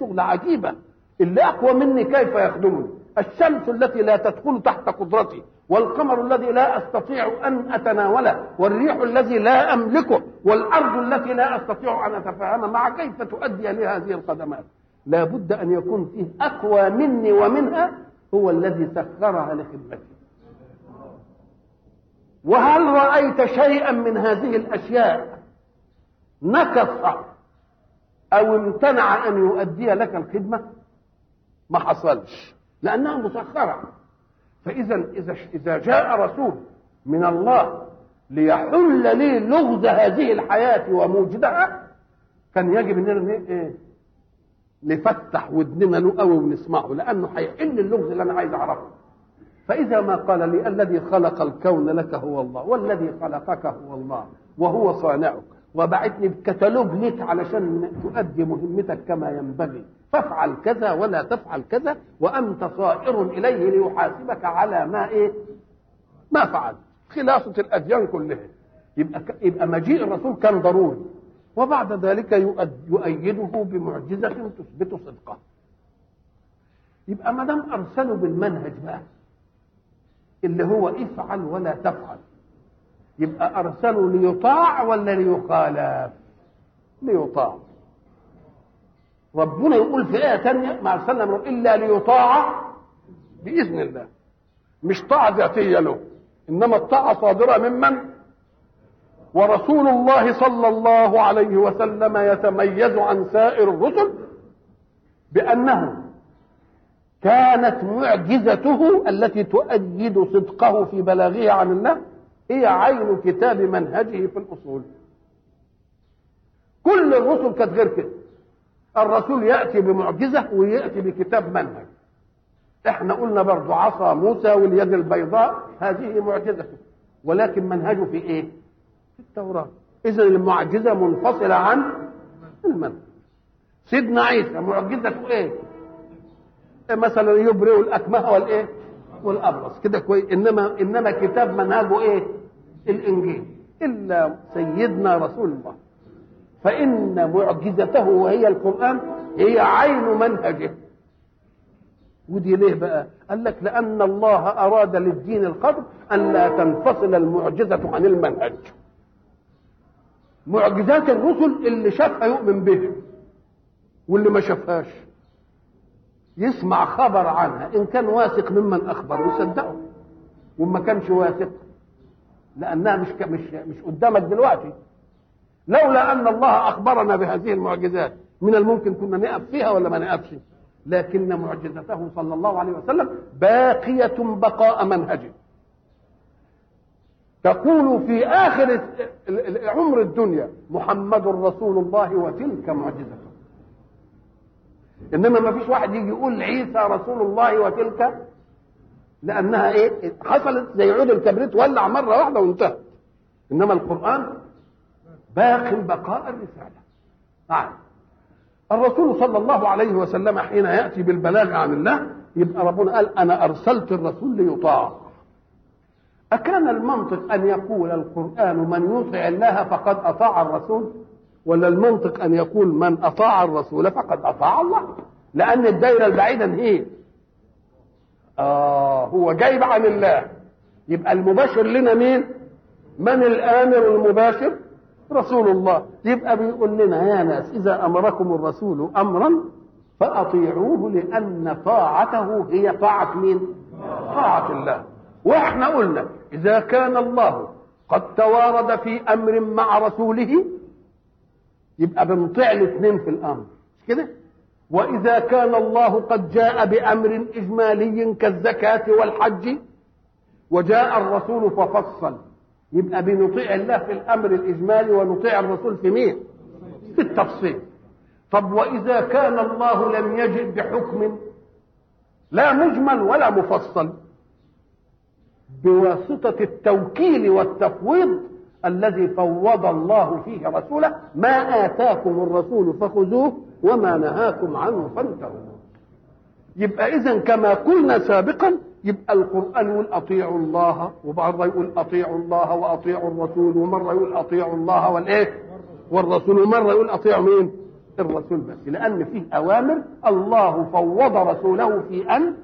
شغل عجيبة. اللي أقوى مني كيف يخدمني؟ الشمس التي لا تدخل تحت قدرتي والقمر الذي لا أستطيع أن أتناوله والريح الذي لا أملكه والأرض التي لا أستطيع أن أتفاهم. مع كيف تؤدي لي هذه الخدمات؟ لا بد أن يكون فيه أقوى مني ومنها هو الذي سخرها لخدمتي وهل رأيت شيئا من هذه الأشياء؟ نكص أو امتنع أن يؤدي لك الخدمة؟ ما حصلش لأنها مسخرة. فاذا إذا إذا جاء رسول من الله ليحل لي لغز هذه الحياة وموجدها كان يجب اننا إيه؟ نفتح ودننا له قوي ونسمعه لأنه هيحل اللغز اللي أنا عايز أعرفه. فإذا ما قال لي الذي خلق الكون لك هو الله والذي خلقك هو الله وهو صانعك وبعتني بكتالوج ليك علشان تؤدي مهمتك كما ينبغي. فافعل كذا ولا تفعل كذا وأنت صائر إليه ليحاسبك على ما إيه؟ ما فعل. خلاصة الأديان كلها. يبقى يبقى مجيء الرسول كان ضروري. وبعد ذلك يؤيده بمعجزة تثبت صدقه. يبقى ما دام أرسلوا بالمنهج بقى اللي هو افعل ولا تفعل. يبقى أرسلوا ليطاع ولا ليخالف؟ ليطاع. ربنا يقول في آية ثانية ما أرسلنا من إلا ليطاع بإذن الله. مش طاعة ذاتية له إنما الطاعة صادرة ممن؟ ورسول الله صلى الله عليه وسلم يتميز عن سائر الرسل بأنه كانت معجزته التي تؤيد صدقه في بلاغه عن الله هي عين كتاب منهجه في الأصول. كل الرسل كانت غير كده. الرسول يأتي بمعجزة ويأتي بكتاب منهج. إحنا قلنا برضو عصا موسى واليد البيضاء هذه معجزته. ولكن منهجه في إيه؟ في التوراة. اذا المعجزة منفصلة عن المنهج سيدنا عيسى معجزته إيه؟ مثلا يبرئ الأكمه والإيه؟ والأبرص. كده كويس إنما إنما كتاب منهجه إيه؟ الإنجيل. إلا سيدنا رسول الله. فإن معجزته وهي القرآن هي عين منهجه. ودي ليه بقى؟ قال لك لأن الله أراد للدين القدر أن لا تنفصل المعجزة عن المنهج. معجزات الرسل اللي شافها يؤمن بها واللي ما شافهاش. يسمع خبر عنها. إن كان واثق ممن أخبر يصدقه. وما كانش واثق لأنها مش مش مش قدامك دلوقتي. لولا أن الله أخبرنا بهذه المعجزات من الممكن كنا نقف فيها ولا ما نقفش؟ لكن معجزته صلى الله عليه وسلم باقية بقاء منهجه. تقول في آخر عمر الدنيا محمد رسول الله وتلك معجزته. إنما ما فيش واحد يجي يقول عيسى رسول الله وتلك لأنها إيه؟ حصلت زي عود الكبريت ولع مرة واحدة وانتهت. إنما القرآن باق بقاء الرسالة. نعم. الرسول صلى الله عليه وسلم حين يأتي بالبلاغ عن الله يبقى ربنا قال أنا أرسلت الرسول ليطاع. أكان المنطق أن يقول القرآن من يطع الله فقد أطاع الرسول؟ ولا المنطق أن يقول من أطاع الرسول فقد أطاع الله؟ لأن الدائرة البعيدة هي آه هو جايب عن الله. يبقى المباشر لنا مين؟ من الآمر المباشر؟ رسول الله. يبقى بيقول لنا يا ناس إذا أمركم الرسول أمرا فأطيعوه لأن طاعته هي طاعة مين؟ طاعة الله. وإحنا قلنا إذا كان الله قد توارد في أمر مع رسوله يبقى بنطيع الاثنين في الأمر. مش كده؟ وإذا كان الله قد جاء بأمر إجمالي كالزكاة والحج وجاء الرسول ففصل يبقى بنطيع الله في الأمر الإجمالي ونطيع الرسول في مين؟ في التفصيل. طب وإذا كان الله لم يجد بحكم لا مجمل ولا مفصل. بواسطة التوكيل والتفويض الذي فوض الله فيه رسوله ما آتاكم الرسول فخذوه وما نهاكم عنه فانتهوا. يبقى اذا كما قلنا سابقا يبقى القرآن يقول أطيعوا الله ومره يقول أطيعوا الله وأطيعوا الرسول ومرة يقول أطيعوا الله والإيه؟ والرسول ومرة يقول أطيعوا مين؟ الرسول بس. لأن فيه أوامر الله فوض رسوله في أن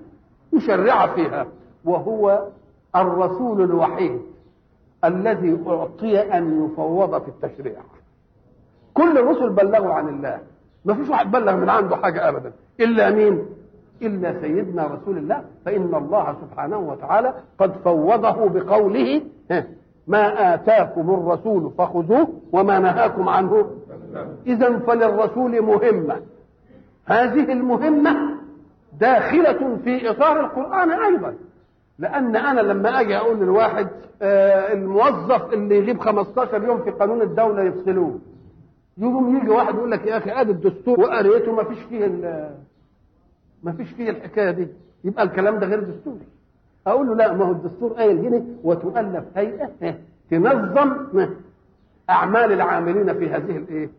يشرع فيها وهو الرسول الوحيد الذي أعطي أن يفوض في التشريع. كل الرسل بلغوا عن الله. ما فيش واحد بلغ من عنده حاجة ابدا. إلا مين؟ إلا سيدنا رسول الله. فإن الله سبحانه وتعالى قد فوضه بقوله ما آتاكم الرسول فخذوه وما نهاكم عنه. اذا فللرسول مهمة. هذه المهمة داخلة في إطار القرآن أيضا. لأن أنا لما أجي أقول للواحد آه الموظف اللي يغيب 15 يوم في قانون الدولة يفصلوه. يوم يجي واحد يقول لك يا أخي أدي الدستور وقريته ما فيش فيه ما فيش فيه الحكاية دي. يبقى الكلام ده غير دستوري. أقول له لا ما هو الدستور قايل هنا وتؤلف هيئة تنظم أعمال العاملين في هذه الإيه؟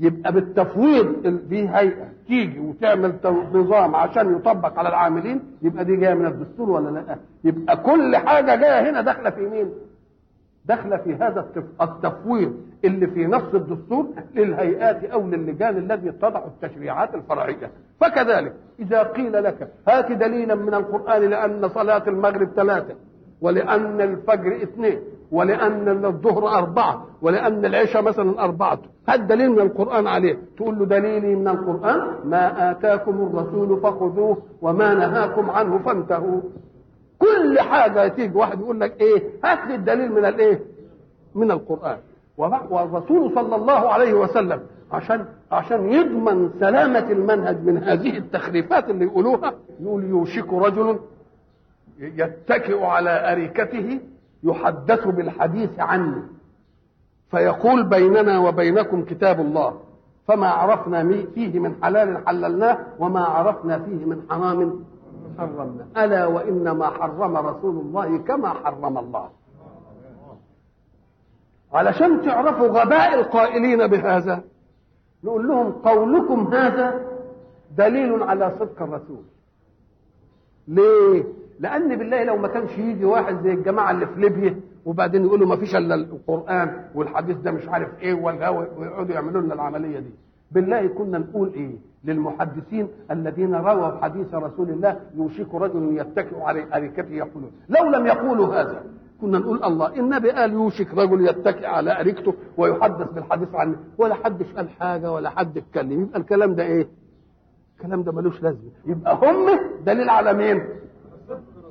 يبقى بالتفويض في هيئة تيجي وتعمل نظام عشان يطبق على العاملين يبقى دي جاية من الدستور ولا لأ؟ يبقى كل حاجة جاية هنا داخلة في مين؟ داخلة في هذا التفويض اللي في نص الدستور للهيئات أو للجان الذي تضع التشريعات الفرعية. فكذلك إذا قيل لك هات دليلا من القرآن لأن صلاة المغرب ثلاثة ولأن الفجر اثنين ولأن الظهر أربعة ولأن العشاء مثلا أربعة. هات دليل من القرآن عليه. تقول له دليلي من القرآن ما آتاكم الرسول فخذوه وما نهاكم عنه فانتهوا. كل حاجة تيجي. واحد يقول لك إيه؟ هات لي الدليل من الإيه؟ من القرآن. والرسول صلى الله عليه وسلم عشان عشان يضمن سلامة المنهج من هذه التخريفات اللي يقولوها يقول يوشك رجل يتكئ على أريكته يحدث بالحديث عني. فيقول بيننا وبينكم كتاب الله. فما عرفنا فيه من حلال حللناه وما عرفنا فيه من حرام حرمنا. ألا وإنما حرم رسول الله كما حرم الله. علشان تعرفوا غباء القائلين بهذا نقول لهم قولكم هذا دليل على صدق الرسول. ليه؟ لأن بالله لو ما كانش يجي واحد زي الجماعة اللي في ليبيا وبعدين يقولوا ما فيش إلا القرآن والحديث ده مش عارف إيه والهوى ويقعدوا يعملوا لنا العملية دي. بالله كنا نقول إيه؟ للمحدثين الذين رووا حديث رسول الله يوشك رجل يتكئ على أريكته يقولون. لو لم يقولوا هذا كنا نقول الله النبي قال يوشك رجل يتكئ على أريكته ويحدث بالحديث عنه. ولا حدش قال حاجة ولا حد اتكلم. يبقى الكلام ده إيه؟ الكلام ده ملوش لازمة. يبقى هم دليل على مين؟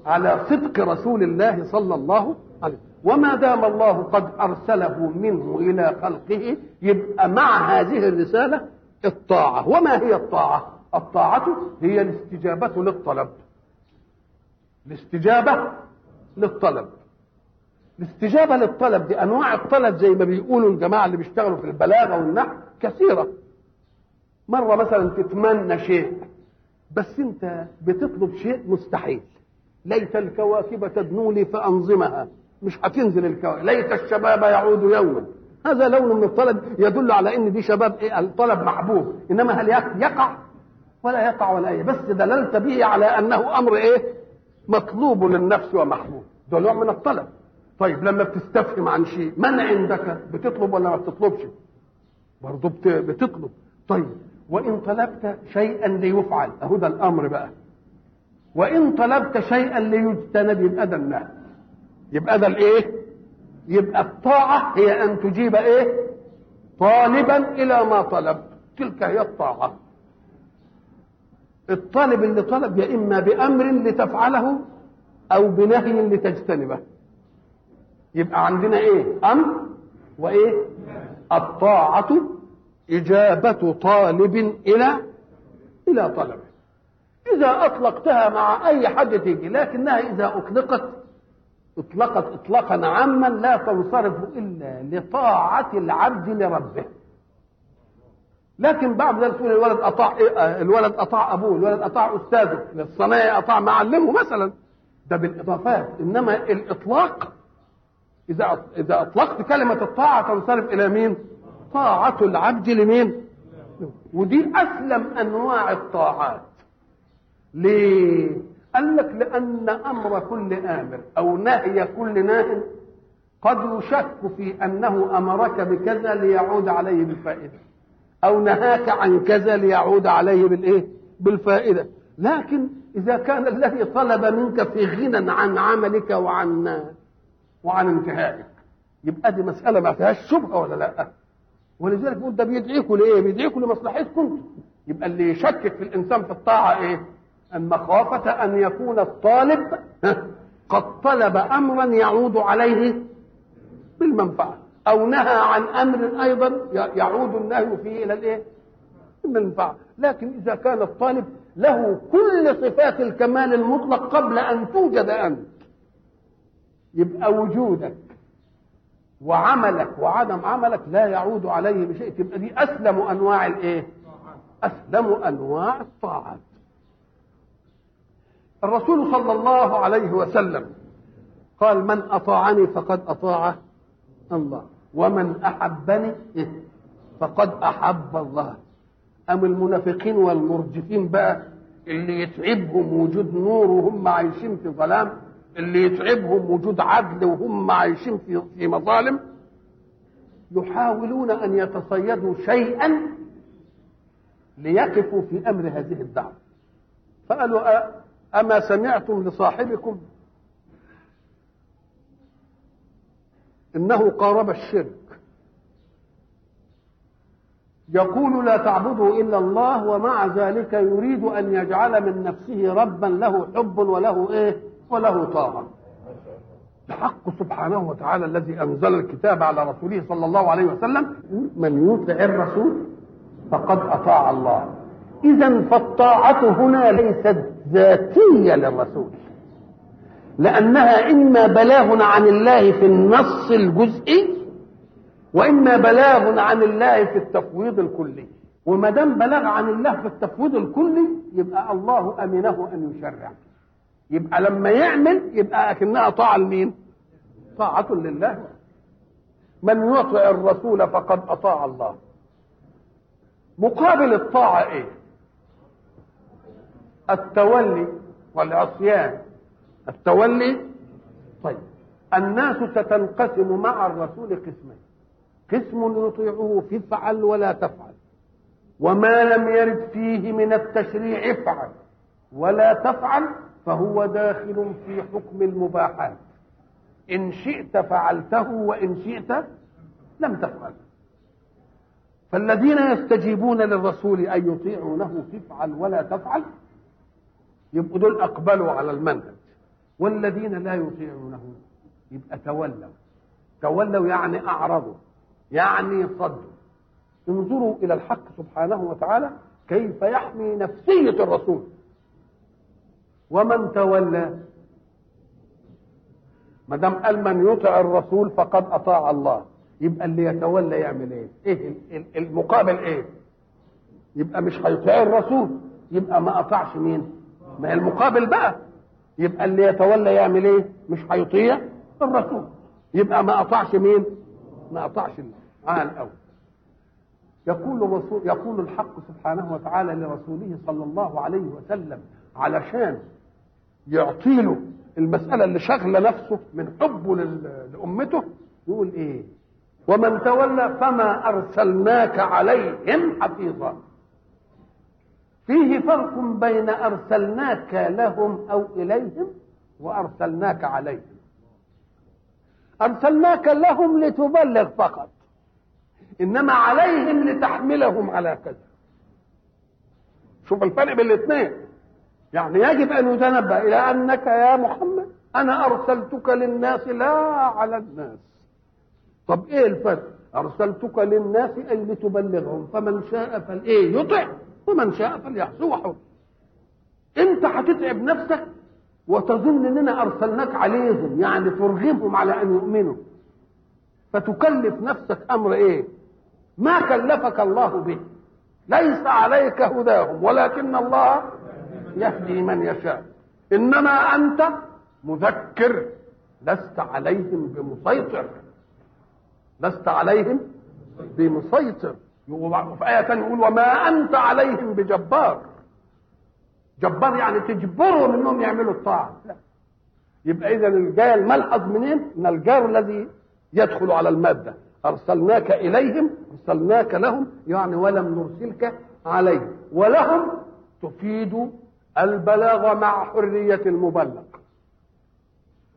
على صدق رسول الله صلى الله عليه وسلم. وما دام الله قد أرسله منه إلى خلقه يبقى مع هذه الرسالة الطاعة. وما هي الطاعة؟ الطاعة هي الاستجابة للطلب. الاستجابة للطلب. الاستجابة للطلب دي أنواع الطلب زي ما بيقولوا الجماعة اللي بيشتغلوا في البلاغة والنحو كثيرة. مرة مثلا تتمنى شيء بس أنت بتطلب شيء مستحيل. ليت الكواكب تدنو لي فأنظمها. مش هتنزل الكواكب. ليت الشباب يعود يوما. هذا لون من الطلب يدل على إن دي شباب إيه؟ الطلب محبوب. إنما هل يقع؟ ولا يقع ولا إيه بس دللت به على أنه أمر إيه؟ مطلوب للنفس ومحبوب. ده نوع من الطلب. طيب لما بتستفهم عن شيء من عندك؟ بتطلب ولا ما بتطلبش؟ برضه بتطلب. طيب وإن طلبت شيئا ليفعل. أهو ده الأمر بقى. وإن طلبت شيئا ليجتنب يبقى ده النهي يبقى ده الايه يبقى الطاعة هي أن تجيب إيه؟ طالبا إلى ما طلب. تلك هي الطاعة. الطالب اللي طلب يا إما بأمر لتفعله أو بنهي لتجتنبه. يبقى عندنا إيه؟ أمر وإيه؟ الطاعة إجابة طالب إلى إلى طلبه إذا أطلقتها مع أي حد تيجي لكنها إذا أطلقت أطلقت اطلاقا عاما لا تنصرف إلا لطاعة العبد لربه. لكن بعد ذلك تقول الولد أطاع الولد أطاع أبوه الولد أطاع أستاذه الصنايعي أطاع معلمه مثلا. ده بالإضافات. إنما الإطلاق إذا إذا أطلقت كلمة الطاعة تنصرف إلى مين؟ طاعة العبد لمين؟ ودي أسلم أنواع الطاعات. ليه قال لك لأن أمر كل آمر أو نهي كل ناه قد يشك في أنه أمرك بكذا ليعود عليه بالفائدة أو نهاك عن كذا ليعود عليه بالإيه؟ بالفائدة لكن إذا كان الذي طلب منك في غنى عن عملك وعن وعن انتهائك يبقى دي مسألة ما فيهاش شبهة ولا لأ ولذلك بيقول ده بيدعيكم لإيه؟ بيدعيكم لمصلحتكم يبقى اللي يشكك في الإنسان في الطاعة إيه؟ المخافة أن يكون الطالب قد طلب أمرا يعود عليه بالمنفعة أو نهى عن أمر أيضا يعود النهي فيه إلى الإيه؟ المنفعة لكن إذا كان الطالب له كل صفات الكمال المطلق قبل أن توجد أنت يبقى وجودك وعملك وعدم عملك لا يعود عليه بشيء تبقى دي أسلم أنواع الإيه؟ أسلم أنواع الطاعات الرسول صلى الله عليه وسلم قال من أطاعني فقد أطاع الله. ومن أحبني فقد أحب الله. أم المنافقين والمرجفين بقى اللي يتعبهم وجود نور وهم عايشين في ظلام اللي يتعبهم وجود عدل وهم عايشين في في مظالم يحاولون أن يتصيدوا شيئا ليقفوا في أمر هذه الدعوة. فقالوا أما سمعتم لصاحبكم؟ إنه قارب الشرك. يقول لا تعبدوا إلا الله ومع ذلك يريد أن يجعل من نفسه ربا له حب وله إيه؟ وله طاعة الحق سبحانه وتعالى الذي أنزل الكتاب على رسوله صلى الله عليه وسلم من يطع الرسول فقد أطاع الله. إذا فالطاعة هنا ليست ذاتية للرسول لأنها إما بلاغ عن الله في النص الجزئي وإما بلاغ عن الله في التفويض الكلي وما دام بلاغ عن الله في التفويض الكلي يبقى الله أمنه أن يشرع يبقى لما يعمل يبقى أكنها طاعة لمين؟ طاعة لله من يطع الرسول فقد أطاع الله مقابل الطاعة إيه؟ التولي والعصيان. التولي طيب. الناس ستنقسم مع الرسول قسمين. قسم يطيعه في افعل ولا تفعل. وما لم يرد فيه من التشريع افعل. ولا تفعل فهو داخل في حكم المباحات. إن شئت فعلته وإن شئت لم تفعل. فالذين يستجيبون للرسول أن يطيعونه تفعل ولا تفعل يبقوا دول أقبلوا على المنهج والذين لا يطيعونه يبقى تولوا تولوا يعني أعرضوا يعني صدوا انظروا إلى الحق سبحانه وتعالى كيف يحمي نفسية الرسول ومن تولى ما دام قال من يطع الرسول فقد أطاع الله يبقى اللي يتولى يعمل إيه؟ إيه المقابل إيه؟ يبقى مش هيطيع الرسول يبقى ما أطاعش مين؟ ما هي المقابل بقى. يبقى اللي يتولى يعمل إيه؟ مش هيطيع الرسول. يبقى ما أطاعش مين؟ ما أطاعش عال الأول. يقول الرسول يقول الحق سبحانه وتعالى لرسوله صلى الله عليه وسلم علشان يعطي له المسألة اللي شغلة نفسه من حبه لأمته. يقول إيه؟ ومن تولى فما أرسلناك عليهم حفيظا. فيه فرق بين أرسلناك لهم أو إليهم وأرسلناك عليهم. أرسلناك لهم لتبلغ فقط إنما عليهم لتحملهم على كذا. شوف الفرق بين الاثنين. يعني يجب أن يتنبه إلى أنك يا محمد أنا أرسلتك للناس لا على الناس. طب إيه الفرق؟ أرسلتك للناس أي لتبلغهم؟ فمن شاء فالايه يطع. ومن شاء فليعصي وحر انت هتتعب نفسك وتظن اننا ارسلناك عليهم يعني ترغبهم على ان يؤمنوا. فتكلف نفسك أمر إيه؟ ما كلفك الله به. ليس عليك هداهم ولكن الله يهدي من يشاء. انما انت مذكر لست عليهم بمسيطر. لست عليهم بمسيطر. وفي آية ثانية يقول وما أنت عليهم بجبار. جبار يعني تجبرهم انهم يعملوا الطاعة. لا. يبقى إذا الجاي الملحظ منين؟ من الجار الذي يدخل على المادة. أرسلناك إليهم أرسلناك لهم يعني ولم نرسلك عليهم. ولهم تفيد البلاغ مع حرية المبلغ.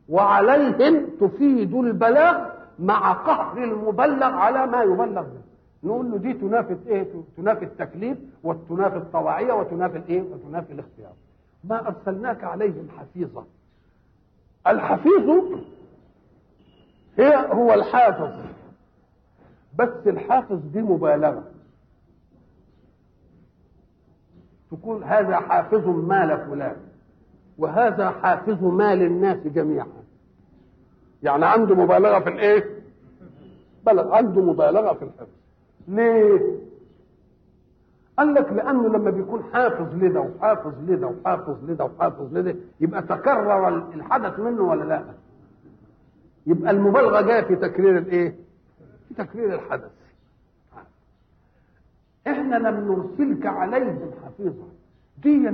وعليهم تفيد البلاغ مع قهر المبلغ على ما يبلغ. به نقول له دي تنافي إيه؟ تنافي التكليف وتنافي الطواعية وتنافي الإيه؟ وتنافي الاختيار. ما أرسلناك عليهم حفيظا. الحفيظ هي هو الحافظ. بس الحافظ دي مبالغة. تقول هذا حافظ مال فلان وهذا حافظ مال الناس جميعا. يعني عنده مبالغة في الإيه؟ بلغ عنده مبالغة في الحفظ. ليه قال لك لأنه لما بيكون حافظ لده وحافظ لده وحافظ لده وحافظ لده يبقى تكرر الحدث منه ولا لا؟ يبقى المبالغة جاية في تكرير الإيه؟ في تكرير الحدث. إحنا لم نرسلك عليهم حفيظا. دي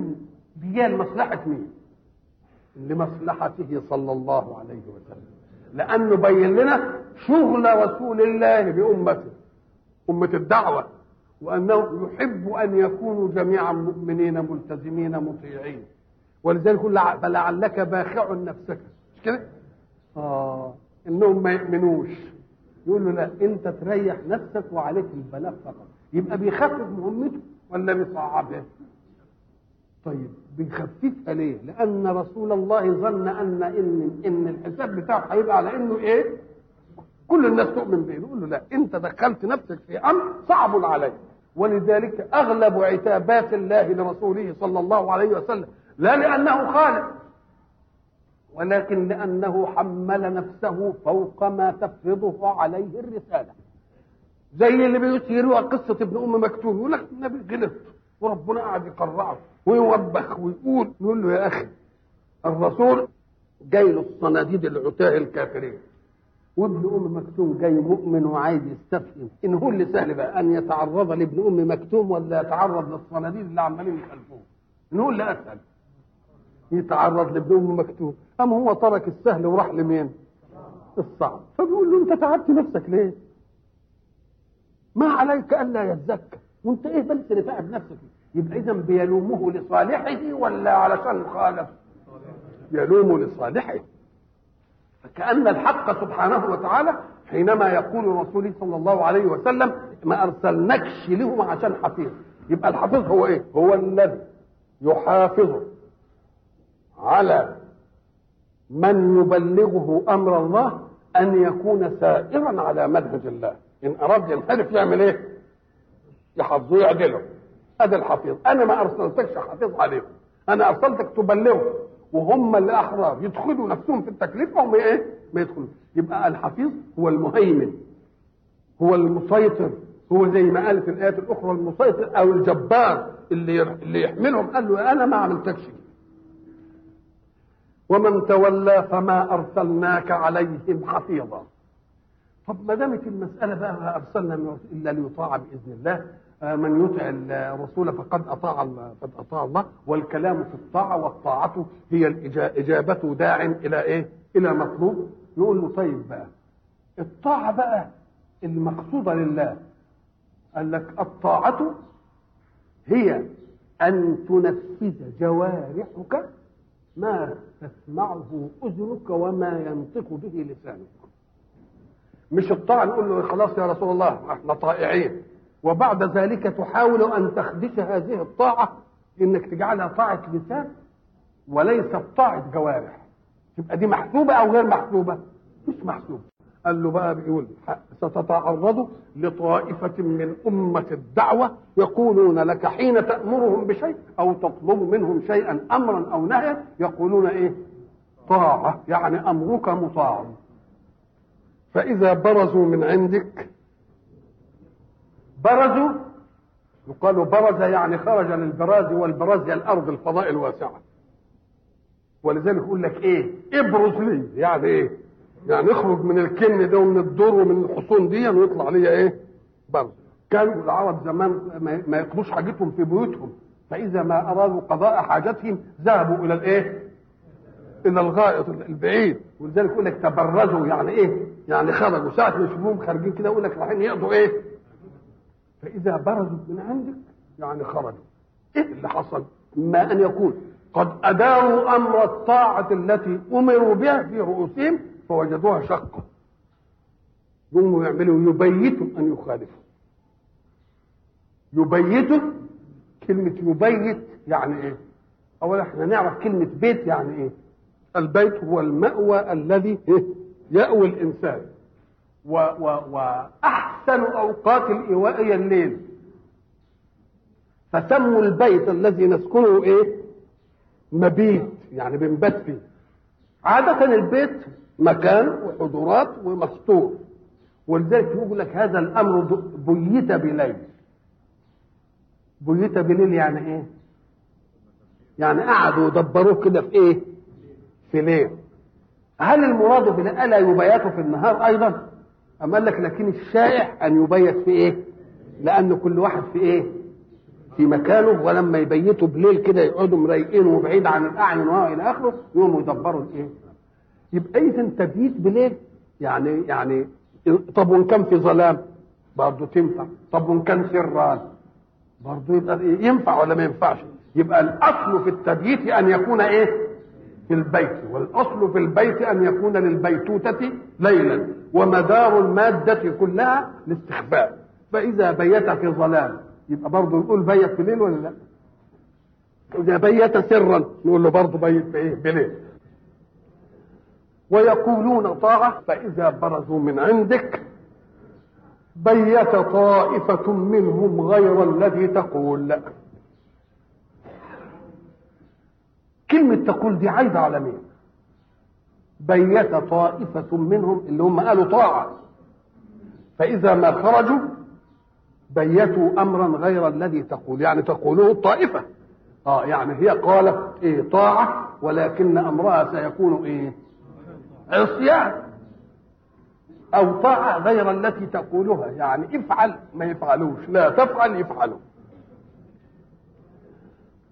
دي لمصلحه مين؟ لمصلحته صلى الله عليه وسلم. لأنه بين لنا شغل رسول الله بأمته. أمة الدعوة وانه يحب أن يكونوا جميعا مؤمنين ملتزمين مطيعين ولذلك يقول فلعلك باخع نفسك مش كده؟ آه إنهم ما يؤمنوش يقول له لا انت تريح نفسك وعليك البلاغ فقط يبقى بيخفف مهمته ولا بيصعبها؟ طيب بيخففها ليه؟ لأن رسول الله ظن أن إن إن الحساب بتاعه هيبقى على إنه إيه؟ كل الناس تؤمن به، يقول له لا أنت دخلت نفسك في أمر صعب عليك، ولذلك أغلب عتابات الله لرسوله صلى الله عليه وسلم لا لأنه خالق ولكن لأنه حمل نفسه فوق ما تفرضه عليه الرسالة. زي اللي بيسيروا قصة ابن أم مكتوم يقول لك النبي غلط وربنا قاعد يقرعه ويوبخ ويقول نقول له يا أخي الرسول جاي له الصناديد العتاة الكافرين وابن أم مكتوم جاي مؤمن وعايز يستفهم. إن هو اللي سهل بقى أن يتعرض لابن أم مكتوم ولا يتعرض للصناديد اللي عمالين يخلفوه إن هو اللي أسهل. يتعرض لابن أم مكتوم. اما هو ترك السهل وراح لمين؟ الصعب. فبيقول له أنت تعبت نفسك ليه؟ ما عليك ألا يتزكى. وأنت إيه بس اللي تعب نفسك؟ يبقى اذا بيلومه لصالحه ولا علشان خالف؟ يلوم لصالحه. فكأن الحق سبحانه وتعالى حينما يقول رسوله صلى الله عليه وسلم ما ارسلناكش لهم عشان حفيظ. يبقى الحفيظ هو إيه؟ هو الذي يحافظ على من يبلغه أمر الله أن يكون سائرا على منهج الله. إن أراد ينحرف يعمل إيه؟ يحفظوه يعدله هذا الحفيظ. أنا ما أرسلتكش حفيظ عليهم. أنا أرسلتك تبلغه. وهم اللي احرار يدخلوا نفسهم في التكليف وهم إيه؟ ما يدخلوا. يبقى الحفيظ هو المهيمن هو المسيطر هو زي ما قال في الايات الأخرى المسيطر أو الجبار اللي اللي يحملهم. قال له أنا ما عملتكش ومن تولى فما أرسلناك عليهم حفيظا. طب ما دامت المسألة بقى ما أرسلنا إلا ليطاع بإذن الله من يطع الرسول فقد أطاع الله فقد أطاع الله والكلام في الطاعة والطاعة هي إجابة داع إلى إيه؟ إلى مطلوب. نقول له طيب بقى الطاعة بقى المقصودة لله. قال لك الطاعة هي أن تنفذ جوارحك ما تسمعه أذنك وما ينطق به لسانك. مش الطاعة نقول له خلاص يا رسول الله إحنا طائعين. وبعد ذلك تحاول أن تخدش هذه الطاعة إنك تجعلها طاعة لسان وليست طاعة جوارح. تبقى دي محسوبة أو غير محسوبة؟ مش محسوبة. قال له بقى بيقول ستتعرض لطائفة من أمة الدعوة يقولون لك حين تأمرهم بشيء أو تطلب منهم شيئا أمرا أو نهيا يقولون إيه؟ طاعة يعني أمرك مطاع. فإذا برزوا من عندك برزوا يقال برز يعني خرج للبراز والبراز هي الأرض الفضاء الواسعة. ولذلك يقول لك إيه؟ ابرز لي. يعني إيه؟ يعني اخرج من الكن ده ومن الدور ومن الحصون دي ويطلع ليا إيه؟ برز. كانوا العرب زمان ما يقضوش حاجتهم في بيوتهم. فإذا ما أرادوا قضاء حاجتهم ذهبوا إلى الإيه؟ إلى الغائط البعيد. ولذلك يقول لك تبرزوا. يعني إيه؟ يعني خرجوا. ساعة ما يشوفوهم خارجين كده يقول لك رايحين يقضوا إيه؟ فإذا برزوا من عندك يعني خرجوا إيه اللي حصل ما أن يكون قد أداروا أمر الطاعة التي أمروا بها في رؤوسهم فوجدوها شقة يقوموا يعملوا يبيتوا أن يخالفوا يبيتوا كلمة يبيت يعني إيه؟ أولا إحنا نعرف كلمة بيت يعني إيه؟ البيت هو المأوى الذي إيه؟ يأوي الإنسان وأحسن أوقات الإيواء هي الليل. فسموا البيت الذي نسكنه إيه؟ مبيت يعني بنبات فيه عادة البيت مكان وحضورات ومستور. ولذلك يقول لك هذا الأمر بيت بليل. بيت بليل يعني إيه؟ يعني قعدوا يدبروه كده في إيه؟ في ليل. هل المراد بليل الا يبيت في النهار أيضا؟ أم قال لك لكن الشائع أن يبيت في إيه؟ لأن كل واحد في إيه؟ في مكانه ولما يبيتوا بليل كده يقعدوا مريقين وبعيد عن الأعين وإلى آخره يقوموا يدبروا الايه يبقى إذا تبييت بليل. يعني يعني طب وإن كان في ظلام؟ برضه تنفع. طب وإن كان سران برضه يبقى ينفع ولا ما ينفعش؟ يبقى الأصل في التبييت أن يكون إيه؟ في البيت. والأصل في البيت أن يكون للبيتوتة ليلا. ومدار المادة كلها الاستخفاء فإذا بيت في ظلام يبقى برضه نقول بيت في ليل ولا لا؟ إذا بيت سرا نقول له برضه بيت في إيه؟ بليل ويقولون طاعة فإذا برزوا من عندك بيت طائفة منهم غير الذي تقول. كلمة تقول دي عايدة على مين؟ بيت طائفة منهم اللي هم قالوا طاعة. فإذا ما خرجوا بيتوا أمرا غير الذي تقول يعني تقوله الطائفة. آه يعني هي قالت إيه طاعة ولكن أمرها سيكون إيه؟ عصيان. أو طاعة غير التي تقولها يعني افعل ما يفعلوش. لا تفعل يفعلوا.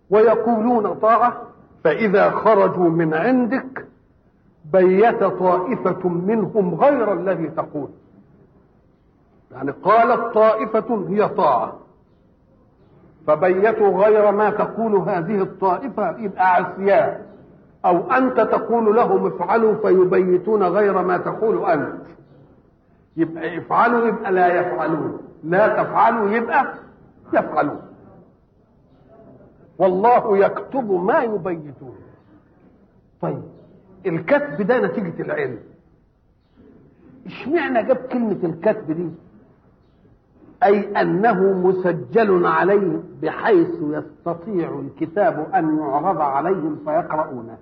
ويقولون طاعة فإذا خرجوا من عندك بيت طائفة منهم غير الذي تقول. يعني قالت طائفة هي طاعة. فبيتوا غير ما تقول هذه الطائفة يبقى عصيان أو أنت تقول لهم افعلوا فيبيتون غير ما تقول أنت. يبقى افعلوا يبقى لا يفعلون. لا تفعلوا يبقى يفعلون. والله يكتب ما يبيتون. طيب. الكتب ده نتيجة العلم. اشمعنى جاب كلمة الكتب دي؟ أي أنه مسجل عليه بحيث يستطيع الكتاب أن يعرض عليهم فيقرؤونه.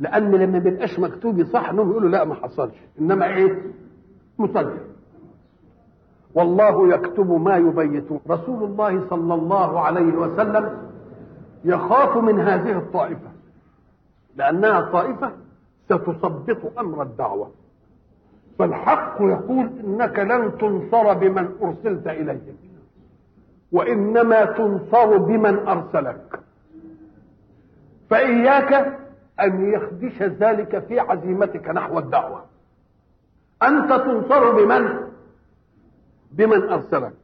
لأن لما بيبقاش مكتوب يصح إنهم يقولوا لا ما حصلش. إنما إيه؟ مسجل. والله يكتب ما يبيتون رسول الله صلى الله عليه وسلم يخاف من هذه الطائفة. لأنها طائفة ستثبط أمر الدعوة. فالحق يقول إنك لن تنصر بمن أرسلت اليهم وإنما تنصر بمن أرسلك. فإياك أن يخدش ذلك في عزيمتك نحو الدعوة. أنت تنصر بمن؟ بمن أرسلك.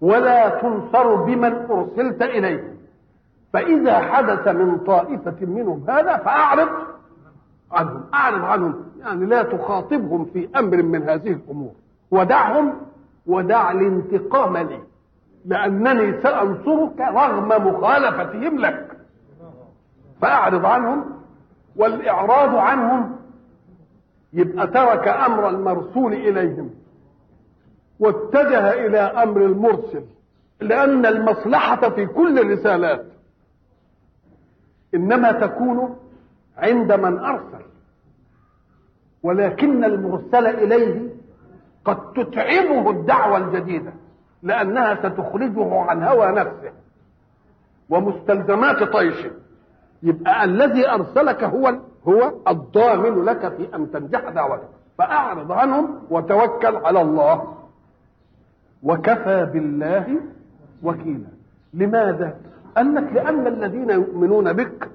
ولا تنصر بمن أرسلت إليه فإذا حدث من طائفة منهم هذا فأعرض عنهم أعرض عنهم. يعني لا تخاطبهم في أمر من هذه الأمور. ودعهم ودع الانتقام لي لأنني سأنصرك رغم مخالفتهم لك. فأعرض عنهم والإعراض عنهم يبقى ترك أمر المرسول إليهم. واتجه إلى أمر المرسل لأن المصلحة في كل الرسالات. إنما تكون عند من أرسل ولكن المرسل إليه قد تتعبه الدعوة الجديدة لأنها ستخرجه عن هوى نفسه ومستلزمات طيشه يبقى الذي أرسلك هو هو الضامن لك في أن تنجح دعوتك. فأعرض عنهم وتوكل على الله. وكفى بالله وكيلا. لماذا؟ قال لك لأن الذين يؤمنون بك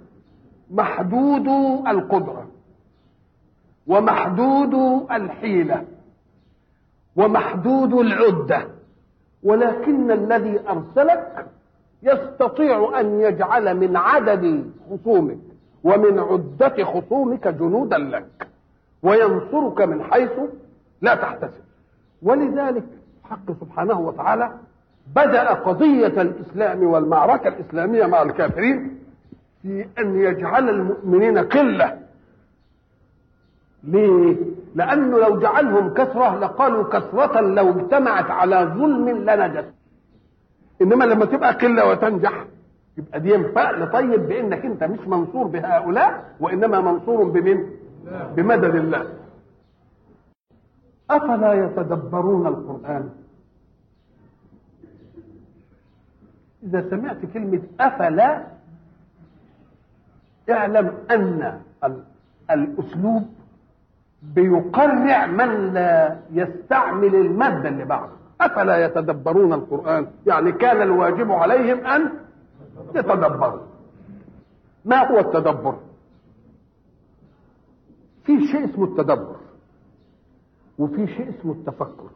محدود القدرة ومحدود الحيلة ومحدود العدة ولكن الذي أرسلك يستطيع أن يجعل من عدد خصومك ومن عدة خصومك جنودا لك وينصرك من حيث لا تحتسب. ولذلك حق سبحانه وتعالى بدأ قضية الإسلام والمعركة الإسلامية مع الكافرين في أن يجعل المؤمنين قلة. ليه؟ لأنه لو جعلهم كثرة لقالوا كثرة لو اجتمعت على ظلم لنجت. إنما لما تبقى قلة وتنجح يبقى دي فأل طيب بإنك أنت مش منصور بهؤلاء وإنما منصور بمن بمدد الله. أفلا يتدبرون القرآن؟ إذا سمعت كلمة أفلا اعلم أن الأسلوب بيقرع من لا يستعمل المادة اللي بعده. أفلا يتدبرون القرآن؟ يعني كان الواجب عليهم أن يتدبروا. ما هو التدبر؟ في شيء اسمه التدبر وفي شيء اسمه التفكر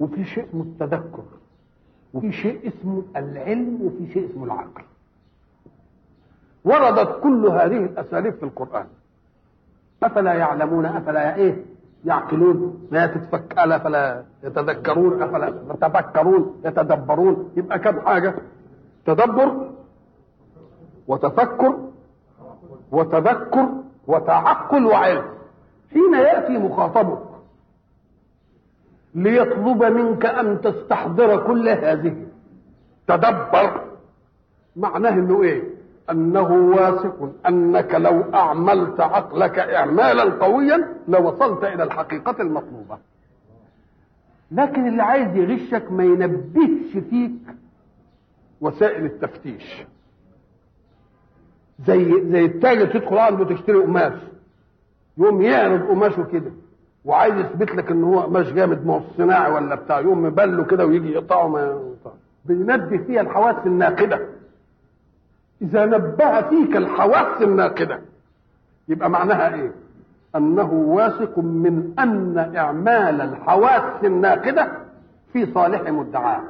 وفي شيء اسمه التذكر. وفي شيء اسمه العلم وفي شيء اسمه العقل. وردت كل هذه الأساليب في القرآن. أفلا يعلمون أفلا إيه؟ يعقلون. لا تتفك ألا فلا يتذكرون أفلا يتفكرون يتدبرون. يبقى كم حاجة؟ تدبر وتفكر وتذكر وتعقل وعلم. حين يأتي مخاطبك ليطلب منك أن تستحضر كل هذه. تدبر. معناه إنه إيه؟ أنه واثق. أنك لو أعملت عقلك اعمالا قويا لوصلت إلى الحقيقة المطلوبة. لكن اللي عايز يغشك ما ينبهش فيك وسائل التفتيش. زي زي التاجر تدخل عنده تشتري قماش يقوم يعرض قماشه كده. وعايز يثبت لك إن هو قماش جامد ما صناعي ولا بتاع يقوم مبله كده ويجي يقطعه ما بينبه فيها الحواس الناقدة. إذا نبه فيك الحواس الناقدة يبقى معناها إيه؟ أنه واثق من أن إعمال الحواس الناقدة في صالح مدعاه.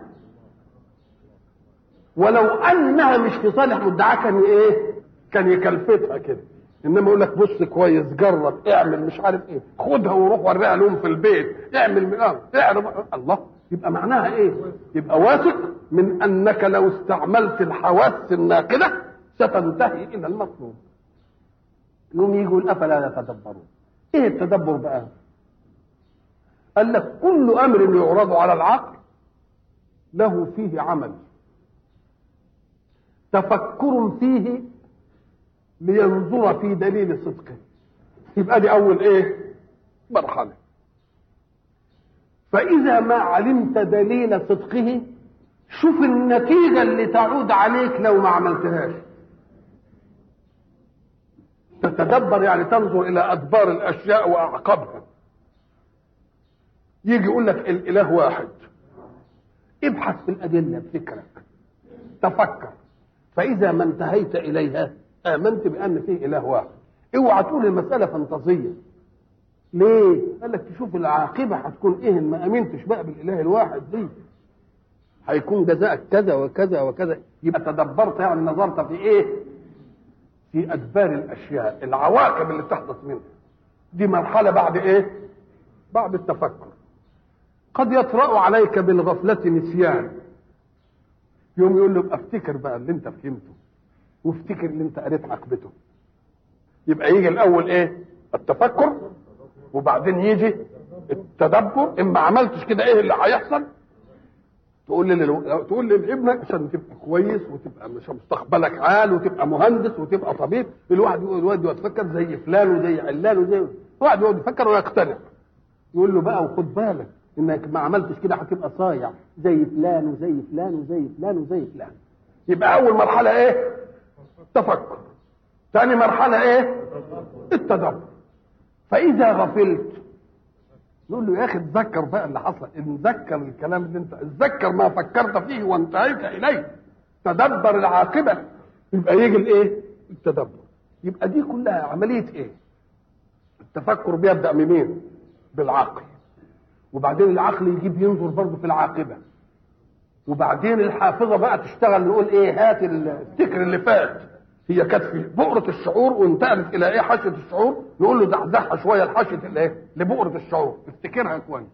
ولو أنها مش في صالح مدعاه كان إيه؟ كان يكلفتها كده. إنما يقول لك بص كويس جرب اعمل مش عارف إيه. خدها وروح وريها لهم في البيت. اعمل اعرف. الله. يبقى معناها إيه؟ يبقى واثق من أنك لو استعملت الحواس الناقدة ستنتهي إلى المطلوب. يوم يقول افلا يتدبرون. إيه التدبر بقى؟ قال لك كل أمر يعرض على العقل له فيه عمل. تفكر فيه لينظر في دليل صدقه يبقى دي أول إيه؟ مرحلة. فإذا ما علمت دليل صدقه شوف النتيجة اللي تعود عليك لو ما عملتهاش. تتدبر يعني تنظر إلى أدبار الأشياء وأعقابها. يجي يقول لك الإله واحد. ابحث في الأدلة بفكرك. تفكر. فإذا ما انتهيت إليها آمنت بأن فيه إله واحد. اوعى تقول المسألة فانتازيه ليه؟ قال لك تشوف العاقبة هتكون إيه إن ما آمنتش بقى بالإله الواحد دي. هيكون جزاءك كذا وكذا وكذا. يبقى تدبرت يعني نظرت في إيه؟ في أدبار الأشياء العواقب اللي تحدث منها. دي مرحلة بعد إيه؟ بعد التفكر. قد يطرأ عليك بالغفلة نسيان. يوم يقول له أفتكر بقى اللي أنت فهمته. وافتكر اللي انت قريت عقبته يبقى يجي الأول إيه؟ التفكر وبعدين يجي التدبر. اما عملتش كده إيه اللي هيحصل؟ تقول لي تقول لابنك عشان تبقى كويس وتبقى مش مستقبلك عال وتبقى مهندس وتبقى طبيب. الواحد يقول الواد يتفكر زي فلان وزي علان وزي واحد يقعد يفكر ويقتنع. يقول له بقى وخد بالك إنك ما عملتش كده هتبقى صايع. زي فلان وزي فلان وزي فلان وزي فلان. يبقى أول مرحلة إيه؟ تفكر ثاني مرحلة إيه؟ التدبر. فإذا غفلت نقول له يا أخي اتذكر بقى اللي حصل. اتذكر الكلام اللي أنت اتذكر ما فكرت فيه وانتهيت إليه. تدبر العاقبة. يبقى يجي الإيه؟ التدبر. يبقى دي كلها عملية إيه؟ التفكر بيبدأ بمين بالعقل. وبعدين العقل يجيب ينظر برضه في العاقبة. وبعدين الحافظة بقى تشتغل نقول إيه؟ هات الفكر اللي فات. هي كانت في بؤرة الشعور وانتقلت إلى إيه حاشية الشعور نقول له دحدحها شوية لحاشية الإيه؟ لبؤرة الشعور. افتكرها كويس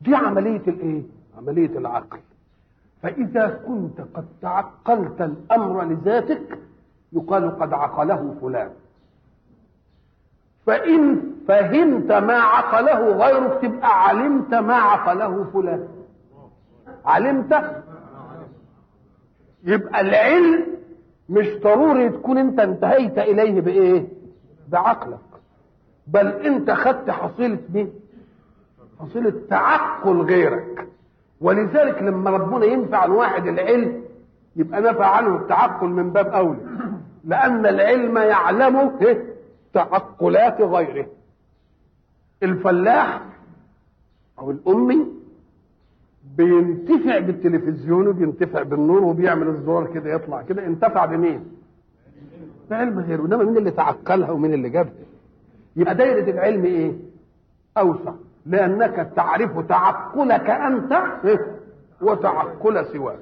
دي عملية الإيه؟ عملية العقل. فإذا كنت قد تعقلت الأمر لذاتك يقال قد عقله فلان. فإن فهمت ما عقله غيرك تبقى علمت ما عقله فلان. علمت؟ يبقى العلم مش ضروري تكون انت انتهيت إليه بإيه؟ بعقلك. بل انت خدت حصيلة مين؟ حصيلة تعقل غيرك. ولذلك لما ربنا ينفع عن واحد العلم يبقى نفع عنه التعقل من باب أولى. لأن العلم يعلم تعقلات غيره. الفلاح أو الأمي بينتفع بالتلفزيون وبينتفع بالنور وبيعمل الزرار كده يطلع كده انتفع بمين؟ بعلم غيره إنما مين اللي تعقلها ومين اللي جابها؟ يبقى دايرة العلم إيه؟ أوسع لأنك تعرف تعقلك أنت وتعقل سواك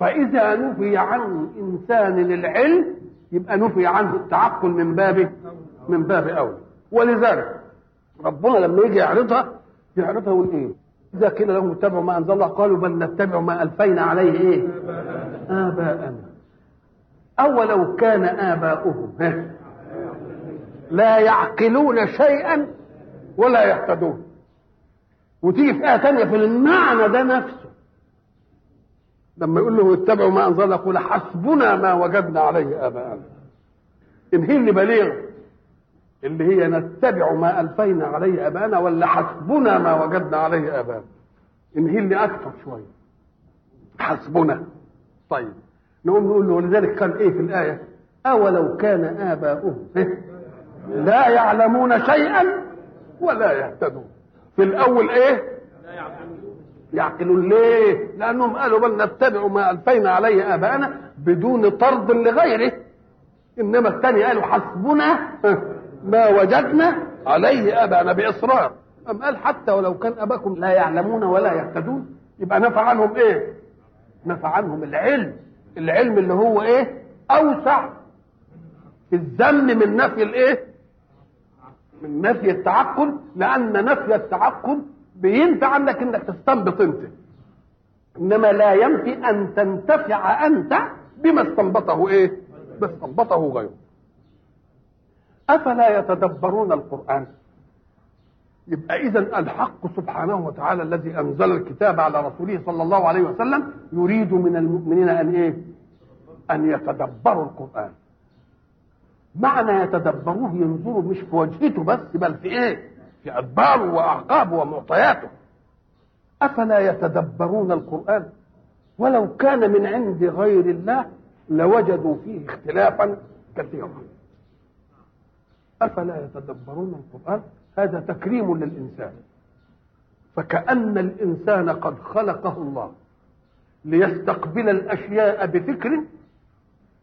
فإذا نفي عن إنسان العلم يبقى نفي عنه التعقل من باب من باب اولى ولذلك ربنا لما يجي يعرضها يعرضها يقول إيه؟ إذا قيل لهم اتبعوا ما أنزل الله قالوا بل نتبع ما ألفينا عليه إيه؟ آباءنا. أولو كان آباؤهم لا يعقلون شيئا ولا يهتدون. وتيجي في آية ثانية في المعنى ده نفسه. لما يقول له اتبعوا ما أنزل يقول حسبنا ما وجدنا عليه آباءنا. إن هي اللي بليغ. اللي هي نتبع ما ألفينا عليه أبانا ولا حسبنا ما وجدنا عليه أبانا. ان هي اللي أكثر شوية. حسبنا. طيب. نقوم نقول له ولذلك قال إيه في الآية؟ أولو كان آباؤهم. لا يعلمون شيئا ولا يهتدون. في الأول إيه؟ يعقلون. ليه؟ لأنهم قالوا بل نتبع ما ألفينا عليه أبانا بدون طرد لغيره. إنما الثاني قالوا حسبنا. ما وجدنا عليه أبانا بإصرار. أم قال حتى ولو كان أباكم لا يعلمون ولا يهتدون يبقى نفع عنهم إيه؟ نفع عنهم العلم. العلم اللي هو إيه؟ أوسع في الذم من نفي الإيه؟ من نفي التعقل لأن نفي التعقل بينفع عنك إنك تستنبط أنت. إنما لا ينفي أن تنتفع أنت بما استنبطه إيه؟ بما استنبطه غيره. أفلا يتدبرون القرآن؟ يبقى اذا الحق سبحانه وتعالى الذي أنزل الكتاب على رسوله صلى الله عليه وسلم يريد من المؤمنين أن إيه؟ أن يتدبروا القرآن. معنى يتدبروه ينظروا مش في وجهته بس بل في إيه؟ في أدباره وأعقابه ومعطياته. أفلا يتدبرون القرآن؟ ولو كان من عند غير الله لوجدوا فيه اختلافا كثيرا. أفلا يتدبرون القرآن؟ هذا تكريم للإنسان. فكأن الإنسان قد خلقه الله ليستقبل الأشياء بفكر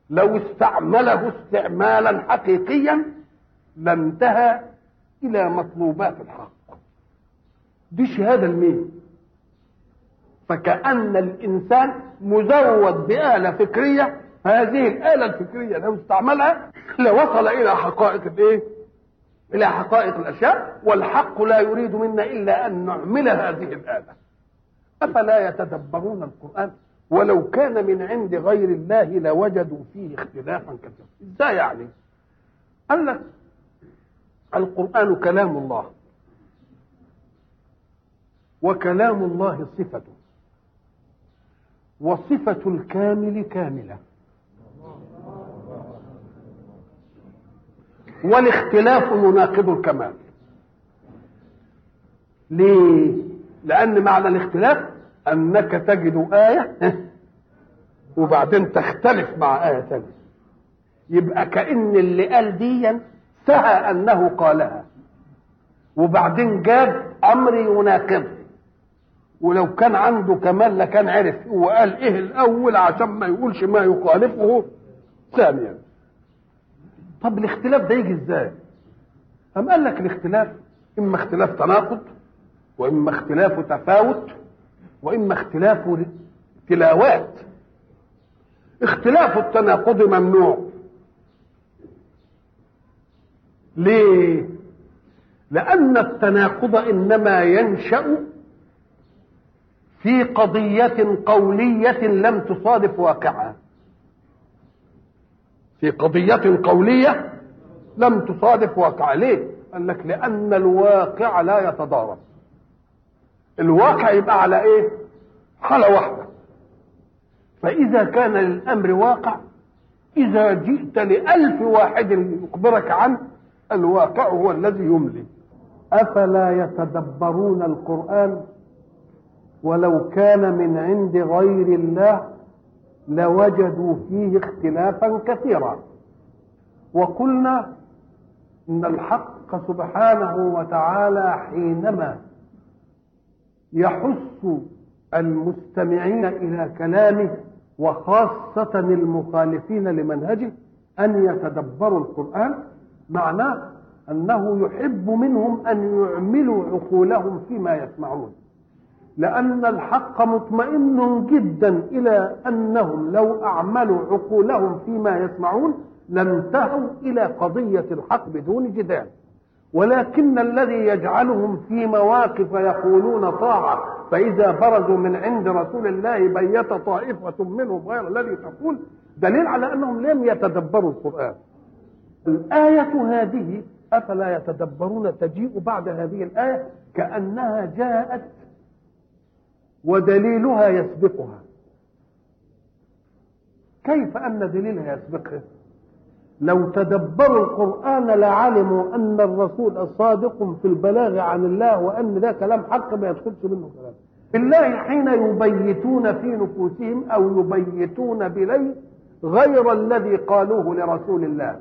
لو استعمله استعمالا حقيقيا لانتهى إلى مطلوبات الحق. دي شهادة لمين فكأن الإنسان مزود بآلة فكرية هذه الآلة الفكرية لو استعملها لوصل إلى حقائق الإيه؟ إلى حقائق الأشياء والحق لا يريد منا إلا أن نعمل هذه الآلة. أفلا يتدبرون القرآن؟ ولو كان من عند غير الله لوجدوا فيه اختلافا كثيرا. إزاي يعني؟ قال لك القرآن كلام الله. وكلام الله صفته وصفة الكامل كاملة. والاختلاف يناقض الكمال ليه؟ لأن معنى الاختلاف أنك تجد آية وبعدين تختلف مع آية ثانية يبقى كأن اللي قال ديا سهى أنه قالها. وبعدين جاب أمر يناقضه ولو كان عنده كمال لكان عرف. هو قال إيه الأول عشان ما يقولش ما يخالفه؟ ثانيا. طب الاختلاف ده يجي إزاي؟ أم قال لك الاختلاف إما اختلاف تناقض وإما اختلاف تفاوت وإما اختلاف تلاوات. اختلاف التناقض ممنوع. ليه؟ لأن التناقض إنما ينشأ في قضية قولية لم تصادف واقعها في قضية قولية لم تصادف واقعها ليه؟ قال لك لأن الواقع لا يتضارب. الواقع يبقى على إيه؟ حالة واحدة فإذا كان للأمر واقع إذا جئت لألف واحد يخبرك عنه الواقع هو الذي يملي. أفلا يتدبرون القرآن ولو كان من عند غير الله؟ لوجدوا فيه اختلافا كثيرا. وقلنا إن الحق سبحانه وتعالى حينما يحث المستمعين إلى كلامه وخاصة المخالفين لمنهجه أن يتدبروا القرآن معناه أنه يحب منهم أن يعملوا عقولهم فيما يسمعون. لأن الحق مطمئن جدا إلى أنهم لو أعملوا عقولهم فيما يسمعون لانتهوا إلى قضية الحق بدون جدال. ولكن الذي يجعلهم في مواقف يقولون طاعة فإذا برزوا من عند رسول الله بيت طائفة منهم غير الذي تقول دليل على أنهم لم يتدبروا القرآن. الآية هذه أفلا يتدبرون تجيء بعد هذه الآية؟ كأنها جاءت ودليلها يسبقها. كيف أن دليلها يسبقها؟ لو تدبروا القرآن لعلموا أن الرسول صادق في البلاغ عن الله وأن ده كلام حق ما يدخلش منه كلام. بالله حين يبيتون في نفوسهم أو يبيتون بليل غير الذي قالوه لرسول الله.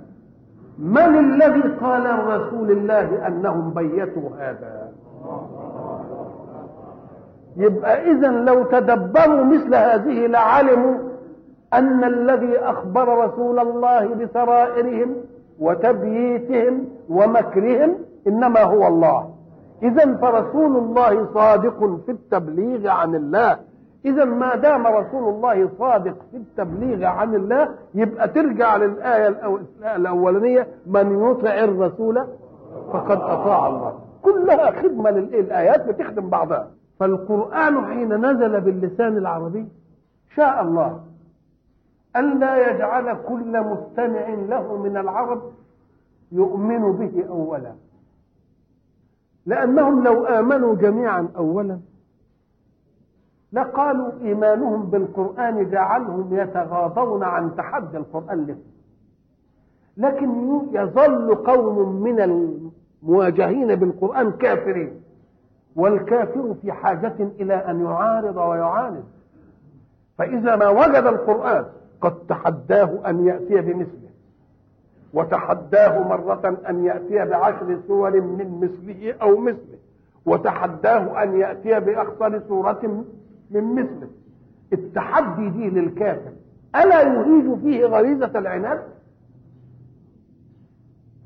من الذي قال لرسول الله أنهم بيتوا هذا؟ يبقى اذا لو تدبروا مثل هذه لعلموا أن الذي أخبر رسول الله بسرائرهم وتبييتهم ومكرهم إنما هو الله. اذا فرسول الله صادق في التبليغ عن الله. اذا ما دام رسول الله صادق في التبليغ عن الله يبقى ترجع للآية الأولانية من يطع الرسول فقد أطاع الله. كلها خدمة للآيات بتخدم بعضها. فالقرآن حين نزل باللسان العربي شاء الله ألا يجعل كل مستمع له من العرب يؤمن به أولا. لأنهم لو آمنوا جميعا أولا لقالوا إيمانهم بالقرآن جعلهم يتغاضون عن تحدي القرآن. له لكن يظل قوم من المواجهين بالقرآن كافرين. والكافر في حاجة إلى أن يعارض ويعاند. فإذا ما وجد القرآن قد تحداه أن يأتي بمثله وتحداه مرة أن يأتي بعشر سور من مثله أو مثله وتحداه أن يأتي بأخطر سورة من مثله. التحدي دي للكافر. ألا يهيج فيه غريزة العناد؟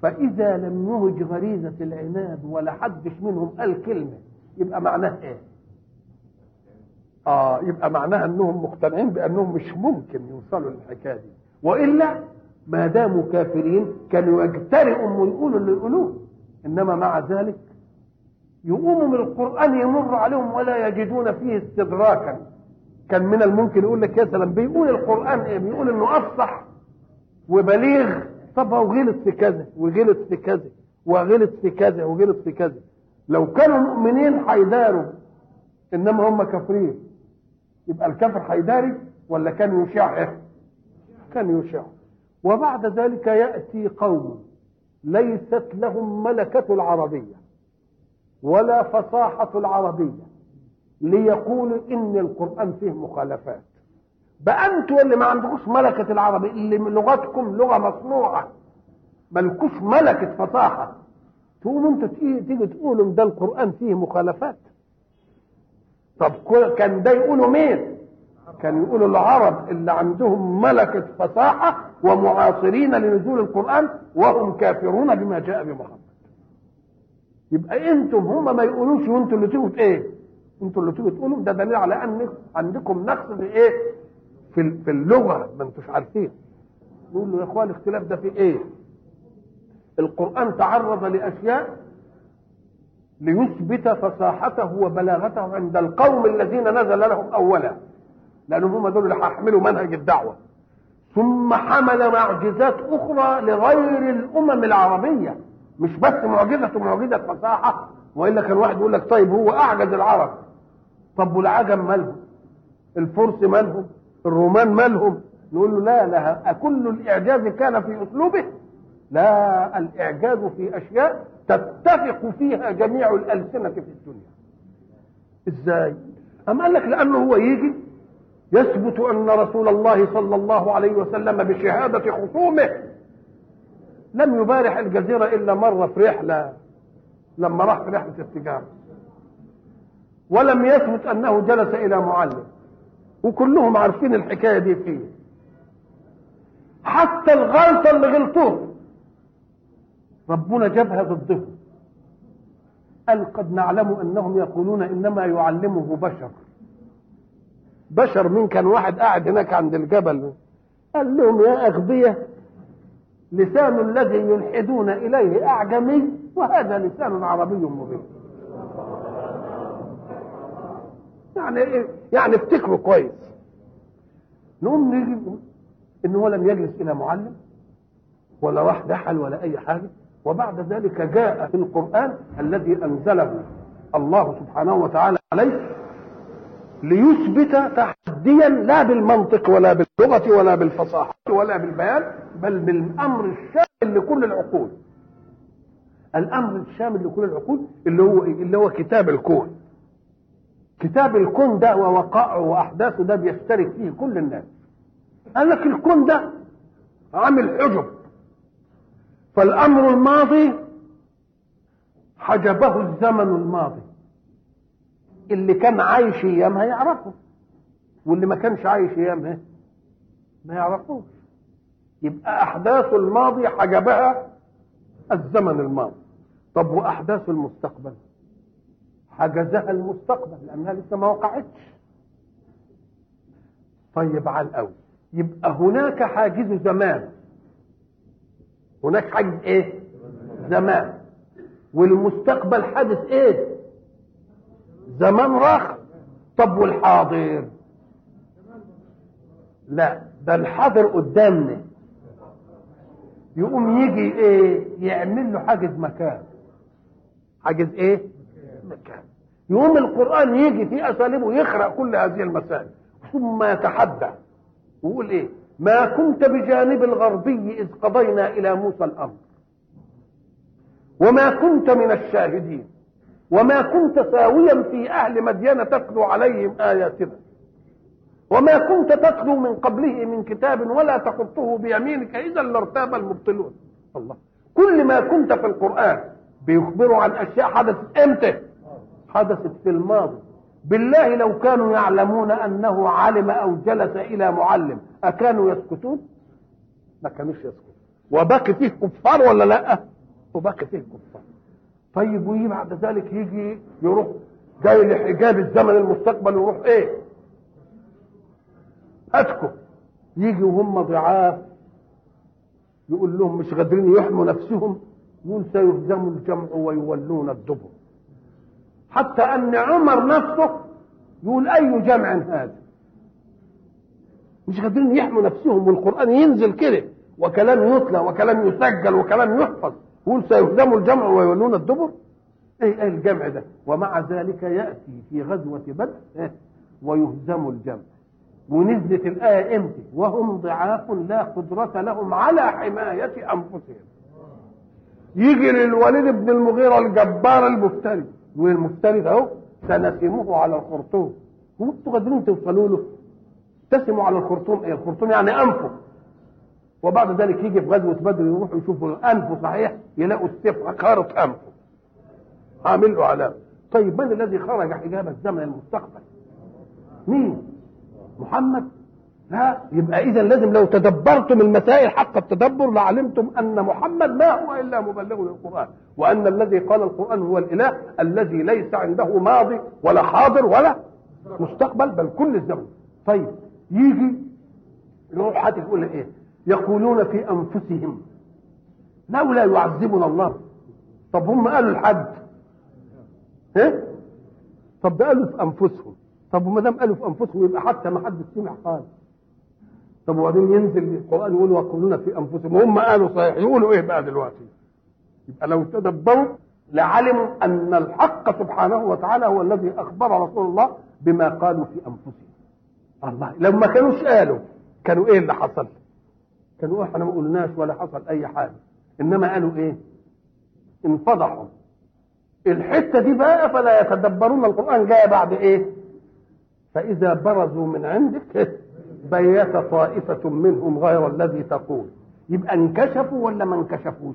فإذا لم يهج غريزة العناد ولا حدش منهم قال كلمة يبقى معناه إيه؟ آه يبقى معناها إنهم مقتنعين بأنهم مش ممكن يوصلوا للحكاية دي. وإلا ما داموا كافرين كانوا يجترئوا ويقولوا اللي يقولوه. إنما مع ذلك يقوموا من القرآن يمر عليهم ولا يجدون فيه استدراكا. كان من الممكن يقول لك يا سلام بيقول القرآن إيه؟ بيقول إنه أفصح وبليغ. طب هو غلط في كذا وغلط في كذا وغلط في كذا وغلط في كذا. لو كانوا مؤمنين هيداروا إنما هم كافرين. يبقى الكافر هيداري ولا كان يشع كان يشع وبعد ذلك يأتي قوم ليست لهم ملكة العربية ولا فصاحة العربية ليقولوا إن القرآن فيه مخالفات. بقى أنتوا اللي ما عندكوش ملكة العربي اللي لغتكم لغة مصنوعة ملكوش ملكة فصاحة. تقوموا أنتوا تيجي تقولوا ده القرآن فيه مخالفات؟ طب كان ده يقولوا مين؟ كان يقولوا العرب اللي عندهم ملكة فصاحة ومعاصرين لنزول القرآن وهم كافرون بما جاء بمحمد. يبقى أنتم هم ما يقولوش وأنتوا اللي تيجوا إيه؟ أنتوا اللي تيجوا تقولوا ده دليل على أن عندكم نقص في إيه؟ في اللغة ما أنتوش عارفين. نقول له يا إخوان الاختلاف ده في إيه؟ القرآن تعرض لأشياء ليثبت فصاحته وبلاغته عند القوم الذين نزل لهم أولا لأنهم هم دول اللي هيحملوا منهج الدعوة. ثم حمل معجزات أخرى لغير الأمم العربية مش بس معجزة معجزة فصاحة وإلا كان واحد يقول لك طيب هو أعجز العرب. طب والعجم مالهم؟ الفرس مالهم؟ الرومان مالهم؟ نقول له لا لا كل الإعجاز كان في أسلوبه. لا الإعجاز في أشياء تتفق فيها جميع الألسنة في الدنيا. إزاي؟ أم قال لك لأنه هو يجي يثبت أن رسول الله صلى الله عليه وسلم بشهادة خصومه. لم يبارح الجزيرة إلا مرة في رحلة لما راح في رحلة التجارة. ولم يثبت أنه جلس إلى معلم. وكلهم عارفين الحكاية دي فيه. حتى الغلطة اللي غلطوها ربنا جابها ضدهم قال قد نعلم أنهم يقولون إنما يعلمه بشر. بشر مين كان واحد قاعد هناك عند الجبل؟ قال لهم يا اغبياء لسان الذي يلحدون إليه أعجمي وهذا لسان عربي مبين. يعني إيه؟ يعني افتكروا كويس. نقوم نيجي إن هو لم يجلس إلى معلم ولا راح دحل ولا أي حاجة. وبعد ذلك جاء في القرآن الذي أنزله الله سبحانه وتعالى عليه ليثبت تحديا لا بالمنطق ولا باللغة ولا بالفصاحة ولا بالبيان بل بالأمر الشامل لكل العقول. الأمر الشامل لكل العقول اللي هو اللي هو كتاب الكون. كتاب الكون ده ووقائعه وأحداثه ده بيشترك فيه كل الناس. قال لك الكون ده عامل حجب. فالأمر الماضي حجبه الزمن الماضي. اللي كان عايش ايامها يعرفه واللي ما كانش عايش ايامها ما يعرفوش. يبقى أحداث الماضي حجبها الزمن الماضي. طب وأحداث المستقبل؟ حجزها المستقبل لأنها لسه ما وقعتش. طيب على الأول يبقى هناك حاجز زمان. هناك حاجز إيه؟ زمان. والمستقبل حادث إيه؟ زمان راخ طب والحاضر؟ لا ده الحاضر قدامنا. يقوم يجي إيه؟ يعمل له حاجز مكان. حاجز إيه؟ مكان. يقوم القرآن يجي في أساليبه يخرق كل هذه المسائل. ثم يتحدى ويقول إيه؟ ما كنت بجانب الغربي إذ قضينا إلى موسى الأمر وما كنت من الشاهدين. وما كنت ساويا في أهل مدين تتلو عليهم آياتنا. وما كنت تتلو من قبله من كتاب ولا تخطه بيمينك. إذا لارتاب المبطلون. الله. كل ما كنت في القرآن بيخبروا عن أشياء حدثت إمتى؟ حدثت في الماضي. بالله لو كانوا يعلمون أنه علم أو جلس إلى معلم. أكانوا يسكتون؟ ما كانوش يسكتون. وباقي فيه كفار ولا لا؟ وباقي فيه كفار. طيب ويجي بعد ذلك يجي يروح جاي لحجاب الزمن المستقبل يروح إيه؟ هاتكم يجي وهم ضعاف يقول لهم مش قادرين يحموا نفسهم يقول سيهزم الجمع ويولون الدبر. حتى أن عمر نفسه يقول أي جمع هذا؟ مش قادرين يحموا نفسهم والقرآن ينزل كده. وكلام يتلى وكلام يسجل وكلام يحفظ. يقول سيهزم الجمع ويولون الدبر؟ إيه إيه الجمع ده؟ ومع ذلك يأتي في غزوة بدر إيه؟ ويهزم الجمع. ونزلت الآية إمتى؟ وهم ضعاف لا قدرة لهم على حماية أنفسهم. يجي للوليد بن المغيرة الجبار المفتري. والمفتري ده اهو سنسمه على الخرطوم. هو أنتوا قادرين توصلوا له؟ تسموا على الخرطوم إيه؟ الخرطوم يعني أنفه. وبعد ذلك يجي في غزوة بدر يروحوا يشوفوا انفه صحيح يلاقوا السيف خارط أنفه. عامل له علامة. طيب من الذي خرج حجاب الزمن المستقبل؟ مين؟ محمد؟ لا. يبقى اذا لازم لو تدبرتم المسائل حق التدبر لعلمتم أن محمد ما هو إلا مبلغ للقرآن وأن الذي قال القرآن هو الإله الذي ليس عنده ماضي ولا حاضر ولا مستقبل بل كل الزمن. طيب يجي يروح حد يقول إيه؟ يقولون في أنفسهم. لولا يعذبنا الله. طب هم قالوا لحد. إيه؟ طب قالوا في أنفسهم. طب وما دام قالوا في أنفسهم يبقى حتى ما حد سمع قال. طب وبعدين ينزل القرآن يقول ويقولون في أنفسهم. هم قالوا صحيح. يقولوا إيه بقى دلوقتي؟ يبقى لو تدبروا لعلموا أن الحق سبحانه وتعالى هو الذي أخبر رسول الله بما قالوا في أنفسهم. الله. لو ما كانوش قالوا كانوا إيه اللي حصل؟ كانوا إحنا ما قلناش ولا حصل أي حاجة. إنما قالوا إيه؟ انفضحوا. الحتة دي بقى فلا يتدبرون القرآن. جاء بعد إيه؟ فإذا برزوا من عندك بيت طائفة منهم غير الذي تقول. يبقى انكشفوا ولا ما انكشفوش؟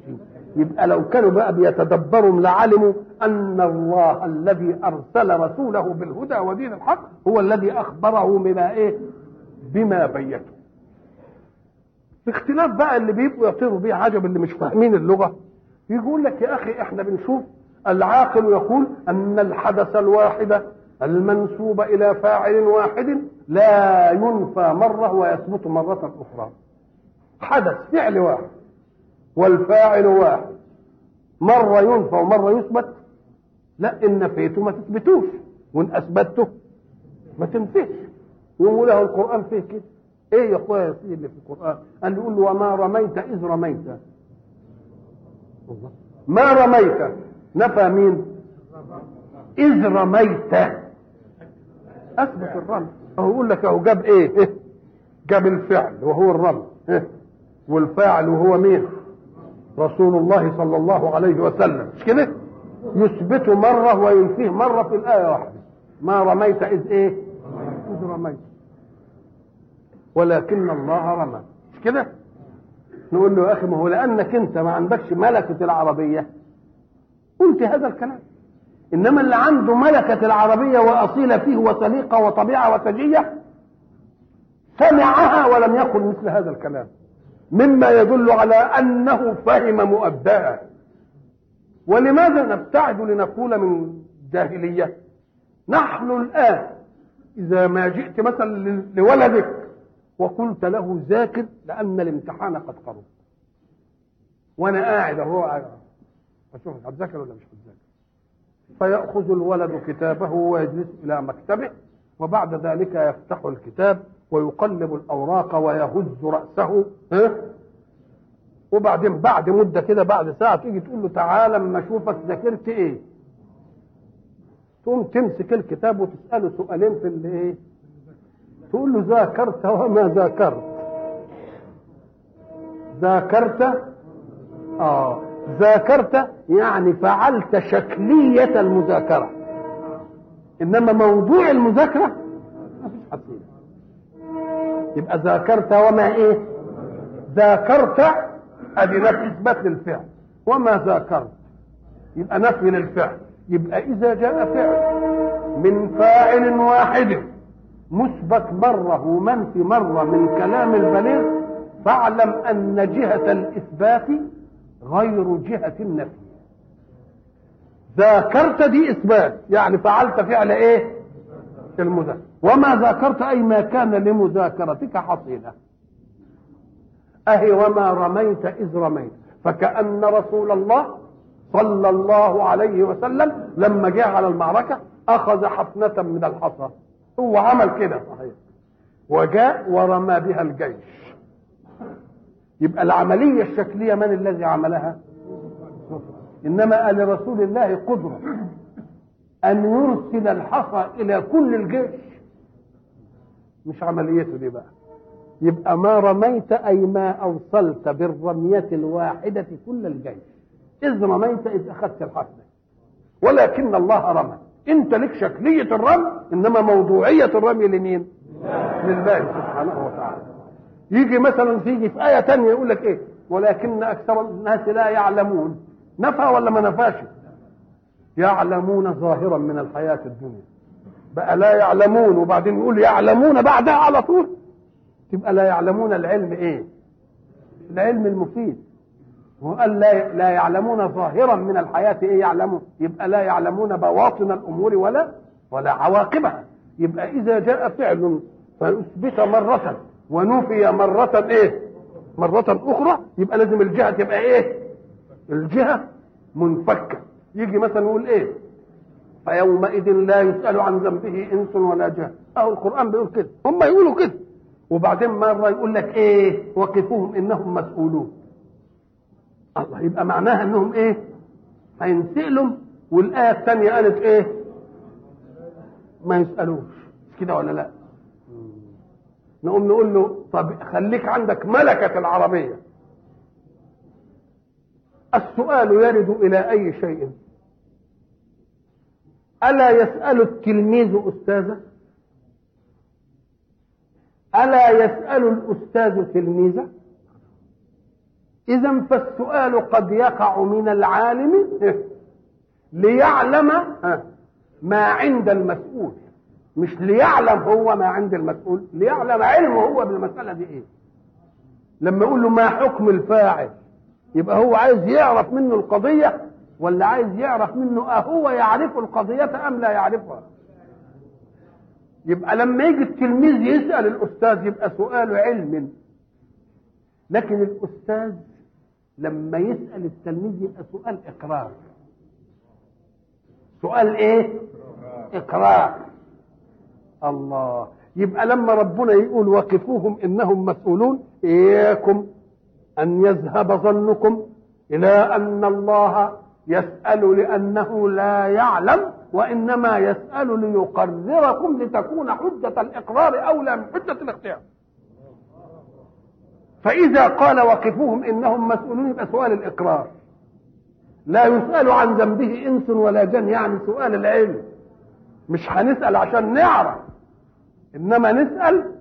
يبقى لو كانوا بقى بيتدبروا لعلموا أن الله الذي أرسل رسوله بالهدى ودين الحق هو الذي أخبره بما إيه؟ بما بيته. اختلاف بقى اللي بيبقوا يطيروا بيه عجب اللي مش فاهمين اللغة. يقول لك يا أخي إحنا بنشوف العاقل يقول أن الحدث الواحد المنسوب إلى فاعل واحد لا ينفى مرة ويثبت مرة أخرى. حدث فعل واحد. والفاعل واحد. مرة ينفى ومرة يثبت. لا إن نفيته ما تثبتوش. وإن اثبته ما تنفيش. يقول له القرآن فيه كده. إيه يا أخويا يا سيدي اللي في القرآن؟ قال يقول له وما رميت إذ رميت. ما رميت؟ نفى مين؟ إذ رميت. أثبت الرمي هو يقول لك أهو جاب إيه؟ جاب الفعل وهو الرمي والفاعل وهو مين رسول الله صلى الله عليه وسلم. مش كده؟ يثبت مرة وينفيه مرة في الآية واحدة. ما رميت إذ إيه؟ إذ رميت. ولكن الله رمى. مش كده؟ نقول له يا أخي ما هو لأنك أنت ما عندكش ملكة العربية. قلت هذا الكلام. إنما اللي عنده ملكة العربية واصيل فيه وسليقة وطبيعة وسجيه سمعها ولم يقل مثل هذا الكلام. مما يدل على أنه فهم مؤداها ولماذا نبتعد لنقول من جاهلية؟ نحن الآن إذا ما جئت مثلا لولدك وقلت له ذاكر لأن الامتحان قد قرب. وأنا قاعد أهو اشوفك هتذاكر ولا مش هتذاكر فيأخذ الولد كتابه ويجلس إلى مكتبه وبعد ذلك يفتح الكتاب ويقلب الأوراق ويهز رأسه ها؟ وبعدين بعد مدة كده بعد ساعة تيجي تقول له تعالى أما أشوفك ذاكرت إيه؟ تقوم تمسك الكتاب وتسأله سؤالين في اللي إيه؟ تقول له ذاكرت وما ذاكرت. ذاكرت؟ آه. ذاكرت يعني فعلت شكلية المذاكرة. إنما موضوع المذاكرة يبقى ذاكرت وما إيه؟ ذاكرت أدي نفي إثبات للفعل. وما ذاكرت؟ يبقى نفي للفعل. يبقى إذا جاء فعل من فاعل واحد مثبت مرة ومنفي مرة من كلام البليغ فاعلم أن جهة الإثبات غير جهة النفي. ذاكرت دي إثبات يعني فعلت فعل إيه؟ المذاكرة وما ذاكرت أي ما كان لمذاكرتك حصيلة. أهي وما رميت إذ رميت. فكأن رسول الله صلى الله عليه وسلم لما جاء على المعركة أخذ حفنة من الحصى. هو عمل كده صحيح. وجاء ورمى بها الجيش. يبقى العملية الشكلية من الذي عملها؟ إنما لرسول الله قدرة أن يرسل الحصى إلى كل الجيش. مش عمليته دي بقى. يبقى ما رميت أي ما أوصلت بالرمية الواحدة كل الجيش. إذ رميت إذ أخذت الحصى ولكن الله رمى. انت لك شكلية الرمي إنما موضوعية الرمي لمين؟ لله سبحانه وتعالى. يجي مثلا تيجي في آية تانية يقول لك إيه؟ ولكن أكثر الناس لا يعلمون. نفى ولا ما نفاش؟ يعلمون ظاهرا من الحياة الدنيا. بقى لا يعلمون وبعدين يقول يعلمون بعدها على طول. تبقى لا يعلمون العلم إيه؟ العلم المفيد. وقال لا لا يعلمون ظاهرا من الحياة إيه يعلمون؟ يبقى لا يعلمون بواطن الأمور ولا ولا عواقبها. يبقى إذا جاء فعل فأثبت مرة ونفي مرة إيه؟ مرة أخرى يبقى لازم الجهة تبقى إيه؟ الجهة منفكة. يجي مثلا يقول إيه؟ فيومئذ لا يسأل عن ذنبه إنس ولا جان. أهو القرآن بيقول كده هم يقولوا كده. وبعدين مرة يقول لك إيه؟ وقفوهم إنهم مسؤولون. الله يبقى معناها إنهم إيه؟ هينسألوا والآية الثانية قالت إيه؟ ما يسألوش. كده ولا لا؟ نقوم نقول له طب خليك عندك ملكة العربية. السؤال يرد إلى أي شيء؟ ألا يسأل التلميذ أستاذه؟ ألا يسأل الأستاذ تلميذه؟ إذا فالسؤال قد يقع من العالم ليعلم ما عند المسؤول. مش ليعلم هو ما عند المسؤول ليعلم علمه هو بالمسألة دي إيه. لما يقول له ما حكم الفاعل؟ يبقى هو عايز يعرف منه القضية ولا عايز يعرف منه أهو يعرف القضية أم لا يعرفها. يبقى لما يجي التلميذ يسأل الأستاذ يبقى سؤال علم. لكن الأستاذ لما يسأل التلميذ يبقى سؤال إقرار. سؤال إيه؟ إقرار. الله. يبقى لما ربنا يقول وقفوهم إنهم مسؤولون إياكم أن يذهب ظنكم إلى أن الله يسأل لأنه لا يعلم وإنما يسأل ليقرركم لتكون حجة الإقرار أولى من حجة الاختيار. فإذا قال وقفوهم إنهم مسؤولون يبقى سؤال الإقرار. لا يسأل عن ذنبه إنس ولا جن يعني سؤال العلم. مش هنسأل عشان نعرف. إنما نسأل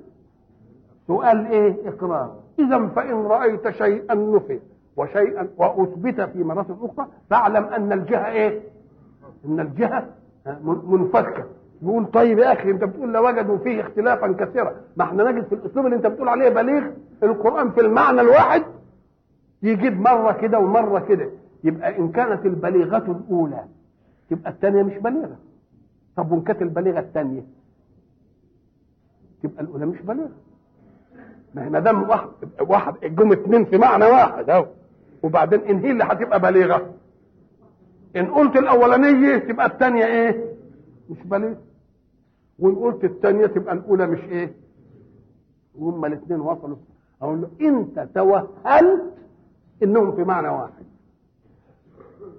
سؤال إيه؟ إقرار. إذا فإن رأيت شيئا نفي. وشيئا وأثبت في مرات أخرى فاعلم أن الجهة إيه؟ إن الجهة منفكة. يقول طيب يا أخي أنت بتقول لوجدوا فيه اختلافا كثيرا. ما إحنا نجد في الأسلوب اللي أنت بتقول عليه بليغ. القرآن في المعنى الواحد يجيب مرة كده ومرة كده. يبقى إن كانت البليغة الأولى تبقى الثانية مش بليغة. طب وإن كانت البليغة الثانية؟ تبقى الأولى مش بليغة. ما هي ما دام واحد واحد جم اثنين في معنى واحد أهو. وبعدين إن هي اللي هتبقى بليغه إن قلت الأولانية تبقى الثانية إيه؟ مش بليغه وإن قلت الثانية تبقى الأولى مش إيه؟ وهما الاثنين وصلوا. أقول له أنت توهلت إنهم في معنى واحد.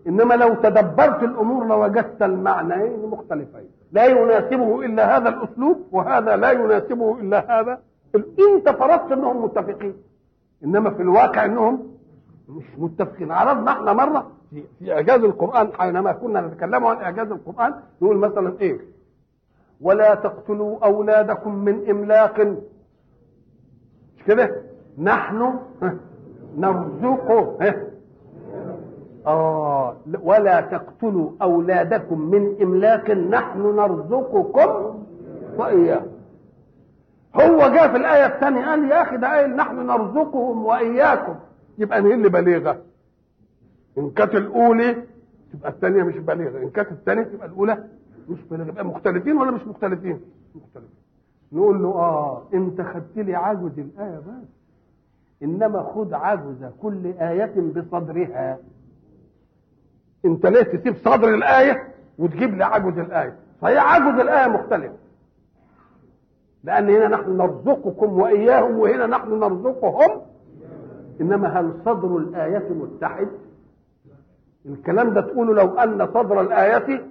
إنما لو تدبرت الأمور لوجدت المعنيين مختلفين. لا يناسبه إلا هذا الأسلوب وهذا لا يناسبه إلا هذا. انت فرضت إنهم متفقين. إنما في الواقع إنهم مش متفقين. عرضنا إحنا مرة في, في إعجاز القرآن حينما كنا نتكلم عن إعجاز القرآن نقول مثلا إيه؟ ولا تقتلوا أولادكم من إملاق. مش كده؟ نحن نرزقه. آه ولا تقتلوا أولادكم من إملاق نحن نرزقكم. واياكم هو جاء في الآية الثانية قال يا أخي ده قايل نحن نرزقهم وإياكم. يبقى اللي بليغة إن كانت الأولى تبقى الثانية مش بليغة إن كانت الثانية تبقى الأولى مش بليغة يبقى مختلفين ولا مش مختلفين؟ مختلفين. نقول له آه أنت خدت لي عجز الآية بس. إنما خد عجز كل آية بصدرها. أنت ليه تسيب صدر الآية وتجيب لي عجز الآية؟ فهي عجز الآية مختلف. لأن هنا نحن نرزقكم وإياهم وهنا نحن نرزقهم إنما هل صدر الآية متحد؟ الكلام ده تقوله لو ان صدر الآية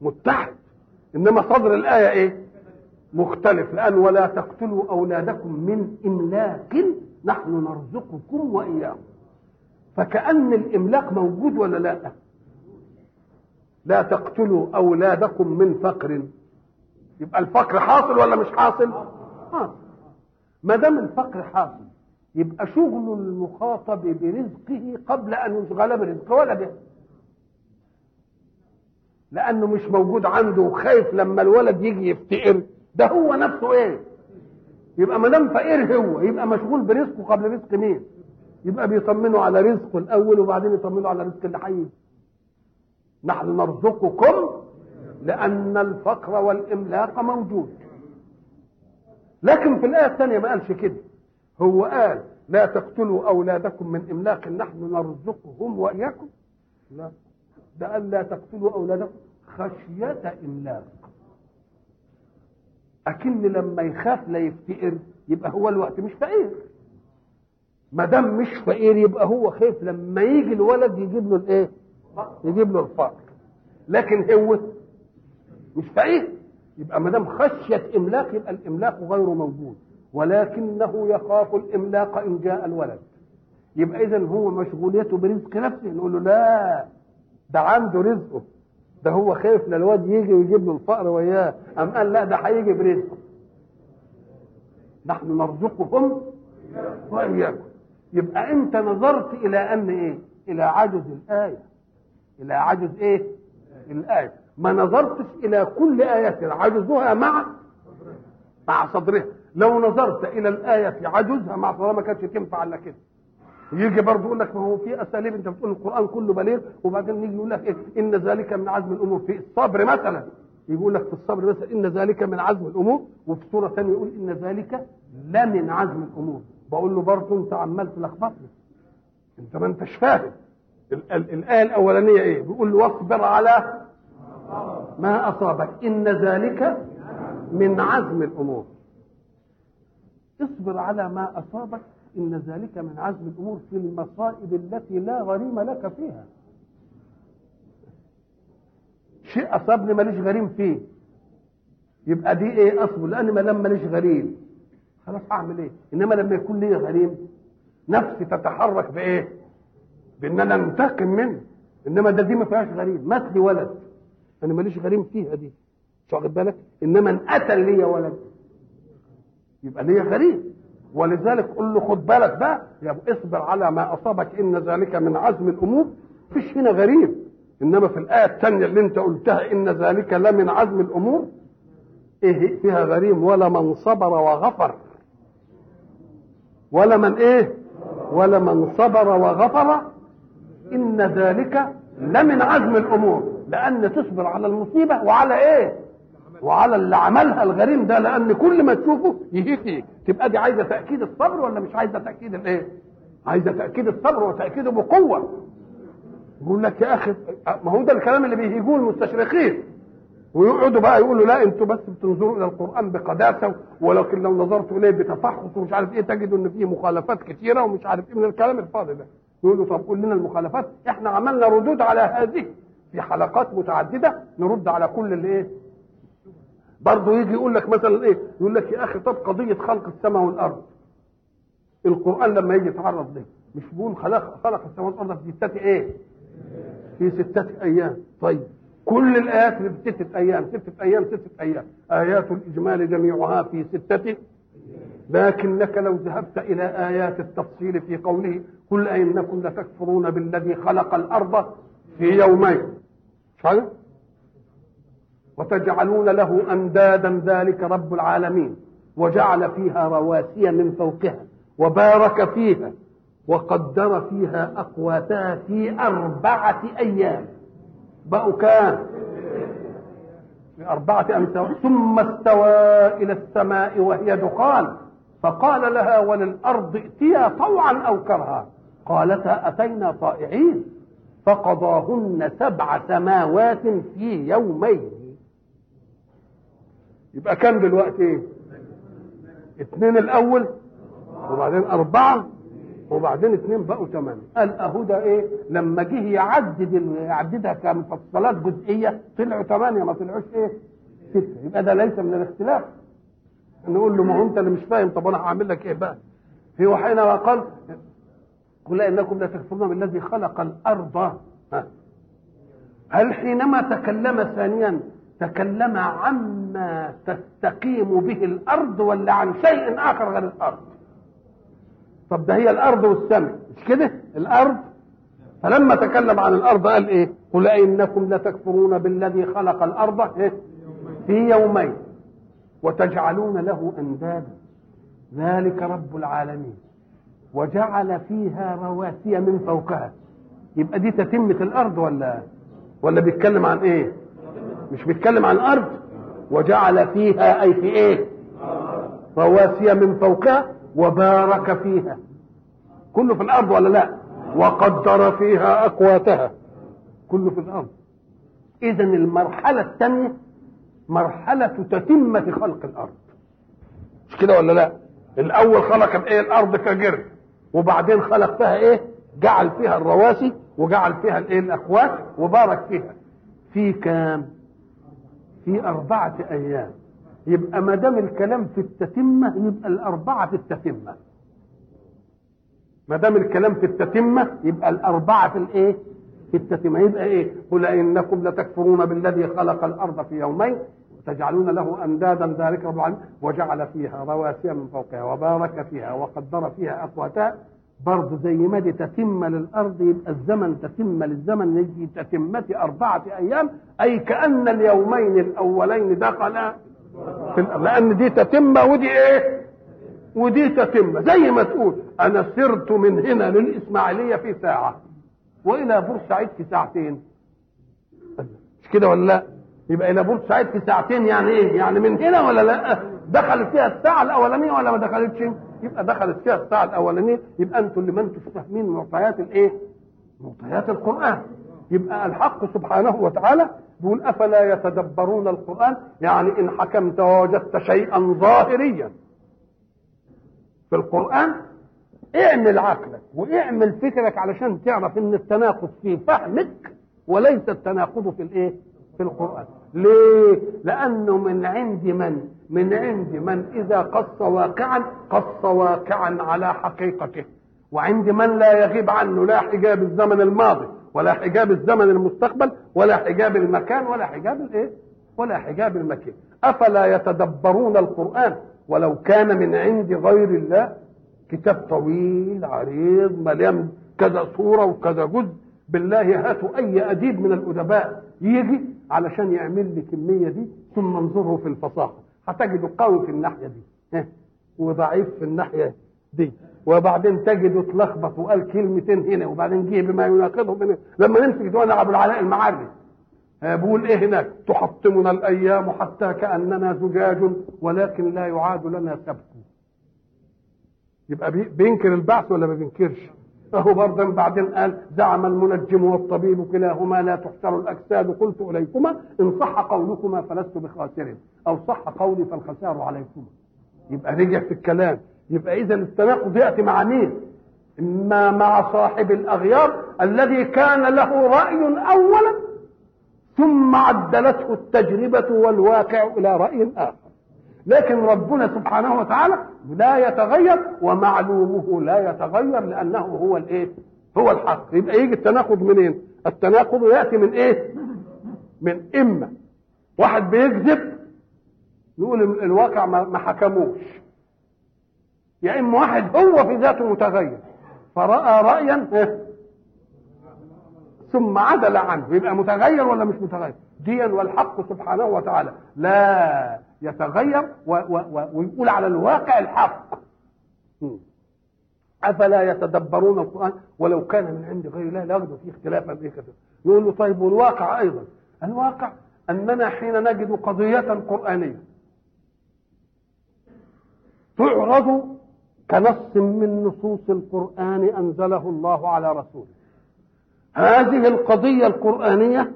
متحد. إنما صدر الآية إيه؟ مختلف. لأن ولا تقتلوا أولادكم من إملاق نحن نرزقكم واياهم فكأن الإملاق موجود ولا لا؟ لا تقتلوا أولادكم من فقر. يبقى الفقر حاصل ولا مش حاصل؟ حاصل. ما دام الفقر حاصل يبقى شغل المخاطب برزقه قبل أن يشغل برزقه ولا به؟ لأنه مش موجود عنده وخايف لما الولد يجي يفتقر. ده هو نفسه إيه؟ يبقى ما دام فقير هو يبقى مشغول برزقه قبل رزق مين؟ يبقى بيطمنوا على رزقه الأول وبعدين يطمنوا على رزق اللي حي نحن نرزقكم لأن الفقر والإملاق موجود. لكن في الآية الثانية ما قالش كده. هو قال لا تقتلوا أولادكم من إملاق نحن نرزقهم وإياكم. لا. ده قال لا تقتلوا أولادكم. خشية إملاق. أكن لما يخاف لا يفتقر يبقى هو الوقت مش فقير. ما دام مش فقير يبقى هو خايف لما يجي الولد يجيب له الإيه؟ يجيب له الفقر. لكن هو مش فقير. يبقى ما دام خشية إملاق يبقى الإملاق غير موجود. ولكنه يخاف الإملاق إن جاء الولد. يبقى اذا هو مشغوليته برزق نفسه نقول له لا ده عنده رزقه. ده هو خايف للواد يجي ويجيب له الفقر وياه أم قال لا ده هيجي برزقه. نحن نرزقكم وإياكم. يبقى أنت نظرت إلى أن إيه؟ إلى عجز الآية. إلى عجز إيه؟ الآية. ما نظرتش إلى كل إيه عجزها مع مع صدرها. لو نظرت إلى الآية عجزها مع صدرها ما كانتش تنفع الا كده. يجي برضه يقول لك ما هو في أساليب أنت بتقول القرآن كله بليغ وبعدين يجي يقول لك إيه؟ إن ذلك من عزم الأمور. في الصبر مثلا يقول لك في الصبر مثلا إن ذلك من عزم الأمور. وفي سورة ثانية يقول إن ذلك لا من عزم الأمور. بقول له برضه أنت عمال تلخبطني أنت ما أنتش فاهم. ال- ال- الآية الأولانية إيه؟ بيقول له واصبر على ما أصابك. إن ذلك من عزم الأمور. اصبر على ما أصابك إن ذلك من عزم الأمور في المصائب التي لا غريم لك فيها. شيء أصابني ماليش غريم فيه. يبقى دي إيه أصبر؟ لأن ما دام ماليش غريم. خلاص اعمل إيه؟ إنما لما يكون لي غريم. نفسي تتحرك بإيه؟ بإن أنا أنتقم منه. إنما ده دي ما فيهاش غريم. مات لي ولد. أنا ماليش غريم فيها دي. واخد بالك؟ إنما أن قتل لي ولد. يبقى ليا غريم ولذلك قل له خد بالك بقى يا اصبر على ما أصابك إن ذلك من عزم الأمور. فيش هنا غريب. إنما في الآية الثانية اللي أنت قلتها إن ذلك لمن عزم الأمور إيه فيها غريم ولا من صبر وغفر. ولا من إيه؟ ولا من صبر وغفر. إن ذلك لمن عزم الأمور. لأن تصبر على المصيبة وعلى إيه؟ وعلى اللي عملها الغريم ده لأن كل ما تشوفه يهيك تبقى دي عايزة تأكيد الصبر ولا مش عايزة تأكيد الإيه؟ عايزة تأكيد الصبر وتأكيده بقوة. يقول لك يا أخي ما هو ده الكلام اللي بيهيجوه المستشرقين. ويقعدوا بقى يقولوا لا أنتوا بس بتنظروا إلى القرآن بقداسة ولكن لو نظرتوا إليه بتفحص ومش عارف إيه تجدوا إن فيه مخالفات كثيره ومش عارف إيه من الكلام الفاضي ده. يقولوا طب قول لنا المخالفات. إحنا عملنا ردود على هذه. في حلقات متعددة نرد على كل اللي إيه برضه يجي يقول لك مثلا إيه؟ يقول لك يا أخي طب قضية خلق السماء والأرض. القرآن لما يجي يتعرض له مش بيقول خلق خلق السماء والأرض في ستة إيه في ستة أيام. طيب. كل الآيات في ستة أيام ستة أيام ستة أيام. آيات الإجمال جميعها في ستة لكنك لو ذهبت إلى آيات التفصيل في قوله قل انكم لتكفرون بالذي خلق الأرض في يومين. مش وتجعلون له أندادا ذلك رب العالمين وجعل فيها رواسي من فوقها وبارك فيها وقدر فيها اقواتها في أربعة أيام. بقوا في أربعة أمثال. ثم استوى إلى السماء وهي دخان فقال لها وللأرض ائتيا طوعا أو كرها. قالتا أتينا طائعين. فقضاهن سبع سماوات في يومين. يبقى كم دلوقتي إيه؟ اتنين الأول وبعدين أربعة وبعدين اثنين بقوا ثمانية قال أهو ده إيه؟ لما جه يعدد يعددها كمفصلات جزئية طلعوا ثمانية ما طلعوش إيه؟ ستة. يبقى ده ليس من الاختلاف. نقول له ما هو أنت اللي مش فاهم طب أنا هعمل لك إيه بقى؟ هو حينما قال قل إنكم لا تكفرون بالذي خلق الأرض. هل حينما تكلم ثانيا تكلم عما تستقيم به الأرض ولا عن شيء آخر غير الأرض. طب ده هي الأرض والسماء مش كده؟ الأرض. فلما تكلم عن الأرض قال إيه؟ قل إنكم لتكفرون بالذي خلق الأرض إيه؟ في يومين. وتجعلون له أندادا. ذلك رب العالمين. وجعل فيها رواسي من فوقها. يبقى دي تتمة الأرض ولا ولا بيتكلم عن إيه؟ مش بيتكلم عن الأرض. وجعل فيها أي في إيه؟ رواسي من فوقها وبارك فيها. كله في الأرض ولا لا؟ وقدر فيها أقواتها. كله في الأرض. اذا المرحلة الثانية مرحلة تتمه خلق الأرض. مش كده ولا لا؟ الأول خلق الإيه؟ الأرض كجر وبعدين خلق فيها إيه؟ جعل فيها الرواسي وجعل فيها الإيه؟ الاقوات وبارك فيها. في كام؟ في أربعة أيام. يبقى ما دام الكلام في التتمة يبقى الأربعة في التتمة. ما دام الكلام في التتمة يبقى الأربعة في الإيه؟ في التتمة. يبقى إيه؟ قل إنكم لتكفرون بالذي خلق الأرض في يومين وتجعلون له أندادا ذلك رب وجعل فيها رواسي من فوقها وبارك فيها وقدر فيها أقواتها. برضه زي ما دي تتمة للأرض يبقى الزمن تتمة للزمن يجي تتمة أربعة أيام أي كأن اليومين الأولين دخلا في الأرض لأن دي تتمة ودي إيه؟ ودي تتمة زي ما تقول أنا سرت من هنا للإسماعيلية في ساعة وإلى بورسعيد في ساعتين مش كده ولا لا؟ يبقى إلى بورسعيد في ساعتين يعني إيه؟ يعني من هنا ولا لا؟ دخلت فيها الساعة الأولانية ولا ما دخلتش؟ يبقى دخلت فيها الساعة الأولانية يبقى أنتم اللي ما أنتم فاهمين معطيات الإيه؟ معطيات القرآن. يبقى الحق سبحانه وتعالى بيقول أفلا يتدبرون القرآن؟ يعني إن حكمت ووجدت شيئا ظاهريا. في القرآن اعمل عقلك واعمل فكرك علشان تعرف إن التناقض في فهمك وليس التناقض في الإيه؟ في القرآن. ليه؟ لأنه من عند من؟ من عند من إذا قص واقعا قص واقعا على حقيقته. وعند من لا يغيب عنه لا حجاب الزمن الماضي ولا حجاب الزمن المستقبل ولا حجاب المكان ولا حجاب الإيه؟ ولا حجاب المكان. أفلا يتدبرون القرآن؟ ولو كان من عند غير الله كتاب طويل عريض مليان كذا صورة وكذا جزء. بالله هاتوا أي أديب من الأدباء. يجي علشان يعمل لي كمية دي ثم انظره في الفصاحة. هتجده قوي في الناحية دي. وضعيف في الناحية دي. وبعدين تجده اتلخبط وقال كلمتين هنا وبعدين جه بما يناقضهم هنا لما نمسك ديوان ابو العلاء المعري. بيقول إيه هناك؟ تحطمنا الأيام حتى كأننا زجاج ولكن لا يعاد لنا سبك يبقى بي- بينكر البعث ولا ما بينكرش؟ اهو برضه بعدين قال زعم المنجم والطبيب كلاهما لا تحشر الأجساد قلت إليكما إن صح قولكما فلست بخاسر أو صح قولي فالخسار عليكما. يبقى رجع في الكلام. يبقى إذا التناقض يأتي مع مين؟ إما مع صاحب الأغيار الذي كان له رأي اولا ثم عدلته التجربة والواقع إلى رأي آخر. لكن ربنا سبحانه وتعالى لا يتغير ومعلومه لا يتغير لأنه هو الإيه؟ هو الحق. يبقى يجي التناقض منين؟ التناقض يأتي من إيه؟ من إما. واحد بيكذب نقول الواقع ما حكموش. يا إما واحد هو في ذاته متغير. فرأى رايا إيه؟ ثم عدل عنه. يبقى متغير ولا مش متغير؟ ديا والحق سبحانه وتعالى. لا. يتغير و و و ويقول على الواقع الحق. أفلا يتدبرون القرآن؟ ولو كان من عند غير الله لوجدوا فيه اختلافا إيه كده نقول له طيب والواقع أيضا؟ الواقع أننا حين نجد قضية قرآنية تعرض كنص من نصوص القرآن أنزله الله على رسوله. هذه القضية القرآنية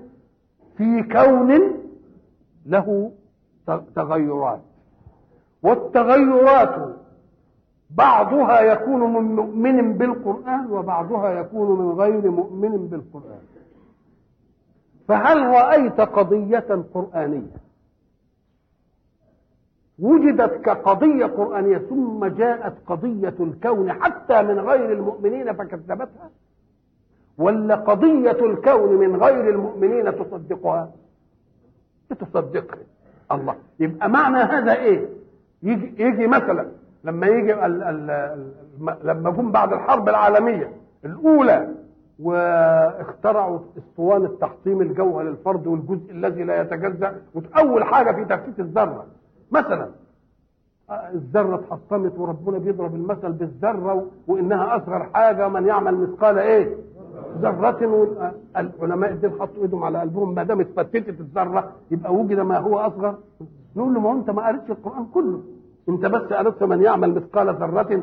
في كون له تغيرات. والتغيرات بعضها يكون من مؤمن بالقرآن وبعضها يكون من غير مؤمن بالقرآن. فهل رأيت قضية قرآنية؟ وجدت كقضية قرآنية ثم جاءت قضية الكون حتى من غير المؤمنين فكذبتها؟ ولا قضية الكون من غير المؤمنين تصدقها؟ تصدقها الله. يبقى معنى هذا إيه؟ يجي, يجي مثلا لما يجي ال ال ال لما جم بعد الحرب العالمية الأولى واخترعوا أسطوانة تحطيم الجوهر للفرد والجزء الذي لا يتجزأ وأول حاجة في تفتيت الذرة. مثلا الذرة اتحطمت وربنا بيضرب المثل بالذرة وإنها أصغر حاجة من يعمل مثقال إيه؟ ذرة العلماء دول حطوا إيدهم على قلبهم ما دام اتفتتت الذرة يبقى وجد ما هو أصغر. نقول له ما أنت ما قريتش القرآن كله. أنت بس قريت من يعمل مثقال ذرة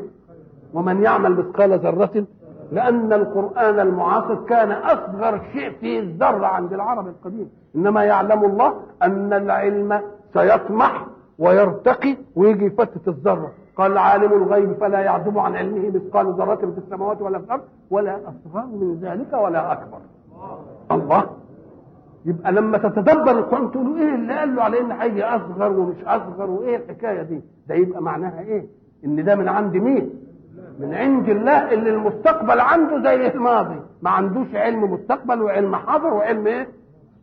ومن يعمل مثقال ذرة لأن القرآن المعاصر كان أصغر شيء في الذرة عند العرب القديم. إنما يعلم الله أن العلم سيطمح ويرتقي ويجي يفتت الذرة. قال عالم الغيب فلا يعزب عن علمه مثقال ذرة في السماوات ولا في الأرض ولا أصغر من ذلك ولا أكبر. الله. يبقى لما تتدبر القرآن تقول إيه اللي قال له على إن هيجي أصغر ومش أصغر وإيه الحكاية دي؟ ده يبقى معناها إيه؟ إن ده من عند مين؟ من عند الله اللي المستقبل عنده زي الماضي. ما عندوش علم مستقبل وعلم حاضر وعلم إيه؟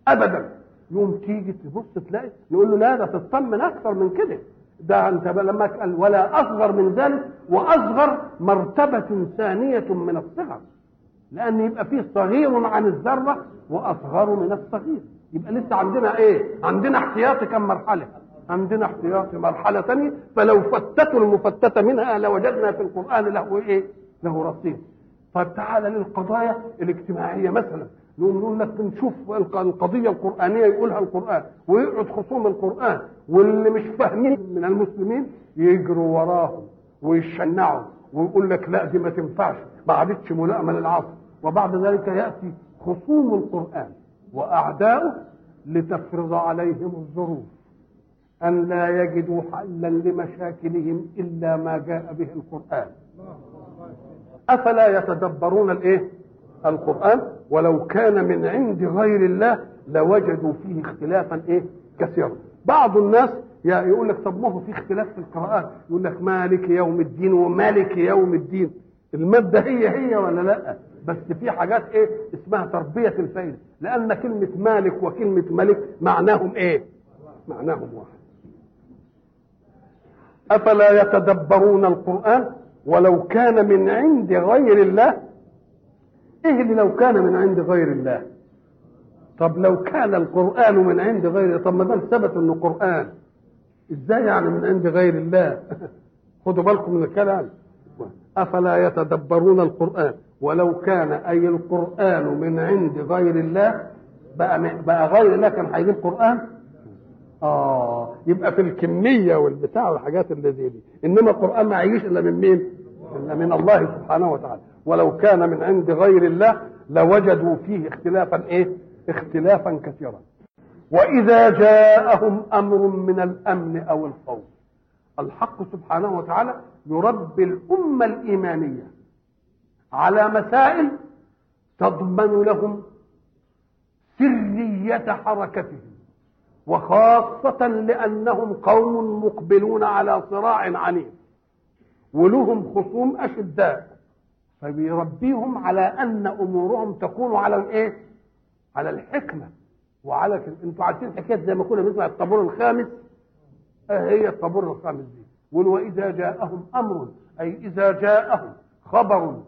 ابدا. يوم تيجي تبص تلاقي نقول له لا ده تطمن أكثر من كده. ده انت لما قال ولا أصغر من ذلك وأصغر مرتبة ثانية من الصغر. لأن يبقى فيه صغير عن الذرة وأصغر من الصغير. يبقى لسه عندنا إيه؟ عندنا احتياطي كم مرحلة؟ عندنا احتياطي مرحلة ثانية فلو فتتوا المفتتة منها لوجدنا في القرآن له إيه؟ له رصيد. طيب تعالى للقضايا الاجتماعية مثلا. نقول لك نشوف القضية القرآنية يقولها القرآن ويقعد خصوم القرآن واللي مش فاهمين من المسلمين يجروا وراهم ويشنعوا ويقول لك لا دي ما تنفعش ما عادتش ملائمة للعصر. وبعد ذلك يأتي خصوم القرآن وأعداؤه لتفرض عليهم الظروف. أن لا يجدوا حلا لمشاكلهم إلا ما جاء به القرآن. أفلا يتدبرون الإيه؟ القرآن ولو كان من عند غير الله لوجدوا فيه اختلافا إيه؟ كثيرا. بعض الناس يقول لك طب ما هو في اختلاف في القراءات يقول لك مالك يوم الدين ومالك يوم الدين. المادة هي هي ولا لأ؟ بس في حاجات إيه؟ اسمها تربية الفايدة لأن كلمة مالك وكلمة ملك معناهم إيه؟ معناهم واحد. أفلا يتدبرون القرآن؟ ولو كان من عند غير الله إيه اللي لو كان من عند غير الله. طب لو كان القرآن من عند غير طب ما دام ثبت إنه قرآن. إزاي يعني من عند غير الله؟ خدوا بالكم من الكلام. أفلا يتدبرون القرآن؟ ولو كان أي القرآن من عند غير الله بقى بقى غير الله كان هيجيب قرآن آه يبقى في الكمية والبتاع والحاجات اللي زي دي. إنما القرآن ما هيجيش إلا من مين؟ إلا من الله سبحانه وتعالى. ولو كان من عند غير الله لوجدوا فيه اختلافا إيه؟ اختلافا كثيرا. وإذا جاءهم أمر من الأمن أو الخوف الحق سبحانه وتعالى يربي الأمة الإيمانية على مسائل تضمن لهم سرية حركتهم وخاصة لأنهم قوم مقبلون على صراع عنيف ولهم خصوم أشداء. فبيربيهم على أن أمورهم تكون على الإيه؟ على الحكمة وعلى. أنتوا عارفين حكاية زي ما كنا بنسمع الطابور الخامس آه هي الطابور الخامس دي وإذا جاءهم أمر أي إذا جاءهم خبر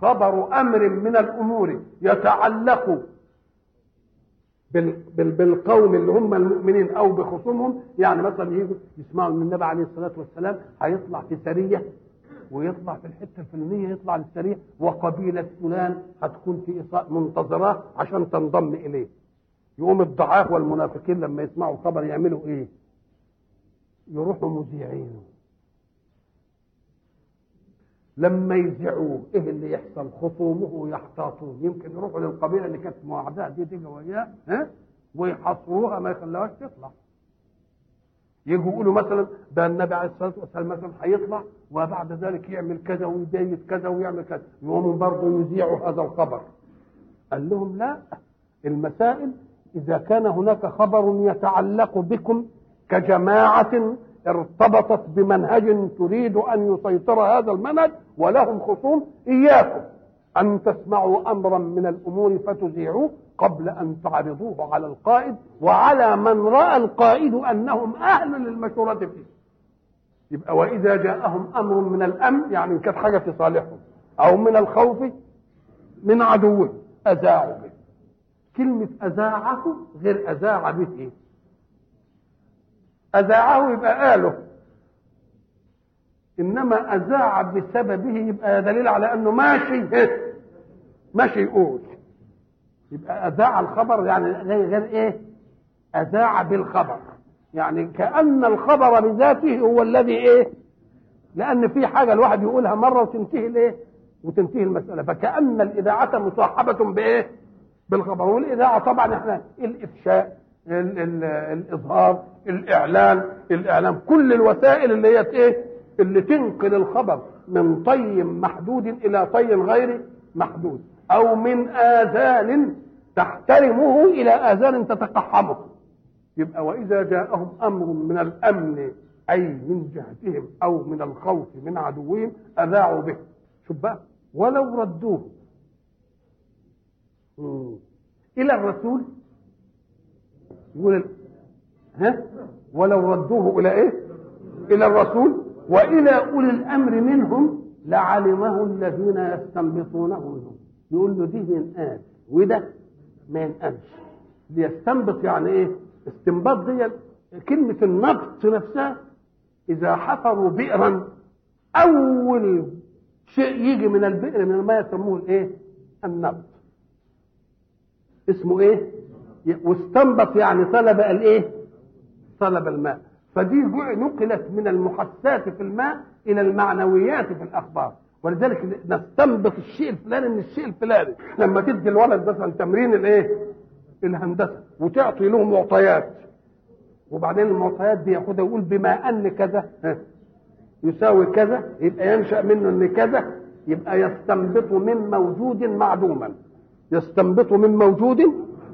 خبر أمر من الأمور يتعلق بال... بال... بالقوم اللي هم المؤمنين أو بخصومهم يعني مثلا يجوا يسمعوا إن النبي عليه الصلاة والسلام هيطلع في سرية ويطلع في الحتة الفلانية يطلع للسريه وقبيلة فلان هتكون في منتظراه عشان تنضم إليه. يقوم الضعاف والمنافقين لما يسمعوا خبر يعملوا إيه؟ يروحوا مذيعين. لما يذيعوه إيه اللي يحصل؟ خصومه يحتاطون يمكن يروحوا للقبيلة اللي كانت معاداه دي تيجي وياه ها؟ ويحصروها ما يخلوهاش تطلع. يجوا يقولوا مثلا ده النبي عليه الصلاة والسلام مثلا هيطلع وبعد ذلك يعمل كذا ويبيت كذا ويعمل كذا. يقوموا برضه يذيعوا هذا الخبر. قال لهم لا المسائل إذا كان هناك خبر يتعلق بكم كجماعة ارتبطت بمنهج تريد أن يسيطر هذا المنهج ولهم خصوم إياكم أن تسمعوا امرا من الأمور فتذيعوه قبل أن تعرضوه على القائد وعلى من رأى القائد أنهم أهل للمشورة فيه. يبقى وإذا جاءهم أمر من الأمن يعني إن كانت حاجة في صالحهم أو من الخوف من عدوهم أذاعوا به. كلمة أذاعة غير اذاع به إيه؟ أذاعه يبقى قاله إنما أذاع بسببه يبقى دليل على أنه ماشي ماشي يقول يبقى أذاع الخبر يعني غير غير إيه؟ أذاع بالخبر. يعني كأن الخبر بذاته هو الذي إيه؟ لأن في حاجة الواحد يقولها مرة وتنتهي الايه وتنتهي المسألة. فكأن الإذاعة مصاحبة بإيه؟ بالخبر. والإذاعة طبعا إحنا الإفشاء ال ال الإظهار الإعلان الإعلام. كل الوسائل اللي هي إيه؟ اللي تنقل الخبر من طي محدود إلى طي غير محدود. أو من آذان تحترمه إلى آذان تتقحمه. يبقى وإذا جاءهم أمر من الأمن أي من جهتهم أو من الخوف من عدوهم أذاعوا به. شوف بقى ولو ردوه. إلى الرسول؟ يقول ها؟ ولو ردوه إلى إيه؟ إلى الرسول. وإلى أولي الأمر منهم لعلمه الذين يستنبطونه منهم. يقول له دي ينقال وده ما ينقالش ليستنبط يعني إيه استنباط دي كلمة النبط نفسها إذا حفروا بئرا أول شيء يجي من البئر من الماء يسموه الإيه؟ النبط اسمه إيه؟ واستنبط يعني طلب الإيه؟ طلب الماء فدي نقلت من المحسات في الماء إلى المعنويات في الأخبار ولذلك نستنبط الشيء الفلاني من الشيء الفلاني. لما تدي الولد مثلا تمرين الإيه؟ الهندسة وتعطي له معطيات. وبعدين المعطيات دي ياخدها ويقول بما أن كذا يساوي كذا يبقى ينشأ منه إن كذا يبقى يستنبط من موجود معدوما. يستنبط من موجود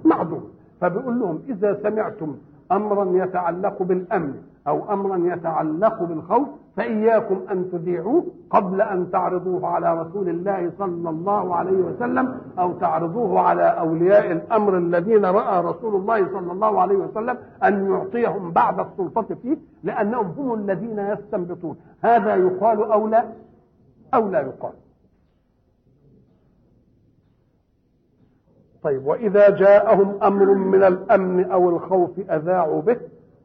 معدوم. فبيقول لهم إذا سمعتم امرا يتعلق بالأمن أو امرا يتعلق بالخوف فإياكم أن تذيعوه قبل أن تعرضوه على رسول الله صلى الله عليه وسلم أو تعرضوه على أولياء الأمر الذين رأى رسول الله صلى الله عليه وسلم أن يعطيهم بعد السلطة فيه لأنهم هم الذين يستنبطون. هذا يقال أو لا؟ أو لا يقال. طيب وإذا جاءهم أمر من الأمن أو الخوف أذاعوا به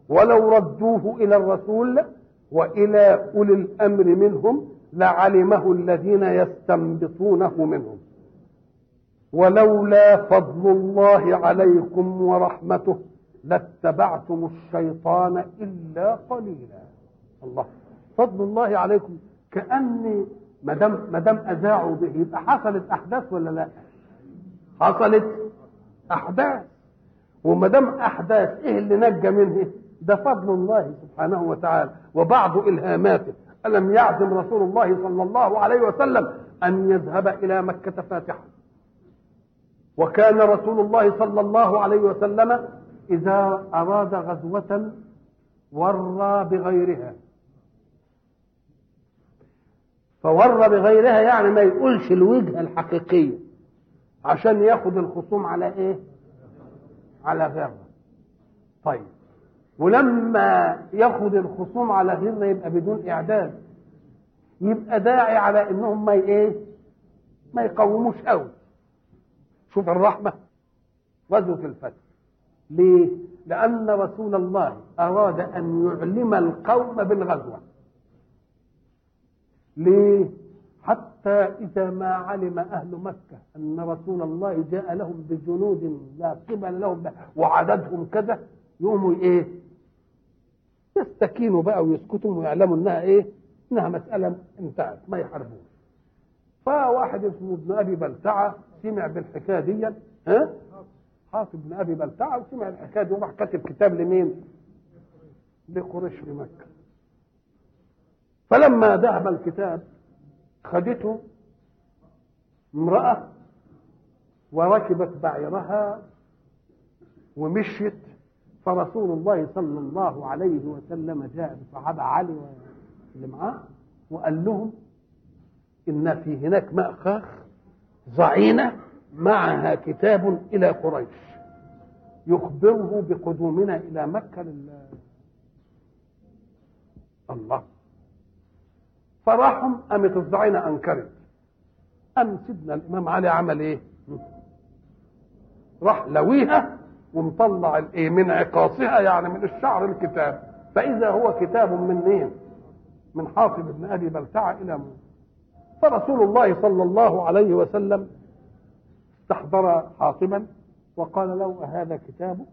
ولو ردوه إلى الرسول وإلى أولي الأمر منهم لعلمه الذين يستنبطونه منهم. ولولا فضل الله عليكم ورحمته لاتبعتم الشيطان إلا قليلا. الله. فضل الله عليكم. كأني ما دام اذاعوا به. يبقى حصلت أحداث ولا لا؟ حصلت أحداث. وما دام أحداث إيه اللي نجى منه؟ ده فضل الله سبحانه وتعالى وبعض إلهاماته. ألم يعزم رسول الله صلى الله عليه وسلم أن يذهب إلى مكة فاتحا وكان رسول الله صلى الله عليه وسلم إذا أراد غزوة ورى بغيرها. فور بغيرها يعني ما يقولش الوجهه الحقيقيه عشان ياخد الخصوم على إيه؟ على غيرها طيب. ولما ياخد الخصوم على غيرنا يبقى بدون إعداد. يبقى داعي على إنهم ما إيه؟ ما يقوموش قوي. شوف الرحمة. غزوة الفتح. ليه؟ لأن رسول الله أراد أن يعلم القوم بالغزوة. ليه؟ حتى إذا ما علم أهل مكة أن رسول الله جاء لهم بجنود لا قبل لهم وعددهم كذا يقوموا إيه؟ يستكينوا بقى ويسكتوا ويعلموا إنها إيه؟ إنها مسألة انتهت ما يحاربوش. فواحد اسمه ابن أبي بلتعة سمع بالحكاية دي ها؟ حاطب بن أبي بلتعة وسمع الحكاية دي وراح كاتب كتاب لمين؟ لقريش في مكة فلما ذهب الكتاب خدته امرأة وركبت بعيرها ومشيت فرسول الله صلى الله عليه وسلم جاء بصحابة علي اللي معاه وقال لهم إن في هناك مأخاخ ضعينة معها كتاب إلى قريش يخبره بقدومنا إلى مكة لله الله فراحهم قامت الضعينة أنكرت قام سيدنا الإمام علي عمل إيه؟ راح لويها ومطلع الايه من عقاصها يعني من الشعر الكتاب. فإذا هو كتاب من مين؟ من حاطب بن أبي بلتعه إلى موسى فرسول الله صلى الله عليه وسلم استحضر حاطبا وقال له أهذا كتابك؟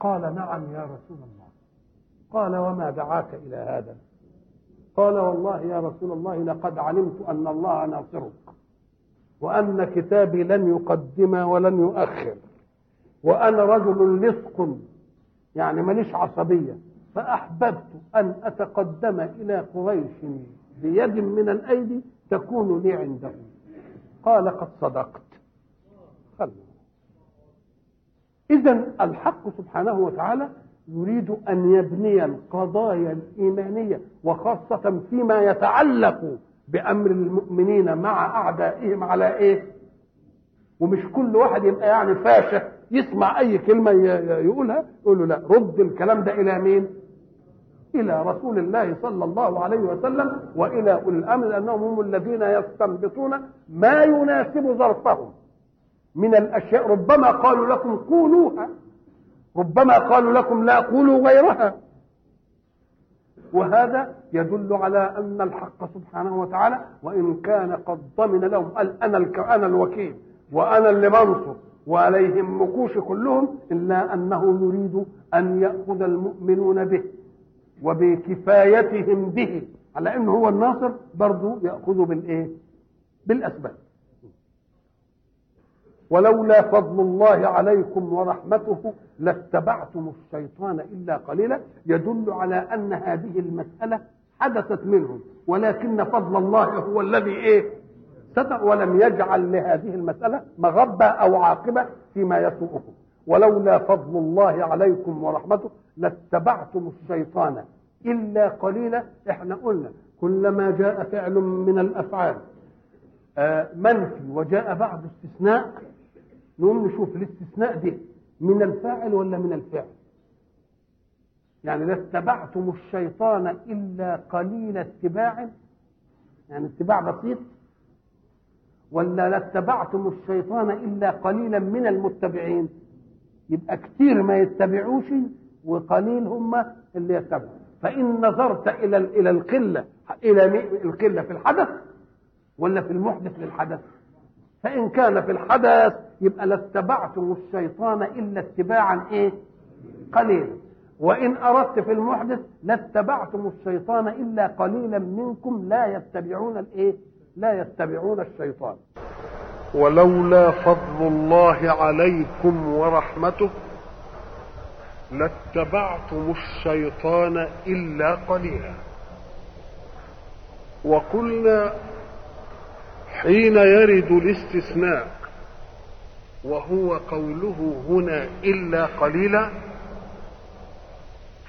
قال نعم يا رسول الله. قال وما دعاك إلى هذا؟ قال والله يا رسول الله لقد علمت أن الله ناصرك وأن كتابي لن يقدم ولن يؤخر. وأنا رجل لصق يعني ماليش عصبية فأحببت أن أتقدم إلى قريش بيد من الأيدي تكون لي عنده. قال قد صدقت. إذا الحق سبحانه وتعالى يريد أن يبني القضايا الإيمانية وخاصة فيما يتعلق بأمر المؤمنين مع أعدائهم على إيه؟ ومش كل واحد يبقى يعني فاشة يسمع أي كلمة يقولها يقول له لا رد الكلام ده إلى مين؟ إلى رسول الله صلى الله عليه وسلم وإلى أولي الأمر لأنهم هم الذين يستنبطون ما يناسب ظرفهم. من الأشياء ربما قالوا لكم قولوها ربما قالوا لكم لا قولوا غيرها. وهذا يدل على أن الحق سبحانه وتعالى وإن كان قد ضمن لهم قال أنا أنا الوكيل وأنا اللي بنصر. وعليهم مكوش كلهم إلا أنه يريد أن يأخذ المؤمنون به وبكفايتهم به على إنه هو الناصر برضه يأخذ بالإيه؟ بالأسباب. ولولا فضل الله عليكم ورحمته لاتبعتم الشيطان إلا قليلا يدل على أن هذه المسألة حدثت منهم ولكن فضل الله هو الذي إيه؟ ستر ولم يجعل لهذه المسألة مغبة أو عاقبة فيما يسوءكم ولولا فضل الله عليكم ورحمته لاتبعتم الشيطان إلا قليلا. إحنا قلنا كلما جاء فعل من الأفعال منفي وجاء بعد استثناء نقوم نشوف الاستثناء ده من الفاعل ولا من الفعل؟ يعني لاتبعتم الشيطان إلا قليل اتباع يعني اتباع بسيط ولا لاتبعتم الشيطان إلا قليلا من المتبعين. يبقى كتير ما يتبعوش وقليل هم اللي يتبعوا. فإن نظرت إلى إلى القلة إلى القلة في الحدث ولا في المحدث للحدث؟ فإن كان في الحدث يبقى لاتبعتم الشيطان إلا اتباعا إيه؟ قليلا. وإن أردت في المحدث لاتبعتم الشيطان إلا قليلا منكم لا يتبعون الإيه؟ لا يتبعون الشيطان. ولولا فضل الله عليكم ورحمته لاتبعتم الشيطان إلا قليلا. وقلنا حين يرد الاستثناء وهو قوله هنا إلا قليلا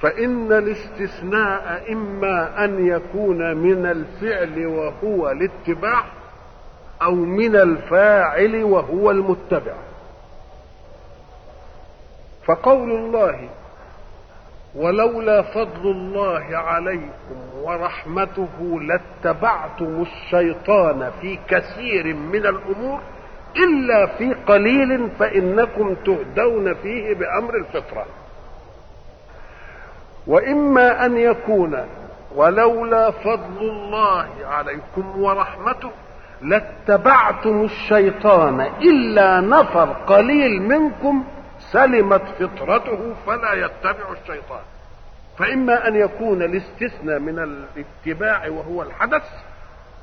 فإن الاستثناء إما أن يكون من الفعل وهو الاتباع أو من الفاعل وهو المتبع. فقول الله ولولا فضل الله عليكم ورحمته لاتبعتم الشيطان في كثير من الأمور إلا في قليل فإنكم تهدون فيه بأمر الفطرة. وإما أن يكون ولولا فضل الله عليكم ورحمته لاتبعتم الشيطان إلا نفر قليل منكم سلمت فطرته فلا يتبع الشيطان. فإما أن يكون الاستثناء من الاتباع وهو الحدث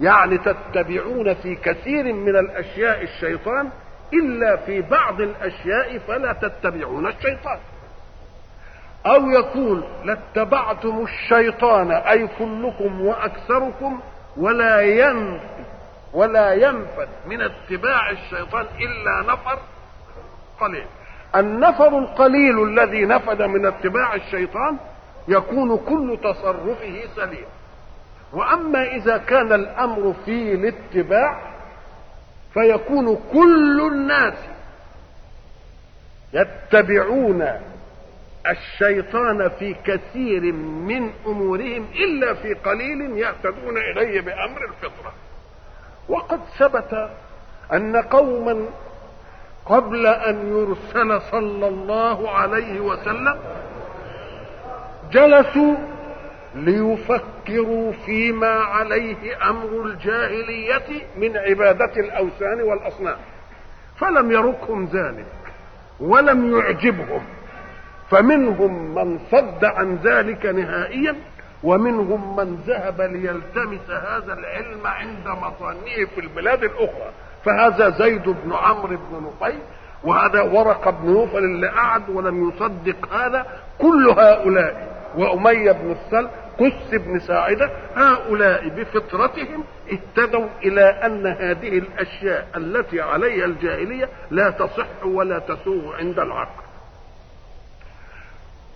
يعني تتبعون في كثير من الأشياء الشيطان إلا في بعض الأشياء فلا تتبعون الشيطان. أو يكون لاتبعتم الشيطان أي كلكم وأكثركم ولا ينفذ ولا ينفذ من اتباع الشيطان إلا نفر قليل. النفر القليل الذي نفذ من اتباع الشيطان يكون كل تصرفه سليم. وأما إذا كان الأمر في الاتباع فيكون كل الناس يتبعون الشيطان في كثير من أمورهم إلا في قليل يهتدون اليه بأمر الفطرة. وقد ثبت أن قوما قبل أن يرسل صلى الله عليه وسلم جلسوا ليفكروا فيما عليه أمر الجاهلية من عبادة الأوثان والأصنام. فلم يركهم ذلك ولم يعجبهم. فمنهم من صد عن ذلك نهائيا ومنهم من ذهب ليلتمس هذا العلم عند مصانعه في البلاد الأخرى. فهذا زيد بن عمرو بن نفيل وهذا ورق بن نوفل اللي قعد ولم يصدق هذا. كل هؤلاء وأمية بن السل قس بن ساعدة هؤلاء بفطرتهم اهتدوا إلى أن هذه الأشياء التي عليها الجاهلية لا تصح ولا تسوغ عند العقل.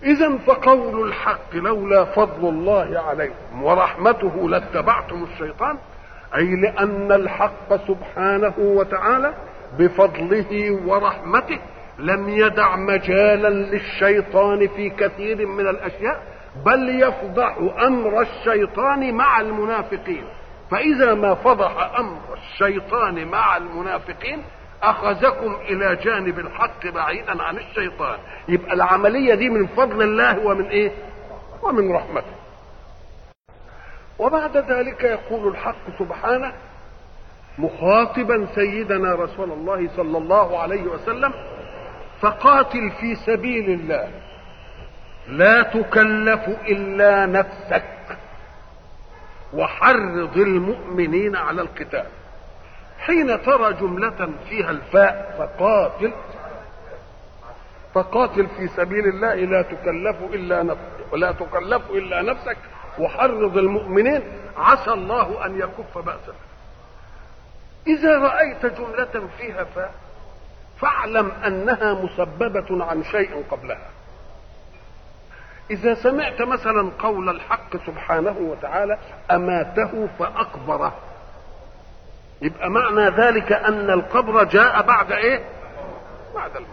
إذا فقول الحق لولا فضل الله عليكم ورحمته لاتبعتم الشيطان أي لأن الحق سبحانه وتعالى بفضله ورحمته لم يدع مجالا للشيطان في كثير من الأشياء بل يفضح أمر الشيطان مع المنافقين. فإذا ما فضح أمر الشيطان مع المنافقين أخذكم إلى جانب الحق بعيدا عن الشيطان. يبقى العملية دي من فضل الله ومن إيه؟ ومن رحمته. وبعد ذلك يقول الحق سبحانه مخاطبا سيدنا رسول الله صلى الله عليه وسلم فقاتل في سبيل الله. لا تكلف إلا نفسك. وحرض المؤمنين على القتال. حين ترى جملة فيها الفاء فقاتل فقاتل في سبيل الله لا تكلف إلا نفسك ولا تكلف إلا نفسك وحرض المؤمنين. عسى الله أن يكف بأسك إذا رأيت جملة فيها فاء فاعلم أنها مسببة عن شيء قبلها. إذا سمعت مثلا قول الحق سبحانه وتعالى أماته فأقبره. يبقى معنى ذلك أن القبر جاء بعد إيه؟ بعد الموت.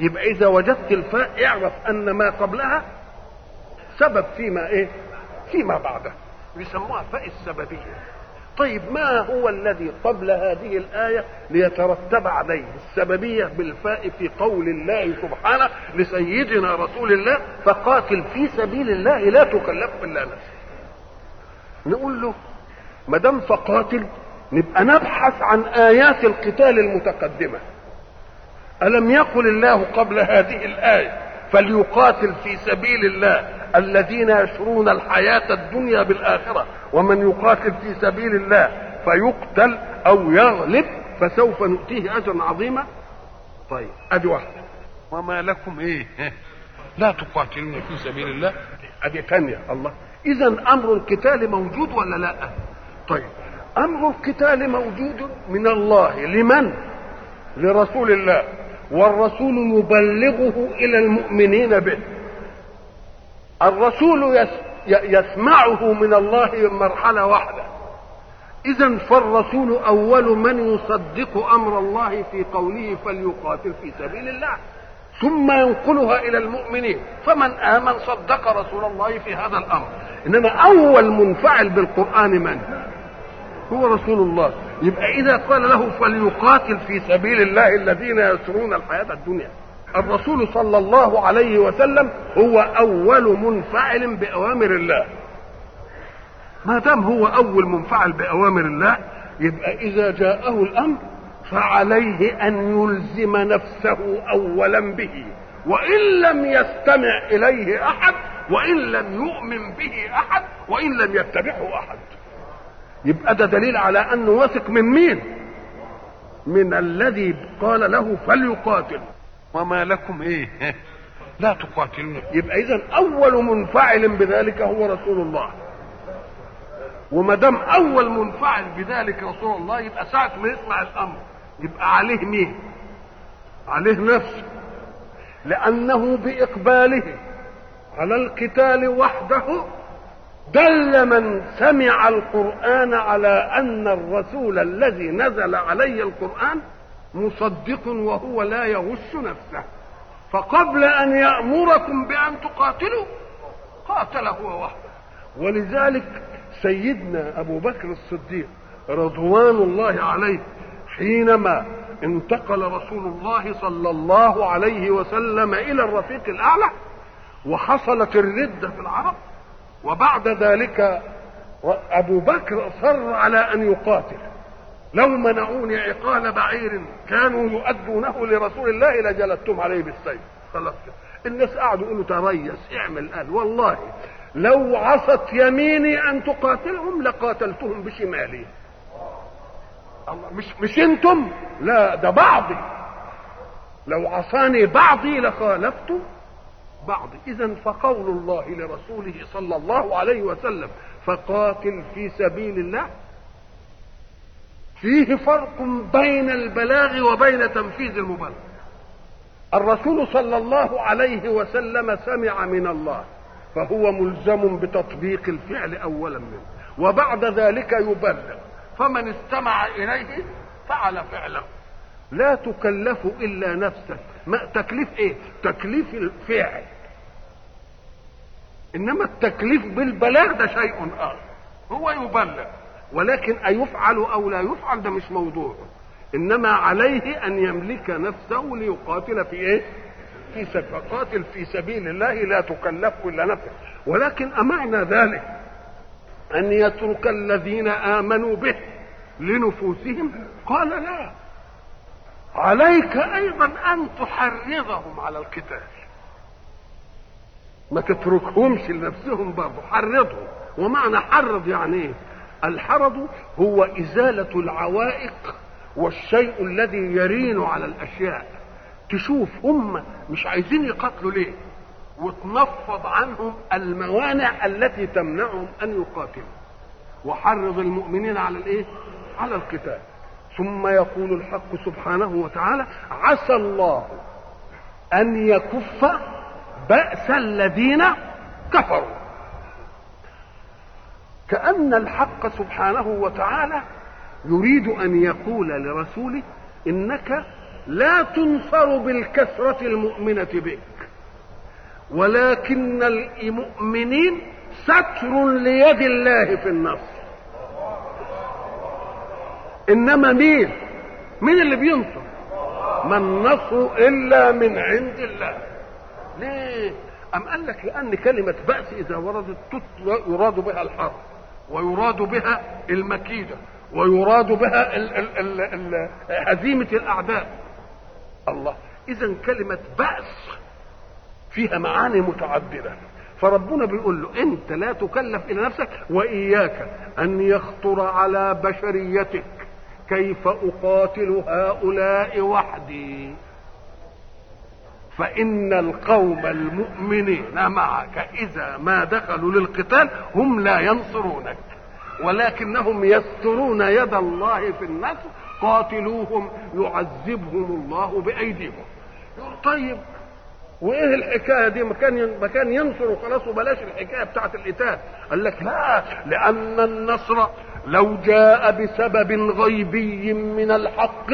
يبقى إذا وجدت الفاء اعرف أن ما قبلها سبب فيما إيه؟ فيما بعده. يسموها فاء السببية. طيب ما هو الذي قبل هذه الآية ليترتب عليه السببية بالفاء في قول الله سبحانه لسيدنا رسول الله فقاتل في سبيل الله لا تكلف إلا نفسك. نقول له ما دام فقاتل نبقى نبحث عن آيات القتال المتقدمة. ألم يقل الله قبل هذه الآية فليقاتل في سبيل الله الذين يشرون الحياة الدنيا بالآخرة ومن يقاتل في سبيل الله فيقتل أو يغلب فسوف نؤتيه أجرا عظيما؟ طيب أدي واحدة. وما لكم إيه؟ لا تقاتلون في سبيل الله. أدي ثانية الله. إذا أمر القتال موجود ولا لا؟ طيب أمر القتال موجود من الله؟ لمن؟ لرسول الله. والرسول يبلغه إلى المؤمنين به. الرسول يس يسمعه من الله مرحلة واحدة. إذا فالرسول أول من يصدق أمر الله في قوله فليقاتل في سبيل الله. ثم ينقلها إلى المؤمنين. فمن آمن صدق رسول الله في هذا الأمر. إنما أول منفعل بالقرآن من؟ هو رسول الله. يبقى إذا قال له فليقاتل في سبيل الله الذين يسرون الحياة الدنيا. الرسول صلى الله عليه وسلم هو أول منفعل بأوامر الله. ما دام هو أول منفعل بأوامر الله يبقى إذا جاءه الأمر فعليه أن يلزم نفسه اولا به. وإن لم يستمع إليه أحد وإن لم يؤمن به أحد وإن لم يتبعه أحد. يبقى ده دليل على أنه واثق من مين؟ من الذي قال له فليقاتل. وما لكم إيه؟ لا تقاتلون. يبقى إذا أول منفعل بذلك هو رسول الله. وما دام أول منفعل بذلك رسول الله يبقى ساعة ما يسمع الأمر يبقى عليه مين؟ عليه نفسه. لأنه بإقباله على القتال وحده دل من سمع القرآن على أن الرسول الذي نزل عليه القرآن مصدق وهو لا يغش نفسه. فقبل أن يأمركم بأن تقاتلوا قاتل هو وحده. ولذلك سيدنا أبو بكر الصديق رضوان الله عليه حينما انتقل رسول الله صلى الله عليه وسلم إلى الرفيق الأعلى وحصلت الردة في العرب وبعد ذلك أبو بكر أصر على أن يقاتل. لو منعوني عقال بعير كانوا يؤدونه لرسول الله لجلدتم عليه بالسيف. خلاص. الناس قعدوا يقولوا تريس اعمل قال والله لو عصت يميني أن تقاتلهم لقاتلتهم بشمالي. الله مش مش أنتم لا ده بعضي. لو عصاني بعضي لخالفت بعضي اذا فقول الله لرسوله صلى الله عليه وسلم فقاتل في سبيل الله؟ فيه فرق بين البلاغ وبين تنفيذ المبلغ الرسول صلى الله عليه وسلم سمع من الله فهو ملزم بتطبيق الفعل اولا منه وبعد ذلك يبلغ. فمن استمع إليه فعل فعله. لا تكلف إلا نفسك. ما تكليف إيه؟ تكليف الفعل. إنما التكليف بالبلاغ ده شيء آخر. هو يبلغ ولكن أيفعل أو لا يفعل ده مش موضوع. إنما عليه أن يملك نفسه ليقاتل في إيه؟ في سبيل قاتل في سبيل الله لا تكلف إلا نفسه ولكن أمعنى ذلك أن يترك الذين آمنوا به لنفوسهم؟ قال لا. عليك أيضا أن تحرضهم على القتال. ما تتركهمش لنفسهم برضه حرضهم. ومعنى حرض يعني إيه؟ الحرض هو إزالة العوائق والشيء الذي يرين على الأشياء. تشوف هم مش عايزين يقاتلوا ليه؟ وتنفض عنهم الموانع التي تمنعهم أن يقاتلوا. وحرض المؤمنين على الإيه؟ على القتال. ثم يقول الحق سبحانه وتعالى عسى الله أن يكف بأس الذين كفروا. كأن الحق سبحانه وتعالى يريد أن يقول لرسوله إنك لا تنصر بالكثرة المؤمنة بك ولكن المؤمنين ستر ليد الله في النصر إنما مين؟ مين اللي بينصر؟ ما النصر إلا من عند الله. ليه؟ أم قال لك لأن كلمة بأس إذا وردت يراد بها الحرب ويراد بها المكيدة ويراد بها ال ال ال ال هزيمة الأعداء. الله إذا كلمة بأس فيها معاني متعددة. فربنا بيقول له أنت لا تكلف إلى نفسك وإياك أن يخطر على بشريتك. كيف أقاتل هؤلاء وحدي؟ فإن القوم المؤمنين معك إذا ما دخلوا للقتال هم لا ينصرونك ولكنهم يسترون يد الله في النصر قاتلوهم يعذبهم الله بأيديهم. طيب وإيه الحكاية دي؟ ما كان ما كان ينصر وخلاص وبلاش الحكاية بتاعت القتال. قال لك لا لأن النصر لو جاء بسبب غيبي من الحق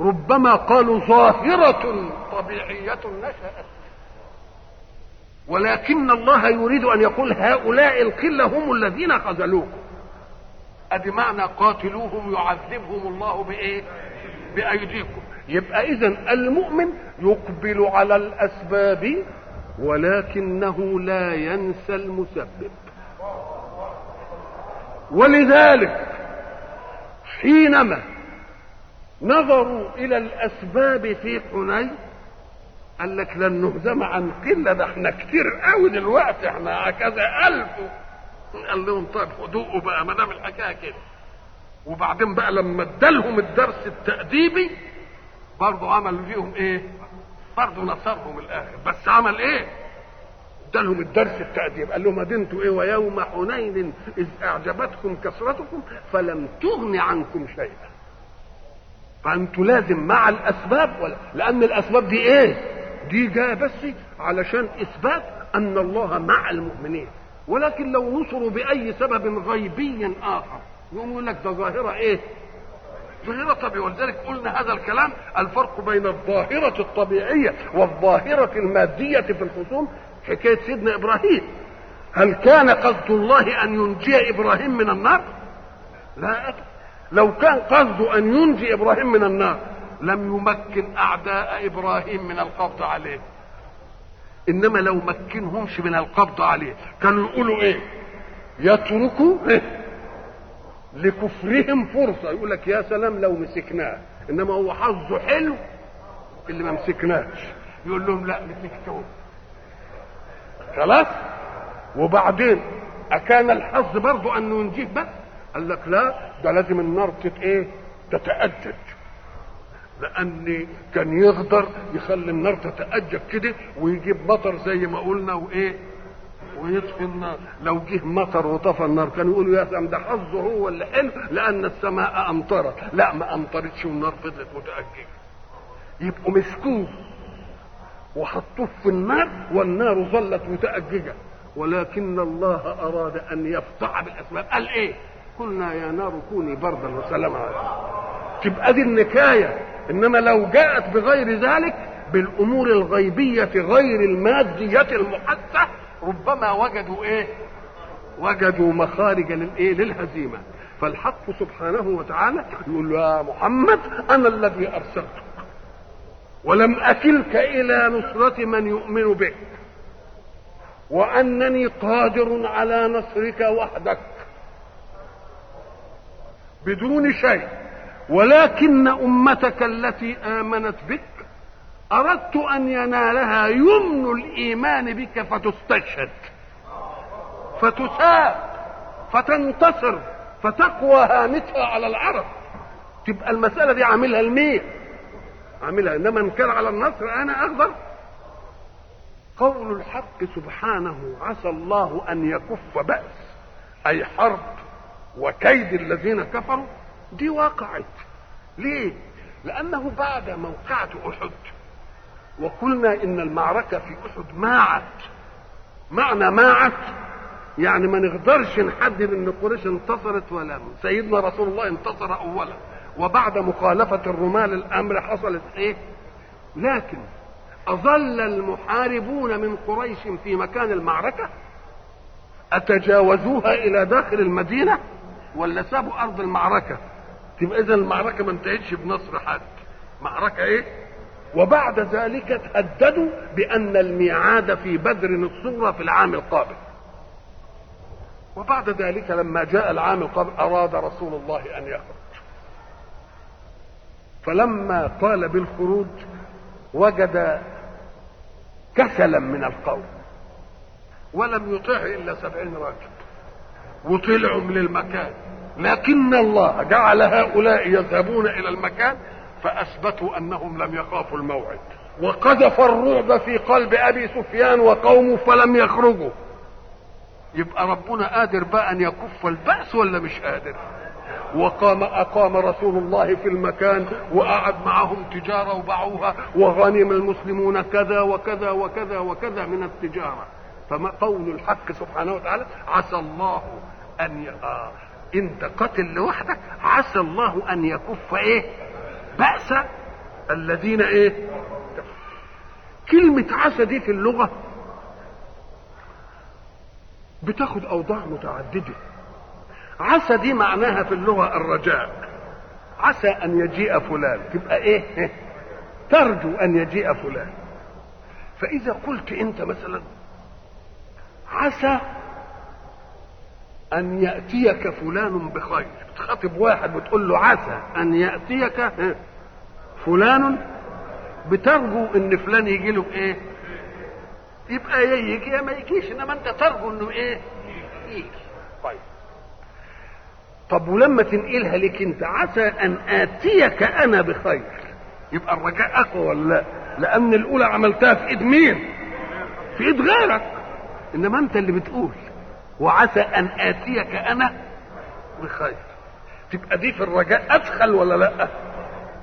ربما قالوا ظاهرة طبيعية نشأت. ولكن الله يريد أن يقول هؤلاء القلة هم الذين خذلوكم. أدي معنى قاتلوهم يعذبهم الله بإيه؟ بأيديكم. يبقى إذا المؤمن يقبل على الأسباب ولكنه لا ينسى المسبب. ولذلك حينما نظروا إلى الأسباب في حنين قال لك لن نهزم عن قلة ده إحنا كتير قوي دلوقتي إحنا كذا ألف. قال لهم طيب خدوه بقى ما دام الحكاية كده. وبعدين بقى لما ادالهم الدرس التأديبي برضه عملوا فيهم إيه؟ برضه نصرهم الآخر. بس عمل إيه؟ ادالهم الدرس التأديب. قال لهم أدنتوا إيه؟ ويوم حنين إذ أعجبتكم كثرتكم فلم تغن عنكم شيئا. فانتوا لازم مع الأسباب ولا لأن الأسباب دي إيه؟ دي جاية بس علشان إثبات أن الله مع المؤمنين. ولكن لو نصروا بأي سبب غيبي آخر يقوم يقول لك ده ظاهرة إيه؟ ظاهرة طبيعية. ولذلك قلنا هذا الكلام الفرق بين الظاهرة الطبيعية والظاهرة المادية في الخصوم حكاية سيدنا إبراهيم. هل كان قصد الله أن ينجي إبراهيم من النار؟ لا أبدا لو كان قصده أن ينجي إبراهيم من النار لم يمكن أعداء إبراهيم من القبض عليه. إنما لو مكنهمش من القبض عليه كانوا يقولوا إيه؟ يتركوا إيه؟ لكفرهم فرصة. يقول لك يا سلام لو مسكناه. إنما هو حظه حلو اللي ما مسكناش يقول لهم لا مسكتوه. خلاص؟ وبعدين أكان الحظ برضه أنه ينجيه بس؟ قال لك لا ده لازم النار تت إيه؟ تتأجج. لأن كان يقدر يخلي النار تتأجج كده ويجيب مطر زي ما قلنا وإيه؟ ويطفي النار. لو جه مطر وطفى النار كانوا يقولوا يا سلام ده حظه هو اللي حلو لأن السماء أمطرت. لا ما أمطرتش والنار فضلت متأججة. يبقوا مسكوه وحطوه في النار والنار ظلت متأججة. ولكن الله أراد أن يفضح بالأسباب. قال إيه؟ قلنا يا نار كوني بردا وسلاما. تبقى دي النكاية؟ إنما لو جاءت بغير ذلك بالأمور الغيبية غير المادية المحسه ربما وجدوا إيه؟ وجدوا مخارج للايه للهزيمة. فالحق سبحانه وتعالى يقول يا محمد أنا الذي أرسلتك. ولم أكلك إلى نصرة من يؤمن بك. وأنني قادر على نصرك وحدك. بدون شيء. ولكن أمتك التي آمنت بك أردت أن ينالها يمن الإيمان بك فتستشهد فتساب فتنتصر فتقوى هامتها على العرب. تبقى المسألة دي عاملها المية عاملها إنما ان كان على النصر أنا أقدر قول الحق سبحانه عسى الله أن يكف بأس أي حرب. وكيد الذين كفروا دي وقعت ليه؟ لأنه بعد موقعة أحد. وقلنا إن المعركة في أحد ماعت معنى ماعت يعني ما نقدرش نحدد إن قريش انتصرت ولا سيدنا رسول الله انتصر اولا. وبعد مخالفة الرماة للامر حصلت إيه؟ لكن أظل المحاربون من قريش في مكان المعركة؟ أتجاوزوها إلى داخل المدينة؟ ولا سابوا أرض المعركة؟ تبقى اذا المعركة ما انتهتش بنصر حد. معركة إيه؟ وبعد ذلك تهددوا بأن الميعاد في بدر الصغرى في العام القابل. وبعد ذلك لما جاء العام القابل أراد رسول الله أن يخرج. فلما قال بالخروج وجد كسلا من القوم. ولم يطيع إلا سبعين راكب وطلعوا من المكان. لكن الله جعل هؤلاء يذهبون إلى المكان فأثبتوا أنهم لم يخافوا الموعد. وقذف الرعب في قلب أبي سفيان وقومه فلم يخرجوا. يبقى ربنا قادر بقى أن يكف البأس ولا مش قادر؟ وقام أقام رسول الله في المكان وقعد معهم تجارة وباعوها وغنم المسلمون كذا وكذا وكذا وكذا من التجارة. فما قول الحق سبحانه وتعالى عسى الله أن ي... آه أنت قاتل لوحدك عسى الله أن يكف إيه؟ بأس الذين إيه؟ كلمة عسى دي في اللغة بتاخد أوضاع متعددة. عسى دي معناها في اللغة الرجاء. عسى أن يجيء فلان تبقى إيه؟ ترجو أن يجيء فلان. فإذا قلت أنت مثلا عسى أن يأتيك فلان بخير. تخاطب واحد بتقول له عسى أن يأتيك فلان بترجو إن فلان يجي له بايه يبقى يجي يا ما يجيش إنما أنت ترجو إنه إيه؟ يجي. طيب. طب ولما تنقلها لك أنت عسى أن آتيك أنا بخير. يبقى الرجاء أقوى ولا لأ؟ لأن الأولى عملتها في إيد مين؟ في إيد غيرك. إنما أنت اللي بتقول. وعسى أن آتيك أنا. بخير تبقى دي في الرجاء أدخل ولا لأ؟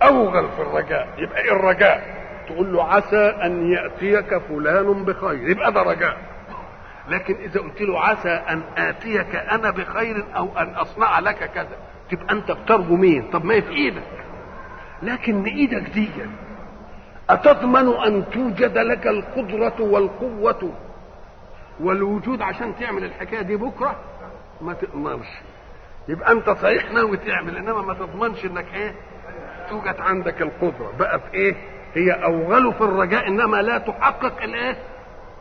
أوغل في الرجاء. يبقى إيه الرجاء؟ تقول له عسى أن يأتيك فلان بخير. يبقى ده رجاء. لكن إذا قلت له عسى أن آتيك أنا بخير أو أن أصنع لك كذا تبقى أنت بترجو مين؟ طب ما هي في إيدك. لكن إيدك دي أتضمن أن توجد لك القدرة والقوة والوجود عشان تعمل الحكاية دي بكرة ما تضمنش يبقى انت صحيح ناوي تعمل انما ما تضمنش انك إيه توجد عندك القدرة. بقى في إيه هي أوغل في الرجاء إنما لا تحقق الايه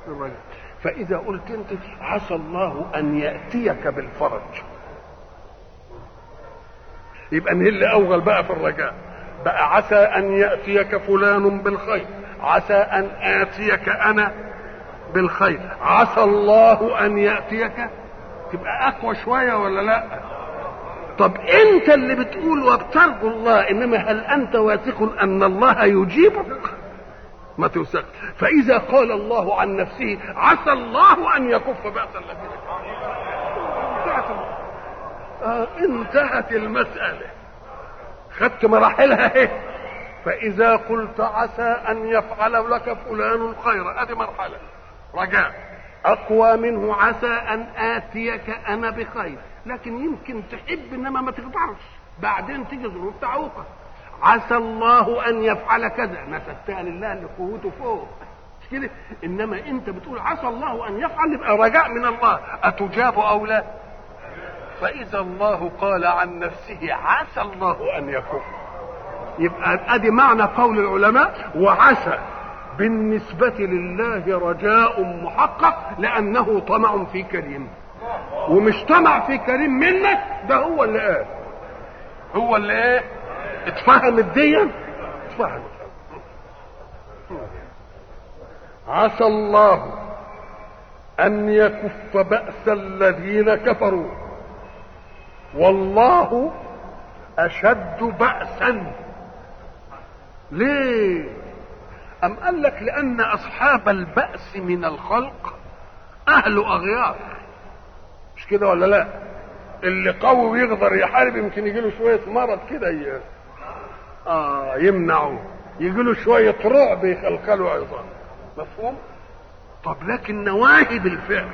الرجاء. فإذا قلت انت عسى الله أن يأتيك بالفرج. يبقى مين اللي أوغل بقى في الرجاء؟ بقى عسى أن يأتيك فلان بالخير. عسى أن آتيك أنا بالخير. عسى الله أن يأتيك. تبقى أقوى شوية ولا لأ؟ طب أنت اللي بتقول وبترجو الله إنما هل أنت واثق أن الله يجيبك؟ ما توثق. فإذا قال الله عن نفسه عسى الله أن يكف باس الذين آه انتهت المسألة. خدت مراحلها إيه فإذا قلت عسى أن يفعل لك فلان خيرا ادي مرحلة. رجاء. أقوى منه عسى أن آتيك أنا بخير. لكن يمكن تحب إنما ما تقدرش. بعدين تيجي ظروف تعوقك. عسى الله أن يفعل كذا. نسبتها لله اللي قوته فوق. مش كده؟ إنما أنت بتقول عسى الله أن يفعل يبقى رجاء من الله. أتجاب أو لا؟ فإذا الله قال عن نفسه عسى الله أن يكون. يبقى أدي معنى قول العلماء وعسى. بالنسبة لله رجاء محقق لأنه طمع في كريم. ومش طمع في كريم منك ده هو اللي قال. هو اللي إيه اتفهم الدين اتفهم. عسى الله أن يكف بأس الذين كفروا. والله أشد بأسا. ليه؟ أم قال لك لأن أصحاب البأس من الخلق أهل أغيار؟ مش كده ولا لا؟ اللي قوي ويقدر يحارب يمكن يجي له شوية مرض كده ي... آه يمنعه. يجي له شوية رعب يخلخلوا عظام مفهوم؟ طب لكن نواهب الفعل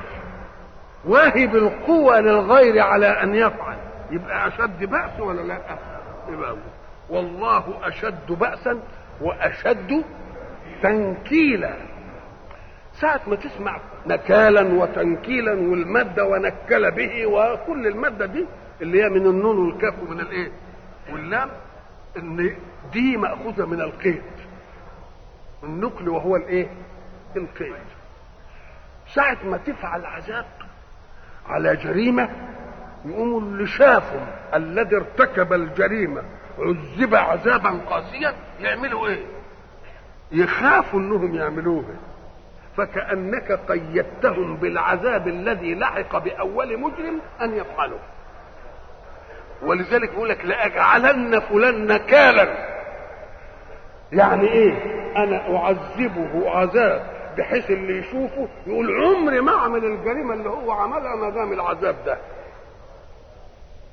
واهب القوة للغير على أن يفعل. يبقى أشد بأس ولا لا؟ يبقى والله أشد بأسا وأشد تنكيلا. ساعة ما تسمع نكالا وتنكيلا والمادة ونكل به وكل المادة دي اللي هي من النون والكاف ومن الإيه؟ واللام إن دي مأخوذة من القيد. النقل وهو الإيه؟ القيد. ساعة ما تفعل عذاب على جريمة يقوموا اللي شافوا الذي ارتكب الجريمة عذب عذابا قاسيا يعملوا إيه؟ يخافوا انهم يعملوه. فكأنك قيدتهم بالعذاب الذي لحق بأول مجرم أن يفعلوا ولذلك يقول لك لأجعلن فلان نكالا. يعني إيه؟ أنا أعذبه عذاب بحيث اللي يشوفه يقول عمري ما أعمل الجريمة اللي هو عملها ما دام العذاب ده.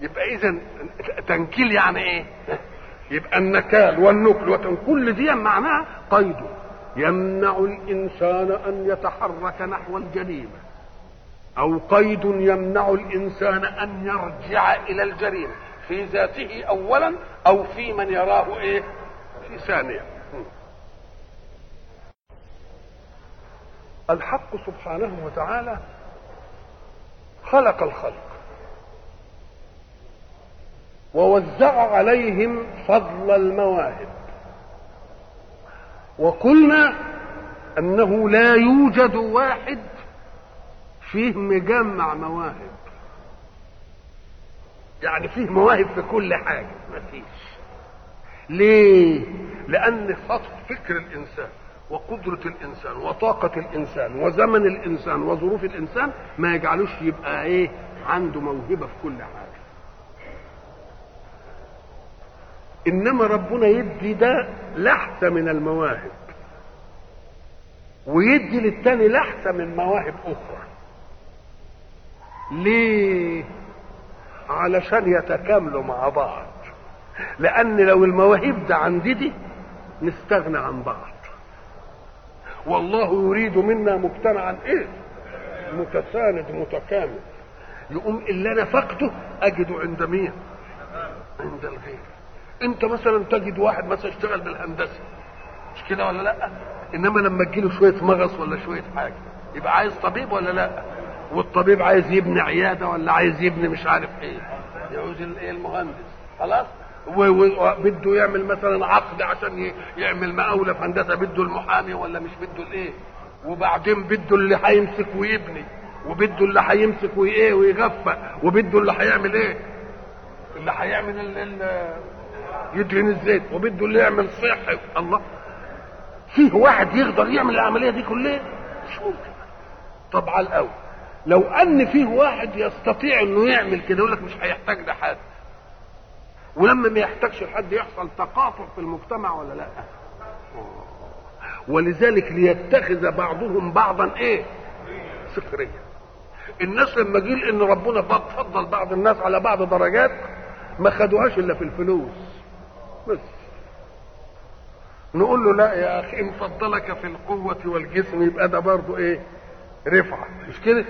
يبقى اذا تنكيل يعني إيه؟ يبقى النكال والنكل وكل دي معناها قيده يمنع الإنسان أن يتحرك نحو الجريمة. أو قيد يمنع الإنسان أن يرجع إلى الجريمة. في ذاته اولا أو في من يراه إيه؟ في ثانية. الحق سبحانه وتعالى خلق الخلق. ووزع عليهم فضل المواهب. وقلنا أنه لا يوجد واحد فيه مجمع مواهب. يعني فيه مواهب في كل حاجة مفيش ليه؟ لأن فكر الإنسان وقدرة الإنسان وطاقة الإنسان وزمن الإنسان وظروف الإنسان ما يجعلوش يبقى إيه؟ عنده موهبة في كل حاجة. إنما ربنا يدي ده لحظة من المواهب. ويدي للتاني لحسة من مواهب أخرى. ليه؟ علشان يتكاملوا مع بعض. لأن لو المواهب ده عندي دي نستغنى عن بعض. والله يريد منا مجتمعا إيه؟ متساند متكامل. يقوم اللي أنا فقده أجده عند مين؟ عند الغير. انت مثلا تجد واحد مثلا اشتغل بالهندسة. مش كده ولا لأ؟ إنما لما تجيله شوية مغص ولا شوية حاجة يبقى عايز طبيب ولا لأ؟ والطبيب عايز يبني عيادة ولا عايز يبني مش عارف إيه؟ يعوز الايه المهندس؟ خلاص؟ وبده يعمل مثلا عقد عشان يعمل مقاولة في هندسة بده المحامي ولا مش بده الايه وبعدين بده اللي هيمسك ويبني وبده اللي هيمسك وايه ويغفى وبده اللي هيعمل إيه؟ اللي هيعمل يدهن الزيت وبده اللي يعمل صحي. الله. فيه واحد يقدر يعمل العملية دي كلها؟ مش ممكن. طب على الأول. لو أن فيه واحد يستطيع إنه يعمل كده يقول لك مش هيحتاج لحد ولما ما يحتاجش لحد يحصل تقاطع في المجتمع ولا لأ؟ ولذلك ليتخذ بعضهم بعضا إيه؟ سخريا الناس لما جه إن ربنا فضل بعض الناس على بعض درجات ما خدوهاش إلا في الفلوس. بس نقول له لا يا أخي إن فضلك في القوة والجسم يبقى ده برضه إيه؟ رفعة. مش كده؟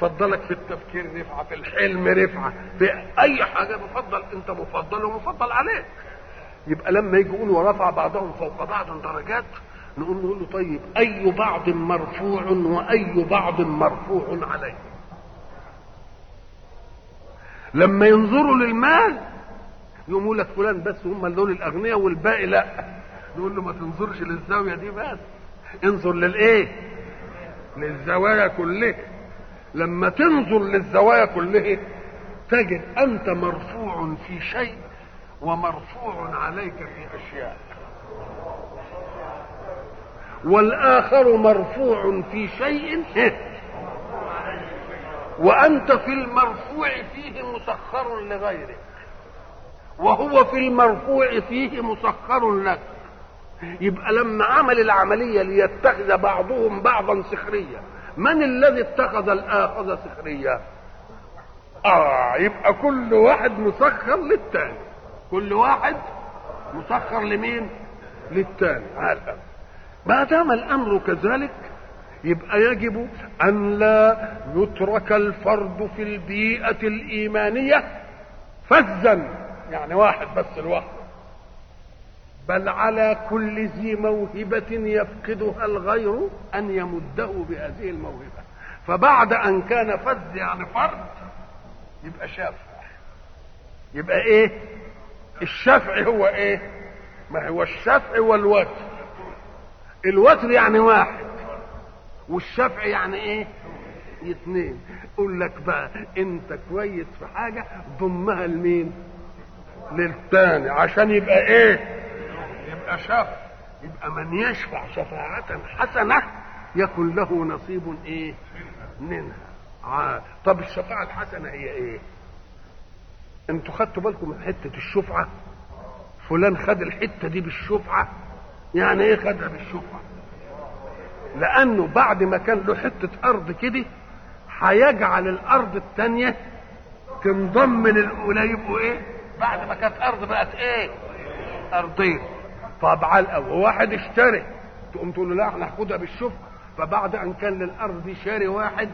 فضلك في التفكير رفعة في الحلم رفعة. في أي حاجة مفضل أنت مفضل ومفضل عليك. يبقى لما يجي يقول ورفع بعضهم فوق بعض درجات نقول نقول له طيب أي بعض مرفوع وأي بعض مرفوع عليه؟ لما ينظروا للمال يقوموا لك فلان بس هم دول الأغنياء والباقي لا. نقول له ما تنظرش للزاوية دي بس. انظر للإيه؟ للزوايا كلها. لما تنظر للزوايا كلها تجد أنت مرفوع في شيء ومرفوع عليك في أشياء. والآخر مرفوع في شيء وأنت في المرفوع فيه مسخر لغيرك. وهو في المرفوع فيه مسخر لك. يبقى لما عمل العملية ليتخذ بعضهم بعضا سخريا من الذي اتخذ الآخذ سخريا آه يبقى كل واحد مسخر للتاني. كل واحد مسخر لمين؟ للتاني. الأمر. ما دام الأمر كذلك يبقى يجب أن لا يترك الفرد في البيئة الإيمانية فزا يعني واحد بس لوحده بل على كل ذي موهبة يفقدها الغير أن يمده بهذه الموهبة. فبعد أن كان فز يعني فرد يبقى شافع يبقى إيه؟ الشفع هو إيه؟ ما هو الشفع والوتر. الوتر يعني واحد والشفع يعني إيه؟ اثنين. يقول لك بقى أنت كويس في حاجة ضمها لمين؟ للتاني عشان يبقى إيه؟ يبقى شاف يبقى من يشفع شفاعة حسنة يكن له نصيب إيه؟ منها. آه. طب الشفاعة الحسنة هي إيه؟ أنتوا خدتوا بالكم من حتة الشفعة؟ فلان خد الحتة دي بالشفعة. يعني إيه خدها بالشفعة؟ لأنه بعد ما كان له حتة أرض كده هيجعل الأرض التانية تنضم للأولى يبقوا إيه؟ بعد ما كانت أرض بقت إيه؟ ارضين طب على الأول واحد اشتري. تقوم تقول له لا إحنا هاخدها بالشفعة فبعد أن كان للأرض دي شاري واحد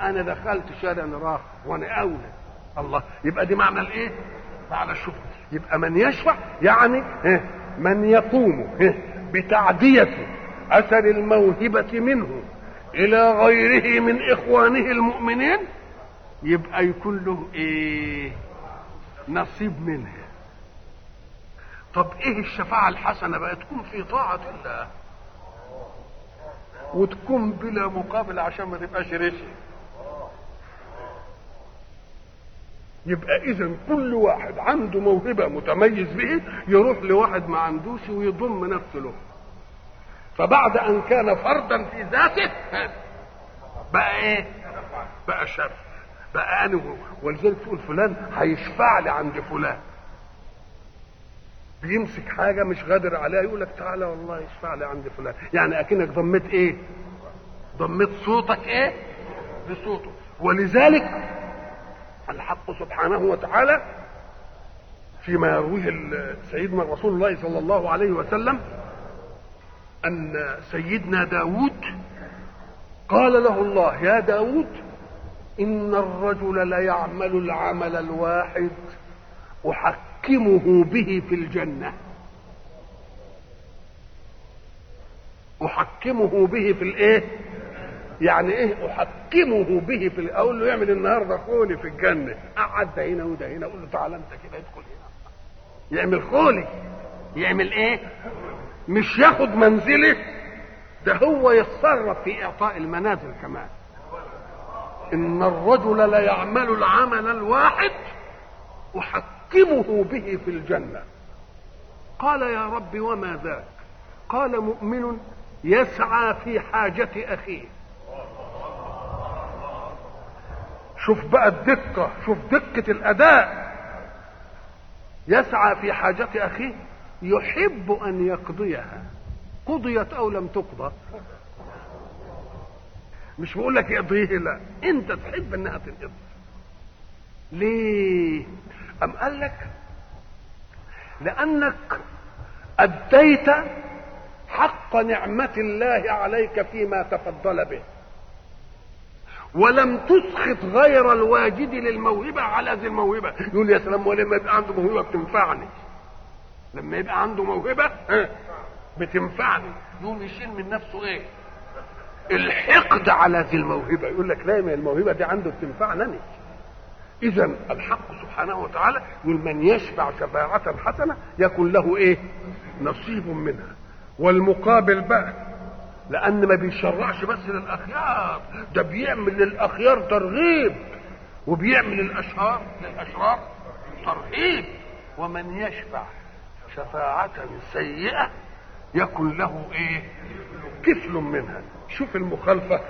أنا دخلت شاري أنا راح وأنا أولى. الله يبقى دي معنى الإيه؟ معنى الشفعة يبقى من يشفع يعني من يقوم بتعدية أثر الموهبة منه إلى غيره من إخوانه المؤمنين. يبقى يكون له إيه؟ نصيب منها. طب إيه الشفاعة الحسنة بقى؟ تكون في طاعة الله. وتكون بلا مقابل عشان ما تبقاش رشي يبقى اذا كل واحد عنده موهبة متميز به يروح لواحد ما عندوش ويضم نفسه له. فبعد أن كان فردا في ذاته بقى إيه؟ بقى شر. بقى أنا ولذلك تقول فلان هيشفع لي عند فلان. بيمسك حاجة مش قادر عليها يقول لك تعالى والله اشفع لي عند فلان. يعني أكنك ضميت إيه؟ ضميت صوتك إيه؟ بصوته. ولذلك الحق سبحانه وتعالى فيما يرويه سيدنا رسول الله صلى الله عليه وسلم أن سيدنا داود قال له الله يا داود إن الرجل ليعمل العمل الواحد أحكمه به في الجنة. أحكمه به في الإيه؟ يعني إيه؟ أحكمه به في أقول له يعمل النهارده خولي في الجنة. قعد ده هنا وده هنا أقول له تعالى أنت كده ادخل هنا. يعمل خولي يعمل إيه؟ مش ياخد منزله ده هو يتصرف في إعطاء المنازل كمان. إن الرجل ليعمل العمل الواحد أحكمه به في الجنة. قال يا رب وما ذاك؟ قال مؤمن يسعى في حاجة أخيه. شوف بقى الدقة شوف دقة الأداء. يسعى في حاجة أخيه يحب أن يقضيها. قضيت أو لم تقضى. مش بقول لك اقضيه لا انت تحب انها تنقضي ليه؟ أم قال لك؟ لأنك أديت حق نعمة الله عليك فيما تفضل به. ولم تسخط غير الواجد للموهبة على ذي الموهبة. يقول يا سلام ولما يبقى عنده موهبة بتنفعني. لما يبقى عنده موهبة بتنفعني. يقوم يشيل من نفسه إيه؟ الحقد على ذي الموهبة. يقول لك لا ما الموهبة دي عنده بتنفعنني إذا الحق سبحانه وتعالى يقول من يشفع شفاعة حسنة يكون له إيه؟ نصيب منها. والمقابل بقى لأن ما بيشرعش بس للأخيار. ده بيعمل للأخيار ترغيب وبيعمل الأشرار للأشرار ترهيب ومن يشفع شفاعة سيئة يكن له إيه؟ كفل منها. شوف المخالفة.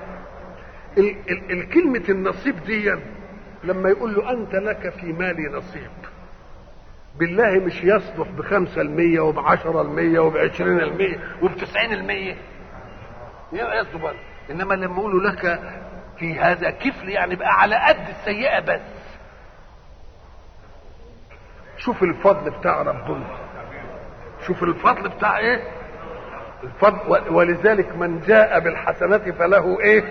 ال- ال- الكلمة النصيب دي لما يقول له أنت لك في مالي نصيب. بالله مش يصلح بخمسة المية وبعشرة المية وبعشرين المية وبتسعين المية. يصلح إنما لما يقول لك في هذا كفل يعني بقى على قد السيئة بس. شوف الفضل بتاع ربنا. شوف الفضل بتاع إيه؟ ولذلك من جاء بالحسنة فله إيه؟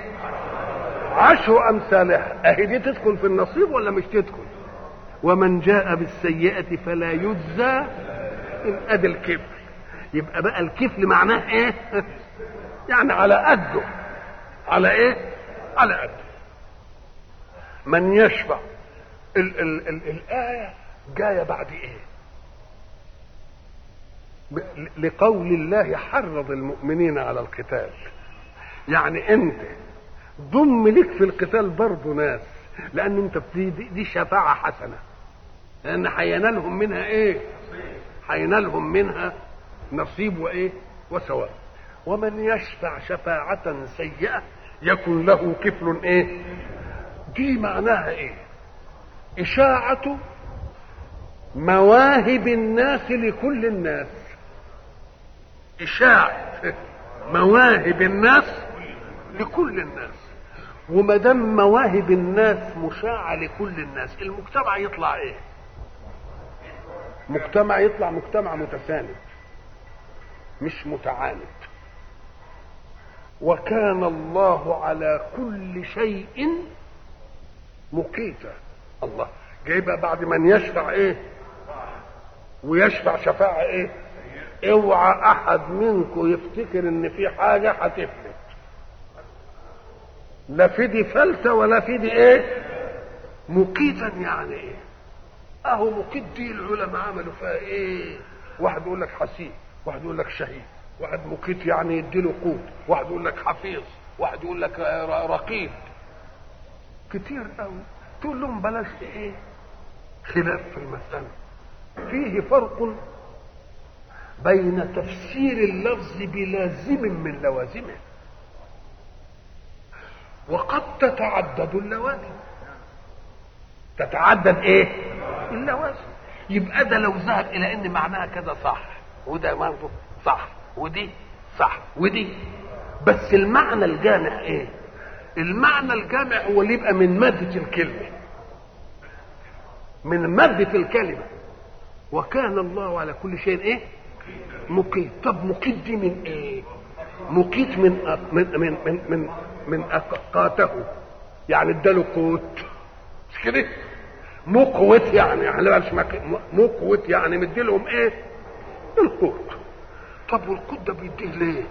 عشر امثالها أهي دي تدخل في النصيب ولا مش تدخل؟ ومن جاء بالسيئة فلا يجزى أدى الكفل يبقى بقى الكفل معناه إيه؟ يعني على قده. على إيه؟ على قده. من يشفع. ال ال ال الآية جاية بعد إيه؟ لقول الله حرض المؤمنين على القتال. يعني انت ضم لك في القتال برضه ناس لأن انت دي, دي شفاعة حسنة. لأن هينالهم منها إيه؟ هينالهم منها نصيب وإيه؟ وسواء. ومن يشفع شفاعة سيئة يكن له كفل إيه؟ دي معناها إيه؟ إشاعة مواهب الناس لكل الناس. إشاعة مواهب الناس لكل الناس. وما دام مواهب الناس مشاعة لكل الناس المجتمع يطلع إيه؟ مجتمع يطلع مجتمع متساند مش متعاند وكان الله على كل شيء مقيتا. الله. جايبها بعد من يشفع إيه؟ ويشفع شفاعة إيه؟ اوعى احد منكم يفتكر ان في حاجة هتفلت لا في دي فلتة ولا في دي إيه؟ مقيتا يعني إيه؟ اهو مقيت دي العلماء عملوا فيها إيه؟ واحد يقول لك حسيب واحد يقول لك شهيد واحد مقيت يعني يديله قوت واحد يقول لك حفيظ واحد يقول لك رقيب. كتير قوي. تقول لهم بلاش إيه؟ خلاف في المسألة. فيه فرق بين تفسير اللفظ بلازم من لوازمه. وقد تتعدد اللوازم. تتعدد إيه؟ اللوازم. يبقى ده لو ذهب إلى إن معناها كده صح وده برضه صح ودي صح ودي. بس المعنى الجامع إيه؟ المعنى الجامع هو اللي يبقى من مادة الكلمة. من مادة الكلمة. وكان الله على كل شيء إيه؟ مقيت. طب مقيت دي من إيه؟ مقيت من أ- من من من من, من أقاته يعني اداله قوت. مش كده؟ مقوت يعني. بلاش مك- مقوت يعني. مديلهم إيه؟ القوت. طب والقوت ده بيديه ليه؟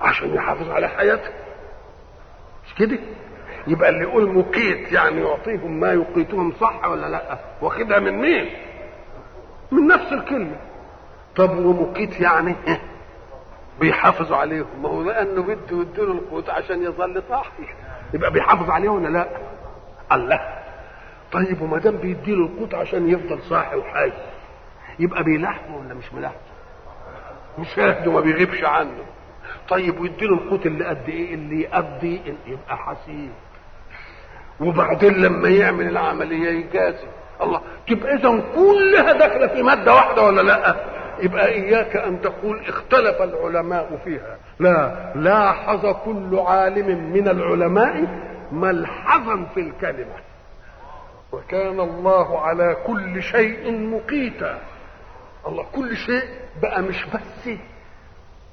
عشان يحافظ على حياته. مش كده؟ يبقى اللي يقول مقيت يعني يعطيهم ما يقيتهم صح ولا لأ؟ واخدها من مين؟ من نفس الكلمة. طب ومقيت يعني؟ بيحافظوا عليهم. ما هو لأنه بده يديله القوت عشان يظل صاحي يبقى بيحافظ عليه ولا لا؟ الله. طيب وما دام بيديله القوت عشان يفضل صاحي وحي يبقى بيلاحظه ولا مش ملاحظه مش هاخده ما بيغيبش عنه. طيب ويديله القوت اللي قد إيه؟ اللي يقضي يبقى حسيب. وبعدين لما يعمل العملية يجازي. الله. تبقى اذا كلها داخلة في مادة واحدة ولا لا؟ يبقى إياك أن تقول اختلف العلماء فيها. لا لاحظ كل عالم من العلماء ملحظا في الكلمة. وكان الله على كل شيء مقيتا. الله كل شيء بقى مش بس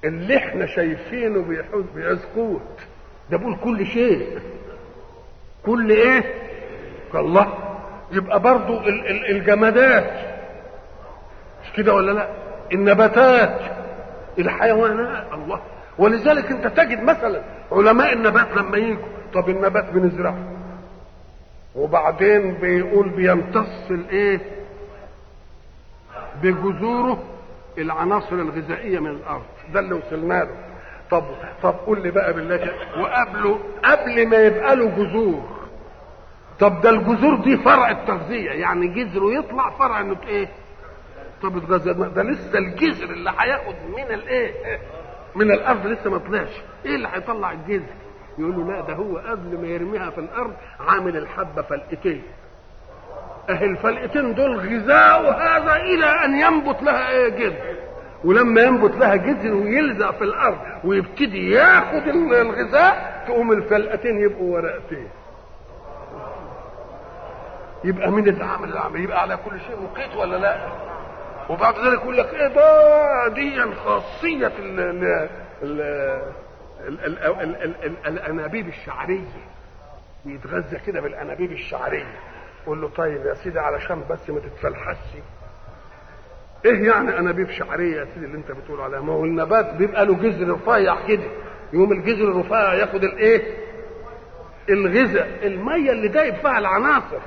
اللي إحنا شايفينه قوت ده بقول كل شيء. كل إيه؟ الله. يبقى برضو ال- ال- الجمادات. مش كده ولا لأ؟ النباتات الحيوانات الله. ولذلك انت تجد مثلا علماء النبات لما يجوا طب النبات بنزرعه وبعدين بيقول بيمتص الإيه؟ بجذوره العناصر الغذائية من الأرض. ده اللي وصلنا له. طب طب قول لي بقى بالله وقبله قبل ما يبقى له جذور. طب ده الجذور دي فرع التغذية يعني جذره يطلع فرع إنه إيه؟ طب اتغذى ده لسه الجذر اللي هياخد من الايه؟ من الأرض لسه ما طلعش. إيه اللي هيطلع الجذر؟ يقول له لا ده هو قبل ما يرميها في الأرض عامل الحبة فلقتين. اهي الفلقتين دول غذاء هذا إلى أن ينبت لها إيه جذر. ولما ينبت لها جذر ويلزق في الأرض ويبتدي ياخد الغذاء تقوم الفلقتين يبقوا ورقتين. يبقى مين اللي عمل العمل يبقى على كل شيء مقيت ولا لا؟ وبعد ذلك يقول لك إيه ده دي خاصية ال ال ال ال- ال- ال- ال- ال- الأنابيب الشعرية. يتغذى كده بالأنابيب الشعرية. قول له طيب يا سيدي علشان بس ما تتفلحش. إيه يعني أنابيب شعرية يا سيدي اللي أنت بتقول عليها؟ ما هو النبات بيبقى له جذر رفيع كده. يقوم الجذر الرفيع ياخد الايه الغذاء. المية اللي دايب فيها العناصر.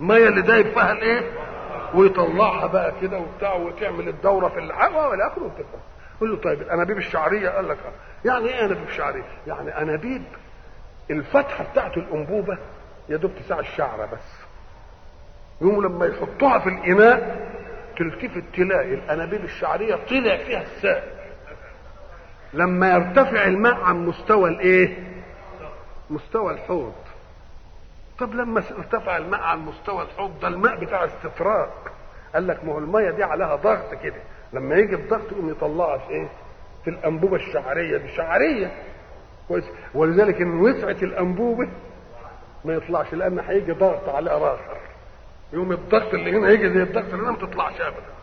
المية اللي دايب فيها الايه ويطلعها بقى كده وبتاع وتعمل الدورة في الهواء والى اخره وتفهم قول له طيب الأنابيب الشعرية؟ قال لك آه. يعني إيه أنابيب شعرية؟ يعني أنابيب الفتحة بتاعت الأنبوبة يا دوب تسع الشعرة بس. يقوموا لما يحطوها في الإناء تلتفت تلاقي الأنابيب الشعرية طلع فيها السائل لما يرتفع الماء عن مستوى الإيه؟ مستوى الحوض. طب لما ارتفع الماء عن مستوى الحوض ده الماء بتاع استفراغ قال لك ما هو الميه دي عليها ضغط كده. لما يجي الضغط يقوم يطلعها في إيه؟ في الأنبوبة الشعرية دي. شعرية. كويس. ولذلك إن وسعت الأنبوبة ما يطلعش لأن هيجي ضغط عليها اخر يوم الضغط اللي هنا يجي زي الضغط اللي هنا ما تطلعش ابدا.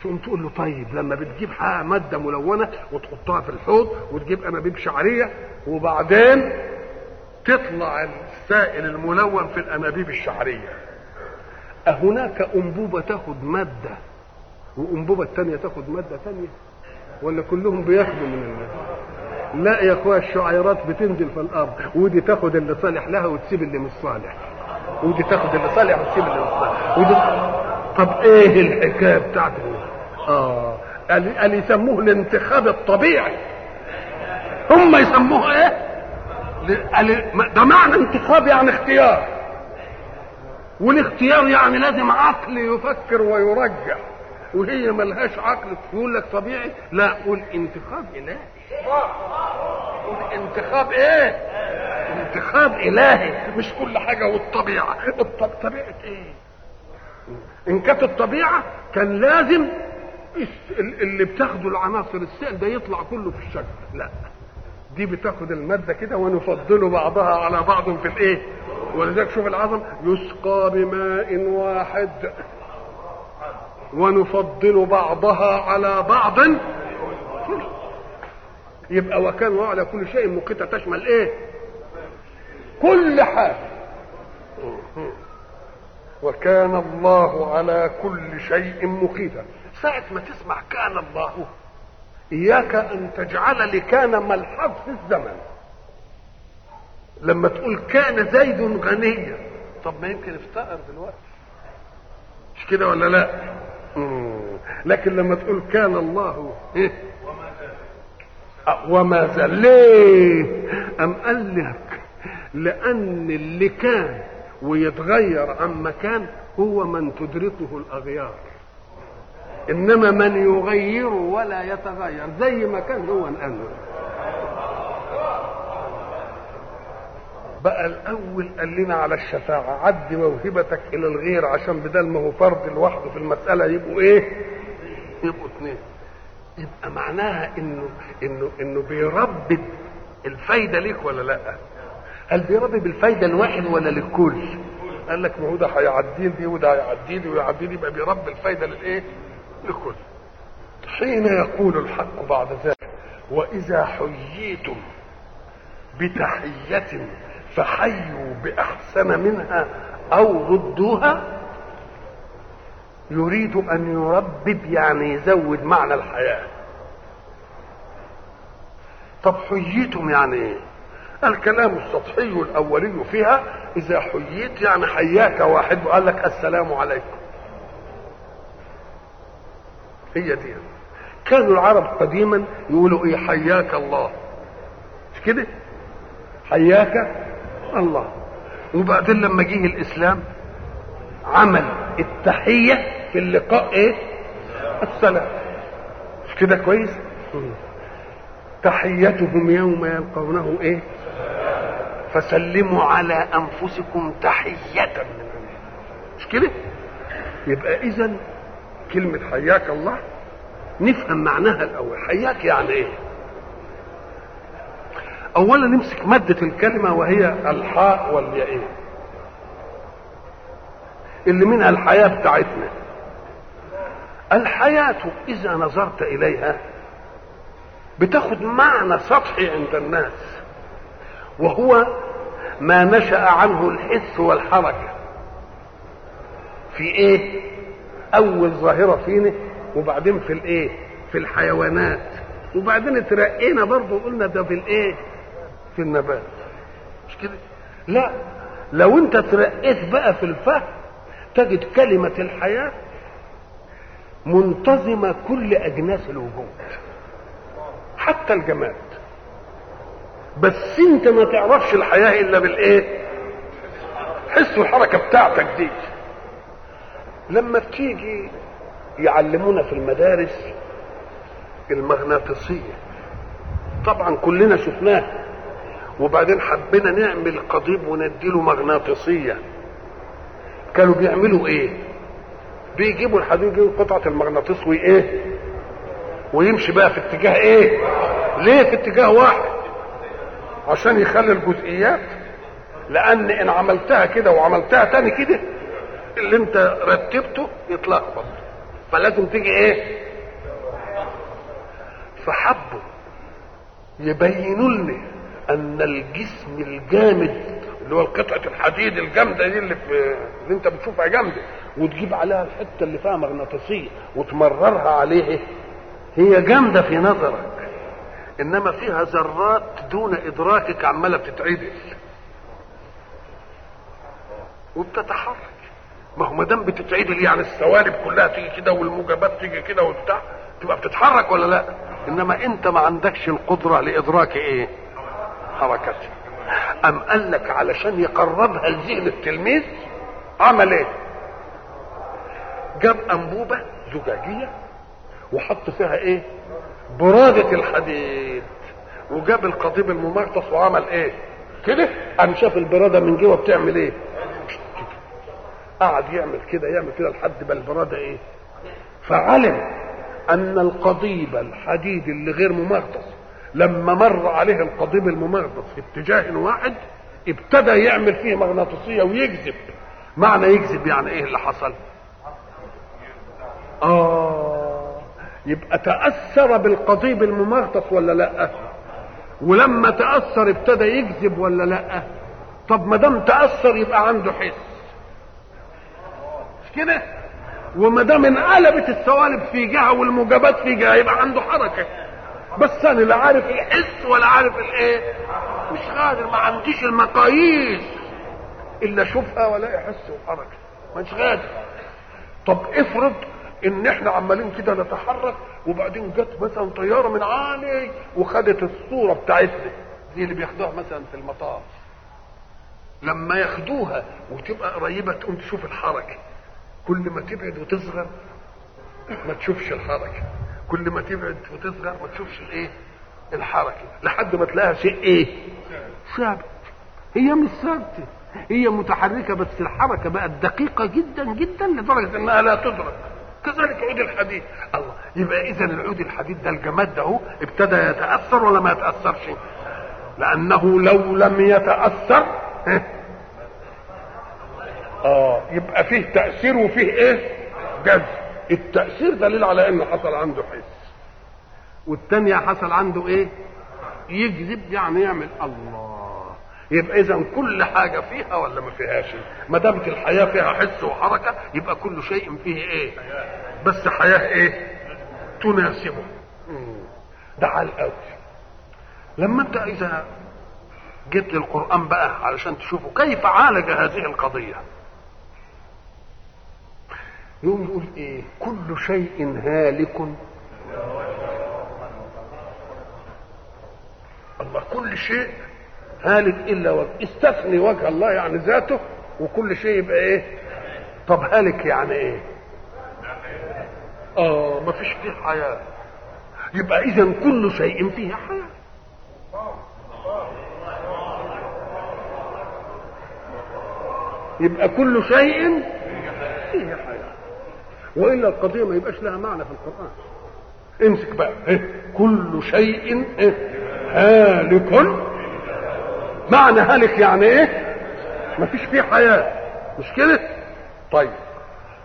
تقوم تقول له طيب لما بتجيب حاجة مادة ملونة وتحطها في الحوض وتجيب أنابيب شعرية وبعدين تطلع السائل الملون في الأنابيب الشعرية. أهناك أنبوبة تاخد مادة وأنبوبة الثانية تاخد مادة ثانية ولا كلهم بياخدوا من الله لا يا أخويا الشعيرات بتنزل في الأرض ودي تاخد اللي صالح لها وتسيب اللي مش صالح. ودي تاخد اللي صالح وتسيب اللي مش صالح. ودي طب إيه الحكاية بتاعت آه قال يسموه الانتخاب الطبيعي. هم يسموها إيه؟ ده معنى انتخاب يعني اختيار. والاختيار يعني لازم عقل يفكر ويرجح وهي ملهاش عقل تقول لك طبيعي. لا قول انتخاب إلهي. قول انتخاب إيه؟ انتخاب إلهي مش كل حاجة والطبيعة. الطب... طبيعة إيه؟ إن كانت الطبيعة كان لازم اللي بتاخده العناصر السائل ده يطلع كله في الشكل. لا. دي بتاخد المادة كده ونفضل بعضها على بعض في الإيه؟ ولذلك شوف العظم يسقى بماء واحد. ونفضل بعضها على بعض. يبقى وكان على كل شيء مقيتا تشمل إيه؟ كل حاجة. وكان الله على كل شيء مقيتا. ساعة ما تسمع كان الله. إياك أن تجعل لكان ملحظ في الزمن. لما تقول كان زيد غنيا. طب ما يمكن افتقر دلوقتي. مش كده ولا لا. لكن لما تقول كان الله إيه؟ أه، وما زال. ليه؟ أم قال لك لأن اللي كان ويتغير عن مكان هو من تدركه الأغيار. إنما من يغير ولا يتغير زي ما كان هو الآن بقى الأول قال لنا على الشفاعة عد موهبتك إلى الغير عشان بدل ما هو فرد لوحده في المسألة يبقوا إيه؟ يبقوا اثنين يبقى معناها إنه إنه إنه بيربي الفايدة ليك ولا لأ؟ هل بيربي بالفايدة الواحد ولا للكل؟ قال لك ما هو ده هيعدي دي وده هيعدي دي ويعدي دي يبقى بيربي الفايدة للإيه؟ للكل. حين يقول الحق بعد ذلك وإذا حييتم بتحية فحيوا بأحسن منها أو ردوها يريد أن يربب يعني يزود معنى الحياة طب حييتم يعني إيه الكلام السطحي الأولي فيها إذا حييت يعني حياك واحد وقال لك السلام عليكم هي دي. كانوا العرب قديما يقولوا إيه؟ حياك الله. مش كده؟ حياك الله. وبعدين لما جه الإسلام عمل التحية في اللقاء إيه؟ السلام مش كده كويس؟ تحيتهم يوم يلقونه إيه؟ فسلموا على أنفسكم تحية. من مش كده؟ يبقى اذا كلمة حياك الله نفهم معناها الأول. حياك يعني إيه؟ اولا نمسك مادة الكلمة وهي الحاء والياء. اللي منها الحياة بتاعتنا. الحياة إذا نظرت إليها بتاخد معنى سطحي عند الناس وهو ما نشأ عنه الحس والحركة. في إيه؟ أول ظاهرة فينا وبعدين في الإيه؟ في الحيوانات. وبعدين اترقينا برضه قلنا ده في الإيه؟ في النبات. مش كده؟ لا لو انت ترقيت بقى في الفهم تجد كلمة الحياة منتظمة كل أجناس الوجود حتى الجماد. بس انت ما تعرفش الحياة إلا بالإيه؟ حس الحركة بتاعتك دي. لما بتيجي يعلمونا في المدارس المغناطيسية. طبعا كلنا شفناه وبعدين حبينا نعمل قضيب ونديله مغناطيسية. كانوا بيعملوا إيه؟ بيجيبوا الحديد يجيبوا قطعة المغناطيس وإيه؟ ويمشي بقى في اتجاه إيه؟ ليه في اتجاه واحد؟ عشان يخلي الجزئيات. لأن إن عملتها كده وعملتها تاني كده اللي انت رتبته يتلخبط. فلازم تيجي إيه؟ فحبوا يبينوا لنا أن الجسم الجامد اللي هو قطعة الحديد الجامدة دي اللي, في اللي انت بتشوفها جامدة وتجيب عليها الحتة اللي فيها مغناطيسية وتمررها عليه هي جامدة في نظرك. إنما فيها ذرات دون إدراكك عمالة بتتعدل. وبتتحرك. ما هو ما دام بتتعدل يعني السوالب كلها تيجي كده والموجبات تيجي كده وبتاع تبقى بتتحرك ولا لا إنما أنت ما عندكش القدرة لإدراك إيه حركتها أم قال لك علشان يقربها لذهن التلميذ عمل إيه؟ جاب أنبوبة زجاجية وحط فيها إيه؟ برادة الحديد وجاب القضيب الممغطس وعمل إيه؟ كده قام شاف البرادة من جوه بتعمل إيه؟ قعد يعمل كده يعمل كده لحد ما البراده إيه؟ فعلم أن القضيب الحديد اللي غير ممغناطيس لما مر عليه القضيب الممغناطيس في اتجاه واحد ابتدى يعمل فيه مغناطيسية ويجذب معنى يجذب يعني إيه اللي حصل؟ آه يبقى تأثر بالقضيب الممغناطيس ولا لأ؟ ولما تأثر ابتدى يجذب ولا لأ؟ طب ما دام تأثر يبقى عنده حس. كده وما دام انقلبت السوالب في جهة والموجبات في جهة يبقى عنده حركة. بس أنا لا عارف الحس ولا عارف الإيه. مش قادر ما عنديش المقاييس إلا أشوفها ولا احس وحركة. مش قادر طب افرض إن إحنا عمالين كده نتحرك وبعدين جت مثلا طيارة من عالي وخدت الصورة بتاعتنا دي اللي بياخدوها مثلا في المطار. لما ياخدوها وتبقى قريبة تقوم تشوف الحركة. كل ما تبعد وتصغر ما تشوفش الحركة. كل ما تبعد وتصغر ما تشوفش الايه؟ الحركة. لحد ما تلاقيها شيء إيه؟ ثابت. هي مش ثابتة. هي متحركة بس الحركة بقت دقيقة جدا جدا لدرجة إنها لا تدرك. كذلك عود الحديد الله. يبقى اذا العود الحديد ده الجماد ده ابتدى يتأثر ولا ما يتأثرش؟ لأنه لو لم يتأثر آه يبقى فيه تأثير وفيه إيه؟ جذب. التأثير دليل على إنه حصل عنده حس. والتانية حصل عنده إيه؟ يجذب يعني يعمل الله. يبقى إذا كل حاجة فيها ولا ما فيهاش؟ ما دامت الحياة فيها حس وحركة يبقى كل شيء فيه إيه؟ بس حياة إيه؟ تناسبه. ده على الأول. لما أنت إذا جيت للقرآن بقى علشان تشوفوا كيف عالج هذه القضية؟ يقوم يقول إيه؟ كل شيء هالك. الله كل شيء هالك إلا وجه. استثني وجه الله يعني ذاته وكل شيء يبقى إيه؟ طب هالك يعني إيه؟ آه ما فيش فيه حياة. يبقى اذا كل شيء فيه حياة. يبقى كل شيء فيه حياة. وإلا القضية ما يبقاش لها معنى في القرآن. امسك بقى إيه؟ كل شيء إيه؟ هالك. معنى هالك يعني إيه؟ ما فيش فيه حياة. مش كده؟ طيب.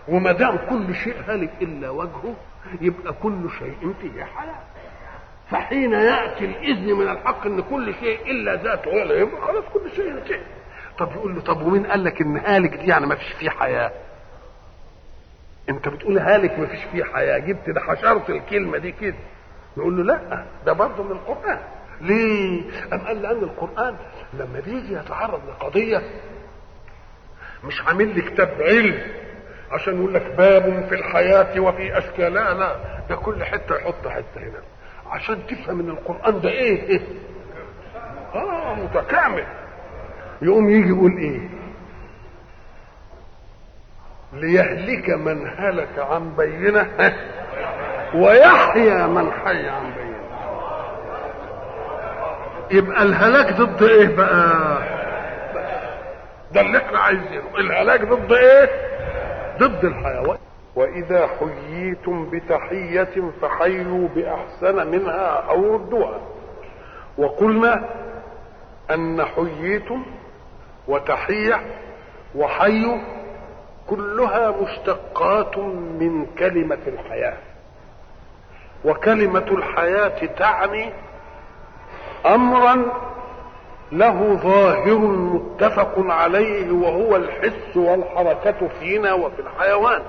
وما دام كل شيء هالك إلا وجهه يبقى كل شيء فيه حياة. فحين يأتي الإذن من الحق إن كل شيء إلا ذاته يبقى خلاص كل شيء انتهى طب يقول له طب ومين قال لك إن هالك دي يعني ما فيش فيه حياة؟ انت بتقول هالك ما فيش فيه حياة جبت ده حشرت الكلمة دي كده. نقول له لا ده برضه من القرآن. ليه؟ أم قال لأن القرآن لما بيجي يتعرض لقضية مش عامل لي كتاب علم. عشان يقول لك باب في الحياة وفي أشكال. لا لا ده كل حتة يحط حتة هنا. عشان تفهم إن القرآن ده إيه, إيه؟ آه متكامل. يقوم يجي يقول إيه؟ ليهلك من هلك عن بينة ويحيى من حي عن بينة. يبقى الهلاك ضد إيه بقى؟ ده اللي إحنا عايزينه. الهلاك ضد إيه؟ ضد الحيوان. وإذا حييتم بتحية فحيوا بأحسن منها أو ردوها. وقلنا أن حييتم وتحية وحيوا كلها مشتقات من كلمة الحياة. وكلمة الحياة تعني امرا له ظاهر متفق عليه وهو الحس والحركة فينا وفي الحيوان.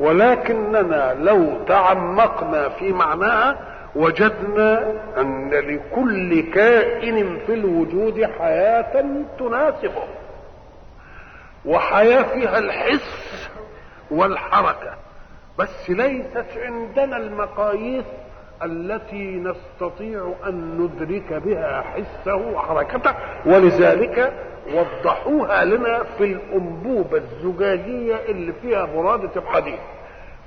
ولكننا لو تعمقنا في معناها وجدنا أن لكل كائن في الوجود حياة تناسبه. وحياة فيها الحس والحركة. بس ليست عندنا المقاييس التي نستطيع أن ندرك بها حسه وحركته ولذلك وضحوها لنا في الأنبوبة الزجاجية اللي فيها براده الحديد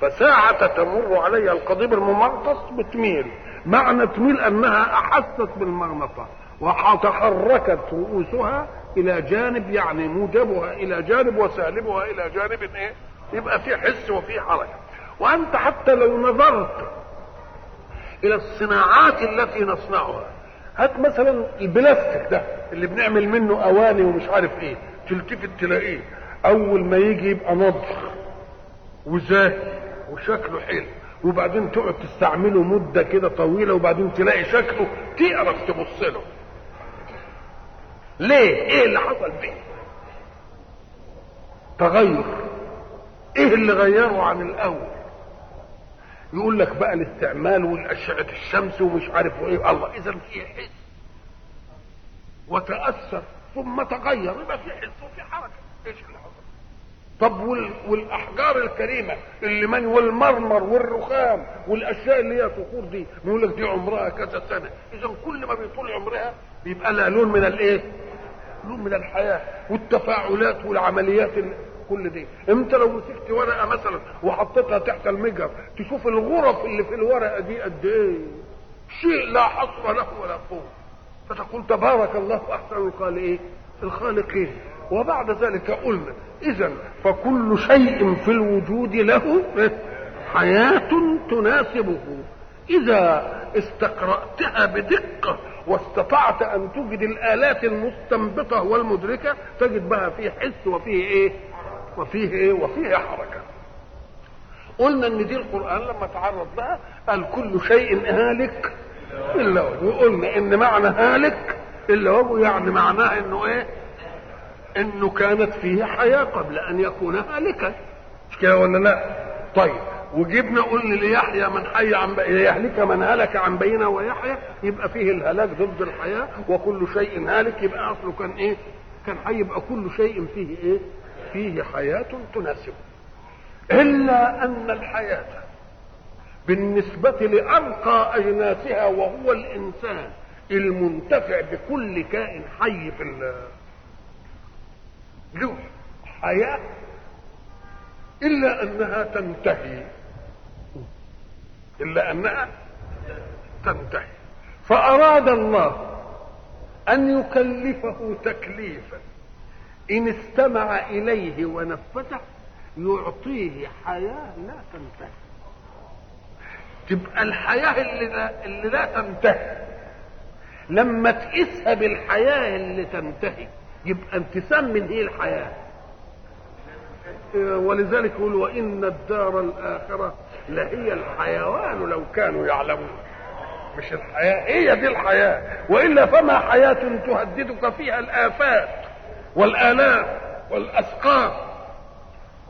فساعة تمر عليها القضيب الممغناطس بتميل. معنى تميل أنها أحست بالمغناطة وتحركت رؤوسها إلى جانب يعني موجبها إلى جانب وسالبها إلى جانب إيه؟ يبقى في حس وفي حركه وأنت حتى لو نظرت إلى الصناعات التي نصنعها هات مثلا البلاستيك ده اللي بنعمل منه أواني ومش عارف إيه تلتفت تلاقيه. أول ما يجي يبقى نضخ وزاهي وشكله حلو. وبعدين تقعد تستعمله مدة كده طويلة وبعدين تلاقي شكله تقرف تبص له. ليه؟ إيه اللي حصل فيه؟ تغير. إيه اللي غيره عن الأول؟ يقول لك بقى الاستعمال والأشعة الشمس ومش عارف إيه الله إذا في حس وتأثر ثم تغير. يبقى في حس وفي حركة. إيش اللي حصل؟ طب وال... والأحجار الكريمة اللي من والمرمر والرخام والأشياء اللي هي صخور دي. بيقول لك دي عمرها كذا سنة. إذا كل ما بيطول عمرها بيبقى لها لون من الايه؟ لون من الحياة والتفاعلات والعمليات ال... كل دي. انت لو مسكت ورقة مثلا وحطيتها تحت المجر تشوف الغرف اللي في الورقة دي قد إيه؟ شيء لا حصر له ولا قوة. فتقول تبارك الله أحسن الخالقين الخالقين. وبعد ذلك قلنا اذا فكل شيء في الوجود له حياة تناسبه. إذا استقرأتها بدقة واستطعت أن تجد الآلات المستنبطة والمدركة تجد بها فيه حس وفيه إيه؟ وفيه إيه؟ وفيه حركة. قلنا إن دي القرآن لما تعرض لها قال كل شيء هالك إلا وجهه وقلنا إن معنى هالك إلا وجهه يعني معناه إنه إيه؟ إنه كانت فيه حياة قبل أن يكون هالكا. مش كده ولا لا؟ طيب. وجبنا قلنا ليحيى من حي عن يهلك من هلك عن بينه ويحيى يبقى فيه الهلاك ضد الحياة وكل شيء هالك يبقى أصله كان إيه؟ كان حي يبقى كل شيء فيه إيه؟ فيه حياة تناسبه إلا أن الحياة بالنسبة لارقى أجناسها وهو الإنسان المنتفع بكل كائن حي في له حياة إلا أنها تنتهي إلا أنها تنتهي. فأراد الله أن يكلفه تكليفا. إن استمع إليه ونفذه يعطيه حياة لا تنتهي. تبقى الحياة اللي لا, اللي لا تنتهي. لما تقيسها بالحياة اللي تنتهي يبقى انتسام من هي الحياة. ولذلك يقول وإن الدار الآخرة لهي الحيوان لو كانوا يعلمون. مش الحياة هي دي الحياة. وإلا فما حياة تهددك فيها الآفات والآلام والأسقام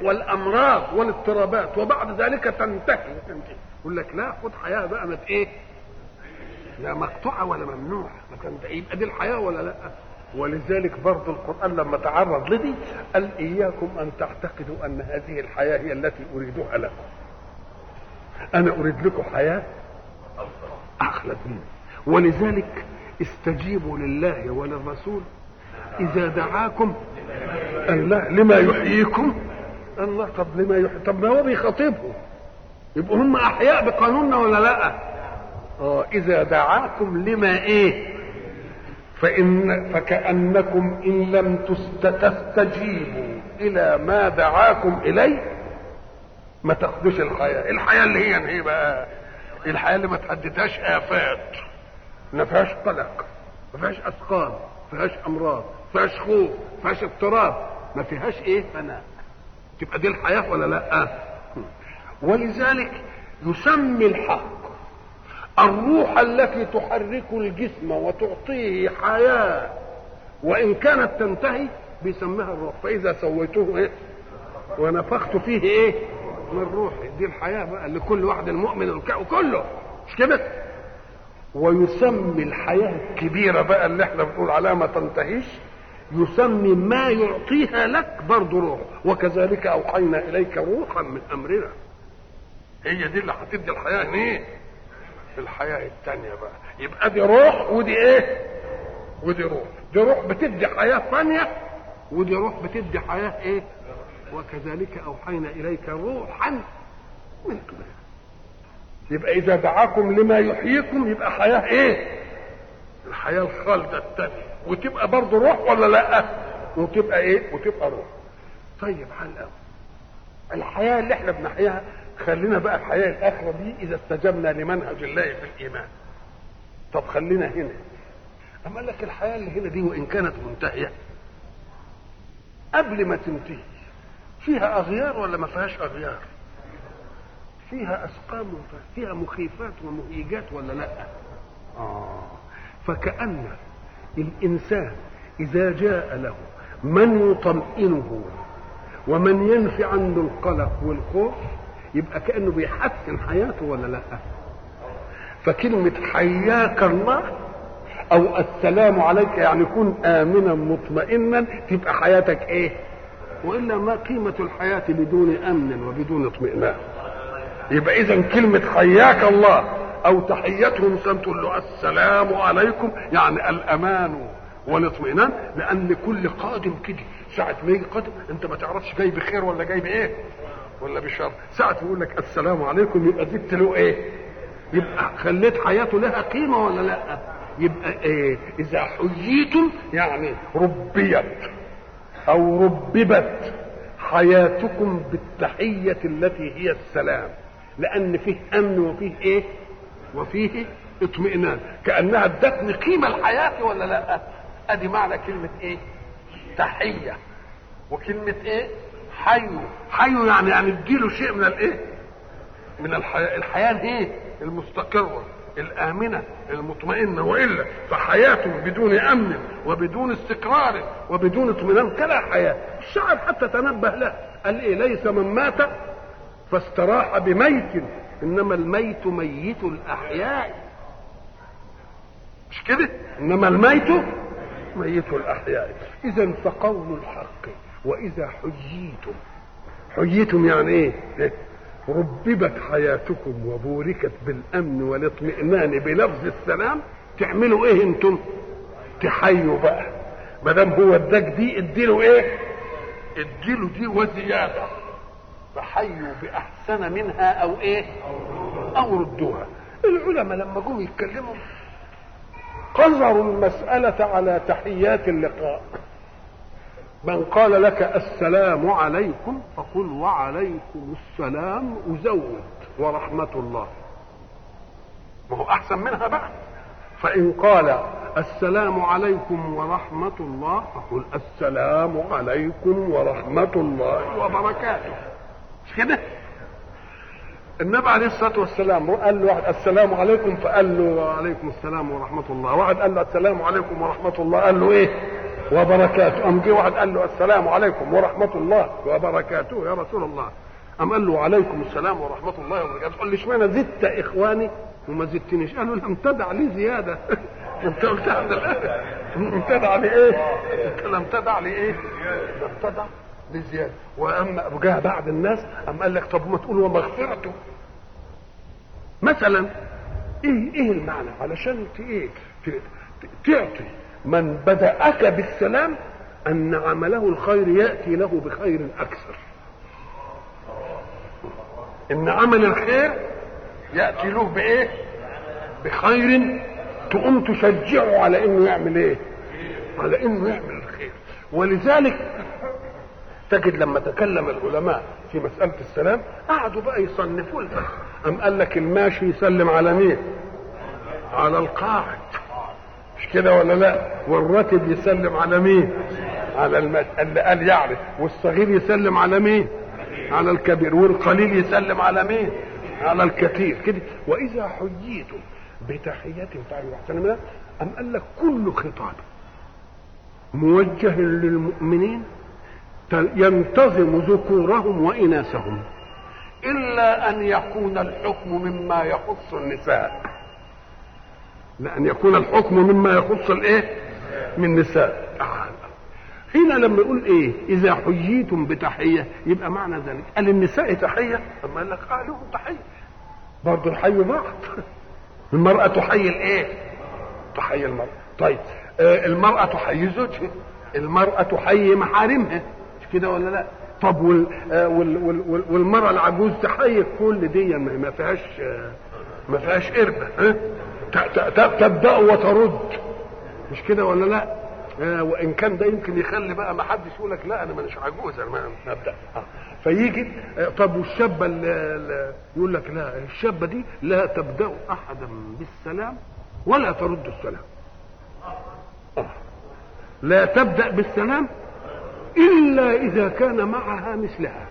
والأمراض والاضطرابات وبعد ذلك تنتهي. يقول لك لا خد حياة بقى ما إيه؟ لا مقطوعة ولا تنتهي يبقى دي الحياة ولا لا؟ ولذلك برضه القرآن لما تعرض لدي قال إياكم أن تعتقدوا أن هذه الحياة هي التي أريدها لكم. أنا أريد لكم حياة أخلد منها ولذلك استجيبوا لله وللرسول إذا دعاكم الله لما يحييكم الله طب لما يحيي طب ما هو بيخاطبهم يبقوا هم أحياء بقانوننا ولا لا؟ آه إذا دعاكم لما إيه؟ فإن فكأنكم إن لم تستجيبوا إلى ما دعاكم إليه ما تاخدوش الحياة، الحياة اللي هي إيه بقى؟ الحياة اللي ما تحددهاش آفات. ما فيهاش قلق ما فيهاش أسقام ما فيهاش أمراض. ما فيهاش خوف. ما فيهاش اضطراب. ما فيهاش إيه؟ فناء. تبقى دي الحياة ولا لأ؟ ولذلك يسمي الحق الروح التي تحرك الجسم وتعطيه حياة. وإن كانت تنتهي بيسميها الروح. فإذا سويته إيه؟ ونفخت فيه إيه؟ من روحي. دي الحياة بقى لكل واحد المؤمن وكله. مش كده؟ ويسمي الحياة الكبيرة بقى اللي إحنا بنقول عليها ما تنتهيش. يسمي ما يعطيها لك برضه روح وكذلك أوحينا إليك روحا من أمرنا. هي دي اللي هتدي الحياة إيه الحياة التانية بقى. يبقى دي روح ودي إيه؟ ودي روح. دي روح بتدي حياة ثانية ودي روح بتدي حياة إيه؟ وكذلك أوحينا إليك روحا من امرنا يبقى إذا دعاكم لما يحييكم يبقى حياة إيه؟ الحياة الخالدة الثانية وتبقى برضه روح ولا لأ؟ وتبقى إيه؟ وتبقى روح. طيب حل قوي الحياة اللي إحنا بنحياها خلينا بقى الحياة الآخرة دي إذا استجبنا لمنهج الله في الإيمان. طب خلينا هنا. قال لك الحياة اللي هنا دي وإن كانت منتهية قبل ما تنتهي فيها أغيار ولا ما فيهاش أغيار؟ فيها أسقام فيها مخيفات ومهيجات ولا لأ؟ آه. فكأن الإنسان إذا جاء له من يطمئنه ومن ينفي عنه القلق والخوف يبقى كأنه بيحسن حياته ولا لأ؟ فكلمة حياك الله أو السلام عليك يعني كن آمنا مطمئنا تبقى حياتك إيه؟ وإلا ما قيمة الحياة بدون أمن وبدون اطمئنان. يبقى إذا كلمة حياك الله أو تحيتهم تقول له السلام عليكم يعني الأمان والاطمئنان لأن كل قادم كده ساعة ما يجي قادم أنت ما تعرفش جاي بخير ولا جاي بإيه ولا بشر. ساعة يقول لك السلام عليكم يبقى زدت له إيه؟ يبقى خليت حياته لها قيمة ولا لأ؟ يبقى إيه؟ إذا حييتم يعني ربيت. أو رببت حياتكم بالتحية التي هي السلام. لأن فيه أمن وفيه إيه؟ وفيه اطمئنان. كأنها ادتني قيمة الحياة ولا لأ؟ أدي معنى كلمة إيه؟ تحية. وكلمة إيه؟ حي. حي يعني يعني اديله شيء من الإيه؟ من الحياة. الحياة إيه المستقرة. الآمنة المطمئنة وإلا فحياة بدون أمن وبدون استقرار وبدون اطمئنان كلا حياة. الشعب حتى تنبه له قال إيه ليس من مات فاستراح بميت إنما الميت ميت الأحياء. مش كده؟ إنما الميت ميت الأحياء. اذا فقول الحق وإذا حييتم حييتم يعني إيه؟ رببت حياتكم وبوركت بالأمن والاطمئنان بلفظ السلام. تعملوا إيه أنتم؟ تحيوا بقى. ما دام هو اداك دي اديله إيه؟ اديله دي وزيادة. فحيوا بأحسن منها أو إيه؟ أو ردوها. العلماء لما جم يتكلموا قصروا المسألة على تحيات اللقاء. من قال لك السلام عليكم فقل وعليكم السلام وزود ورحمة الله. ما هو أحسن منها بقى. فإن قال السلام عليكم ورحمة الله فقل السلام عليكم ورحمة الله وبركاته. مش كده؟ النبي عليه الصلاة والسلام قال له السلام عليكم فقال له وعليكم السلام ورحمة الله. واحد قال له السلام عليكم ورحمة الله قال له إيه؟ وبركاته. أم جه واحد قال له السلام عليكم ورحمة الله وبركاته يا رسول الله. أم قال له وعليكم السلام ورحمة الله وبركاته. قال لي إشمعنى زدت إخواني؟ وما زدتنيش. قالوا لم تدع لي زيادة. أنت قلت لم تدع لي إيه؟ لم تدع لي إيه؟ لم تدع بزياده وأما جاء بعد الناس أم قال لك طب ما تقول ومغفرته مثلا إيه إيه المعنى؟ علشان إيه؟ تعطي. من بدأك بالسلام أن عمله الخير يأتي له بخير أكثر. إن عمل الخير يأتي له بإيه؟ بخير تقوم تشجعه على إنه يعمل إيه؟ على إنه يعمل الخير. ولذلك تجد لما تكلم العلماء في مسألة السلام قعدوا بقى يصنفوا لها أم قال لك الماشي يسلم على مين؟ على القاعد. مش كده ولا لا؟ والراكب يسلم على مين؟ على الماشي اللي قال يعرف والصغير يسلم على مين؟ على الكبير والقليل يسلم على مين؟ على الكثير كده وإذا حييتم بتحية فعلوا أحسن منها أم قال لك كل خطاب موجه للمؤمنين ينتظم ذكورهم وإناثهم إلا أن يكون الحكم مما يخص النساء لأن يكون الحكم مما يخص الإيه؟ من النساء هنا لما يقول إيه؟ إذا حييتم بتحية يبقى معنى ذلك. قال النساء تحية؟ أما قال لك آه لهم تحية. برضه يحيوا بعض. المرأة تحيي الإيه؟ تحيي المرأة. طيب آه المرأة تحيي زوجها. المرأة تحيي محارمها. مش كده ولا لا؟ طب وال آه وال وال وال والمرأة العجوز تحيي كل دي ما ما فيهاش آه ما فيهاش قربة ها؟ تبدأ وترد. مش كده ولا لا؟ آه وإن كان ده يمكن يخلي بقى ما حدش يقول لك لا أنا مش عجوز أنا أبدأ. آه. فيجي آه طب والشابة اللي يقول لك لا الشابة دي لا تبدأ أحدا بالسلام ولا ترد السلام. لا تبدأ بالسلام إلا إذا كان معها مثلها.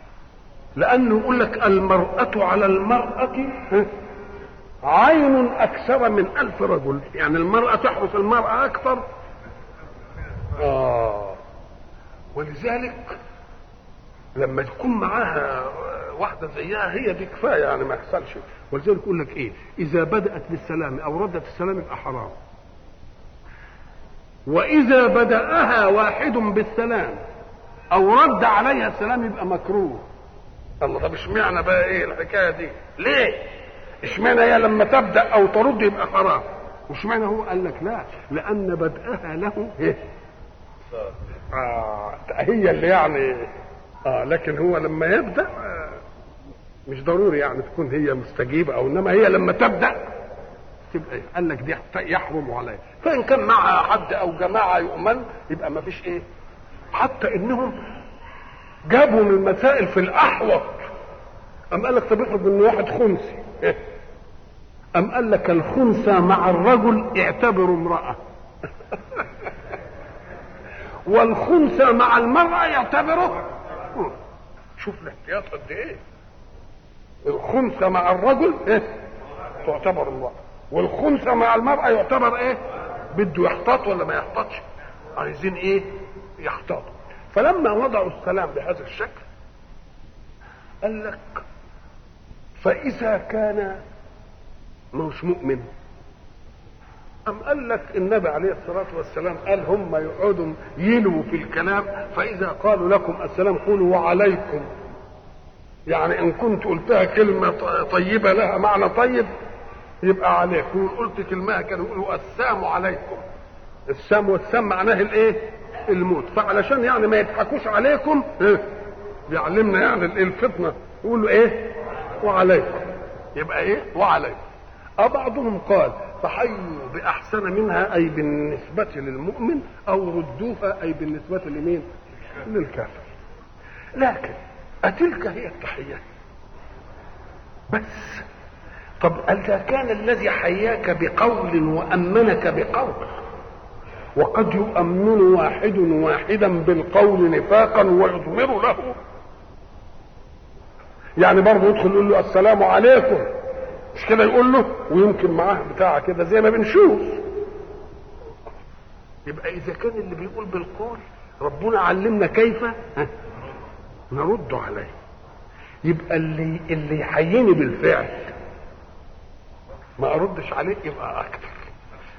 لأنه يقول لك المرأة على المرأة عين أكثر من ألف رجل. يعني المرأة تحرس المرأة أكثر. آه. ولذلك لما تكون معاها واحدة زيها هي دي كفاية يعني ما يحصلش. ولذلك يقول لك إيه؟ إذا بدأت بالسلام أو ردت السلام يبقى حرام. وإذا بدأها واحد بالسلام أو رد عليها السلام يبقى مكروه. الله طب اشمعنى بقى إيه الحكاية دي؟ ليه؟ إشمعنى هي لما تبدأ أو ترد يبقى حرام واشمعنى هو قال لك لا؟ لأن بدءها له إيه؟ آه هي اللي يعني آه لكن هو لما يبدأ آه مش ضروري يعني تكون هي مستجيبة أو إنما هي لما تبدأ تبقى إيه؟ قال لك دي يحرم عليها. فإن كان معها حد أو جماعة يؤمن يبقى ما فيش إيه؟ حتى إنهم جابوا من المسائل في الأحوط. أم قال لك طب افرض ان واحد خنثي أم قال لك الخنثى مع الرجل اعتبروا امرأة؟ والخنثى مع المرأة يعتبره؟ شوف الاحتياط قد إيه؟ الخنثى مع الرجل إيه؟ تعتبر امرأة. والخنثى مع المرأة يعتبر إيه؟ بده يحتاط ولا ما يحتاطش؟ عايزين إيه؟ يحتاطوا. فلما وضعوا السلام بهذا الشكل قال لك فإذا كان مش مؤمن. أم قال لك النبي عليه الصلاة والسلام قال هم يقعدوا يلوا في الكلام فإذا قالوا لكم السلام قولوا وعليكم. يعني إن كنت قلتها كلمة طيبة لها معنى طيب يبقى عليكم قلت كلمة كانوا يقولوا السام عليكم. السام والسام معناه الإيه؟ الموت. فعلشان يعني ما يضحكوش عليكم إيه؟ بيعلمنا يعني الفطنة. يقولوا إيه؟ وعليكم. يبقى إيه؟ وعليكم. أبعضهم قال فحيوا بأحسن منها أي بالنسبة للمؤمن أو ردوها أي بالنسبة لمين؟ للكافر. لكن أتلك هي التحية. بس. طب إذا كان الذي حياك بقول وأمنك بقول وقد يؤمن واحد واحدا بالقول نفاقا ويضمر له. يعني برضه يدخل يقول له السلام عليكم. مش كده يقول له؟ ويمكن معاه بتاع كده زي ما بنشوف. يبقى إذا كان اللي بيقول بالقول ربنا علمنا كيف نرد عليه. يبقى اللي اللي يحييني بالفعل ما أردش عليه يبقى أكتر.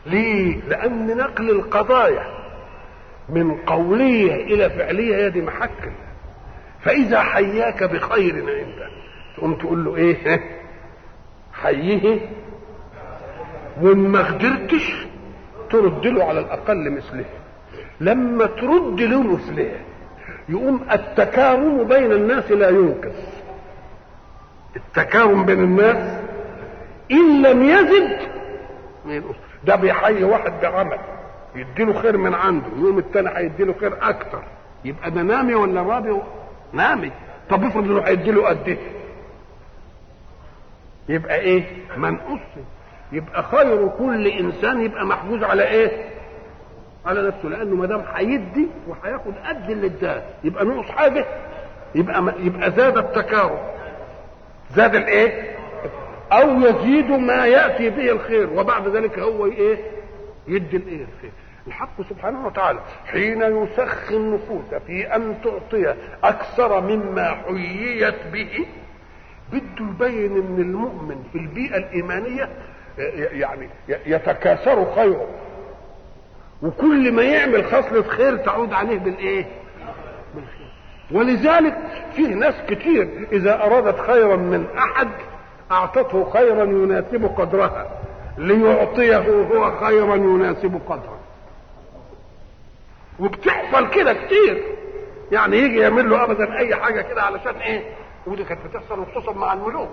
ليه؟ لأن نقل القضايا من قولية إلى فعلية هي دي محكم. فإذا حياك بخير عنده تقوم تقول له إيه؟ حييه وما قدرتش ترد له على الأقل مثله. لما ترد له مثله يقوم التكارم بين الناس لا ينقص. التكارم بين الناس إن لم يزد ده بيحيي واحد بعمل يديله خير من عنده يوم التاني هيديله خير أكتر. يبقى ده نامي ولا رابي نامي. طب افرض إنه هيديله قد إيه؟ يبقى إيه؟ منقص يبقى خير كل إنسان يبقى محجوز على إيه؟ على نفسه لأنه ما دام هيدي وهياخد قد اللي اداه يبقى نقص حاجة يبقى يبقى زاد التكارم. زاد الإيه؟ أو يزيد ما يأتي به الخير وبعد ذلك هو إيه؟ يدي الإيه الخير. الحق سبحانه وتعالى حين يسخي النفوس في أن تعطي أكثر مما حييت به بده يبين إن المؤمن في البيئة الإيمانية يعني يتكاثر خيره. وكل ما يعمل خصلة خير تعود عليه بالإيه؟ بالخير. ولذلك فيه ناس كتير إذا أرادت خيرا من أحد أعطته خيرا يناسب قدرها. ليعطيه هو خيرا يناسب قدره. وبتحصل كده كتير. يعني يجي يعمل له ابدا أي حاجة كده علشان إيه؟ ودي كانت بتحصل وخصوصا مع الملوك.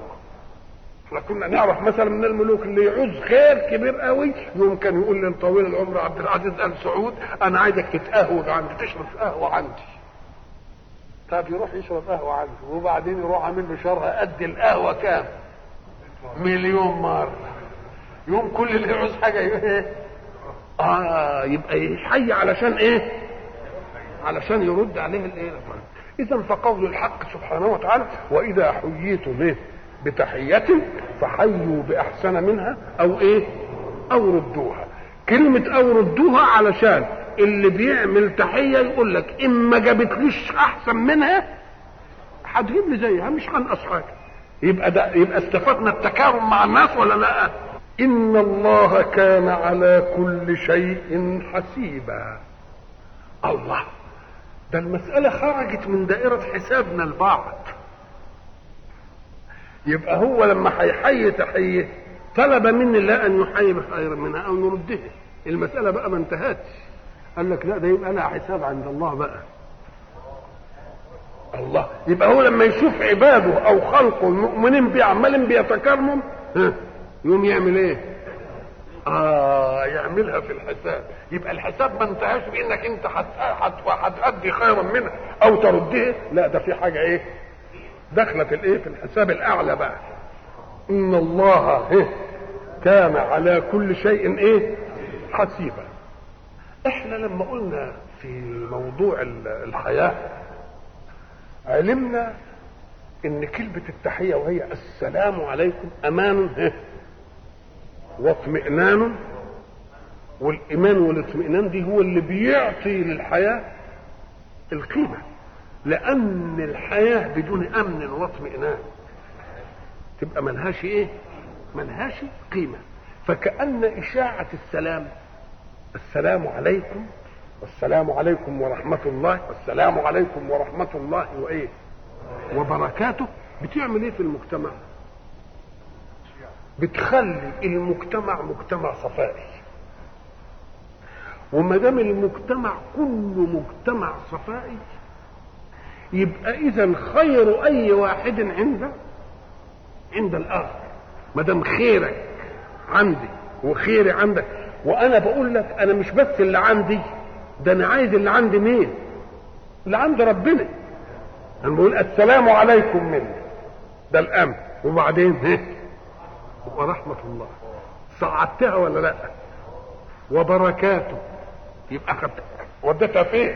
إحنا كنا نعرف مثلا من الملوك اللي يعوز خير كبير قوي يوم كان يقول لطويل العمر عبد العزيز آل سعود أنا عايزك تتقهوج عندي تشرب قهوة عندي. طب يروح يشرب قهوة عندي وبعدين يروح عامل له شرها قد القهوة كام؟ مليون مرة. يوم كل اللي يعوز حاجة إيه؟ آه يبقى يحيي علشان إيه؟ علشان يرد عليه الإيه؟ إذا فقول الحق سبحانه وتعالى وإذا حييتم إيه بتحية فحيوا بأحسن منها أو إيه؟ أو ردوها. كلمة أو ردوها علشان اللي بيعمل تحية يقول لك إن ما جابتليش أحسن منها هتجيب لي زيها مش هنقص حاجة. يبقى ده يبقى استفدنا التكارم مع الناس ولا لأ؟ إن الله كان على كل شيء حسيبا. الله ده المسألة خرجت من دائرة حسابنا البعض. يبقى هو لما هيحيي تحيه طلب مني الله أن يحيي بخير منها أو نردها المسألة بقى ما انتهتش قال لك لا ده يبقى لها حساب عند الله بقى الله يبقى هو لما يشوف عباده أو خلقه المؤمنين بيه عمالين بيتكرموا يقوم يعمل إيه؟ آه يعملها في الحساب. يبقى الحساب ما انتهاش بإنك انت هتأدي خيرا منها أو تردها. لا ده في حاجة إيه؟ دخلت الإيه؟ في الحساب الأعلى بقى. إن الله كان على كل شيء إيه؟ حسيبا. إحنا لما قلنا في موضوع الحياة علمنا إن كلمة التحية وهي السلام عليكم أمان؟ واطمئنان والإيمان والاطمئنان دي هو اللي بيعطي للحياة القيمة لأن الحياة بدون أمن واطمئنان تبقى ملهاش إيه؟ ملهاش قيمة فكأن إشاعة السلام السلام عليكم والسلام عليكم ورحمة الله والسلام عليكم ورحمة الله وإيه؟ وبركاته بتعمل إيه في المجتمع؟ بتخلي المجتمع مجتمع صفائي. وما دام المجتمع كله مجتمع صفائي يبقى إذا خير أي واحد عند عند الآخر. ما دام خيرك عندي وخيري عندك وأنا بقول لك أنا مش بس اللي عندي ده أنا عايز اللي عندي مين؟ اللي عند ربنا. أنا بقول السلام عليكم مني. ده الأمن. وبعدين؟ إيه ورحمة الله. صعدتها ولا لا؟ وبركاته. يبقى خدتها وديتها فين؟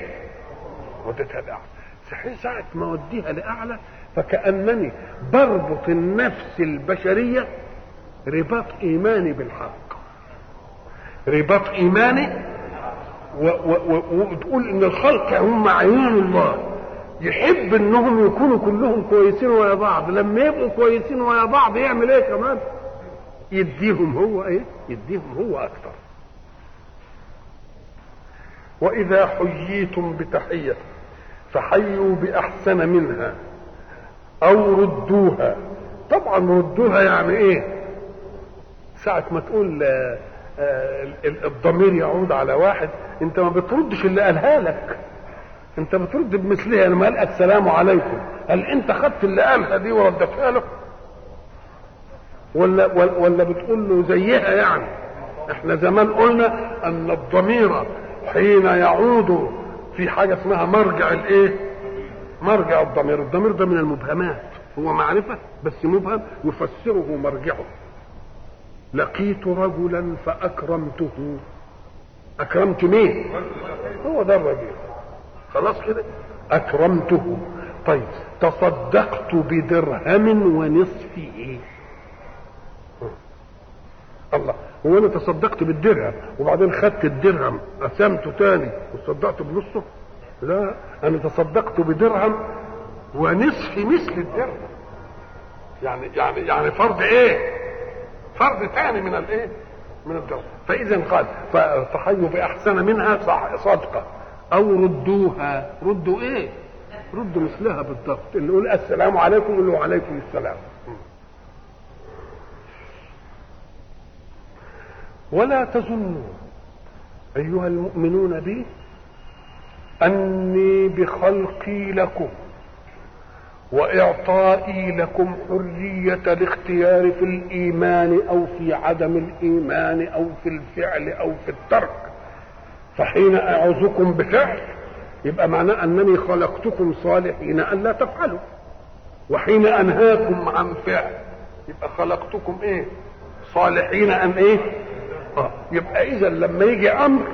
وديتها الاعلى صحيح ساعة ما أوديها لأعلى فكأنني بربط النفس البشرية رباط إيماني بالحق. رباط إيماني وتقول إن الخلق هم عيون الله. يحب إنهم يكونوا كلهم كويسين ويا بعض. لما يبقوا كويسين ويا بعض يعمل إيه كمان؟ يديهم هو إيه؟ يديهم هو أكثر. وإذا حييتم بتحية فحيوا بأحسن منها أو ردوها. طبعا ردوها يعني إيه؟ ساعة ما تقول آه آه الضمير يعود على واحد أنت ما بتردش اللي قالها لك. أنت بترد بمثلها لما قال السلام عليكم. هل أنت خدت اللي قالها دي وردتها له. ولا ولا بتقول له زيها يعني. إحنا زمان قلنا أن الضمير حين يعود في حاجة اسمها مرجع الإيه؟ مرجع الضمير. الضمير ده من المبهمات. هو معرفة بس مبهم يفسره مرجعه. لقيت رجلا فأكرمته. أكرمت مين؟ هو ده الرجل. خلاص كده؟ أكرمته. طيب تصدقت بدرهم ونصف إيه الله. هو أنا تصدقت بالدرهم وبعدين خدت الدرهم قسمته تاني وصدقت بنصه؟ لا أنا تصدقت بدرهم ونصف مثل الدرهم. يعني يعني يعني فرض إيه؟ فرض تاني من الإيه؟ من الدرهم. فإذا قال فحيوا بأحسن منها صدقة. أو ردوها. ردوا إيه؟ ردوا مثلها بالضبط. اللي يقول السلام عليكم يقول له وعليكم السلام. ولا تظنوا أيها المؤمنون بي أني بخلقي لكم وإعطائي لكم حرية الاختيار في الإيمان أو في عدم الإيمان أو في الفعل أو في الترك. فحين أعوذكم بفعل يبقى معناه أنني خلقتكم صالحين أن لا تفعلوا. وحين أنهاكم عن فعل يبقى خلقتكم إيه؟ صالحين أن إيه؟ آه. يبقى إذا لما يجي أمر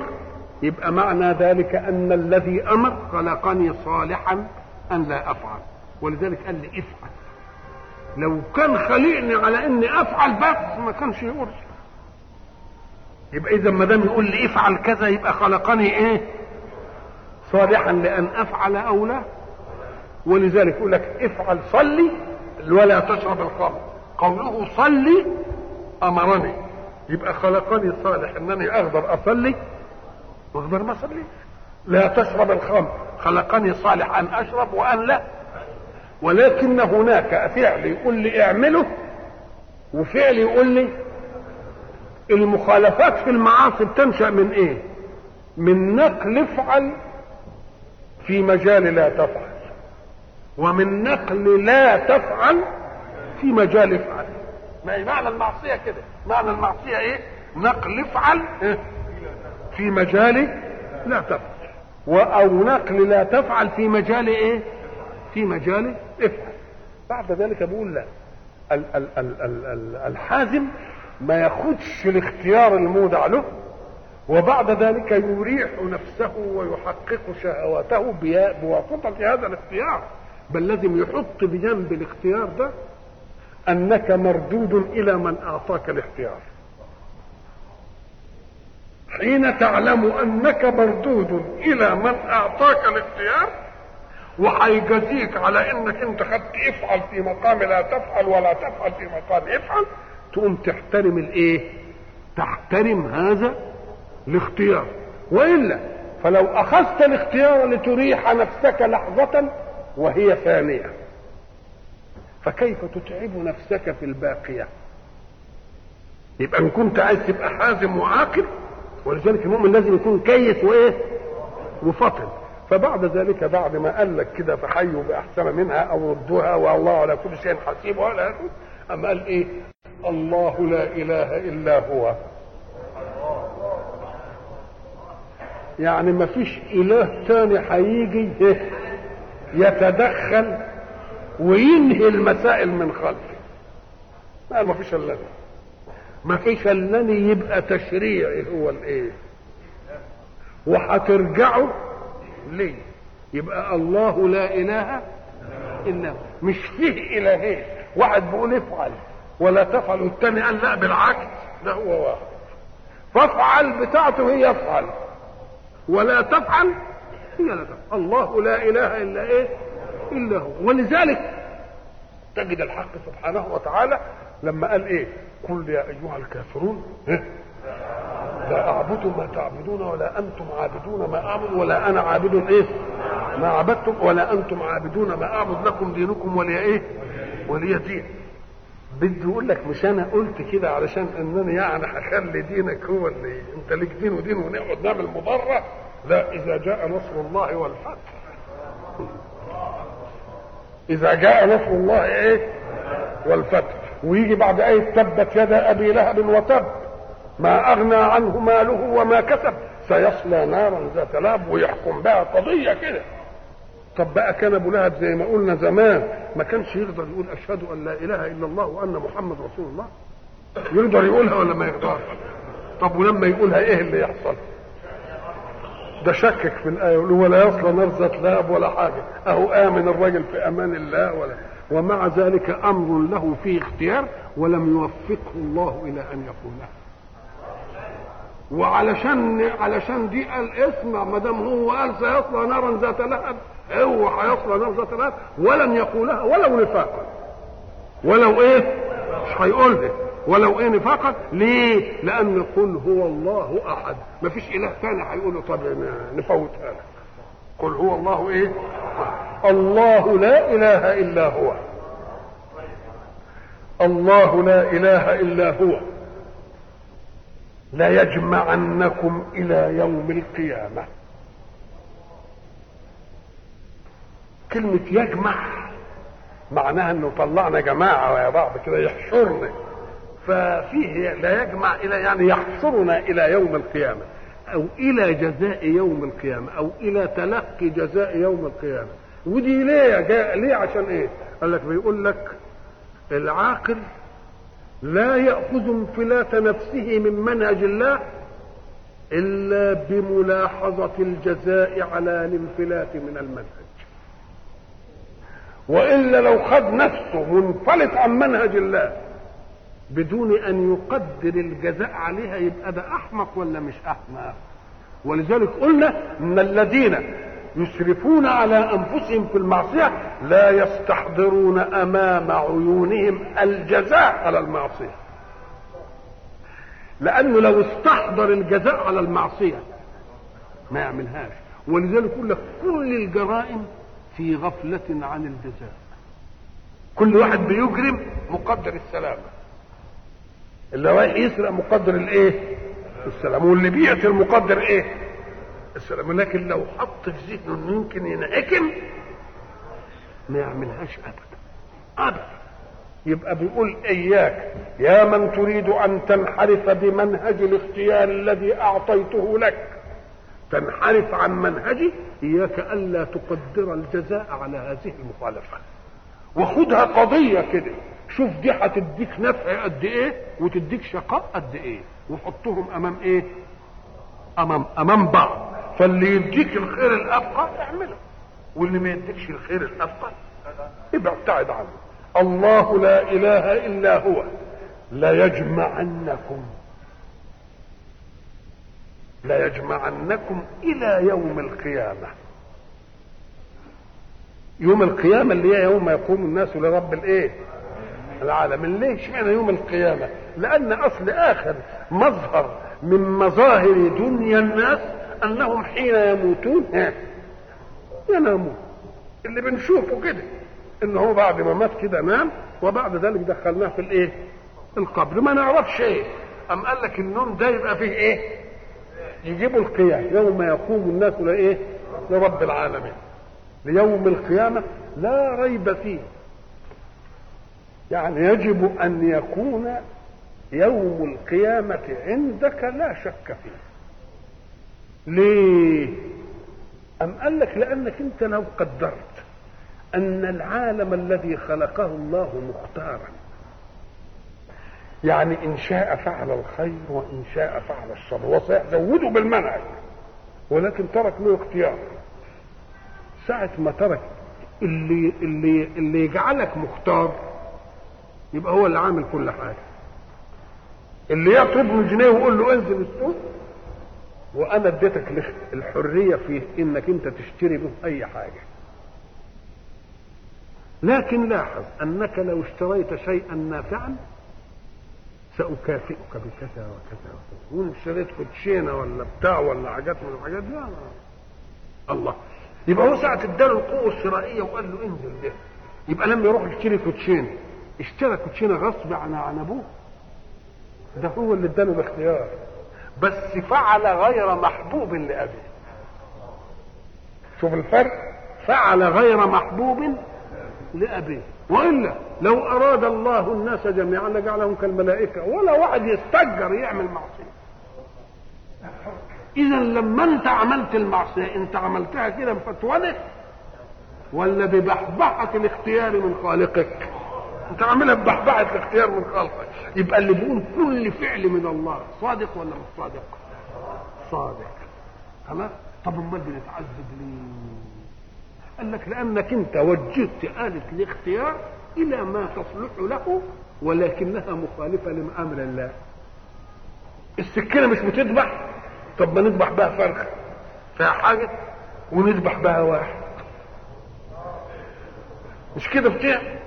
يبقى معنى ذلك أن الذي أمر خلقني صالحا أن لا أفعل. ولذلك قال لي افعل. لو كان خلقني على إني أفعل بس ما كانش يقول. يبقى اذا ما دام يقول لي افعل كذا يبقى خلقني إيه؟ صالحا لأن أفعل أو لا. ولذلك يقول لك افعل صلي ولا تشرب الخمر. قوله صلي أمرني. يبقى خلقني صالح انني أقدر اصلي واقدر ما اصليش لا تشرب الخمر. خلقني صالح ان اشرب وان لا. ولكن هناك فعل يقول لي اعمله وفعل يقول لي المخالفات في المعاصي بتنشأ من إيه؟ من نقل افعل في مجال لا تفعل ومن نقل لا تفعل في مجال افعل. ما هي معنى المعصية كده؟ معنى المعصية إيه؟ نقل افعل إيه؟ في مجال لا تفعل. أو نقل لا تفعل في مجال إيه؟ في مجال افعل. بعد ذلك بقول لا. ال ال ال ال ال الحازم ما ياخدش الاختيار المودع له وبعد ذلك يريح نفسه ويحقق شهواته بواسطة هذا الاختيار. بل لازم يحط بجنب الاختيار ده أنك مردود إلى من أعطاك الاختيار. حين تعلم أنك مردود إلى من أعطاك الاختيار وهيجازيك على إنك أنت خدت افعل في مقام لا تفعل ولا تفعل في مقام افعل تقوم تحترم الإيه؟ تحترم هذا الاختيار. وإلا فلو أخذت الاختيار لتريح نفسك لحظة وهي فانيه فكيف تتعب نفسك في الباقية؟ يبقى إن كنت عايز تبقى حازم وعاقل ولذلك المؤمن لازم يكون كيس وإيه؟ وفطن فبعد ذلك بعد ما قال لك كده فحيوا باحسن منها أو ردوها والله على كل شيء حسيب ولا أما قال إيه؟ الله لا إله إلا هو. يعني ما فيش إله تاني هيجي يتدخل وينهي المسائل من خلفه ما ما فيش إلا ما فيش إلا يبقى تشريعي هو الإيه؟ وهترجعوا ليه يبقى الله لا إله إلا مش فيه إلهين. واحد بيقول افعل ولا تفعل والتاني قال لا بالعكس ده هو واحد. فافعل بتاعته هي افعل. ولا تفعل هي لا تفعل. الله لا إله إلا إيه؟ الا هو ولذلك تجد الحق سبحانه وتعالى لما قال إيه؟ قل يا أيها الكافرون لا أعبد ما تعبدون ولا أنتم عابدون ما أعبد ولا أنا عابد إيه؟ ما عبدتم ولا أنتم عابدون ما أعبد لكم دينكم ولي إيه؟ ولي دين. بدي أقول لك مش أنا قلت كده علشان إنني يعني هخلي دينك هو اللي أنت ليك دين ودين ونقعد نعمل مضرة؟ لا إذا جاء نصر الله والفتح. إذا جاء نصر الله إيه؟ والفتح. ويجي بعد إيه تبت يد أبي لهب وتب. ما أغنى عنه ماله وما كسب. سيصلى نارا ذات لهب ويحكم بها قضية كده. طب بقى كان أبو لهب زي ما قلنا زمان ما كانش يقدر يقول أشهد أن لا إله إلا الله وأن محمد رسول الله. يقدر يقولها ولا ما يقدرش؟ طب ولما يقولها إيه اللي يحصل؟ ده شكك في يقول ولا يصل نار ذات لهب ولا حاجة. أهو آمن الرجل في أمان الله ولا ومع ذلك أمر له فيه اختيار ولم يوفقه الله إلى أن يقولها وعلشان علشان دي قال اسمع ما دام هو قال سيصلى نارا ذات لهب هو هيصلى نار ذات لهب ولم يقولها ولو نفاقا. ولو إيه؟ مش هيقولها. ولو إيه نفاقا؟ ليه؟ لأن قل هو الله أحد. ما فيش إله ثاني هيقول طب نفوتها لك. قل هو الله إيه؟ الله لا إله إلا هو. الله لا إله إلا هو. ليجمعنكم إلى يوم القيامة. كلمة يجمع معناها إنه طلعنا جماعة ويا بعض كده يحشرنا. ففيه لا يجمع إلى يعني يحشرنا إلى يوم القيامة أو إلى جزاء يوم القيامة أو إلى تلقي جزاء يوم القيامة. ودي ليه جاء ليه؟ عشان إيه؟ قال لك بيقول لك العاقل لا يأخذ انفلات نفسه من منهج الله إلا بملاحظة الجزاء على الانفلات من المنهج. وإلا لو خد نفسه منفلت عن منهج الله بدون أن يقدر الجزاء عليها يبقى ده أحمق ولا مش أحمق؟ ولذلك قلنا إن الذين يسرفون على أنفسهم في المعصية لا يستحضرون أمام عيونهم الجزاء على المعصية. لأنه لو استحضر الجزاء على المعصية ما يعملهاش. ولذلك يقول لك كل الجرائم في غفلة عن الجزاء. كل واحد بيجرم مقدر السلامة. اللي رايح يسرق مقدر الايه؟ السلام. واللي بيقتل مقدر إيه؟ السلام. لكن لو حط في ذهنه إنه يمكن ينحكم ما يعملهاش ابدا. ابدا. يبقى بيقول إياك يا من تريد أن تنحرف بمنهج الاختيار الذي أعطيته لك. تنحرف عن منهجي إياك ألا تقدر الجزاء على هذه المخالفة. وخدها قضية كده. شوف دي هتديك نفع قد إيه وتديك شقاء قد إيه وحطهم أمام إيه؟ امام أمام بعض. فاللي يديك الخير الأبقى اعمله. واللي ما يديكش الخير الأبقى ابعد عنه. الله لا إله إلا هو. لا يجمعنكم. لا يجمعنكم إلى يوم القيامة. يوم القيامة اللي هي يوم يقوم الناس لرب الإيه؟ العالم. ليه اشمعنى يوم القيامة؟ لأن أصل آخر مظهر من مظاهر دنيا الناس أنهم حين يموتون ينامون. اللي بنشوفه كده ان هو بعد ما مات كده نام وبعد ذلك دخلناه في الإيه؟ القبر. ما نعرفش إيه. أم قال لك النوم ده يبقى فيه إيه؟ يجيبوا القيام يوم يقوم الناس لإيه؟ لرب العالمين. ليوم القيامة لا ريب فيه. يعني يجب أن يكون يوم القيامة عندك لا شك فيه. ليه؟ أم قال لك لأنك أنت لو قدرت أن العالم الذي خلقه الله مختارا. يعني إن شاء فعل الخير وإن شاء فعل الشر. وسيزوده بالمنهج ولكن ترك له اختيار. ساعة ما ترك اللي اللي اللي يجعلك مختار يبقى هو اللي عامل كل حاجة. اللي يطلب له جنيه ويقول له انزل السوق وأنا اديتك الحرية في إنك أنت تشتري به أي حاجة. لكن لاحظ أنك لو اشتريت شيئا نافعا سأكافئك بكذا وكذا وكذا. وإن اشتريت كوتشينة ولا بتاع ولا حاجات من الحاجات دي الله. يبقى هو ساعة اداله القوة الشرائية وقال له انزل ده. يبقى لما يروح يشتري كوتشينة. اشترى كوتشينه غصب عن عن أبوه. ده هو اللي اداله الاختيار. بس فعل غير محبوب لأبيه. شوف الفرق. فعل غير محبوب لأبيه. وإلا لو أراد الله الناس جميعا لجعلهم كالملائكة. ولا واحد يستجر يعمل معصية. اذا لما أنت عملت المعصية أنت عملتها كده بفتوانه ولا ببحبحة الاختيار من خالقك؟ انت عاملها ببحبحه الاختيار خلقك. يبقى اللي بيقول كل فعل من الله صادق ولا مش صادق؟ صادق. خلاص طب أمال بنتعذب ليه؟ قال لك لأنك أنت وجهت آلة الاختيار إلى ما تصلح له ولكنها مخالفة لأمر الله. السكينة مش بتذبح؟ طب ما نذبح بها فرخ فيها حاجة؟ ونذبح بها واحد. مش كده بتعمل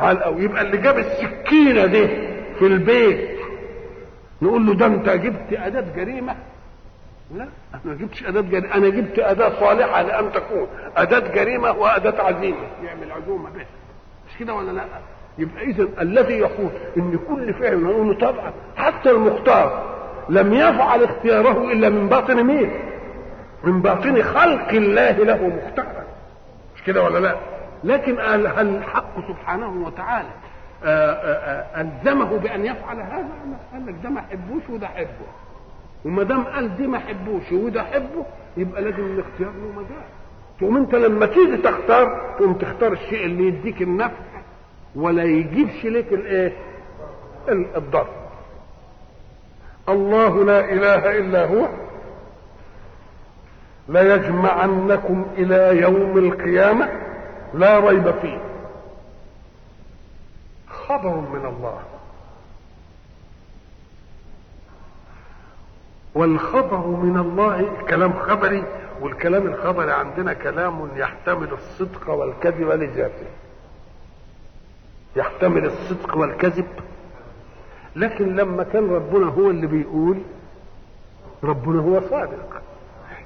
أو يبقى اللي جاب السكينة دي في البيت. نقول له ده أنت جبت أداة جريمة؟ لا أنا ما جبتش أداة جريمة. أنا جبت أداة صالحة لأن تكون. أداة جريمة وأداة عزيمه يعمل عزومة به مش كده ولا لا؟ يبقى اذا الذي يقول إن كل فعل نقول طبعا حتى المختار لم يفعل اختياره إلا من باطن مين؟ من باطن خلق الله له مختارا. مش كده ولا لا؟ لكن هل الحق سبحانه وتعالى. آه، آه، آه، ألزمه بأن يفعل هذا؟ قال لك ده ما احبوش وده احبه وما دام قال دي ما احبوش وده احبه يبقى لازم الاختيار له مجال. تقوم أنت لما تيجي تختار تقوم تختار الشيء اللي يديك النفع ولا يجيبش لك الايه ال- الضر الله لا إله إلا هو. ليجمعنكم إلى يوم القيامة. لا ريب فيه. خبر من الله. والخبر من الله كلام خبري والكلام الخبري عندنا كلام يحتمل الصدق والكذب لذاته يحتمل الصدق والكذب. لكن لما كان ربنا هو اللي بيقول ربنا هو صادق.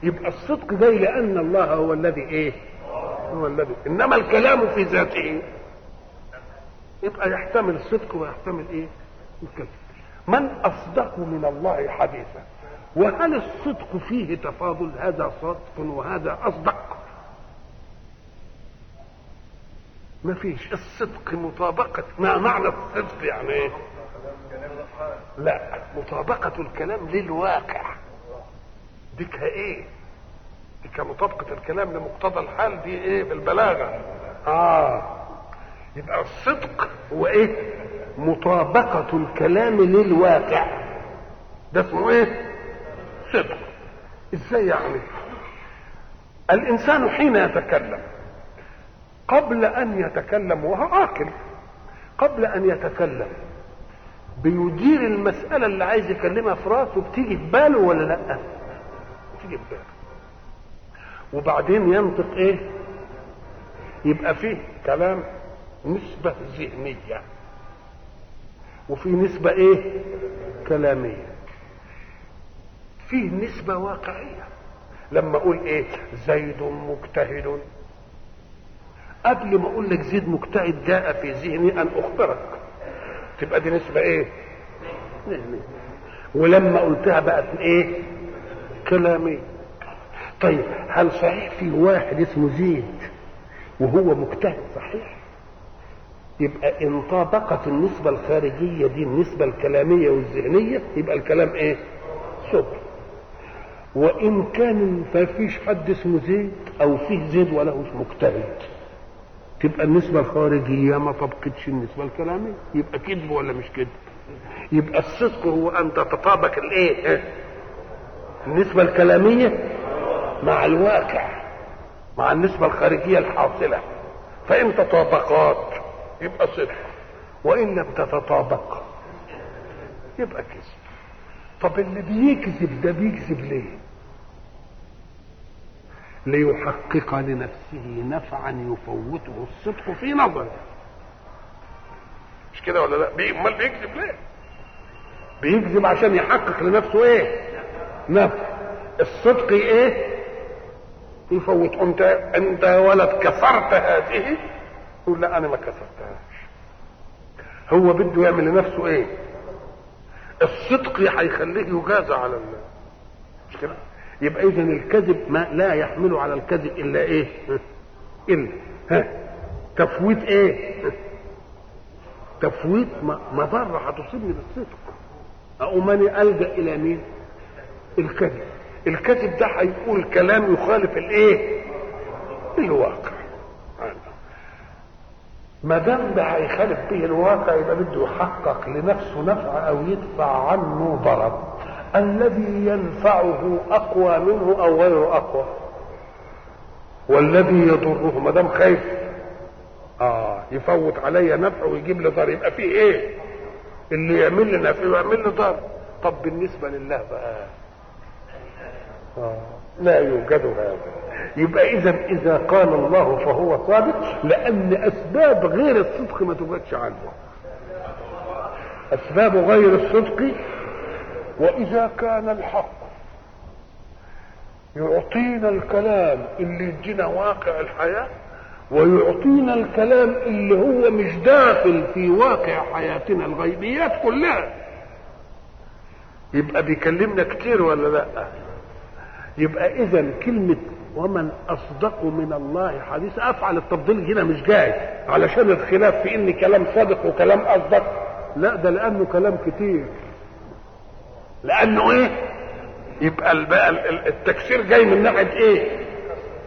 يبقى الصدق جاي لأن الله هو الذي إيه؟ هو الذي إنما الكلام في ذاته يبقى يحتمل الصدق ويحتمل إيه؟ الكذب. من أصدق من الله حديثا؟ وهل الصدق فيه تفاضل؟ هذا صدق وهذا أصدق. ما فيش. الصدق مطابقة ما معنى الصدق يعني إيه؟ لا مطابقة الكلام للواقع. دي إيه؟ كمطابقة الكلام لمقتضى الحال دي إيه؟ بالبلاغة. آه. يبقى الصدق هو إيه؟ مطابقة الكلام للواقع. ده اسمه إيه؟ صدق. إزاي يعني؟ الإنسان حين يتكلم قبل أن يتكلم وهو عاقل قبل أن يتكلم بيدير المسألة اللي عايز يكلمها في راسه بتيجي في باله ولا لأ؟ بتيجي في باله. وبعدين ينطق إيه؟ يبقى فيه كلام نسبة ذهنية. وفي نسبة إيه؟ كلامية. فيه نسبة واقعية. لما أقول إيه؟ زيد مجتهد. قبل ما أقول لك زيد مجتهد جاء في ذهني أن أخبرك. تبقى دي نسبة إيه؟ ذهنية. ولما قلتها بقت إيه؟ كلامية. طيب هل صحيح في واحد اسمه زيد وهو مجتهد صحيح؟ يبقى إن طابقت النسبة الخارجية دي النسبة الكلامية والذهنية يبقى الكلام إيه؟ صدق وإن كان ما فيش حد اسمه زيد أو فيه زيد وله مجتهد تبقى النسبة الخارجية ما طبقتش النسبة الكلامية. يبقى كذب ولا مش كذب؟ يبقى الصدق هو أن تتطابق الإيه؟ النسبة الكلامية مع الواقع مع النسبة الخارجية الحاصلة. فإن تطابقات يبقى صدق. وإن لم تتطابق يبقى كذب. طب اللي بيكذب ده بيكذب ليه؟ ليحقق لنفسه نفعا يفوته الصدق في نظره مش كده ولا لا؟ أمال بيكذب ليه؟ بيكذب عشان يحقق لنفسه إيه؟ نفع. الصدق إيه؟ يفوت أنت أنت يا ولد كسرت هذه؟ يقول لا أنا ما كسرتهاش. هو بده يعمل لنفسه إيه؟ الصدق هيخليه يجازى على ال... مش كده؟ يبقى اذا الكذب ما لا يحمل على الكذب إلا إيه؟ إلا. ها؟ تفويت إيه؟ تفويت مضره هتصيبني بالصدق. أقوم أنا ألجأ إلى مين؟ الكذب. الكذب ده هيقول كلام يخالف الايه؟ الواقع. ما دام ده هيخالف به الواقع يبقى بده يحقق لنفسه نفع أو يدفع عنه ضرر. الذي ينفعه أقوى منه أو غير أقوى. والذي يضره ما دام خايف. آه يفوت عليا نفع ويجيب لي ضرر. يبقى فيه إيه؟ اللي يعمل لي نفع ويعمل لي ضرر. طب بالنسبة لله بقى. لا يوجد هذا يبقى إذا إذا قال الله فهو صادق لأن أسباب غير الصدق ما توجدش عنه. أسباب غير الصدق وإذا كان الحق يعطينا الكلام اللي يدينا واقع الحياة ويعطينا الكلام اللي هو مش داخل في واقع حياتنا الغيبيات كلها. يبقى بيكلمنا كتير ولا لأ؟ يبقى اذا كلمة ومن أصدق من الله حديثا أفعل التفضيل هنا مش جاي علشان الخلاف في إن كلام صادق وكلام أصدق. لا ده لأنه كلام كتير. لأنه إيه؟ يبقى التكسير جاي من ناحية إيه؟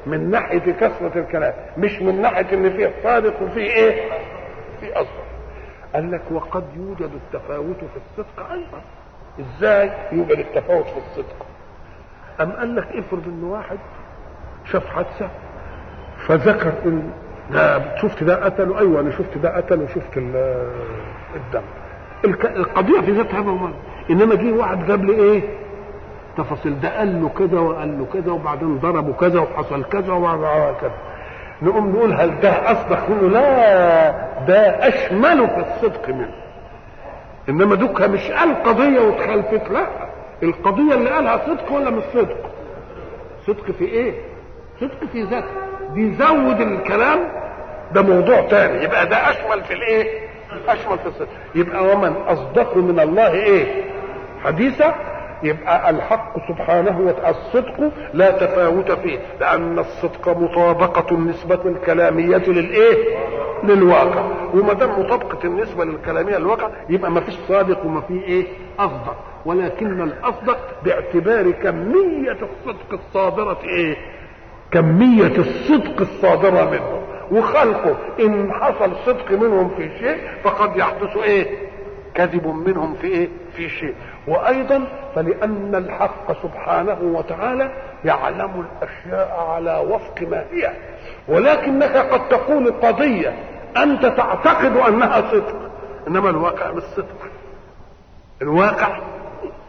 من ناحية كثرة الكلام مش من ناحية إن فيه صادق وفيه إيه؟ في أصدق. قال لك وقد يوجد التفاوت في الصدق أيضا. إزاي يوجد التفاوت في الصدق؟ قال لك افرض ان واحد؟ شاف حادثه فذكر إن ده شفت ده قتله أيوه أنا شفت ده قتله وشفت ال- الدم. القضية في ذاتها موضوع إنما جه واحد جاب لي إيه؟ تفاصيل. ده قال له كذا وقال له كذا وبعدين ضربه كذا وحصل كذا وبعدين كذا نقوم نقول هل ده أصدق؟ منه لا ده أشمل في الصدق منه. إنما دوكها مش قال قضية واتخلفت لا. القضية اللي قالها صدق ولا مش صدق؟ صدق في إيه؟ صدق في ذاته. بيزود الكلام ده موضوع تاني. يبقى ده أشمل في الإيه؟ أشمل في الصدق. يبقى ومن أصدق من الله إيه؟ حديثا يبقى الحق سبحانه الصدق لا تفاوت فيه لأن الصدق مطابقة النسبة الكلامية للإيه؟ للواقع. وما دام مطابقة النسبة الكلاميه للواقع يبقى ما فيش صادق وما فيه إيه؟ أصدق. ولكن الأصدق باعتبار كمية الصدق الصادرة إيه؟ كمية الصدق الصادرة منه. وخلقه إن حصل صدق منهم في شيء فقد يحدث إيه؟ كذب منهم في إيه؟ في شيء. وأيضا فلأن الحق سبحانه وتعالى يعلم الأشياء على وفق ما هي. ولكنك قد تقول قضية أنت تعتقد أنها صدق إنما الواقع مش صدق الواقع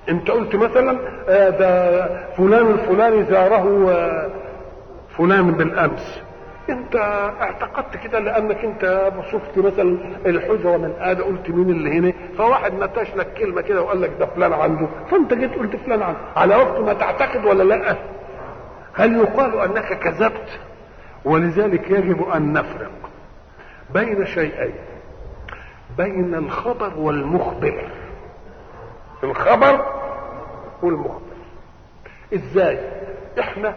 انت قلت مثلا آه، ده فلان الفلاني زاره آه، فلان بالأمس. انت اعتقدت كده لانك انت شفت مثلا الحجره من ادى قلت مين اللي هنا؟ فواحد نتاش لك كلمة كده وقال لك ده فلان عنده. فانت جيت قلت فلان عنده. على وقت ما تعتقد ولا لا؟ هل يقال أنك كذبت؟ ولذلك يجب أن نفرق بين شيئين. بين الخبر والمخبر. الخبر والمخبر. إزاي؟ إحنا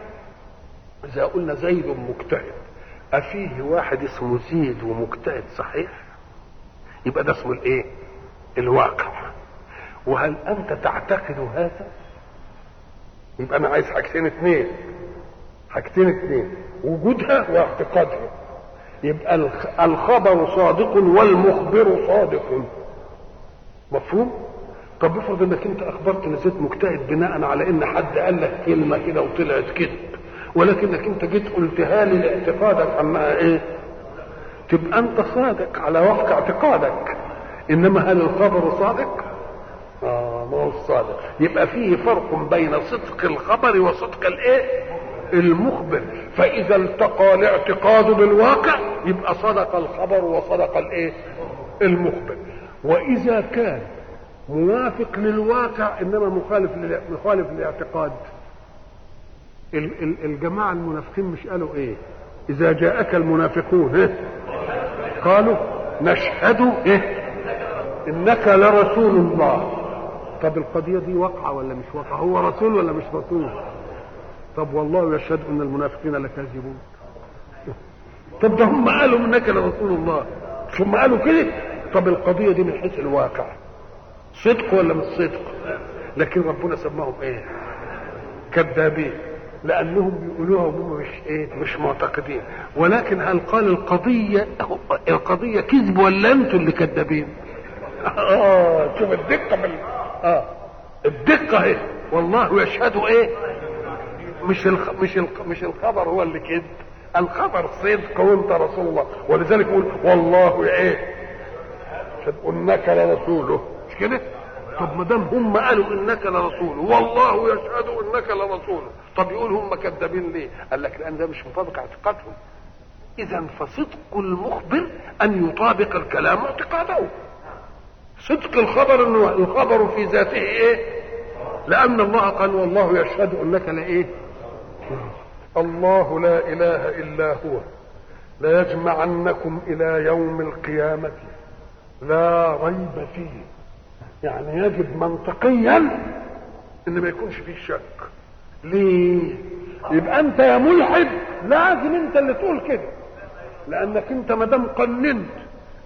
إذا قلنا زيد مجتهد. أفيه واحد اسمه زيد ومجتهد صحيح؟ يبقى ده اسمه الإيه؟ الواقع. وهل أنت تعتقد هذا؟ يبقى أنا عايز حاجتين اثنين حاجتين اثنين وجودها واعتقادها. يبقى الخ- الخبر صادق والمخبر صادق. مفهوم؟ طب افرض إنك أنت أخبرت إن زيد مجتهد بناء على إن حد قال لك كلمة كده وطلعت كذب ولكنك انت جيت قلتها لي لاعتقادك. انها إيه؟ تبقى أنت صادق على وفق اعتقادك. إنما هل الخبر صادق؟ آه ما هو الصادق. يبقى فيه فرق بين صدق الخبر وصدق الإيه؟ المخبر. فإذا التقى الاعتقاد بالواقع يبقى صدق الخبر وصدق الإيه؟ المخبر. وإذا كان موافق للواقع إنما مخالف مخالف للاعتقاد. ال- ال- الجماعة المنافقين مش قالوا إيه؟ إذا جاءك المنافقون إيه؟ قالوا نشهد إيه؟ إنك لرسول الله. طب القضية دي واقعة ولا مش واقعة؟ هو رسول ولا مش رسول؟ طب والله يشهد إن المنافقين لكاذبون. طب ده هم قالوا إنك لرسول الله. ثم قالوا كده؟ طب القضية دي من حيث الواقع. صدق ولا مش صدق؟ لكن ربنا سماهم إيه؟ كذابين. لأنهم بيقولوها وهم مش إيه مش معتقدين. ولكن هل قال القضية القضية كذب ولا أنتوا اللي كذابين؟ آه شوف الدقة من آه الدقة اهي والله يشهد إيه؟ مش الخ... مش الخ... مش الخبر هو اللي كذب. الخبر صدق وأنت رسول الله. ولذلك يقول والله إيه؟ إنك لرسوله. مش كده؟ طب ما دام هم قالوا إنك لرسوله والله يشهد إنك لرسوله. طب يقول هم كذابين ليه؟ قال لك لأن ده مش مطابق اعتقادهم. إذا فصدق المخبر أن يطابق الكلام اعتقاده. صدق الخبر إنه الخبر في ذاته إيه؟ لأن الله قال والله يشهد أنك لإيه؟ الله لا إله إلا هو. ليجمعنكم إلى يوم القيامة. لا ريب فيه. يعني يجب منطقيا إن ما يكونش فيه شك. ليه؟ يبقى أنت يا ملحد لازم أنت اللي تقول كده. لأنك أنت ما دام قننت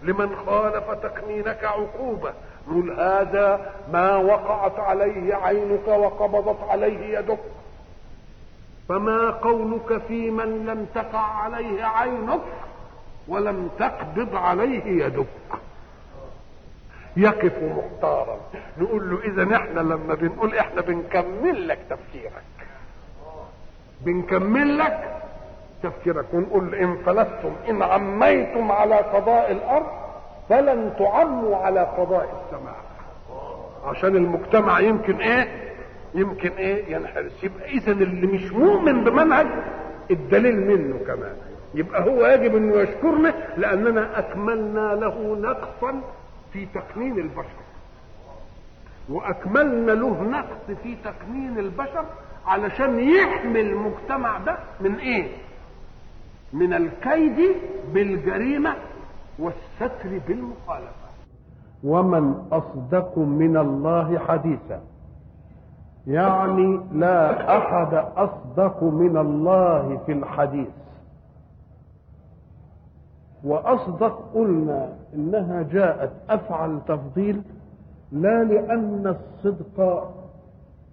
لمن خالف تقنينك عقوبة نقول هذا ما وقعت عليه عينك وقبضت عليه يدك. فما قولك في من لم تقع عليه عينك ولم تقبض عليه يدك. يقف محتارا نقول له إذا إحنا لما بنقول إحنا بنكمل لك تفكيرك بنكمل لك تفكيرك ونقول إن فلستم إن عميتم على قضاء الأرض فلن تعموا على قضاء السماء. عشان المجتمع يمكن إيه؟ يمكن إيه؟ ينحرس. يبقى اذا اللي مش مؤمن بمنهج الدليل منه كمان. يبقى هو يجب إنه يشكرنا لأننا أكملنا له نقصا في تقنين البشر. وأكملنا له نقص في تقنين البشر علشان يحمي المجتمع ده من إيه؟ من الكيد بالجريمة والستر بالمخالفة. ومن أصدق من الله حديثا. يعني لا أحد أصدق من الله في الحديث. وأصدق قلنا إنها جاءت أفعل تفضيل لا لأن الصدق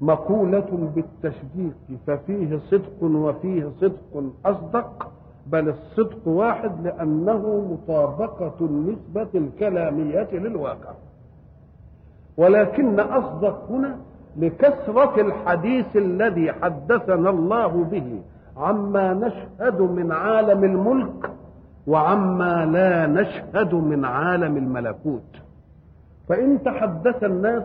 مقولة بالتشبيك ففيه صدق وفيه صدق أصدق بل الصدق واحد لأنه مطابقة النسبة الكلامية للواقع. ولكن أصدق هنا لكثرة الحديث الذي حدثنا الله به عما نشهد من عالم الملك وعما لا نشهد من عالم الملكوت. فإن تحدث الناس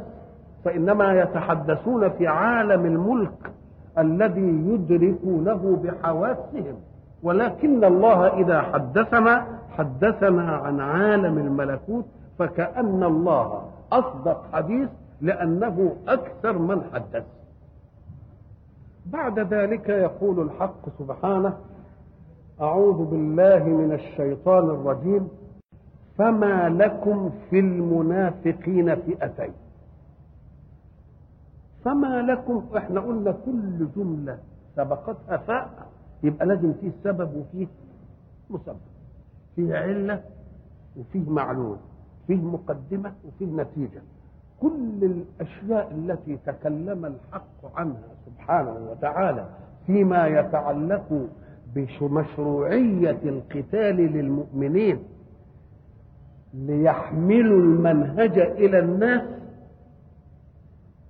فإنما يتحدثون في عالم الملك الذي يدركونه بحواسهم. ولكن الله إذا حدثنا حدثنا عن عالم الملكوت فكأن الله أصدق حديث لأنه أكثر من حدث. بعد ذلك يقول الحق سبحانه أعوذ بالله من الشيطان الرجيم فما لكم في المنافقين فئتين. فما لكم؟ إحنا قلنا كل جملة سبقتها فاء يبقى لازم فيه سبب وفيه مسبب. فيه علة وفيه معلول فيه مقدمة وفيه نتيجة. كل الأشياء التي تكلم الحق عنها سبحانه وتعالى فيما يتعلق بمشروعية القتال للمؤمنين ليحملوا المنهج إلى الناس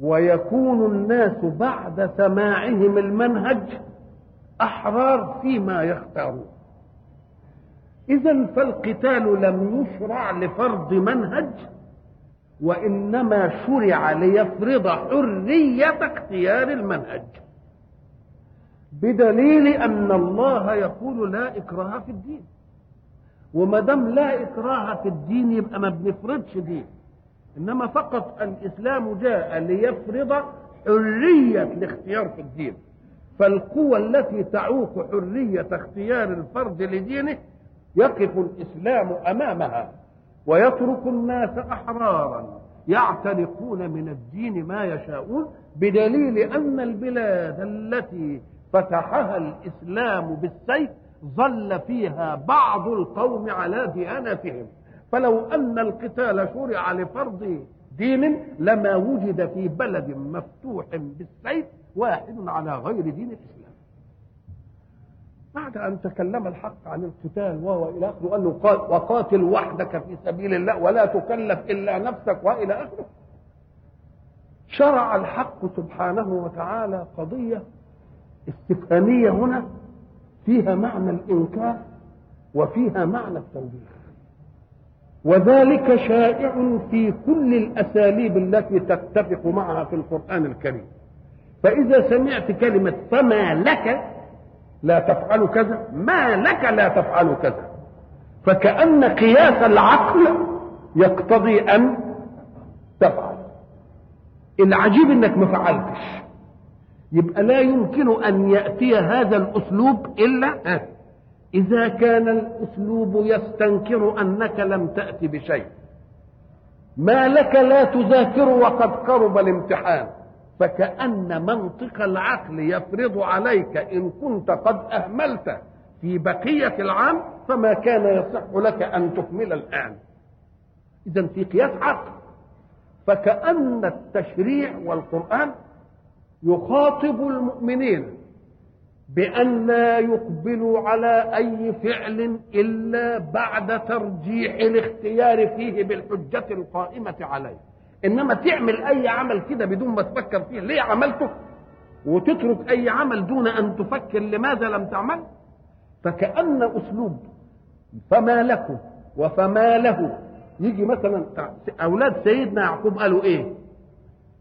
ويكون الناس بعد سماعهم المنهج أحرار فيما يختارون. اذا فالقتال لم يشرع لفرض منهج وإنما شرع ليفرض حرية اختيار المنهج. بدليل أن الله يقول لا إكراه في الدين. وما دام لا إكراه في الدين يبقى ما بنفرضش دين. إنما فقط الإسلام جاء ليفرض حرية الاختيار في الدين. فالقوى التي تعوق حرية اختيار الفرد لدينه يقف الإسلام أمامها ويترك الناس أحرارا يعتنقون من الدين ما يشاءون بدليل أن البلاد التي فتحها الإسلام بالسيف ظل فيها بعض القوم على ديانتهم. فلو أن القتال شرع لفرض دين لما وجد في بلد مفتوح بالسيف واحد على غير دين الإسلام. بعد أن تكلم الحق عن القتال وهو إلى آخره قال وقاتل وحدك في سبيل الله ولا تكلف إلا نفسك وإلى آخره. شرع الحق سبحانه وتعالى قضية استفهامية هنا فيها معنى الإنكار وفيها معنى التوبيخ وذلك شائع في كل الأساليب التي تتفق معها في القرآن الكريم. فإذا سمعت كلمة فما لك لا تفعل كذا ما لك لا تفعل كذا. فكأن قياس العقل يقتضي أن تفعل. العجيب إنك ما فعلتش. يبقى لا يمكن أن يأتي هذا الأسلوب إلا إذا كان الأسلوب يستنكر أنك لم تأت بشيء. ما لك لا تذاكر وقد قرب الامتحان. فكأن منطق العقل يفرض عليك إن كنت قد أهملت في بقية العام فما كان يصح لك أن تكمل الآن. إذا في قياس عقل. فكأن التشريع والقرآن يخاطب المؤمنين. بأن لا يقبلوا على أي فعل إلا بعد ترجيح الاختيار فيه بالحجة القائمة عليه. إنما تعمل أي عمل كده بدون ما تفكر فيه. ليه عملته؟ وتترك أي عمل دون أن تفكر لماذا لم تعمل؟ فكأن أسلوب فما لكم وفما له. يجي مثلا أولاد سيدنا يعقوب قالوا إيه؟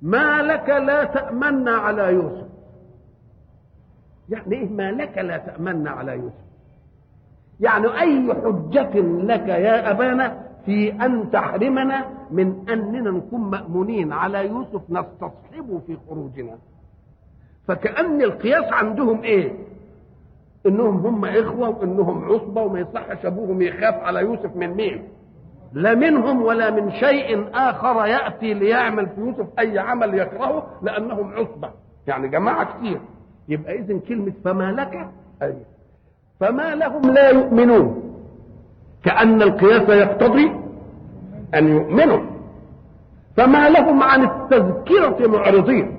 ما لك لا تأمنا على يوسف. يعني إيه؟ ما لك لا تأمن على يوسف. يعني أي حجة لك يا أبانا في أن تحرمنا من أننا نكون مأمونين على يوسف نستصحبه في خروجنا. فكأن القياس عندهم إيه؟ إنهم هم إخوة وإنهم عصبة وما يصحش أبوهم يخاف على يوسف من مين. لا منهم ولا من شيء آخر يأتي ليعمل في يوسف أي عمل يكرهه لأنهم عصبة. يعني جماعة كتير. يبقى اذا كلمة فما لك. فما لهم لا يؤمنون. كأن القياس يقتضي أن يؤمنوا. فما لهم عن التذكرة معرضين.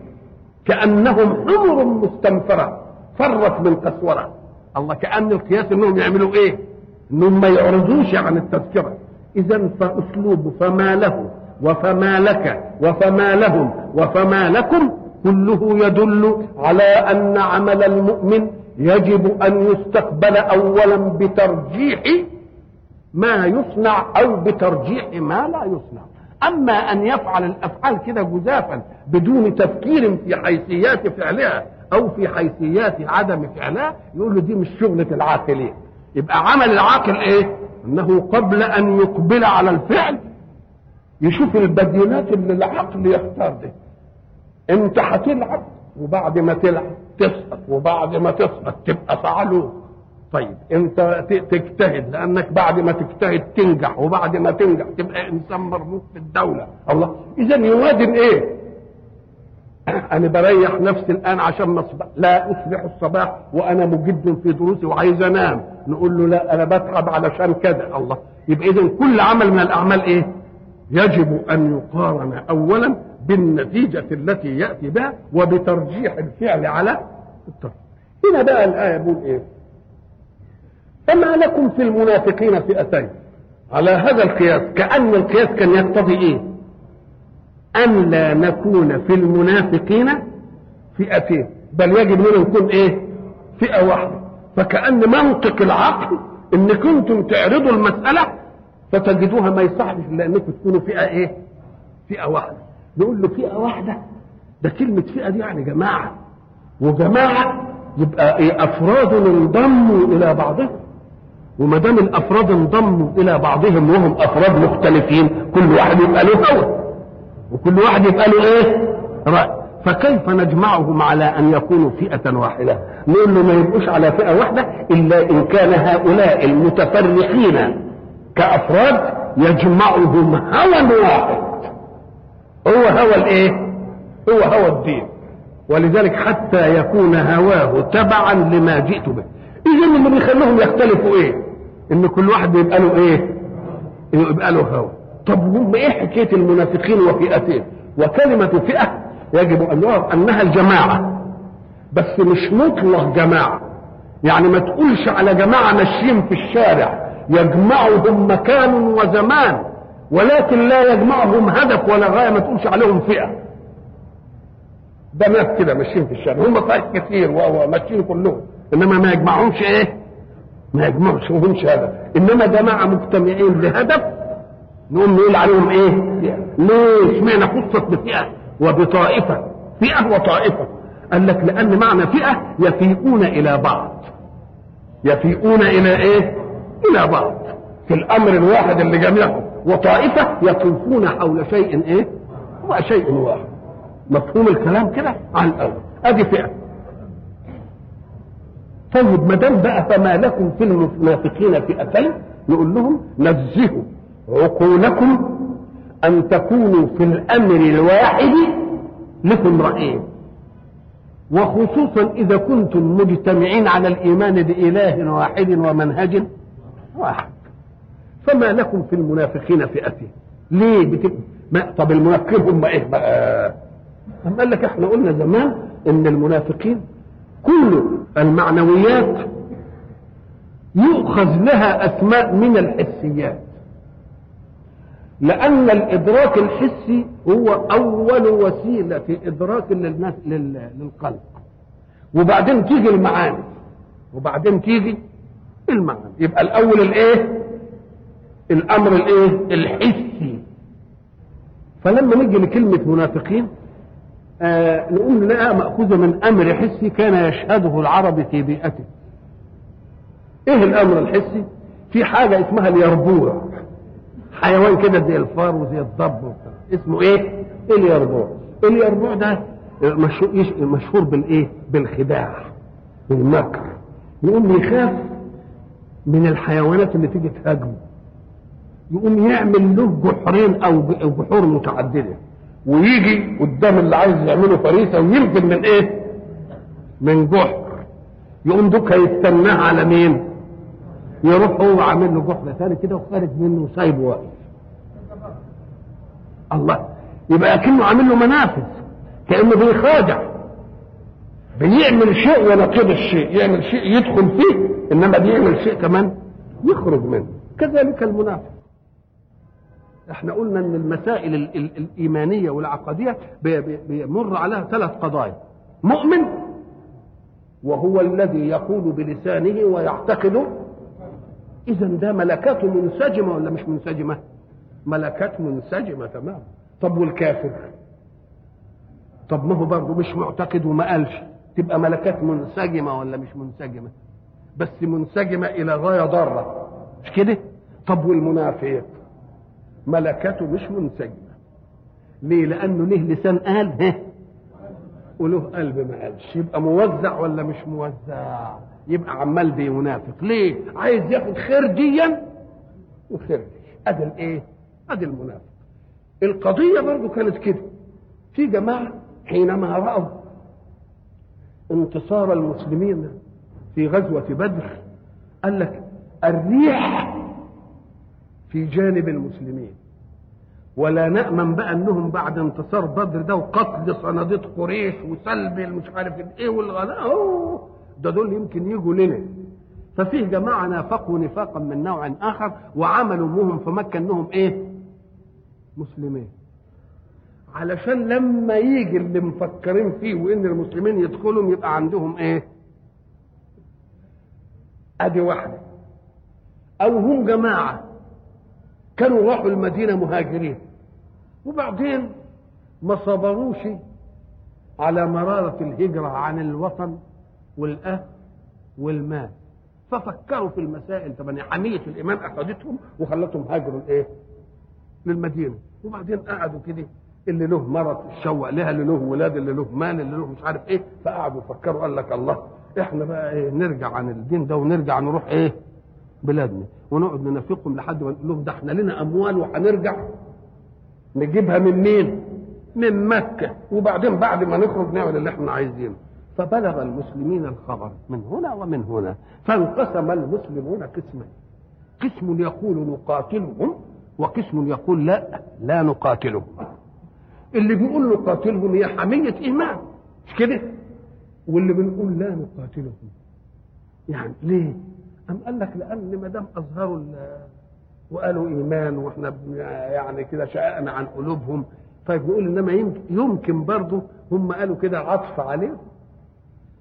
كأنهم حمر مستنفرة فرت من قسورة. الله كأن القياس أنهم يعملوا إيه؟ أنهم ما يعرضوش عن التذكرة. إذا فأسلوب فما له وفما لك وفما لهم وفما لكم كله يدل على أن عمل المؤمن يجب أن يستقبل اولا بترجيح ما يصنع أو بترجيح ما لا يصنع. أما أن يفعل الأفعال كده جزافا بدون تفكير في حيثيات فعلها أو في حيثيات عدم فعلها يقول له دي مش شغلة العاقلين. يبقى عمل العاقل إيه؟ أنه قبل أن يقبل على الفعل يشوف البديلات اللي العقل يختار ده. انت هتلعب وبعد ما تلعب تسقط وبعد ما تسقط تبقى صعلوك طيب انت تجتهد لانك بعد ما تجتهد تنجح وبعد ما تنجح تبقى انسان مرموق في الدولة. الله إذا يوازن إيه؟ أنا بريح نفسي الآن عشان مصبح لا أصبح الصباح وأنا مجد في دروسي وعايز أنام. نقول له لا أنا بتعب علشان كذا الله يبقى اذا كل عمل من الأعمال إيه؟ يجب أن يقارن اولا بالنتيجة التي يأتي بها وبترجيح الفعل على الترك هنا بقى الآية بيقول إيه؟ فما لكم في المنافقين فئتين. على هذا القياس كأن القياس كان يقتضي إيه؟ أن لا نكون في المنافقين فئتين. بل يجب أن نكون إيه؟ فئة واحدة. فكأن منطق العقل إن كنتم تعرضوا المسألة فتجدوها ما يصحش إلا أنكم تكونوا فئة إيه؟ فئة واحدة. نقول له فئة واحدة. ده كلمة فئة دي يعني جماعة. وجماعة يبقى إيه؟ أفراد انضموا إلى بعضهم. وما دام الأفراد انضموا إلى بعضهم وهم أفراد مختلفين كل واحد يبقى له هوى. وكل واحد يبقى له إيه؟ رأي. فكيف نجمعهم على أن يكونوا فئة واحدة؟ نقول له ما يبقوش على فئة واحدة إلا إن كان هؤلاء المتفرقين كأفراد يجمعهم هوى واحد. هو هوى الإيه؟ هو هوى الدين. ولذلك حتى يكون هواه تبعا لما جئت به. اذا اللي بيخليهم يختلفوا إيه؟ إن كل واحد يبقى له إيه؟ يبقى له هوى. طب هم إيه حكاية المنافقين وفئتين؟ وكلمة فئة يجب أن يعرف أنها الجماعة. بس مش مطلق جماعة. يعني ما تقولش على جماعة ماشيين في الشارع. يجمعهم مكان وزمان. ولكن لا يجمعهم هدف ولا غاية ما تقولش عليهم فئة. ده ناس كده ماشيين في الشارع. هم طائف كتير وهو ماشيين كلهم. إنما ما يجمعهمش إيه؟ ما يجمعش همش هدف. إنما جماعة مجتمعين لهدف نقوم نقول عليهم إيه؟ فئة. ليه؟ إشمعنى خصت بفئة؟ وبطائفة. فئة وطائفة. قال لك لأن معنى فئة يفيئون إلى بعض. يفيئون إلى إيه؟ إلى بعض. في الأمر الواحد اللي جميعهم وطائفة يطوفون حول شيء إيه؟ وشيء واحد. مفهوم الكلام كده؟ عن الأول. أدي فئة. طيب ما دام بقى فما لكم في المنافقين فئتين نقول لهم نزهوا عقولكم أن تكونوا في الأمر الواحد لكم رأيين. وخصوصا إذا كنتم مجتمعين على الإيمان بإله واحد ومنهج واحد. فما لكم في المنافقين فئتين ليه بت... ما... طب المنافقين هم إيه بقى؟ أم قال لك إحنا قلنا زمان إن المنافقين كل المعنويات يؤخذ لها أسماء من الحسيات. لأن الإدراك الحسي هو أول وسيلة إدراك للناس لل... للقلب. وبعدين تيجي المعاني. وبعدين تيجي المعنى يبقى الأول الإيه؟ الأمر الإيه؟ الحسي فلما نيجي لكلمة منافقين آه نقول لا مأخوذة من أمر حسي كان يشهده العرب في بيئته. إيه الأمر الحسي؟ في حاجة اسمها اليربوع. حيوان كده زي الفار وزي الضب وبتاع. اسمه إيه؟ اليربوع. اليربوع ده مشهور مشهور بالإيه؟ بالخداع بالمكر. يقوم يخاف من الحيوانات اللي تيجي تهاجمه. يقوم يعمل له جحرين أو جحور متعددة. ويجي قدام اللي عايز يعمله فريسة وينزل من إيه؟ من جحر. يقوم دوك هيستناه على مين؟ يروح هو عامل له جحر ثاني كده وخارج منه وسايبه واقف. الله. يبقى كأنه عامل له منافذ. كأنه بيخادع. بيعمل شيء ونقيض الشيء. يعمل شيء يدخل فيه إنما بيعمل شيء كمان يخرج منه. كذلك المنافق إحنا قلنا إن المسائل ال ال الإيمانية والعقدية بيمر عليها ثلاث قضايا. مؤمن وهو الذي يقول بلسانه ويعتقد. إذا ده ملكاته منسجمة ولا مش منسجمة؟ ملكات منسجمة تمام. طب والكافر؟ طب ما هو برضه مش معتقد وما قالش. تبقى ملكات منسجمة ولا مش منسجمة؟ بس منسجمة إلى غاية ضارة. مش كده؟ طب والمنافق؟ ملكته مش منسجمة. ليه؟ لأنه له لسان قال ها؟ وله قلب ما قالش. يبقى موزع ولا مش موزع؟ يبقى عمال بينافق. ليه؟ عايز ياخد خير ديا وخير دي أدي الإيه؟ أدي المنافق. القضية برضو كانت كده. في جماعة حينما رأوا انتصار المسلمين في غزوة بدر قال لك الريح في جانب المسلمين. ولا نأمن بقى أنهم بعد انتصار بدر ده وقتل صناديد قريش وسلب مش عارف إيه والغلاء. ده دول يمكن يجوا لنا. ففيه جماعة نافقوا نفاقا من نوع آخر وعملوا مهم في مكة أنهم إيه؟ مسلمين. علشان لما يجي اللي مفكرين فيه وإن المسلمين يدخلوا يبقى عندهم إيه؟ أدي واحدة. أو هم جماعة كانوا راحوا المدينة مهاجرين. وبعدين ما صبروش على مرارة الهجرة عن الوطن والأهل والمال. ففكروا في المسائل طبعا حمية الإيمان أخذتهم وخلتهم هاجروا الإيه؟ للمدينة. وبعدين قعدوا كده اللي له مرض الشوق لها اللي له ولاد اللي له مال اللي له مش عارف إيه. فقعدوا يفكروا قال لك الله إحنا بقى إيه نرجع عن الدين ده ونرجع نروح إيه؟ بلادنا. ونقعد ننافقهم لحد ما نقول لهم ده إحنا لنا أموال وهنرجع نجيبها من مين؟ من مكة. وبعدين بعد ما نخرج نعمل اللي إحنا عايزينه. فبلغ المسلمين الخبر من هنا ومن هنا فانقسم المسلمون قسمين. قسم يقول نقاتلهم وقسم يقول لا لا نقاتلهم. اللي بيقول نقاتلهم هي حمية إيمان. مش كده؟ واللي بنقول لا نقاتلهم. يعني ليه؟ أم قال لك لأن ما دام أظهروا وقالوا إيمان وإحنا يعني كده شققنا عن قلوبهم طيب نقول إنما يمكن, يمكن برضه هم قالوا كده عطف عليهم.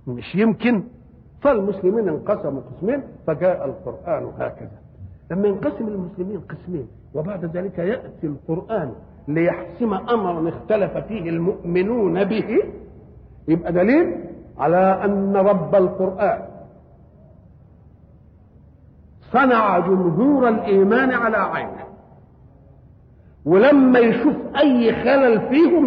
مش يمكن. فالمسلمين انقسموا قسمين فجاء القرآن هكذا. لما ينقسم المسلمين قسمين وبعد ذلك يأتي القرآن ليحسم أمرا اختلف فيه المؤمنون به يبقى دليل على أن رب القرآن صنع جمهور الإيمان على عينه. ولما يشوف أي خلل فيهم